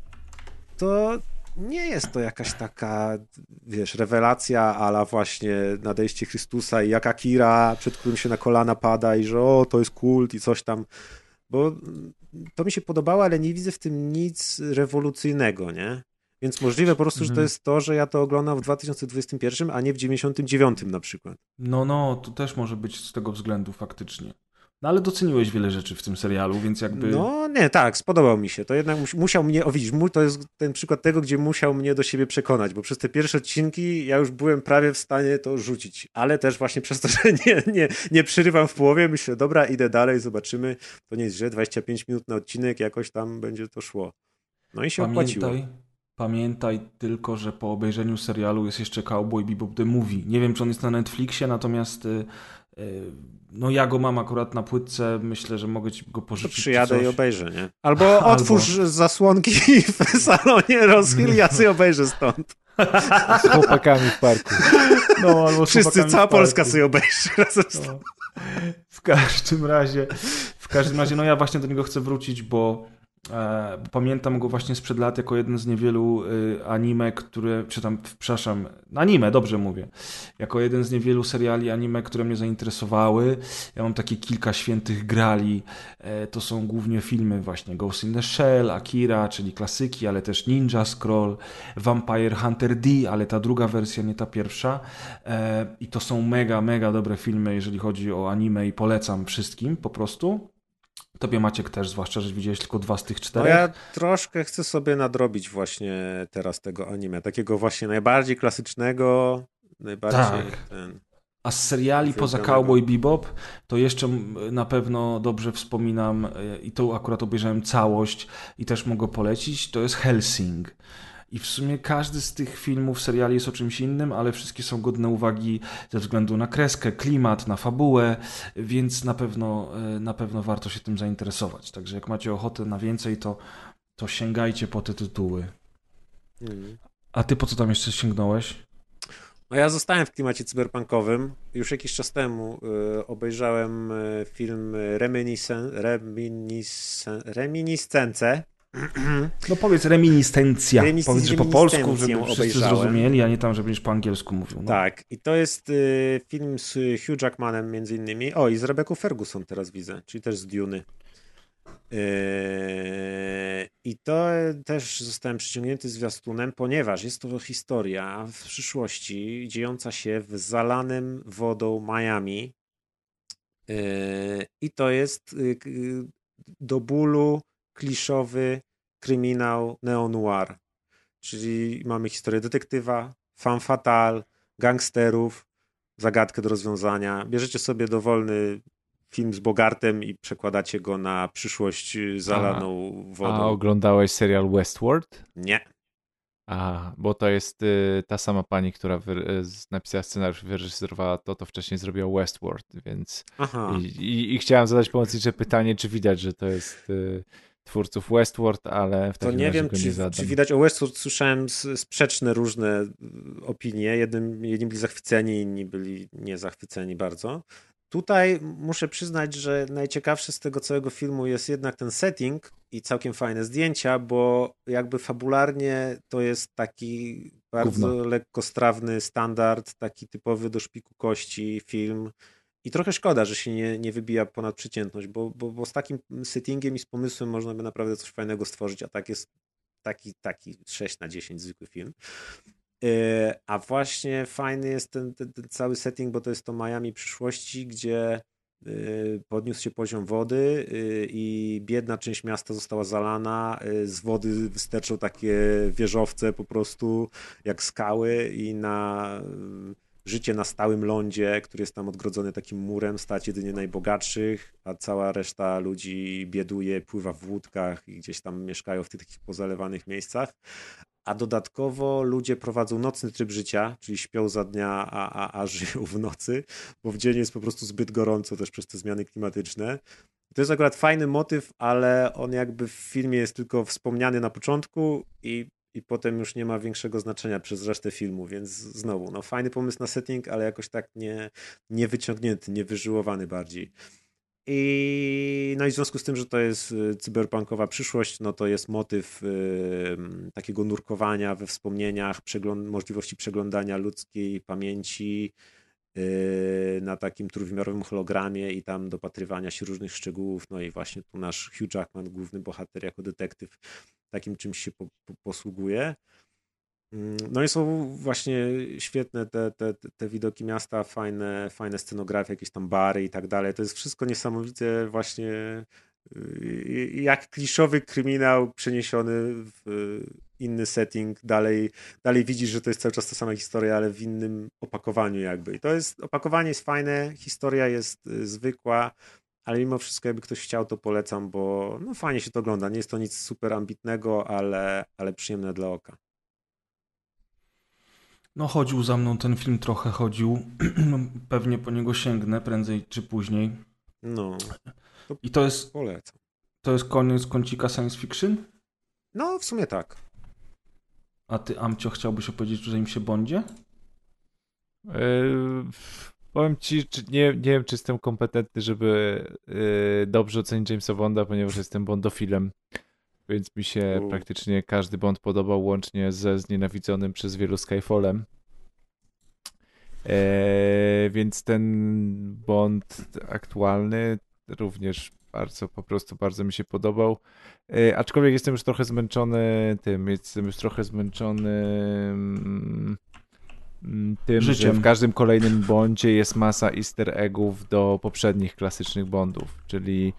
to nie jest to jakaś taka, wiesz, rewelacja ala właśnie nadejście Chrystusa i jak Akira, przed którym się na kolana pada i że o, to jest kult i coś tam. Bo to mi się podobało, ale nie widzę w tym nic rewolucyjnego, nie? Więc możliwe po prostu, że to Mhm. jest to, że ja to oglądam w 2021, a nie w 99 na przykład. No, no, to też może być z tego względu faktycznie. No ale doceniłeś wiele rzeczy w tym serialu, więc jakby... No nie, tak, spodobał mi się. To jednak mus- musiał mnie, o widzisz, to jest ten przykład tego, gdzie musiał mnie do siebie przekonać, bo przez te pierwsze odcinki ja już byłem prawie w stanie to rzucić, ale też właśnie [laughs] przez to, że nie, nie, nie przerywam w połowie, myślę, dobra, idę dalej, zobaczymy, to nie jest źle, 25 minut na odcinek, jakoś tam będzie to szło. No i się opłaciło. Pamiętaj, tylko, że po obejrzeniu serialu jest jeszcze Cowboy Bebop The Movie. Nie wiem, czy on jest na Netflixie, natomiast y, y, no ja go mam akurat na płytce, myślę, że mogę ci go To pożyczyć. czy przyjadę i obejrzę, nie? Albo otwórz zasłonki [laughs] w salonie, rozchyl, ja sobie obejrzę stąd. Z chłopakami w parku. No, albo Wszyscy, cała. Polska sobie obejrzy [laughs] razem z No. W każdym razie, w każdym razie, no ja właśnie do niego chcę wrócić, bo pamiętam go właśnie sprzed lat jako jeden z niewielu y, anime, które, czy tam, przepraszam, anime, dobrze mówię, jako jeden z niewielu seriali anime, które mnie zainteresowały. Ja mam takie kilka świętych grali, e, to są głównie filmy właśnie Ghost in the Shell, Akira, czyli klasyki, ale też Ninja Scroll, Vampire Hunter D, ale ta druga wersja, nie ta pierwsza. E, I to są mega, mega dobre filmy, jeżeli chodzi o anime i polecam wszystkim po prostu. Tobie Maciek też, zwłaszcza, że widziałeś tylko dwa z tych No czterech. ja troszkę chcę sobie nadrobić właśnie teraz tego anime, takiego właśnie najbardziej klasycznego, najbardziej Tak. ten... A z seriali poza. Cowboy Bebop, to jeszcze na pewno dobrze wspominam e, i to akurat obejrzałem całość i też mogę polecić, to jest Helsing. I w sumie każdy z tych filmów, seriali jest o czymś innym, ale wszystkie są godne uwagi ze względu na kreskę, klimat, na fabułę, więc na pewno, e, na pewno warto się tym zainteresować. Także jak macie ochotę na więcej, to, to sięgajcie po te tytuły. Mm. A ty po co tam jeszcze sięgnąłeś? No ja zostałem w klimacie cyberpunkowym. Już jakiś czas temu y, obejrzałem y, film Reminiscen, Reminiscen, Reminiscence. No powiedz reminiscencja. Powiedz, że po polsku, żeby wszyscy obejrzałem. zrozumieli, a nie tam, żebyś po angielsku mówił. No. Tak, i to jest y, film z Hugh Jackmanem między innymi. O, i z Rebecca Ferguson teraz widzę, czyli też z Duny. Yy, I to też zostałem przyciągnięty zwiastunem, ponieważ jest to historia w przyszłości dziejąca się w zalanym wodą Miami. Yy, I to jest yy, k- do bólu kliszowy kryminał neo-noir. Czyli mamy historię detektywa, fan fatal, gangsterów, zagadkę do rozwiązania. Bierzecie sobie dowolny film z Bogartem i przekładacie go na przyszłość y, zalaną wodą. A oglądałeś serial Westworld? Nie. A, bo to jest y, ta sama pani, która wy, y, napisała scenariusz, wyreżyserowała to, to wcześniej zrobiła Westworld, więc Aha. i, i, i chciałem zadać pomocnicze pytanie, czy widać, że to jest y, twórców Westworld, ale w To nie wiem, go nie czy, czy widać o Westworld. Słyszałem sprzeczne różne y, opinie. Jednym, jedni byli zachwyceni, inni byli niezachwyceni bardzo. Tutaj muszę przyznać, że najciekawsze z tego całego filmu jest jednak ten setting i całkiem fajne zdjęcia, bo jakby fabularnie to jest taki bardzo Gówno. lekkostrawny standard, taki typowy do szpiku kości film. I trochę szkoda, że się nie, nie wybija ponad przeciętność, bo, bo, bo z takim settingiem i z pomysłem można by naprawdę coś fajnego stworzyć, a tak jest taki, taki 6 na 10 zwykły film. Yy, A właśnie fajny jest ten, ten, ten cały setting, bo to jest to Miami przyszłości, gdzie yy, podniósł się poziom wody yy, i biedna część miasta została zalana. Z wody wystarczą takie wieżowce po prostu jak skały i na życie na stałym lądzie, który jest tam odgrodzony takim murem, stać jedynie najbogatszych, a cała reszta ludzi bieduje, pływa w łódkach i gdzieś tam mieszkają w tych takich pozalewanych miejscach. a dodatkowo ludzie prowadzą nocny tryb życia, czyli śpią za dnia, a, a, a żyją w nocy, bo w dzień jest po prostu zbyt gorąco też przez te zmiany klimatyczne. To jest akurat fajny motyw, ale on jakby w filmie jest tylko wspomniany na początku i, i potem już nie ma większego znaczenia przez resztę filmu, więc znowu, no fajny pomysł na setting, ale jakoś tak nie, nie wyciągnięty, nie wyżyłowany bardziej. I, no i w związku z tym, że to jest y, cyberpunkowa przyszłość, no to jest motyw y, takiego nurkowania we wspomnieniach, możliwości przeglądania ludzkiej pamięci na takim trójwymiarowym hologramie i tam dopatrywania się różnych szczegółów. No i właśnie tu nasz Hugh Jackman, główny bohater jako detektyw, takim czymś się po, po, posługuje. Mm, no i są właśnie świetne te, te, te widoki miasta, fajne, fajne scenografie, jakieś tam bary i tak dalej. To jest wszystko niesamowite właśnie y, jak kliszowy kryminał przeniesiony w inny setting. Dalej, dalej widzisz, że to jest cały czas ta sama historia, ale w innym opakowaniu jakby. I to jest, opakowanie jest fajne, historia jest y, zwykła, ale mimo wszystko jakby ktoś chciał, to polecam, bo no fajnie się to ogląda. Nie jest to nic super ambitnego, ale, ale przyjemne dla oka. No chodził za mną ten film, trochę chodził. [clears throat] Pewnie po niego sięgnę prędzej czy później. No. I to jest. Polecam. To jest koniec kącika science fiction? No, w sumie tak. A ty, Amcio, chciałbyś opowiedzieć, że im się bądzie? Yy, powiem ci, czy nie, nie wiem, czy jestem kompetentny, żeby yy, dobrze ocenić Jamesa Bonda, ponieważ jestem bondofilem więc mi się U. praktycznie każdy Bond podobał, łącznie ze znienawidzonym przez wielu Skyfallem. E, więc ten Bond aktualny również bardzo, po prostu bardzo mi się podobał. E, aczkolwiek jestem już trochę zmęczony tym, jestem już trochę zmęczony mm, tym, Życiem. że w każdym kolejnym Bondzie jest masa easter eggów do poprzednich klasycznych Bondów, czyli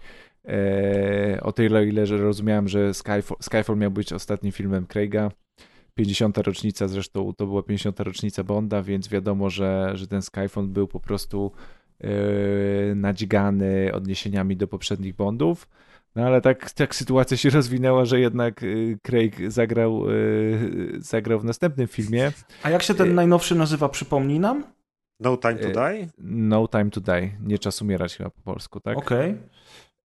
E, o tyle, ile że rozumiałem, że Skyfall, Skyfall miał być ostatnim filmem Craiga. 50. rocznica, zresztą to była 50. rocznica Bonda, więc wiadomo, że, że ten Skyfall był po prostu yy, nadzigany odniesieniami do poprzednich Bondów. No ale tak, tak sytuacja się rozwinęła, że jednak Craig zagrał, zagrał w następnym filmie. A jak się ten najnowszy nazywa, przypomnij nam? No Time to Die? No Time to Die. Nie czas umierać chyba po polsku, tak? Okej. Okay.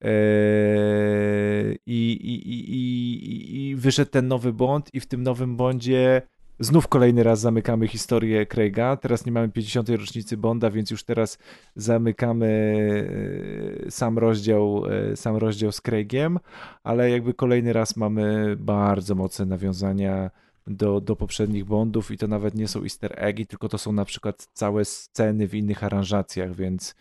Eee, I, i, i, I wyszedł ten nowy Bond, i w tym nowym Bondzie znów kolejny raz zamykamy historię Craiga. Teraz nie mamy 50. rocznicy Bonda, więc już teraz zamykamy e, sam rozdział, e, sam rozdział z Craigiem, ale jakby kolejny raz mamy bardzo mocne nawiązania do, do poprzednich Bondów i to nawet nie są easter eggi, tylko to są na przykład całe sceny w innych aranżacjach, więc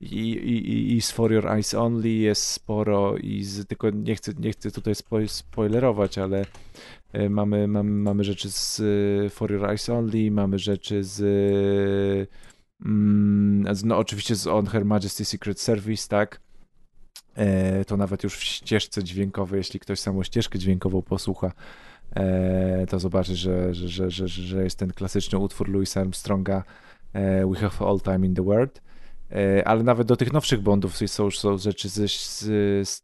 i, i, i z For Your Eyes Only jest sporo i z, tylko nie chcę, nie chcę tutaj spoilerować, ale e, mamy, mamy, mamy rzeczy z e, For Your Eyes Only, mamy rzeczy z mm, no oczywiście z On Her Majesty Secret Service, tak? E, to nawet już w ścieżce dźwiękowej, jeśli ktoś samą ścieżkę dźwiękową posłucha, to zobaczysz, że, że, że, że, jest ten klasyczny utwór Louisa Armstronga e, We Have All Time in the World. E, ale nawet do tych nowszych Bondów są już są rzeczy z, z, z,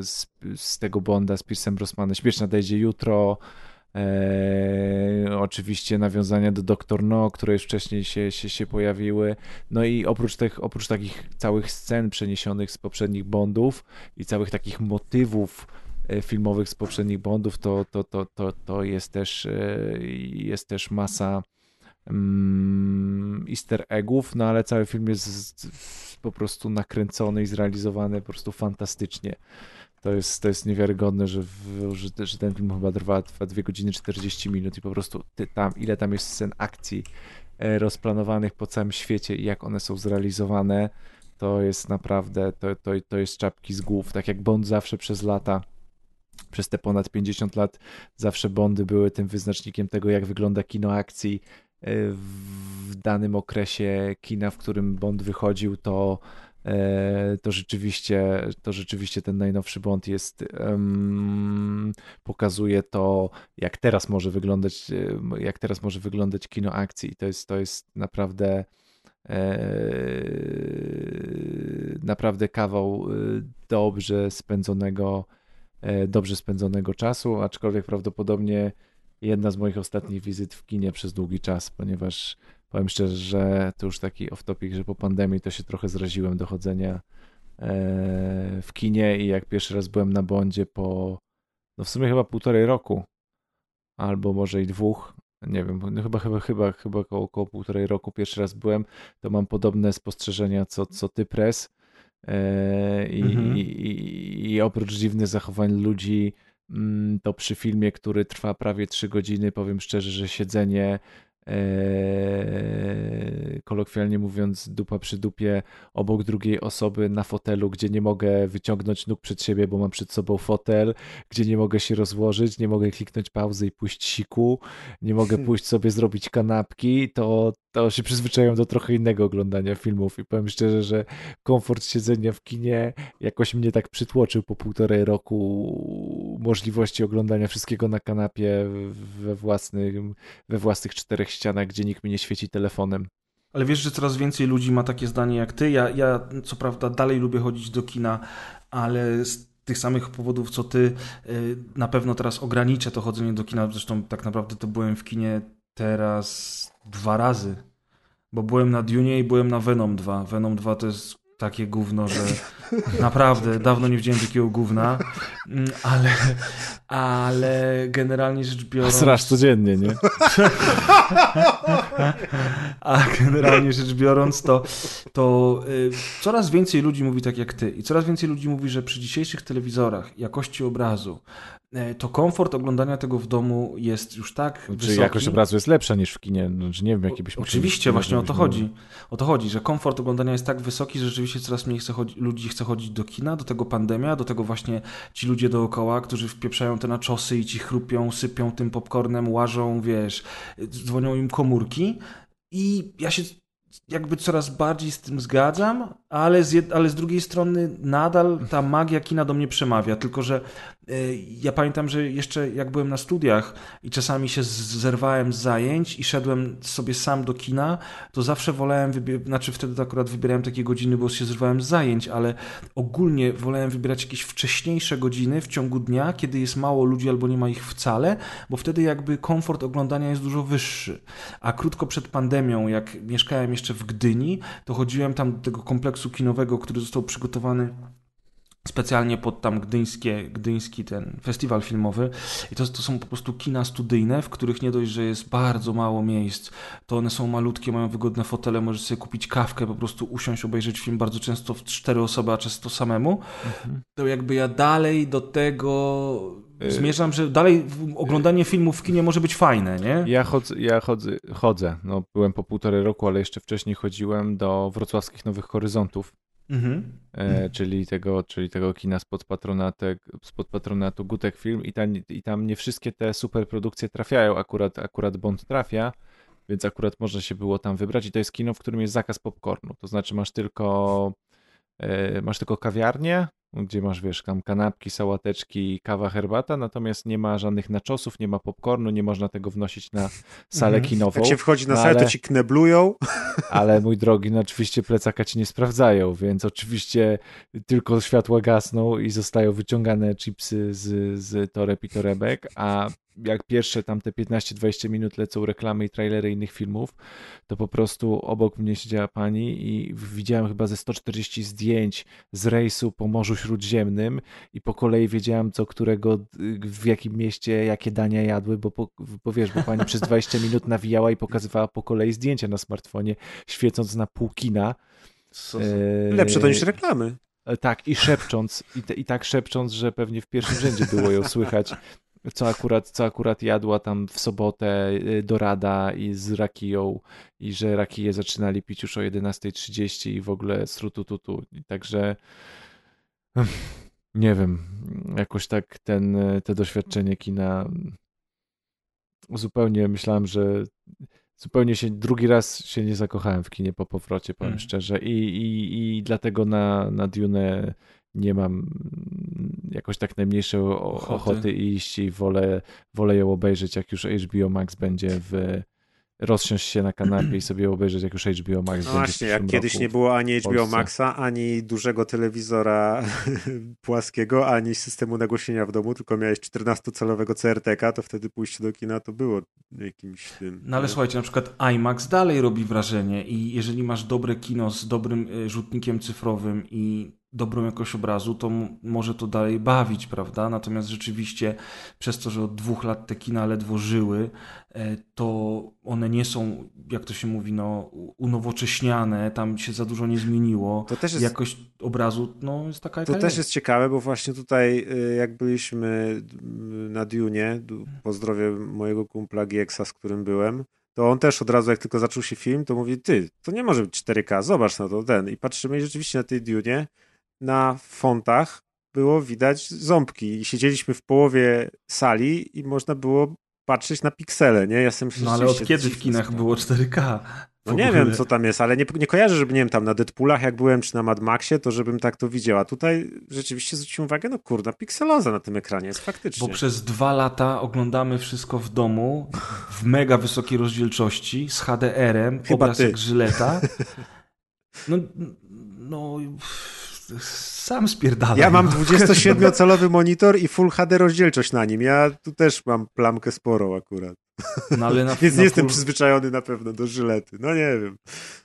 z, z, tego Bonda z Piersem Brosmanem. Śmieszna nadejdzie jutro. E, oczywiście nawiązania do Doktor No, które już wcześniej się, się, się pojawiły. No i oprócz, tych, oprócz takich całych scen przeniesionych z poprzednich Bondów i całych takich motywów E, filmowych z poprzednich Bondów, to, to, to, to, to jest, też, e, jest też masa um, easter eggów, no ale cały film jest po prostu nakręcony i zrealizowany po prostu fantastycznie. To jest, to jest niewiarygodne, że, w, że, że, ten film chyba trwa, trwa 2 godziny 40 minut i po prostu ty, tam, ile tam jest scen akcji e, rozplanowanych po całym świecie i jak one są zrealizowane, to jest naprawdę, to, to, to jest czapki z głów. Tak jak Bond zawsze przez lata przez te ponad 50 lat zawsze Bondy były tym wyznacznikiem tego, jak wygląda kino akcji e, w danym okresie kina, w którym Bond wychodził, to e, to rzeczywiście, to rzeczywiście ten najnowszy Bond jest, pokazuje to, jak teraz może wyglądać, e, jak teraz może wyglądać kino akcji. To jest, to jest naprawdę naprawdę kawał dobrze spędzonego dobrze spędzonego czasu, aczkolwiek prawdopodobnie jedna z moich ostatnich wizyt w kinie przez długi czas, ponieważ powiem szczerze, że to już taki off-topic, że po pandemii to się trochę zraziłem do chodzenia e, w kinie i jak pierwszy raz byłem na Bondzie po no w sumie chyba półtorej roku albo może i dwóch, nie wiem, no chyba, chyba, chyba, chyba około, około półtorej roku pierwszy raz byłem, to mam podobne spostrzeżenia co, co ty, Pres. E, i, mhm. i, i, oprócz dziwnych zachowań ludzi, mm, to przy filmie, który trwa prawie trzy godziny, powiem szczerze, że siedzenie Eee, kolokwialnie mówiąc, dupa przy dupie obok drugiej osoby na fotelu, gdzie nie mogę wyciągnąć nóg przed siebie, bo mam przed sobą fotel, gdzie nie mogę się rozłożyć, nie mogę kliknąć pauzy i pójść siku, nie mogę [laughs] pójść sobie zrobić kanapki, to, to się przyzwyczaiłem do trochę innego oglądania filmów i powiem szczerze, że komfort siedzenia w kinie jakoś mnie tak przytłoczył po półtorej roku możliwości oglądania wszystkiego na kanapie we, własnym, we własnych czterech ścianach, gdzie nikt mi nie świeci telefonem. Ale wiesz, że coraz więcej ludzi ma takie zdanie jak ty. Ja, ja co prawda dalej lubię chodzić do kina, ale tych samych powodów co ty y, na pewno teraz ograniczę to chodzenie do kina. Zresztą tak naprawdę to byłem w kinie teraz dwa razy. Bo byłem na Dune i byłem na Venom 2. Venom 2 to jest takie gówno, że [laughs] naprawdę dawno nie widziałem takiego gówna, mm, ale, ale generalnie rzecz biorąc... Strasz codziennie, nie? [laughs] A generalnie rzecz biorąc, to, to y, coraz więcej ludzi mówi tak jak ty i coraz więcej ludzi mówi, że przy dzisiejszych telewizorach jakości obrazu, to komfort oglądania tego w domu jest już tak Czy wysoki. jakość obrazu jest lepsza niż w kinie? Znaczy nie wiem, jaki byś Oczywiście, właśnie o to chodzi. O to chodzi, że komfort oglądania jest tak wysoki, że rzeczywiście coraz mniej chce chodzi, ludzi chce chodzić do kina, do tego pandemia, do tego właśnie ci ludzie dookoła, którzy wpieprzają te naczosy i ci chrupią, sypią tym popcornem, łażą, wiesz, dzwonią im komórki. I ja się jakby coraz bardziej z tym zgadzam, ale z, ale z drugiej strony nadal ta magia kina do mnie przemawia. Tylko, że y, ja pamiętam, że jeszcze jak byłem na studiach i czasami się zerwałem z zajęć i szedłem sobie sam do kina, to zawsze wolałem, znaczy wtedy akurat wybierałem takie godziny, bo się zerwałem z zajęć, ale ogólnie wolałem wybierać jakieś wcześniejsze godziny w ciągu dnia, kiedy jest mało ludzi albo nie ma ich wcale, bo wtedy jakby komfort oglądania jest dużo wyższy. A krótko przed pandemią, jak mieszkałem jeszcze w Gdyni, to chodziłem tam do tego kompleksu kinowego, który został przygotowany specjalnie pod tam gdyńskie, gdyński ten festiwal filmowy i to, to są po prostu kina studyjne, w których nie dość, że jest bardzo mało miejsc, to one są malutkie, mają wygodne fotele, możesz sobie kupić kawkę, po prostu usiąść, obejrzeć film bardzo często w cztery osoby, a często samemu, mhm. to jakby ja dalej do tego y, zmierzam, że dalej oglądanie filmów w kinie może być fajne, nie? Ja chodzę, ja chodzę, chodzę. No, byłem po półtorej roku, ale jeszcze wcześniej chodziłem do wrocławskich Nowych Horyzontów Mhm. E, czyli, tego, czyli tego kina spod, spod patronatu Gutek Film. I, ta, i tam nie wszystkie te superprodukcje trafiają, akurat, akurat Bond trafia, więc akurat można się było tam wybrać. I to jest kino, w którym jest zakaz popcornu, to znaczy masz tylko e, masz tylko kawiarnię, gdzie masz, wiesz, tam kanapki, sałateczki, kawa, herbata, natomiast nie ma żadnych naczosów, nie ma popcornu, nie można tego wnosić na [laughs] salę mhm. kinową. Jak się wchodzi na salę, ale, to ci kneblują. [laughs] Ale mój drogi, no oczywiście plecaka ci nie sprawdzają, więc oczywiście tylko światła gasną i zostają wyciągane chipsy z, z toreb i torebek, a jak pierwsze tam te 15-20 minut lecą reklamy i trailery innych filmów, to po prostu obok mnie siedziała pani i widziałem chyba ze 140 zdjęć z rejsu po Morzu Śródziemnym i po kolei wiedziałem co którego, w jakim mieście jakie dania jadły, bo, po, bo wiesz, bo pani przez 20 [laughs] minut nawijała i pokazywała po kolei zdjęcia na smartfonie, świecąc na pół kina. E... Lepsze to niż reklamy. E, tak, i szepcząc, i, te, i tak szepcząc, że pewnie w pierwszym rzędzie było ją słychać co akurat, co akurat jadła tam w sobotę y, dorada i z rakiją i że rakiję zaczynali pić już o 11.30 i w ogóle srutututu. Także nie wiem, jakoś tak ten, te doświadczenie kina zupełnie myślałem, że zupełnie się drugi raz się nie zakochałem w kinie po powrocie, powiem mm. szczerze i, i, i dlatego na, na Dune nie mam jakoś tak najmniejszej ochoty. ochoty iść i wolę, wolę ją obejrzeć, jak już HBO Max będzie w, rozsiąść się na kanapie i sobie obejrzeć, jak już HBO Max No będzie właśnie, w jak kiedyś nie było ani HBO. Maxa, ani dużego telewizora [laughs] płaskiego, ani systemu nagłośnienia w domu, tylko miałeś 14-calowego CRT-ka, to wtedy pójście do kina to było jakimś tym... No ale nie? słuchajcie, na przykład IMAX dalej robi wrażenie i jeżeli masz dobre kino z dobrym y, rzutnikiem cyfrowym i dobrą jakość obrazu, to może to dalej bawić, prawda? Natomiast rzeczywiście przez to, że od dwóch lat te kina ledwo żyły, e, to one nie są, jak to się mówi, no, unowocześniane, tam się za dużo nie zmieniło. To też jest Jakość obrazu, no, jest taka, jaka To też jest ciekawe, bo właśnie tutaj, y, jak byliśmy na Dune, du- pozdrowię mojego kumpla Gieksa, z którym byłem, to on też od razu, jak tylko zaczął się film, to mówi, ty, to nie może być 4K, zobacz na to, ten. I patrzymy i rzeczywiście na tej Dune, na fontach było widać ząbki i siedzieliśmy w połowie sali i można było patrzeć na piksele, nie? Ja sobie No ale od kiedy w kinach było 4K? No nie wiem, co tam jest, ale nie, nie kojarzę, żeby, nie wiem, tam na Deadpoolach, jak byłem, czy na Mad Maxie, to żebym tak to widział. A tutaj rzeczywiście zwróciłem uwagę, no kurna, pikseloza na tym ekranie jest faktycznie. Bo przez dwa lata oglądamy wszystko w domu w mega wysokiej rozdzielczości z HDR-em, obraz ty. jak żyleta. [laughs] No, no sam spierdalam. Ja mam no. 27-calowy [laughs] monitor i Full HD rozdzielczość na nim. Ja tu też mam plamkę sporą akurat. No, ale na, [laughs] Więc na nie jestem full- przyzwyczajony na pewno do żylety. No nie wiem.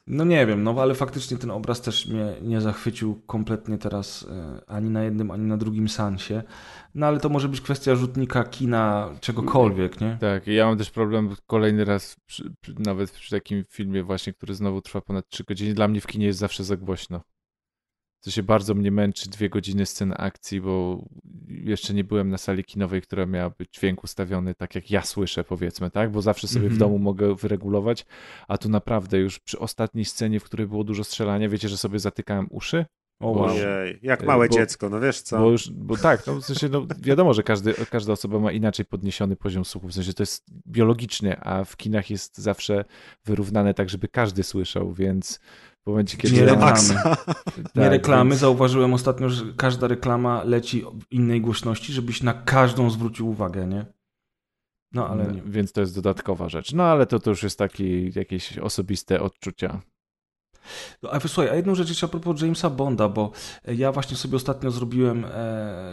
No nie wiem, no ale faktycznie ten obraz też mnie nie zachwycił kompletnie teraz e, ani na jednym, ani na drugim sansie. No ale to może być kwestia rzutnika, kina, czegokolwiek, nie? Tak, i ja mam też problem kolejny raz, przy, nawet przy takim filmie właśnie, który znowu trwa ponad 3 godziny. Dla mnie w kinie jest zawsze za głośno. To się bardzo mnie męczy, dwie godziny scen akcji, bo jeszcze nie byłem na sali kinowej, która miała być dźwięk ustawiony tak, jak ja słyszę, powiedzmy, tak? Bo zawsze sobie w Mhm. domu mogę wyregulować, a tu naprawdę już przy ostatniej scenie, w której było dużo strzelania, wiecie, że sobie zatykałem uszy? O, Wow. Ojej, jak Y, małe bo- dziecko, no wiesz co? Bo już, bo tak, no w sensie, no wiadomo, że każdy, każda osoba ma inaczej podniesiony poziom słuchu, w sensie to jest biologicznie, a w kinach jest zawsze wyrównane tak, żeby każdy słyszał, więc w momencie, kiedy... Nie reklamy. Maxa. [laughs] Nie tak, reklamy. więc- Zauważyłem ostatnio, że każda reklama leci w innej głośności, żebyś na każdą zwrócił uwagę, nie? No ale nie. Więc to jest dodatkowa rzecz. No ale to, to już jest takie jakieś osobiste odczucia. No, a słuchaj, a jedną rzecz jeszcze a propos Jamesa Bonda, bo ja właśnie sobie ostatnio zrobiłem e,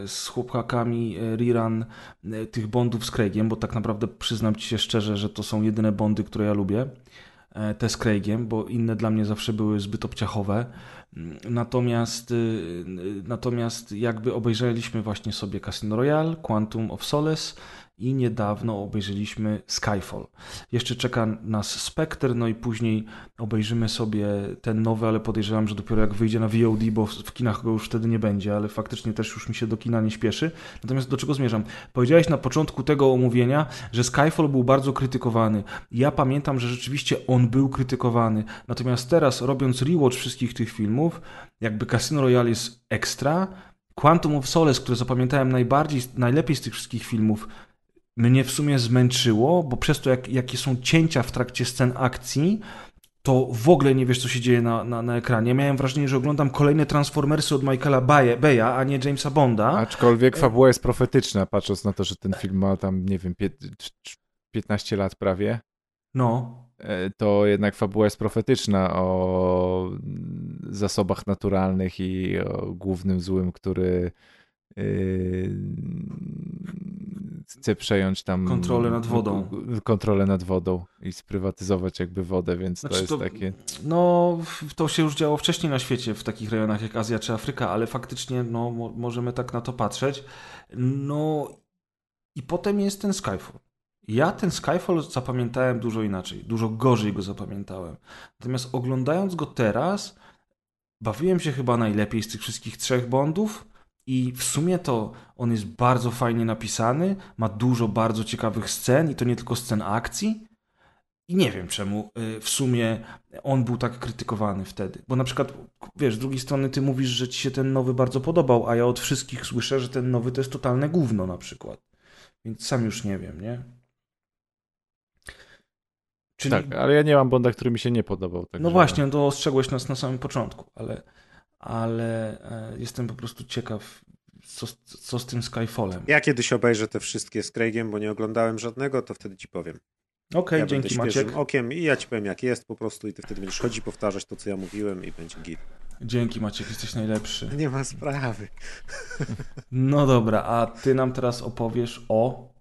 z chłopakami e, rerun e, tych Bondów z Craigiem, bo tak naprawdę przyznam ci się szczerze, że to są jedyne Bondy, które ja lubię. E, te z Craigiem, bo inne dla mnie zawsze były zbyt obciachowe. Natomiast, y, y, natomiast jakby obejrzeliśmy właśnie sobie Casino Royale, Quantum of Solace i niedawno obejrzeliśmy Skyfall. Jeszcze czeka nas Spectre, no i później obejrzymy sobie ten nowy, ale podejrzewam, że dopiero jak wyjdzie na VOD, bo w kinach go już wtedy nie będzie, ale faktycznie też już mi się do kina nie śpieszy. Natomiast do czego zmierzam? Powiedziałeś na początku tego omówienia, że Skyfall był bardzo krytykowany. Ja pamiętam, że rzeczywiście on był krytykowany. Natomiast teraz, robiąc rewatch wszystkich tych filmów, jakby Casino Royale jest ekstra, Quantum of Solace, które zapamiętałem najbardziej, najlepiej z tych wszystkich filmów, mnie w sumie zmęczyło, bo przez to, jak, jakie są cięcia w trakcie scen akcji, to w ogóle nie wiesz, co się dzieje na, na, na ekranie. Miałem wrażenie, że oglądam kolejne Transformersy od Michaela Baye, Beya, a nie Jamesa Bonda. Aczkolwiek fabuła jest profetyczna, patrząc na to, że ten film ma tam, nie wiem, pie- 15 lat prawie. No, e, To jednak fabuła jest profetyczna o zasobach naturalnych i o głównym złym, który yy, chce przejąć tam Kontrolę nad wodą. Kontrolę nad wodą i sprywatyzować jakby wodę, więc to Znaczy jest to- takie. No, to się już działo wcześniej na świecie, w takich rejonach jak Azja czy Afryka, ale faktycznie no, mo- możemy tak na to patrzeć. No i potem jest ten Skyfall. Ja ten Skyfall zapamiętałem dużo inaczej, dużo gorzej go zapamiętałem. Natomiast oglądając go teraz, bawiłem się chyba najlepiej z tych wszystkich trzech Bondów i w sumie to on jest bardzo fajnie napisany, ma dużo bardzo ciekawych scen i to nie tylko scen akcji. I nie wiem czemu y, w sumie on był tak krytykowany wtedy. Bo na przykład, wiesz, z drugiej strony ty mówisz, że ci się ten nowy bardzo podobał, a ja od wszystkich słyszę, że ten nowy to jest totalne gówno na przykład. Więc sam już nie wiem, nie? Czyli, Tak, ale ja nie mam Bonda, który mi się nie podobał. Także... no właśnie, to ostrzegłeś nas na samym początku, ale, ale e, jestem po prostu ciekaw, co, co z tym Skyfallem. Ja kiedyś obejrzę te wszystkie z Craigiem, bo nie oglądałem żadnego, to wtedy ci powiem. Okej, ja dzięki Maciek. okiem i ja ci powiem jak jest po prostu i ty wtedy będziesz chodzić, powtarzać to, co ja mówiłem i będzie git. Dzięki Maciek, jesteś najlepszy. Nie ma sprawy. No dobra, a ty nam teraz opowiesz o...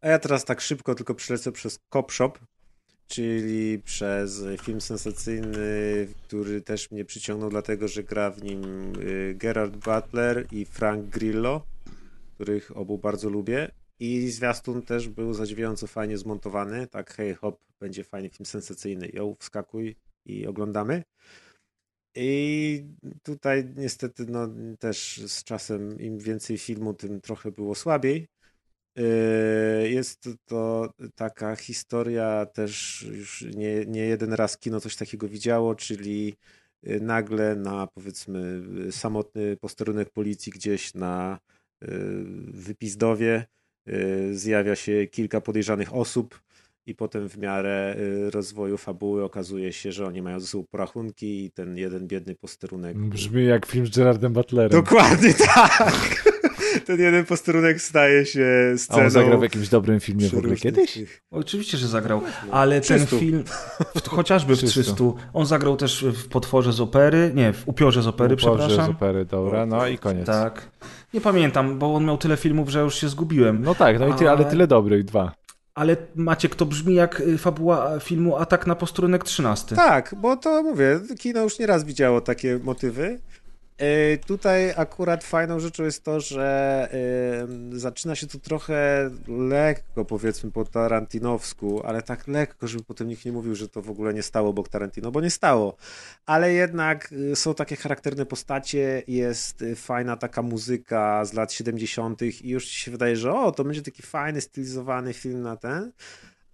A ja teraz tak szybko tylko przelecę przez Cop Shop, czyli przez film sensacyjny, który też mnie przyciągnął, dlatego że gra w nim y, Gerard Butler i Frank Grillo, których obu bardzo lubię. I zwiastun też był zadziwiająco fajnie zmontowany. Tak, hej hop, będzie fajny film sensacyjny. Ją wskakuj i oglądamy. I tutaj niestety no, też z czasem im więcej filmu, tym trochę było słabiej. Yy, Jest to taka historia, też już nie, nie jeden raz kino coś takiego widziało, czyli yy, nagle na powiedzmy samotny posterunek policji gdzieś na yy, wypizdowie zjawia się kilka podejrzanych osób i potem w miarę rozwoju fabuły okazuje się, że oni mają ze sobą porachunki i ten jeden biedny posterunek Brzmi jak film z Gerardem Butlerem. Dokładnie [laughs] tak. Ten jeden posterunek staje się A sceną. on zagrał w jakimś dobrym filmie w ogóle kiedyś? Oczywiście, że zagrał, ale ten 300. film, w, chociażby w 300. 300, on zagrał też w Potworze z opery, nie, w Upiorze z opery, Uporze przepraszam. z opery, dobra, no i koniec. Tak. Nie pamiętam, bo on miał tyle filmów, że już się zgubiłem. No tak, no i ty, ale Ale- tyle dobrych, dwa. Ale Maciek, to brzmi jak y, fabuła filmu Atak na posterunek 13. Tak, bo to mówię, kino już nieraz widziało takie motywy. E, Tutaj akurat fajną rzeczą jest to, że e, zaczyna się to trochę lekko, powiedzmy po tarantinowsku, ale tak lekko, żeby potem nikt nie mówił, że to w ogóle nie stało obok Tarantino, bo nie stało. Ale jednak e, są takie charakterne postacie, jest fajna taka muzyka z lat 70. i już ci się wydaje, że o, to będzie taki fajny, stylizowany film na ten.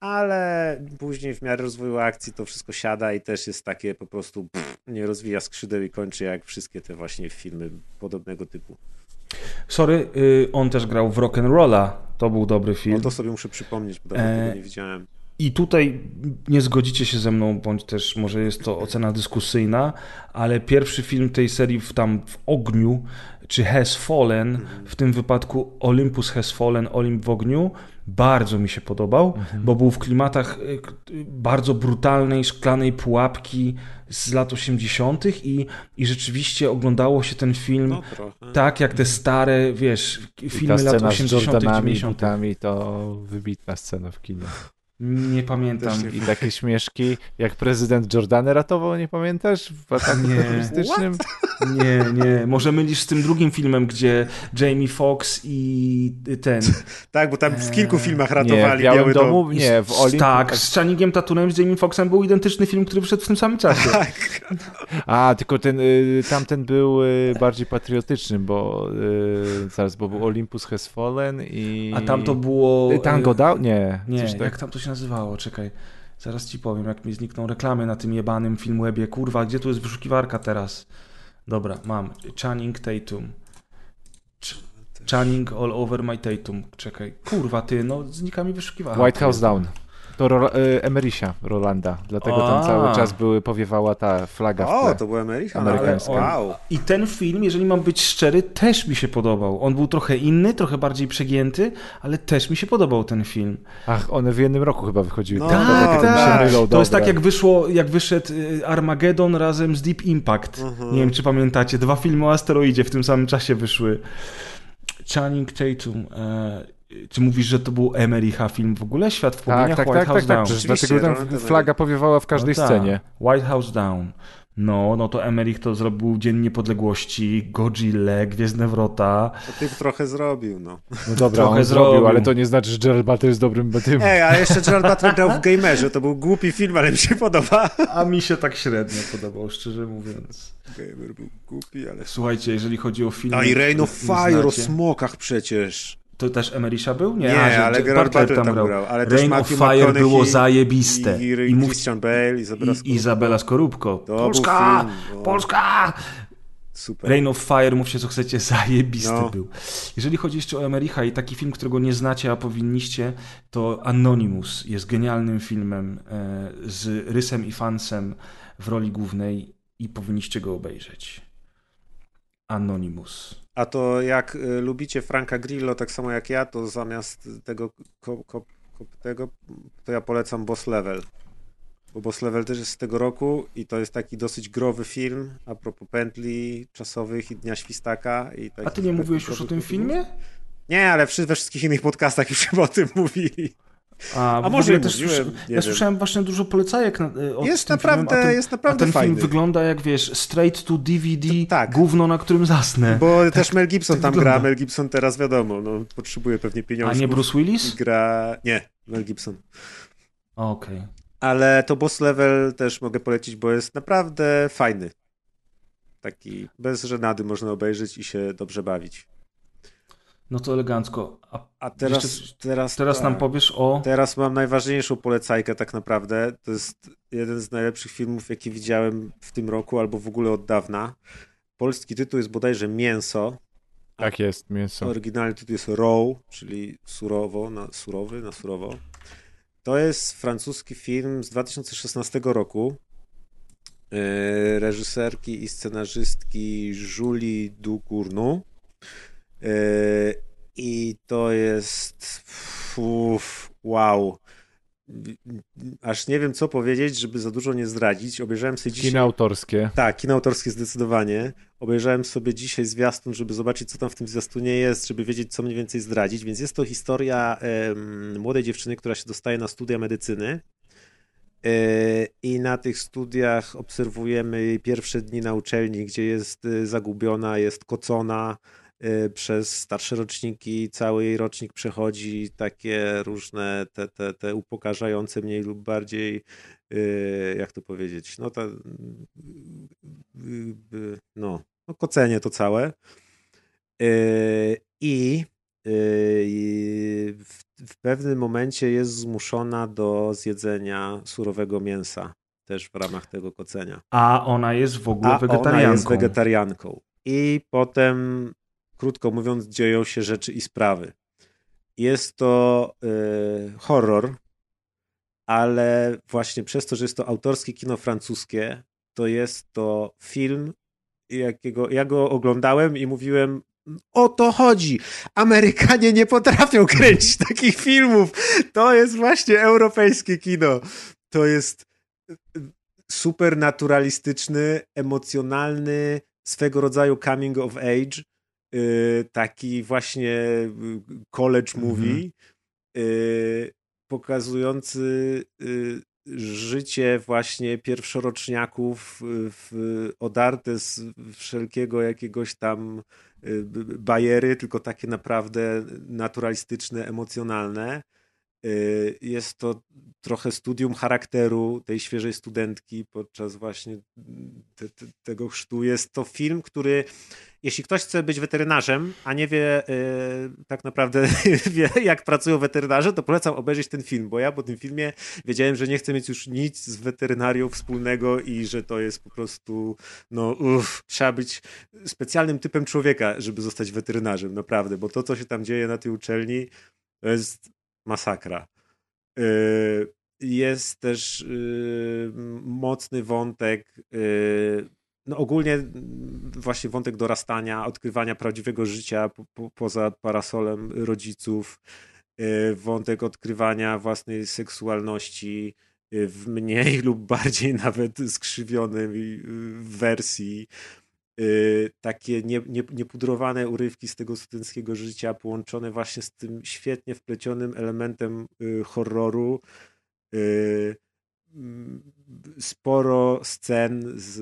Ale później w miarę rozwoju akcji to wszystko siada i też jest takie po prostu pff, nie rozwija skrzydeł i kończy jak wszystkie te właśnie filmy podobnego typu. Sorry, y, on też grał w Rock'n'Rolla. To był dobry No film. to sobie muszę przypomnieć, bo dawno E, tego nie widziałem. I tutaj nie zgodzicie się ze mną, bądź też może jest to ocena dyskusyjna, ale pierwszy film tej serii w, tam w ogniu, czy Has Fallen, w tym wypadku Olympus Has Fallen, Olimp w ogniu, bardzo mi się podobał, bo był w klimatach y, bardzo brutalnej, szklanej pułapki z lat 80. i, i rzeczywiście oglądało się ten film No tak jak te stare, wiesz, filmy lat scena z 80., Jordanami i 90. butami to wybitna scena w kinie. Nie pamiętam. Nie I takie śmieszki, jak prezydent Jordany ratował, nie pamiętasz? W ataku Nie. terrorystycznym? Nie, nie. Może mylisz z tym drugim filmem, gdzie Jamie Foxx i ten. [laughs] Tak, bo tam w kilku Eee, filmach Nie, ratowali w Białym Biały Dom. Domu? Nie, w Olimp... Tak, z Channingiem Tatunem, z Jamie Foxxem był identyczny film, który wyszedł w tym samym czasie. [laughs] Tak. A, tylko ten, y, tamten był y, bardziej patriotyczny, bo y, zaraz, bo był Olympus Has Fallen i... A tam to było. Tango Down? Nie. Nie, coś tak. jak tam to się nazywało? Czekaj. Zaraz ci powiem, jak mi znikną reklamy na tym jebanym Filmwebie. Kurwa, gdzie tu jest wyszukiwarka teraz? Dobra, mam. Channing Tatum. Ch- Channing all over my Tatum. Czekaj. Kurwa, ty, no znika mi wyszukiwarka. White House Down. To Ro, y, Emerysia Rolanda, dlatego tam cały czas były, powiewała ta flaga w O, to był Amerykan. Amerykański. ale- Wow. I ten film, jeżeli mam być szczery, też mi się podobał. On był trochę inny, trochę bardziej przegięty, ale też mi się podobał ten film. Ach, one w jednym roku chyba wychodziły. No, tak, tak, tak, mylą, To jest tak, jak wyszło, jak wyszedł y, Armageddon razem z Deep Impact. Mhm. Nie wiem, czy pamiętacie. Dwa filmy o asteroidzie w tym samym czasie wyszły. Channing Tatum. E, czy mówisz, że to był Emerycha film w ogóle? Świat w płomieniach? Tak, tak, White tak, House tak, tak, Down. Oczywiście, dlatego tam flaga powiewała w każdej No tak. scenie. White House Down. No, no to Emmerich to zrobił Dzień Niepodległości, Godzilla, Gwiezdne Wrota. To typ trochę zrobił, no. No dobra, Trochę on zrobił, zrobił. ale to nie znaczy, że Gerald Butler jest dobrym tym. Ej, a jeszcze Gerard Butler grał w Gamerze. To był głupi film, ale mi się podoba. A mi się tak średnio podobał, szczerze mówiąc. Gamer był głupi, ale... Słuchajcie, jeżeli chodzi o film... No i Rain of Fire o smokach przecież. To też Emerisha był? Nie, Nie, A, ale Gerard Butler tam grał. Ale też Rain of Fire było zajebiste. I, I, i mów... Christian Bale, Izabela I, Scorupco. Izabela Skorupko. Polska! Polska! Super. Rain of Fire, mówcie co chcecie, [laughs] zajebisty No. był. Jeżeli chodzi jeszcze o Emericha i taki film, którego nie znacie, a powinniście, to Anonymous jest genialnym filmem e, z Rysem i Fansem w roli głównej i powinniście go obejrzeć. Anonymous. A to jak y, lubicie Franka Grillo tak samo jak ja, to zamiast tego ko- ko- tego, to ja polecam Boss Level. Bo Boss Level też jest z tego roku i to jest taki dosyć growy film a propos pętli czasowych i Dnia Świstaka. I a ty nie mówiłeś już o tym filmie? Nie, ale we wszystkich innych podcastach już chyba [laughs] o tym mówili. A, a może też mówiłem, Ja wiem. słyszałem właśnie dużo polecajek na, y, o jest naprawdę, filmem, ten, jest naprawdę a ten fajny. film wygląda jak, wiesz, straight to DVD, to, tak. gówno, na którym zasnę. Bo tak, też Mel Gibson tak tam wygląda. gra, Mel Gibson teraz wiadomo, no, potrzebuje pewnie pieniążków. A nie Bruce Willis? Gra... Nie, Mel Gibson. Okej. Okay. Ale to Boss Level też mogę polecić, bo jest naprawdę fajny. Taki bez żenady można obejrzeć i się dobrze bawić. No to elegancko. A, A teraz, jeszcze, teraz, teraz tak, nam powiesz o. Teraz mam najważniejszą polecajkę, tak naprawdę. To jest jeden z najlepszych filmów, jakie widziałem w tym roku, albo w ogóle od dawna. Polski tytuł jest bodajże Mięso. Tak jest, Mięso. Oryginalny tytuł jest Raw, czyli surowo, na surowy, na surowo. To jest francuski film z 2016 roku. Yy, reżyserki i scenarzystki Julie Ducournau. Yy, I to jest. Uf, wow. Aż nie wiem, co powiedzieć, żeby za dużo nie zdradzić. Obejrzałem sobie dzisiaj. Kino autorskie. Tak, kino autorskie zdecydowanie. Obejrzałem sobie dzisiaj zwiastun, żeby zobaczyć, co tam w tym zwiastunie jest, żeby wiedzieć, co mniej więcej zdradzić. Więc jest to historia um, młodej dziewczyny, która się dostaje na studia medycyny. E, I na tych studiach obserwujemy jej pierwsze dni na uczelni, gdzie jest e, zagubiona, jest kocona, Y, przez starsze roczniki, cały jej rocznik przechodzi takie różne te, te, te upokarzające mniej lub bardziej, y, jak to powiedzieć, no ta, y, no, no kocenie to całe. I w, w pewnym momencie jest zmuszona do zjedzenia surowego mięsa też w ramach tego kocenia. A ona jest w ogóle A wegetarianką. Ona jest wegetarianką. I potem krótko mówiąc, dzieją się rzeczy i sprawy. Jest to y, horror, ale właśnie przez to, że jest to autorskie kino francuskie, to jest to film, jakiego ja go oglądałem i mówiłem, o to chodzi. Amerykanie nie potrafią [laughs] kręcić takich filmów. To jest właśnie europejskie kino. To jest y, super naturalistyczny, emocjonalny, swego rodzaju coming of age, taki właśnie y, college mhm. movie mhm. pokazujący życie właśnie pierwszoroczniaków w, odarte z wszelkiego jakiegoś tam bajery, tylko takie naprawdę naturalistyczne, emocjonalne. Jest to trochę studium charakteru tej świeżej studentki podczas właśnie te, te, tego chrztu. Jest to film, który jeśli ktoś chce być weterynarzem, a nie wie yy, tak naprawdę [laughs] wie, jak pracują weterynarze, to polecam obejrzeć ten film, bo ja po tym filmie wiedziałem, że nie chcę mieć już nic z weterynarią wspólnego i że to jest po prostu, no uff, trzeba być specjalnym typem człowieka, żeby zostać weterynarzem, naprawdę, bo to, co się tam dzieje na tej uczelni, to jest masakra. Yy, jest też yy, mocny wątek yy, no ogólnie mm, właśnie wątek dorastania, odkrywania prawdziwego życia po, po, poza parasolem rodziców, y, wątek odkrywania własnej seksualności y, w mniej [laughs] lub bardziej nawet skrzywionej y, wersji. Takie nie, nie, niepudrowane urywki z tego studenckiego życia, połączone właśnie z tym świetnie wplecionym elementem horroru. Sporo scen z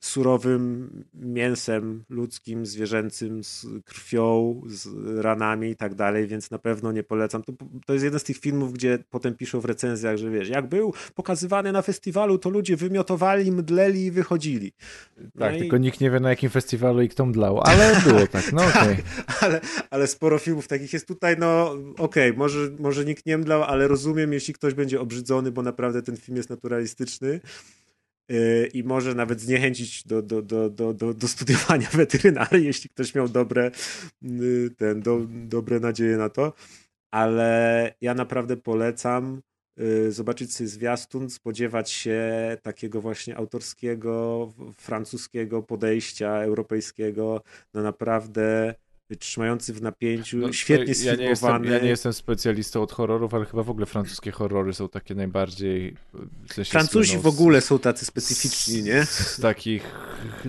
surowym mięsem ludzkim, zwierzęcym, z krwią, z ranami i tak dalej, więc na pewno nie polecam. To, to jest jeden z tych filmów, gdzie potem piszą w recenzjach, że wiesz, jak był pokazywany na festiwalu, to ludzie wymiotowali, mdleli i wychodzili. No tak, i... tylko nikt nie wie na jakim festiwalu i kto mdlał, ale było tak, no [laughs] okej. Okay. ale, ale sporo filmów takich jest tutaj, no okej, okay, może, może nikt nie mdlał, ale rozumiem, jeśli ktoś będzie obrzydzony, bo naprawdę ten film jest naturalistyczny, i może nawet zniechęcić do, do, do, do, do, do studiowania [laughs] weterynarii, jeśli ktoś miał dobre, y, ten, do, dobre nadzieje na to. Ale ja naprawdę polecam y, zobaczyć sobie zwiastun, spodziewać się takiego właśnie autorskiego, francuskiego podejścia, europejskiego, na naprawdę trzymający w napięciu, No, świetnie ja nie, jestem, sfilmowany. ja nie jestem specjalistą od horrorów, ale chyba w ogóle francuskie horrory są takie najbardziej... W sensie Francuzi słyną w ogóle są tacy specyficzni, nie? Z, z takich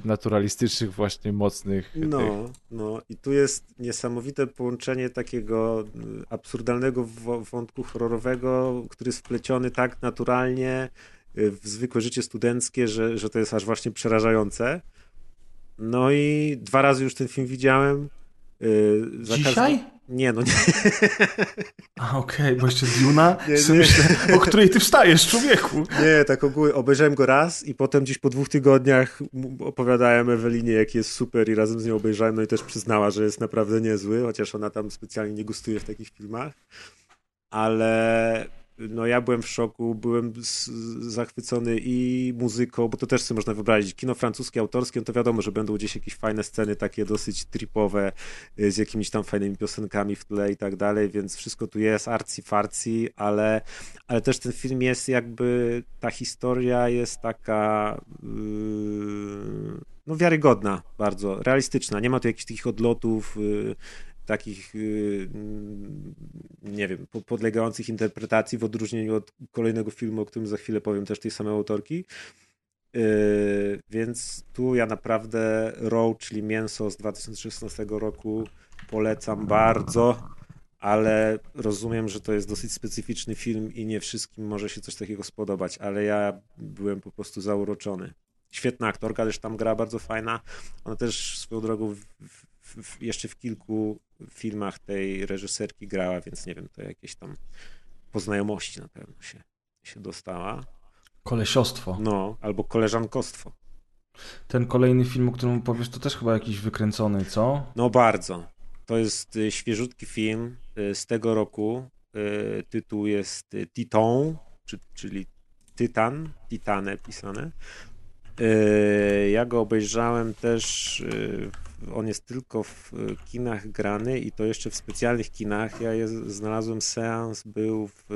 naturalistycznych właśnie mocnych... tych- No, no i tu jest niesamowite połączenie takiego y, absurdalnego wątku horrorowego, który jest wpleciony tak naturalnie w zwykłe życie studenckie, że, że to jest aż właśnie przerażające. No i dwa razy już ten film widziałem. Y, każdym- Dzisiaj? Nie, no nie. [laughs] A okej, bo jeszcze? [laughs] Nie, nie. Myślę, o której ty wstajesz, człowieku? Nie, tak ogólnie obejrzałem go raz i potem gdzieś po dwóch tygodniach opowiadałem Ewelinie, jaki jest super i razem z nią obejrzałem, no i też przyznała, że jest naprawdę niezły, chociaż ona tam specjalnie nie gustuje w takich filmach. Ale no ja byłem w szoku, byłem zachwycony i muzyką, bo to też sobie można wyobrazić. Kino francuskie, autorskie, no to wiadomo, że będą gdzieś jakieś fajne sceny, takie dosyć tripowe, y, z jakimiś tam fajnymi piosenkami w tle i tak dalej, więc wszystko tu jest arci farci, ale, ale też ten film jest jakby, ta historia jest taka yy, no wiarygodna bardzo, realistyczna, nie ma tu jakichś takich odlotów, yy, takich, yy, mm, nie wiem, po- podlegających interpretacji w odróżnieniu od kolejnego filmu, o którym za chwilę powiem, też tej samej autorki. Yy, więc tu ja naprawdę Row, czyli Mięso z 2016 roku polecam bardzo, ale rozumiem, że to jest dosyć specyficzny film i nie wszystkim może się coś takiego spodobać, ale ja byłem po prostu zauroczony. Świetna aktorka też tam gra, bardzo fajna. Ona też swoją drogą w, w, w, jeszcze w kilku filmach tej reżyserki grała, więc nie wiem, to jakieś tam poznajomości na pewno się, się dostała. Kolesiostwo. No, albo koleżankostwo. Ten kolejny film, o którym powiesz, to też chyba jakiś wykręcony, co? No bardzo. To jest y, świeżutki film y, z tego roku. Y, Tytuł jest Titan, czy, czyli Tytan, Titane pisane. Y, Ja go obejrzałem też. y, On jest tylko w kinach grany i to jeszcze w specjalnych kinach. Ja je znalazłem seans, był w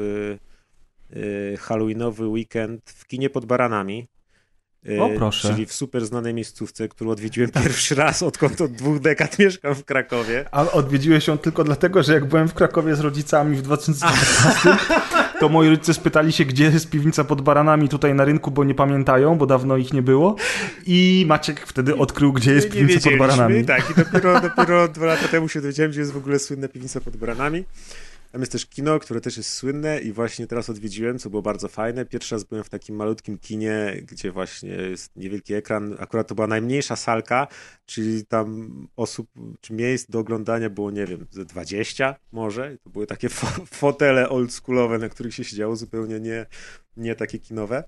y, Halloweenowy weekend w kinie pod baranami. O, proszę. Czyli w super znanej miejscówce, którą odwiedziłem pierwszy raz, odkąd od dwóch dekad mieszkam w Krakowie. A odwiedziłeś ją tylko dlatego, że jak byłem w Krakowie z rodzicami w [laughs] 2019, to moi rodzice spytali się, gdzie jest piwnica pod baranami tutaj na rynku, bo nie pamiętają, bo dawno ich nie było. I Maciek wtedy odkrył, gdzie jest piwnica pod baranami. Tak, i dopiero, dopiero dwa lata temu się dowiedziałem, gdzie jest w ogóle słynna piwnica pod baranami. Tam jest też kino, które też jest słynne i właśnie teraz odwiedziłem, co było bardzo fajne. Pierwszy raz byłem w takim malutkim kinie, gdzie właśnie jest niewielki ekran. Akurat to była najmniejsza salka, czyli tam osób, czy miejsc do oglądania było, nie wiem, ze 20 może. To były takie fo- fotele oldschoolowe, na których się siedziało, zupełnie nie, nie takie kinowe.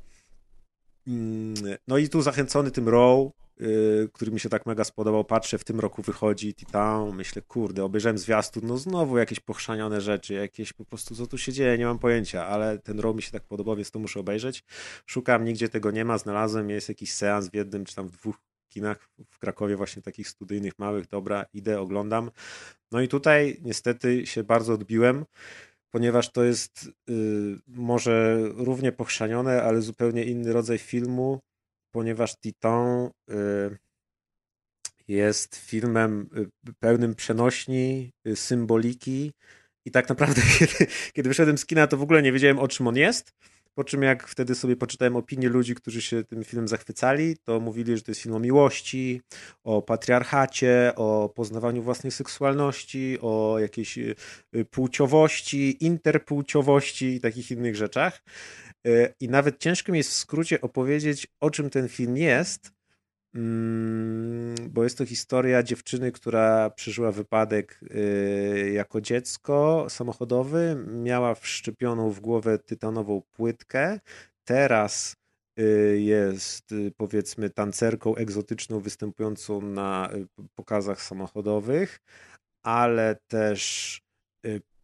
Mm, No i tu zachęcony tym Row, yy, który mi się tak mega spodobał, patrzę, w tym roku wychodzi Titan, myślę, kurde, obejrzałem zwiastun, no znowu jakieś pochrzanione rzeczy, jakieś po prostu, co tu się dzieje, nie mam pojęcia, ale ten Row mi się tak podobał, więc to muszę obejrzeć. Szukam, nigdzie tego nie ma, znalazłem, jest jakiś seans w jednym, czy tam w dwóch kinach w Krakowie właśnie takich studyjnych, małych, dobra, idę, oglądam. No i tutaj niestety się bardzo odbiłem, ponieważ to jest y, może równie pochrzanione, ale zupełnie inny rodzaj filmu, ponieważ Titan y, jest filmem y, pełnym przenośni, y, symboliki i tak naprawdę [laughs] kiedy, kiedy wyszedłem z kina, to w ogóle nie wiedziałem o czym on jest. Po czym jak wtedy sobie poczytałem opinie ludzi, którzy się tym filmem zachwycali, to mówili, że to jest film o miłości, o patriarchacie, o poznawaniu własnej seksualności, o jakiejś płciowości, interpłciowości i takich innych rzeczach. Y, I nawet ciężko mi jest w skrócie opowiedzieć, o czym ten film jest, mm, bo jest to historia dziewczyny, która przeżyła wypadek y, jako dziecko samochodowy, miała wszczepioną w głowę tytanową płytkę, teraz y, jest powiedzmy tancerką egzotyczną występującą na pokazach samochodowych, ale też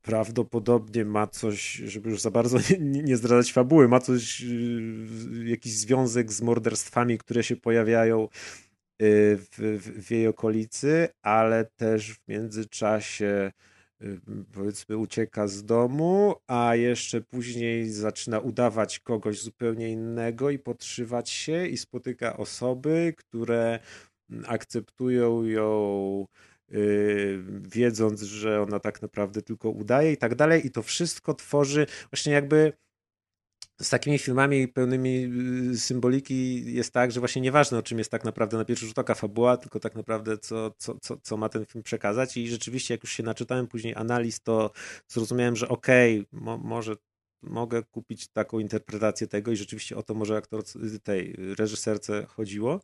prawdopodobnie ma coś, żeby już za bardzo [laughs] nie, nie zdradzać fabuły, ma coś, y, jakiś związek z morderstwami, które się pojawiają y, w, w, jej okolicy, ale też w międzyczasie y, powiedzmy ucieka z domu, a jeszcze później zaczyna udawać kogoś zupełnie innego i podszywać się i spotyka osoby, które mm, akceptują ją wiedząc, że ona tak naprawdę tylko udaje i tak dalej. I to wszystko tworzy właśnie jakby z takimi filmami pełnymi y, symboliki jest tak, że właśnie nieważne o czym jest tak naprawdę na pierwszy rzut oka fabuła, tylko tak naprawdę co, co, co, co ma ten film przekazać i rzeczywiście jak już się naczytałem później analiz, to zrozumiałem, że okej, okay, mo, może mogę kupić taką interpretację tego i rzeczywiście o to może aktor tej reżyserce chodziło.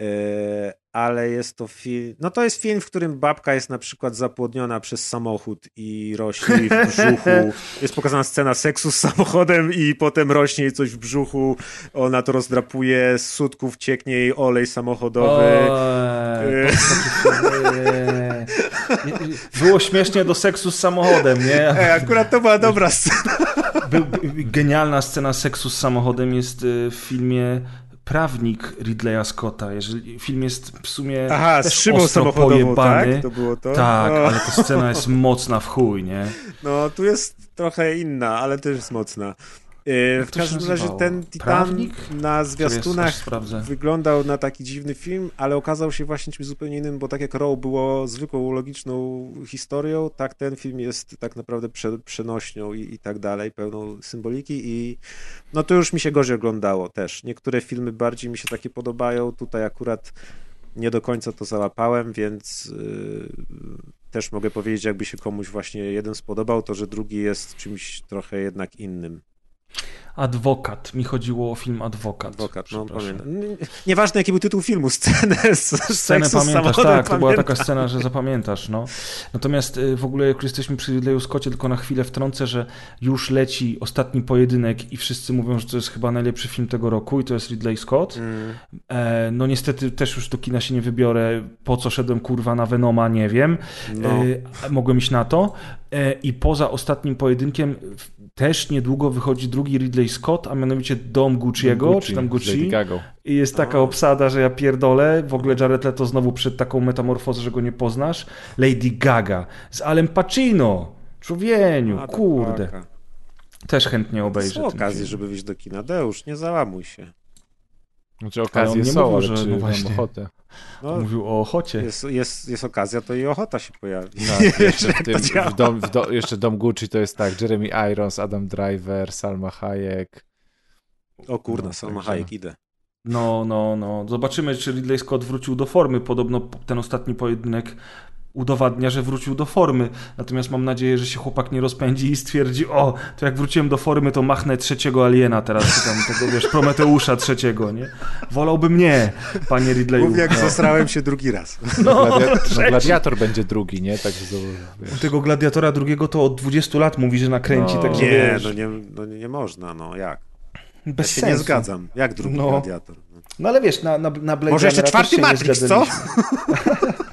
E, ale jest to film. No to jest film, w którym babka jest na przykład zapłodniona przez samochód i rośnie jej w brzuchu. [laughs] Jest pokazana scena seksu z samochodem i potem rośnie jej coś w brzuchu. Ona to rozdrapuje, z sutków cieknie jej olej samochodowy. E, Było śmiesznie do seksu z samochodem, nie? E, akurat to była dobra scena. Genialna scena seksu z samochodem jest w filmie prawnik Ridleya Scotta. Jeżeli film jest w sumie Aha, też z szybą samochodową, pojebany. tak? To było to? Tak, no. ale ta scena jest mocna w chuj, nie? No, tu jest trochę inna, ale też jest mocna. W każdym razie ten Titan Prawnik? na zwiastunach wyglądał na taki dziwny film, ale okazał się właśnie czymś zupełnie innym, bo tak jak Row było zwykłą, logiczną historią, tak ten film jest tak naprawdę prze, przenośnią i, i tak dalej, pełną symboliki i no to już mi się gorzej oglądało też. Niektóre filmy bardziej mi się takie podobają, tutaj akurat nie do końca to załapałem, więc yy, też mogę powiedzieć, jakby się komuś właśnie jeden spodobał, to że drugi jest czymś trochę jednak innym. Adwokat. Mi chodziło o film Adwokat. Adwokat, no pamiętam. Nieważne jaki był tytuł filmu, scenę z Scenę pamiętasz, tak, to była taka scena, że zapamiętasz, no. Natomiast y, w ogóle jak jesteśmy przy Ridleyu Scottie, tylko na chwilę wtrącę, że już leci ostatni pojedynek i wszyscy mówią, że to jest chyba najlepszy film tego roku i to jest Ridley Scott. Mm. E, no niestety też już do kina się nie wybiorę, po co szedłem kurwa na Venoma, nie wiem. No. E, mogłem iść na to. E, I poza ostatnim pojedynkiem też niedługo wychodzi drugi Ridley Scott, a mianowicie Dom Gucci'ego, Gucci, czy tam Gucci. I jest taka obsada, że ja pierdolę. W ogóle Jared Leto znowu przed taką metamorfozą, że go nie poznasz. Lady Gaga z Alem Pacino. Człowieniu, kurde. Też chętnie obejrzę. Są okazji, żeby wyjść do kina. Deusz, nie załamuj się. Znaczy okazje nie są, mówił, że czy no właśnie, ochotę. No, mówił o ochocie. Jest, jest, jest okazja, to i ochota się pojawi. Tak, jeszcze, [laughs] w tym, w dom, w do, jeszcze Dom Gucci to jest tak, Jeremy Irons, Adam Driver, Salma Hayek. O kurna, no, Salma Hayek, idę. No, no, no. Zobaczymy, czy Ridley Scott wrócił do formy. Podobno ten ostatni pojedynek udowadnia, że wrócił do formy. Natomiast mam nadzieję, że się chłopak nie rozpędzi i stwierdzi, o, to jak wróciłem do formy, to machnę trzeciego aliena teraz, czy tam tego, wiesz, Prometeusza trzeciego, nie? Wolałbym nie, panie Ridleyu. Mów jak no. zasrałem się drugi raz. No, Gladiator, no, gladiator będzie drugi, nie? Tak, U tego Gladiatora drugiego to od 20 lat mówi, że nakręci, no. także Nie, wiesz. no nie, no nie można, no jak? Bez ja się sensu. nie zgadzam. Jak drugi no. Gladiator? No ale wiesz, na, na, na Blade Może jeszcze czwarty Matrix, co? [laughs]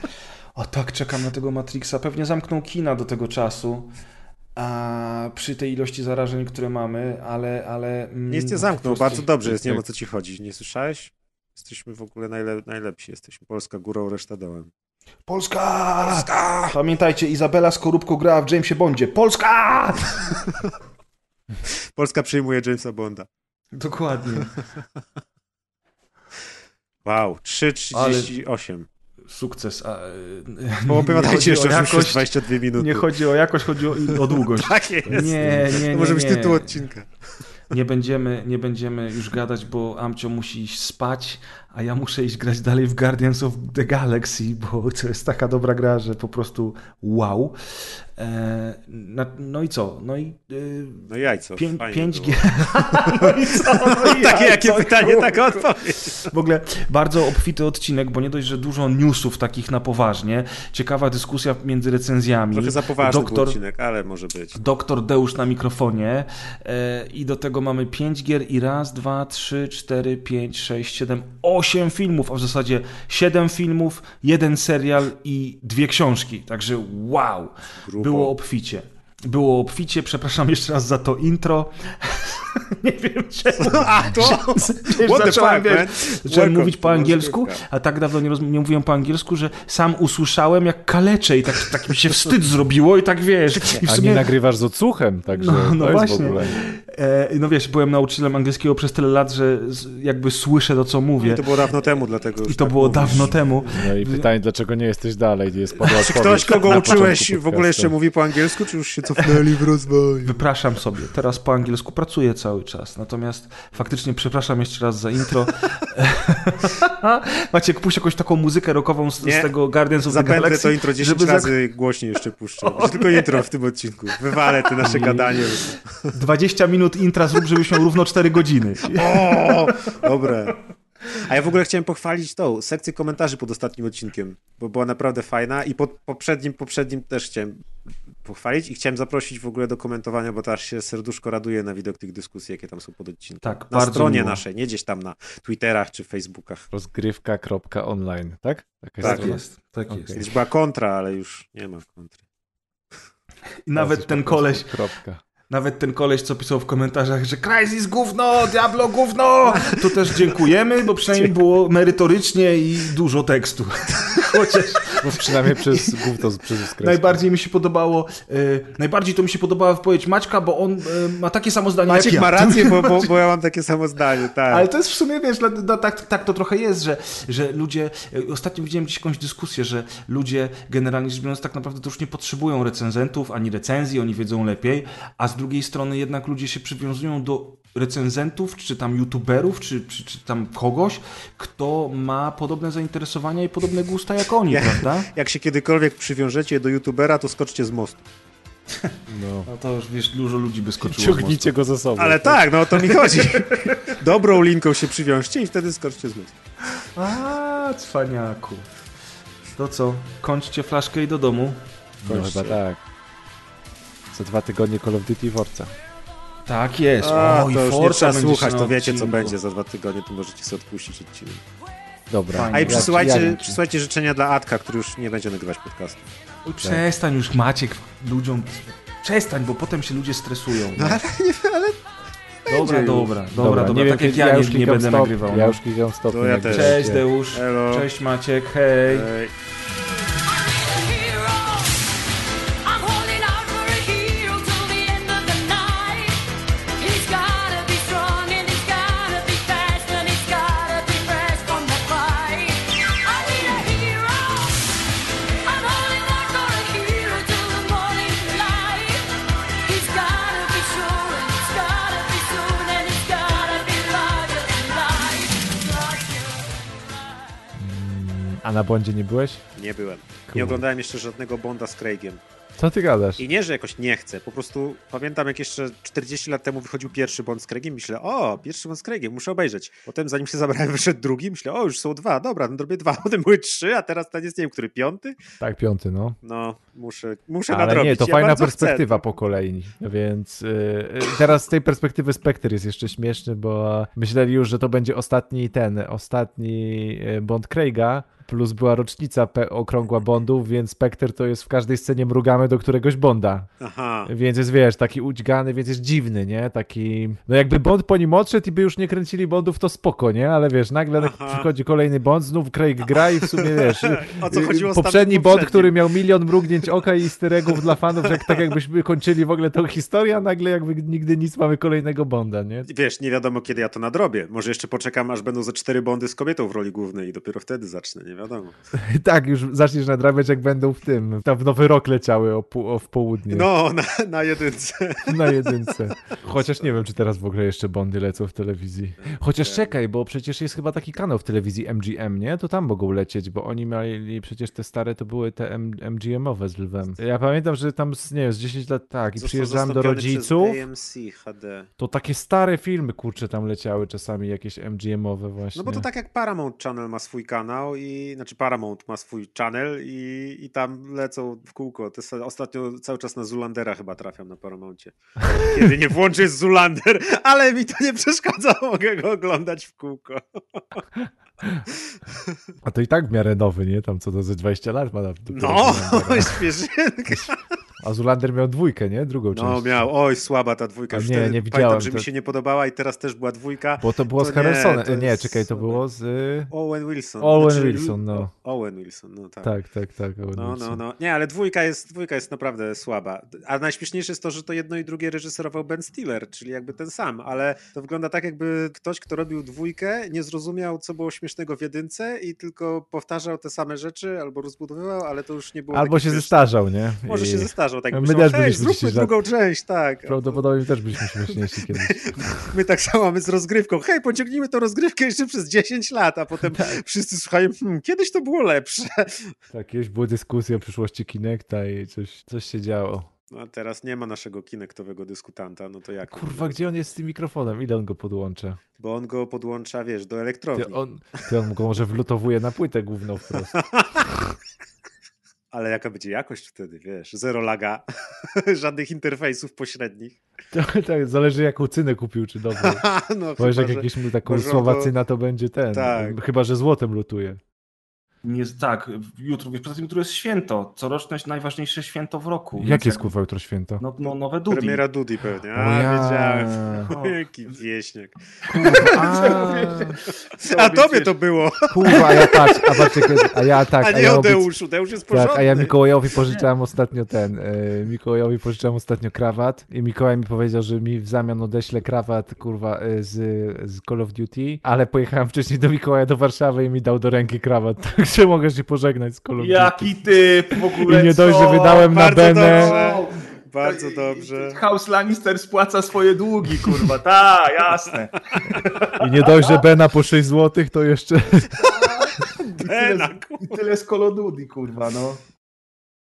O tak, czekam na tego Matrixa. Pewnie zamkną kina do tego czasu. A przy tej ilości zarażeń, które mamy, ale. ale mm, nie cię zamknął, bardzo dobrze jest, nie wiem o co ci chodzi. Nie słyszałeś? Jesteśmy w ogóle najle najlepsi. Jesteśmy Polska górą, reszta dołem. Polska! Polska! Pamiętajcie, Izabela Skorupko grała w Jamesie Bondzie. Polska! [laughs] Polska przyjmuje Jamesa Bonda. Dokładnie. [laughs] Wow, 3,38. Sukces. A, [laughs] Poopowiadajcie jeszcze jakość, 22 minuty. Nie chodzi o jakość, chodzi o, o długość. [laughs] tak jest. Nie, nie, nie. To może być tytuł odcinka. Nie będziemy, nie będziemy już gadać, bo Amcio musi iść spać, a ja muszę iść grać dalej w Guardians of the Galaxy, bo to jest taka dobra gra, że po prostu wow. E, no i co? No i. E, no jajco. 5G. [laughs] no i co? No i [laughs] Takie jakie pytanie, taka odpowiedź. W ogóle bardzo obfity odcinek, bo nie dość, że dużo newsów takich na poważnie. Ciekawa dyskusja między recenzjami. Trochę za poważny doktor, odcinek, ale może być. Doktor Deusz na mikrofonie. E, I do tego mamy 5 gier i raz, dwa, trzy, cztery, pięć, sześć, siedem, osiem filmów, a w zasadzie siedem filmów, jeden serial i dwie książki. Także wow. Grubo. Było obficie. Było obficie, przepraszam jeszcze raz za to intro. [laughs] nie wiem czemu. A to? [laughs] Wiesz, What zacząłem, fuck, wiesz, zacząłem mówić po angielsku, a tak dawno nie, roz, nie mówiłem po angielsku, że sam usłyszałem jak kaleczę i tak, tak mi się wstyd zrobiło i tak wiesz. I w A sumie, nie nagrywasz z odsłuchem, także No, no to jest właśnie. w ogóle... e, no wiesz, byłem nauczycielem angielskiego przez tyle lat, że jakby słyszę to, co mówię. I to było dawno temu, dlatego I to tak było mówisz. dawno temu. No i pytanie, dlaczego nie jesteś dalej? Jest podła Czy ktoś, kogo uczyłeś, w ogóle jeszcze mówi? mówi po angielsku, czy już się cofnęli w rozwoju? Wypraszam sobie. Teraz po angielsku pracuję cały czas. Natomiast faktycznie przepraszam jeszcze raz za intro. [laughs] Maciek, puść jakąś taką muzykę rockową z, z tego Guardians of the Galaxy. to intro 10 żeby za- razy głośniej jeszcze puszczę. Tylko intro w tym odcinku. Wywalę te nasze gadanie. 20 minut intra zrób, żebyś miał równo 4 godziny. O, dobre. A ja w ogóle chciałem pochwalić tą sekcję komentarzy pod ostatnim odcinkiem, bo była naprawdę fajna i pod poprzednim, poprzednim też chciałem pochwalić i chciałem zaprosić w ogóle do komentowania, bo też się serduszko raduje na widok tych dyskusji, jakie tam są pod odcinkiem. Tak, na bardzo stronie miło. naszej, nie gdzieś tam na Twitterach czy Facebookach. Rozgrywka.online, tak? Taka Tak strona. jest. Tak Okej. jest. Kiedyś była kontra, ale już nie ma kontry. I nawet ten koleś, Kropka. Nawet ten koleś, co pisał w komentarzach, że Crysis gówno, Diablo gówno, to też dziękujemy, bo przynajmniej było merytorycznie i dużo tekstu. [laughs] Chociaż Bo przynajmniej przez gówno przez skreskę. najbardziej mi się podobało, e, najbardziej to mi się podobała wypowiedź Maćka, bo on e, ma takie samo zdanie Maciek jak ja. ma rację, bo, bo, bo ja mam takie samo zdanie, tak. Ale to jest w sumie, wiesz, tak, tak to trochę jest, że, że ludzie, e, ostatnio widziałem gdzieś jakąś dyskusję, że ludzie generalnie rzecz biorąc tak naprawdę to już nie potrzebują recenzentów ani recenzji, oni wiedzą lepiej, a z drugiej strony jednak ludzie się przywiązują do recenzentów, czy tam youtuberów, czy, czy, czy tam kogoś, kto ma podobne zainteresowania i podobne gusta jak oni, [laughs] Ja- prawda? Jak się kiedykolwiek przywiążecie do youtubera, to skoczcie z mostu. [laughs] No. No to już, wiesz, dużo ludzi by skoczyło. Ciągnijcie go za sobą. Ale tak, no o to mi [laughs] chodzi. Dobrą linką się przywiążcie i wtedy skoczcie z mostu. A, cwaniaku. To co, kończcie flaszkę i do domu. No chyba tak. Za dwa tygodnie Call of Duty i Forza. Tak jest. A, o, i to już nie trzeba słuchać, to wiecie co będzie za dwa tygodnie, to możecie sobie odpuścić odcinek. Dobra. Fajnie. A i Ja- przysyłajcie, ja- przysyłajcie życzenia dla Atka, który już nie będzie nagrywać podcastu. Oj, Przestań już Maciek ludziom. Przestań, bo potem się ludzie stresują. No ale, ale Dobra, już. dobra, dobra, dobra, nie wiem, tak jak kiedy- ja, nie, już nie będę stop, nagrywał. Ja no. już klikam stop. To ja jak też. Cześć. Deusz, Elo. cześć Maciek, hej. Ej, na Bondzie nie byłeś? nie byłem. Cool. Nie oglądałem jeszcze żadnego Bonda z Craigiem. Co ty gadasz? I nie, że jakoś nie chcę, po prostu pamiętam jak jeszcze 40 lat temu wychodził pierwszy Bond z Craigiem, myślę, o, pierwszy Bond z Craigiem, muszę obejrzeć. Potem zanim się zabrałem, [laughs] wyszedł drugi, myślę, o, już są dwa, dobra, no robię dwa, [laughs] potem były trzy, a teraz ten jest, nie wiem, który, piąty? Tak, piąty, no. No, muszę, muszę Ale nadrobić. nie, to ja fajna perspektywa Chcę. po kolei, więc yy, teraz z tej perspektywy Spectre jest jeszcze śmieszny, bo myśleli już, że to będzie ostatni ten, ostatni yy, Bond Craiga, plus była rocznica okrągła Bondów, więc Spectre to jest w każdej scenie mrugamy do któregoś Bonda, Aha, więc jest, wiesz, taki udźgany, więc jest dziwny, nie, taki, no jakby Bond po nim odszedł i by już nie kręcili Bondów, to spoko, nie, ale wiesz, nagle Aha. przychodzi kolejny Bond, znów Craig gra i w sumie, wiesz, [laughs] O co chodziło z poprzedni Bond, poprzednim? który miał milion mrugnięć oka i styregów dla fanów, jak, tak jakbyśmy kończyli w ogóle tą historię, a nagle jakby nigdy nic mamy kolejnego Bonda, nie? Wiesz, nie wiadomo kiedy ja to nadrobię. Może jeszcze poczekam, aż będą ze cztery Bondy z kobietą w roli głównej i dopiero wtedy zacznę, nie wiadomo. [laughs] Tak, już zaczniesz nadrabiać, jak będą w tym, tam w Nowy Rok leciały o, o w południe No, na, na jedynce. [laughs] na jedynce. Chociaż nie wiem, czy teraz w ogóle jeszcze Bondy lecą w telewizji. Chociaż czekaj, bo przecież jest chyba taki kanał w telewizji MGM, nie? To tam mogą lecieć, bo oni mieli, przecież te stare to były te MGM-owe z lwem. Ja pamiętam, że tam, z- nie wiem, z 10 lat tak, i Został przyjeżdżałem do rodziców. AMC HD. To takie stare filmy, kurczę, tam leciały czasami jakieś MGM-owe właśnie. No bo to tak jak Paramount Channel ma swój kanał i znaczy Paramount ma swój channel i, i tam lecą w kółko. To jest, ostatnio cały czas na Zulandera chyba trafiam na Paramouncie. [laughs] Kiedy nie włączy Zulander, ale mi to nie przeszkadza, [laughs] mogę go oglądać w kółko. [laughs] A to i tak w miarę nowy, nie? Tam co to ze 20 lat ma na No, świeżynka. [laughs] A Zulander miał dwójkę, nie? Drugą część. No miał, oj słaba ta dwójka. Już nie, nie Pamiętam, widziałem, że to- mi się nie podobała i teraz też była dwójka. Bo to było To z nie, Harrisonem. Nie, jest czekaj, to było z... y, Owen Wilson. Owen Znaczy, Wilson, no. Owen Wilson, no tak. Tak, tak, tak. Owen No, no, Wilson. no. Nie, ale dwójka jest, dwójka jest naprawdę słaba. A najśmieszniejsze jest to, że to jedno i drugie reżyserował Ben Stiller, czyli jakby ten sam, ale to wygląda tak, jakby ktoś, kto robił dwójkę, nie zrozumiał, co było śmiesznego w jedynce i tylko powtarzał te same rzeczy albo rozbudowywał, ale to już nie było Albo się śmieszne. zestarzał, nie? Może I się zestarzał, tak My też hej, zróbmy 10 lat- drugą część, tak. Prawdopodobnie też byliśmy śmieszniejsi kiedyś. [laughs] My tak samo mamy z rozgrywką. Hej, pociągnijmy tą rozgrywkę jeszcze przez 10 lat, a potem Tak. wszyscy słuchają, hmm, kiedyś to było lepsze. Tak, kiedyś były dyskusje o przyszłości Kinecta i coś, coś się działo. No a teraz nie ma naszego kinektowego dyskutanta, no to jak? Kurwa, gdzie on jest z tym mikrofonem? Ile on go podłącza? Bo on go podłącza, wiesz, do elektrowni. Ty on, ty on go może wlutowuje na płytę główną wprost. [laughs] Ale jaka będzie jakość wtedy, wiesz? Zero laga, [laughs] żadnych interfejsów pośrednich. To, tak, zależy jaką cynę kupił, czy dobrą. [laughs] no, Bo jak że- jakieś taką on słowacyna, to będzie ten. Tak. Chyba, że złotem lutuje. Nie, tak, jutro, wiesz, poza tym jutro jest święto, coroczne najważniejsze święto w roku. Jakie jest kurwa jutro święto? No, no nowe Dudi. Premiera Dudi pewnie. O A, ja. wiedziałem. [laughs] Jaki wieśniak. A, [laughs] A tobie to było, kurwa, a ja patrz, a patrz, a ja [laughs] tak, a a nie ja Odeuszu. Deusz jest porządny. Tak, a ja Mikołajowi pożyczałem ostatnio ten, e, Mikołajowi pożyczałem ostatnio krawat i Mikołaj mi powiedział, że mi w zamian odeśle krawat, kurwa, e, z, z Call of Duty, ale pojechałem wcześniej do Mikołaja do Warszawy i mi dał do ręki krawat, także mogę się pożegnać z Call. Jaki typ w ogóle, I nie dość, że wydałem na Bardzo Benę, dobrze. Bardzo dobrze. House Lannister spłaca swoje długi, kurwa, ta, jasne. i nie dość, że Bena po 6 zł, to jeszcze... Bena, I tyle z Call of Duty, kurwa, no.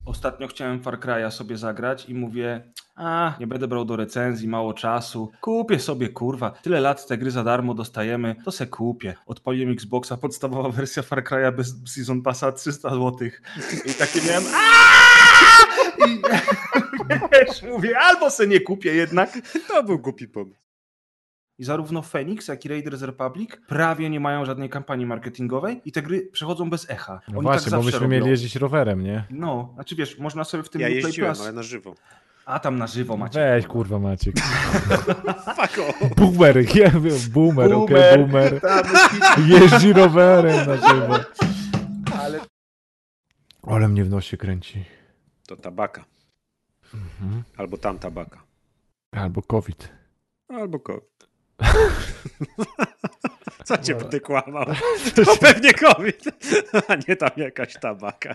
Ostatnio chciałem Far Cry'a sobie zagrać i mówię, a nie będę brał do recenzji, mało czasu, kupię sobie, kurwa, tyle lat te gry za darmo dostajemy, to se kupię. Odpaliłem Xboxa, podstawowa wersja Far Cry'a bez Season Passa 300 zł. I takie miałem, "Aaaa!" I [laughs] wiesz, mówię, albo se nie kupię jednak. To był głupi pomysł. I zarówno Phoenix, jak i Raiders Republic prawie nie mają żadnej kampanii marketingowej i te gry przechodzą bez echa. No Oni właśnie, tak bo myśmy robią. mieli jeździć rowerem, nie? No, znaczy wiesz, można sobie w tym Ja jeździłem, Plus... ale na żywo. A tam na żywo macie. Weź kurwa Maciek. [laughs] Fuck off. Boomer, [laughs] ja wiem, boomer, okej, boomer. [laughs] Tam jest- Jeździ rowerem na żywo. ale Ale mnie w nosie kręci. To tabaka. Mhm. Albo tam tabaka. Albo COVID. Albo COVID. [laughs] Co cię będę kłamał? [laughs] To pewnie COVID, [laughs] a nie tam jakaś tabaka.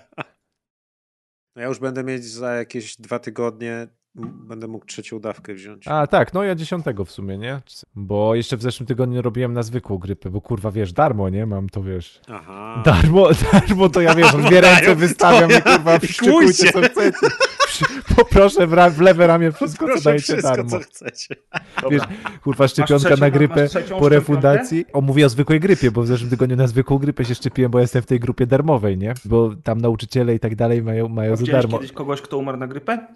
No ja już będę mieć za jakieś dwa tygodnie, będę mógł trzecią dawkę wziąć. A tak, no ja dziesiątego w sumie, nie? Bo jeszcze w zeszłym tygodniu robiłem na zwykłą grypę, bo kurwa wiesz, darmo, nie? Mam to wiesz. Aha. Darmo, darmo to ja wiesz, dwie ręce wystawiam i kurwa wszczykujcie co chcecie. Poproszę w, ra- w lewe ramię wszystko, co dajecie wszystko, darmo. co chcecie. Wiesz, kurwa szczepionka na grypę po refundacji. O, mówię o zwykłej grypie, bo w zeszłym tygodniu na zwykłą grypę się szczepiłem, bo jestem w tej grupie darmowej, nie? Bo tam nauczyciele i tak dalej mają, mają za darmo. kiedyś kogoś, kto umarł na grypę? [laughs]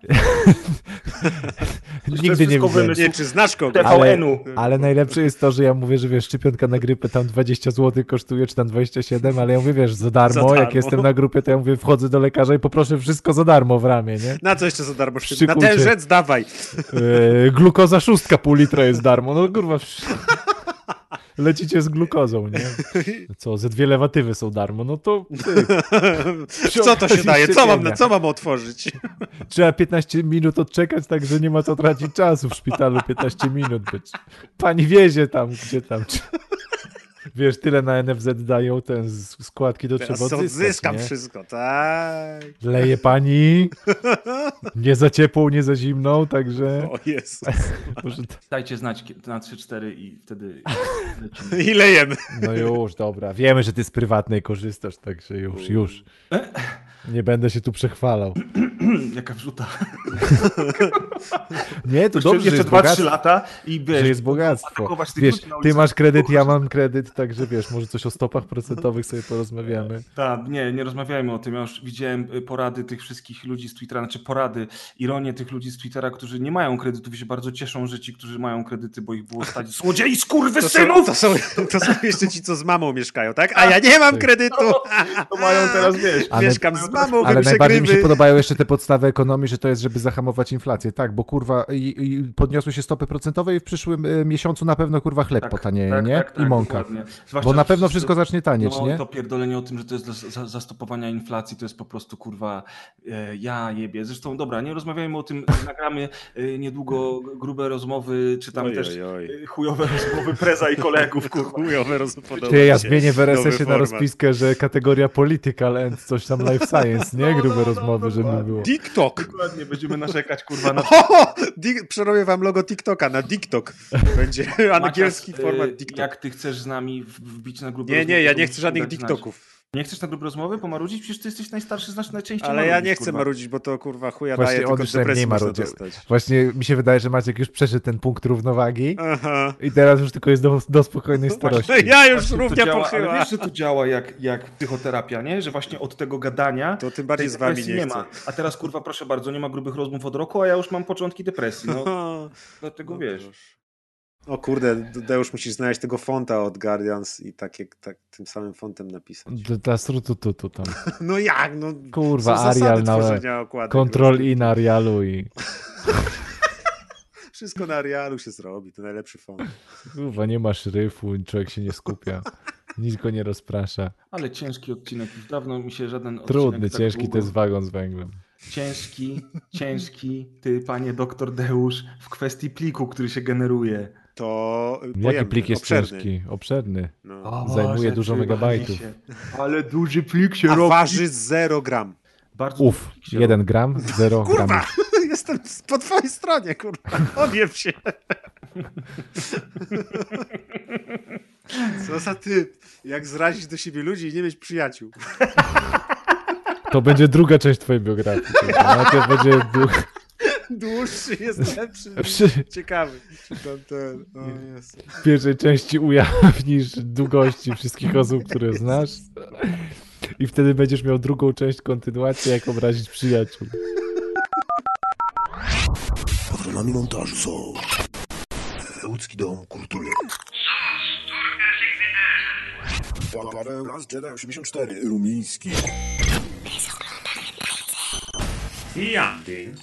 Nigdy nie widziałem. Nie, czy znasz kogoś? TVN-u. Ale najlepsze jest to, że ja mówię, że wiesz, szczepionka na grypę tam 20 zł kosztuje, czy tam 27, ale ja mówię, wiesz, za darmo, Za jak darmo. jestem na grupie, to ja mówię, wchodzę do lekarza i poproszę wszystko za darmo w ramię, nie? Na co jeszcze za darmo? Na ten rzecz dawaj. Yy, glukoza szóstka pół litra jest darmo, no kurwa. Lecicie z glukozą, nie? Co, ze dwie lewatywy są darmo, no to [laughs] Co to się daje? Co mam, co mam otworzyć? [laughs] trzeba 15 minut odczekać, także nie ma co tracić czasu w szpitalu, 15 minut być. Pani wiezie tam, gdzie tam. Wiesz, tyle na NFZ dają, ten składki to Teraz trzeba odzyskać, odzyskam nie? wszystko, tak. Leje pani, nie za ciepłą, nie za zimną, także O Jezus. [laughs] może... Dajcie znać na 3-4 i wtedy. [laughs] I lejemy. No już, dobra, wiemy, że ty z prywatnej korzystasz, także już, już. [laughs] Nie będę się tu przechwalał. [clears throat] Jaka wrzuta. [laughs] Nie, to dobrze, że jeszcze jest 2-3 bogactwo. lata i wiesz, Że jest bogactwo. Wiesz, ty masz kredyt, ja mam kredyt, także wiesz, może coś o stopach procentowych sobie porozmawiamy. [laughs] Tak, nie, nie rozmawiajmy o tym. Ja już widziałem y, porady tych wszystkich ludzi z Twittera, znaczy porady, ironię tych ludzi z Twittera, którzy nie mają kredytów i się bardzo cieszą, że ci, którzy mają kredyty, bo ich było stać złodziei, To są, skurwysynów! to, są, to są jeszcze ci, co z mamą mieszkają, tak? A ja nie mam kredytu! To mają teraz, wiesz, Ale- Mieszkam z Mamo, Ale najbardziej mi się podobają jeszcze te podstawy ekonomii, że to jest, żeby zahamować inflację. Tak, bo kurwa, i, i podniosły się stopy procentowe i w przyszłym y, miesiącu na pewno kurwa chleb potanieje, nie? I mąka. Tak, dokładnie. Zwłaszcza, Bo na pewno wszystko zacznie tanieć, no, nie? to pierdolenie o tym, że to jest dla za- zastopowania inflacji, to jest po prostu kurwa e, ja jebie. Zresztą dobra, nie rozmawiajmy o tym, [laughs] nagramy e, niedługo grube rozmowy, czy tam Oj, też oj, oj. e, chujowe rozmowy preza i kolegów, [laughs] kurwa. Chujowe Ty, ja zmienię w RSS-ie na rozpiskę, że kategoria political and coś tam life [laughs] science, nie? No, Grube no, no, rozmowy, żeby było. TikTok. Dokładnie, będziemy narzekać kurwa na O, Di- przerobię wam logo TikToka na TikTok. Będzie angielski Macias, format e, TikTok. Jak ty chcesz z nami wbić na grupę Nie, nie, ja nie chcę żadnych. TikToków. Nie chcesz na grupę rozmowy pomarudzić? Przecież ty jesteś najstarszy, znasz najczęściej Ale ja marudzisz, nie chcę kurwa. marudzić, bo to kurwa chuja Właśnie daje, tylko już najmniej depresji można dostać. Właśnie mi się wydaje, że Maciek już przeszedł ten punkt równowagi Aha. i teraz już tylko jest do, do spokojnej starości. Ja już Właśnie to równia działa, Ale wiesz, że to działa jak, jak psychoterapia, nie? Że właśnie od tego gadania To tym bardziej z wami nie nie ma. A teraz kurwa, proszę bardzo, nie ma grubych rozmów od roku, a ja już mam początki depresji. No, [laughs] dlatego wiesz. O kurde, Deusz musisz znaleźć tego fonta od Guardians i takie, tak, tym samym fontem napisać. Dla- Dla strutututu tam. [laughs] No jak, no. Kurwa, Arial na. Control różnych. i na Arialu i [laughs] Wszystko na Arialu się zrobi, to najlepszy font. kurwa, nie ma szryfu, człowiek się nie skupia. Nic go nie rozprasza. Ale ciężki odcinek. Już dawno mi się żaden Trudny, odcinek tak ciężki długo... to jest wagon z węglem. Ciężki, ciężki, ty panie doktor Deusz, w kwestii pliku, który się generuje. To Jaki pojemny, plik jest obszerny. ciężki? Obszerny. No. Zajmuje dużo megabajtów. się. Ale duży plik się A robi. waży 0 gram. Bardzo Uf, duży plik się jeden gram, zero [laughs] Kurwa, [laughs] jestem po twojej stronie, kurwa. [laughs] Odjeb się. Co za ty? Jak zrazić do siebie ludzi i nie mieć przyjaciół. To będzie druga część twojej biografii. Najpierw będzie druga. Dłuższy jest [laughs] lepszy. Przy- Ciekawy. Czy tam ten, o Jezu. W pierwszej części ujawnisz długości wszystkich osób, które [laughs] znasz. I wtedy będziesz miał drugą część kontynuacji, jak obrazić przyjaciół. Patronami montażu są Łódzki Dom Kultury Pa- Paweł Las Jedi 84 Rumiński 一样点。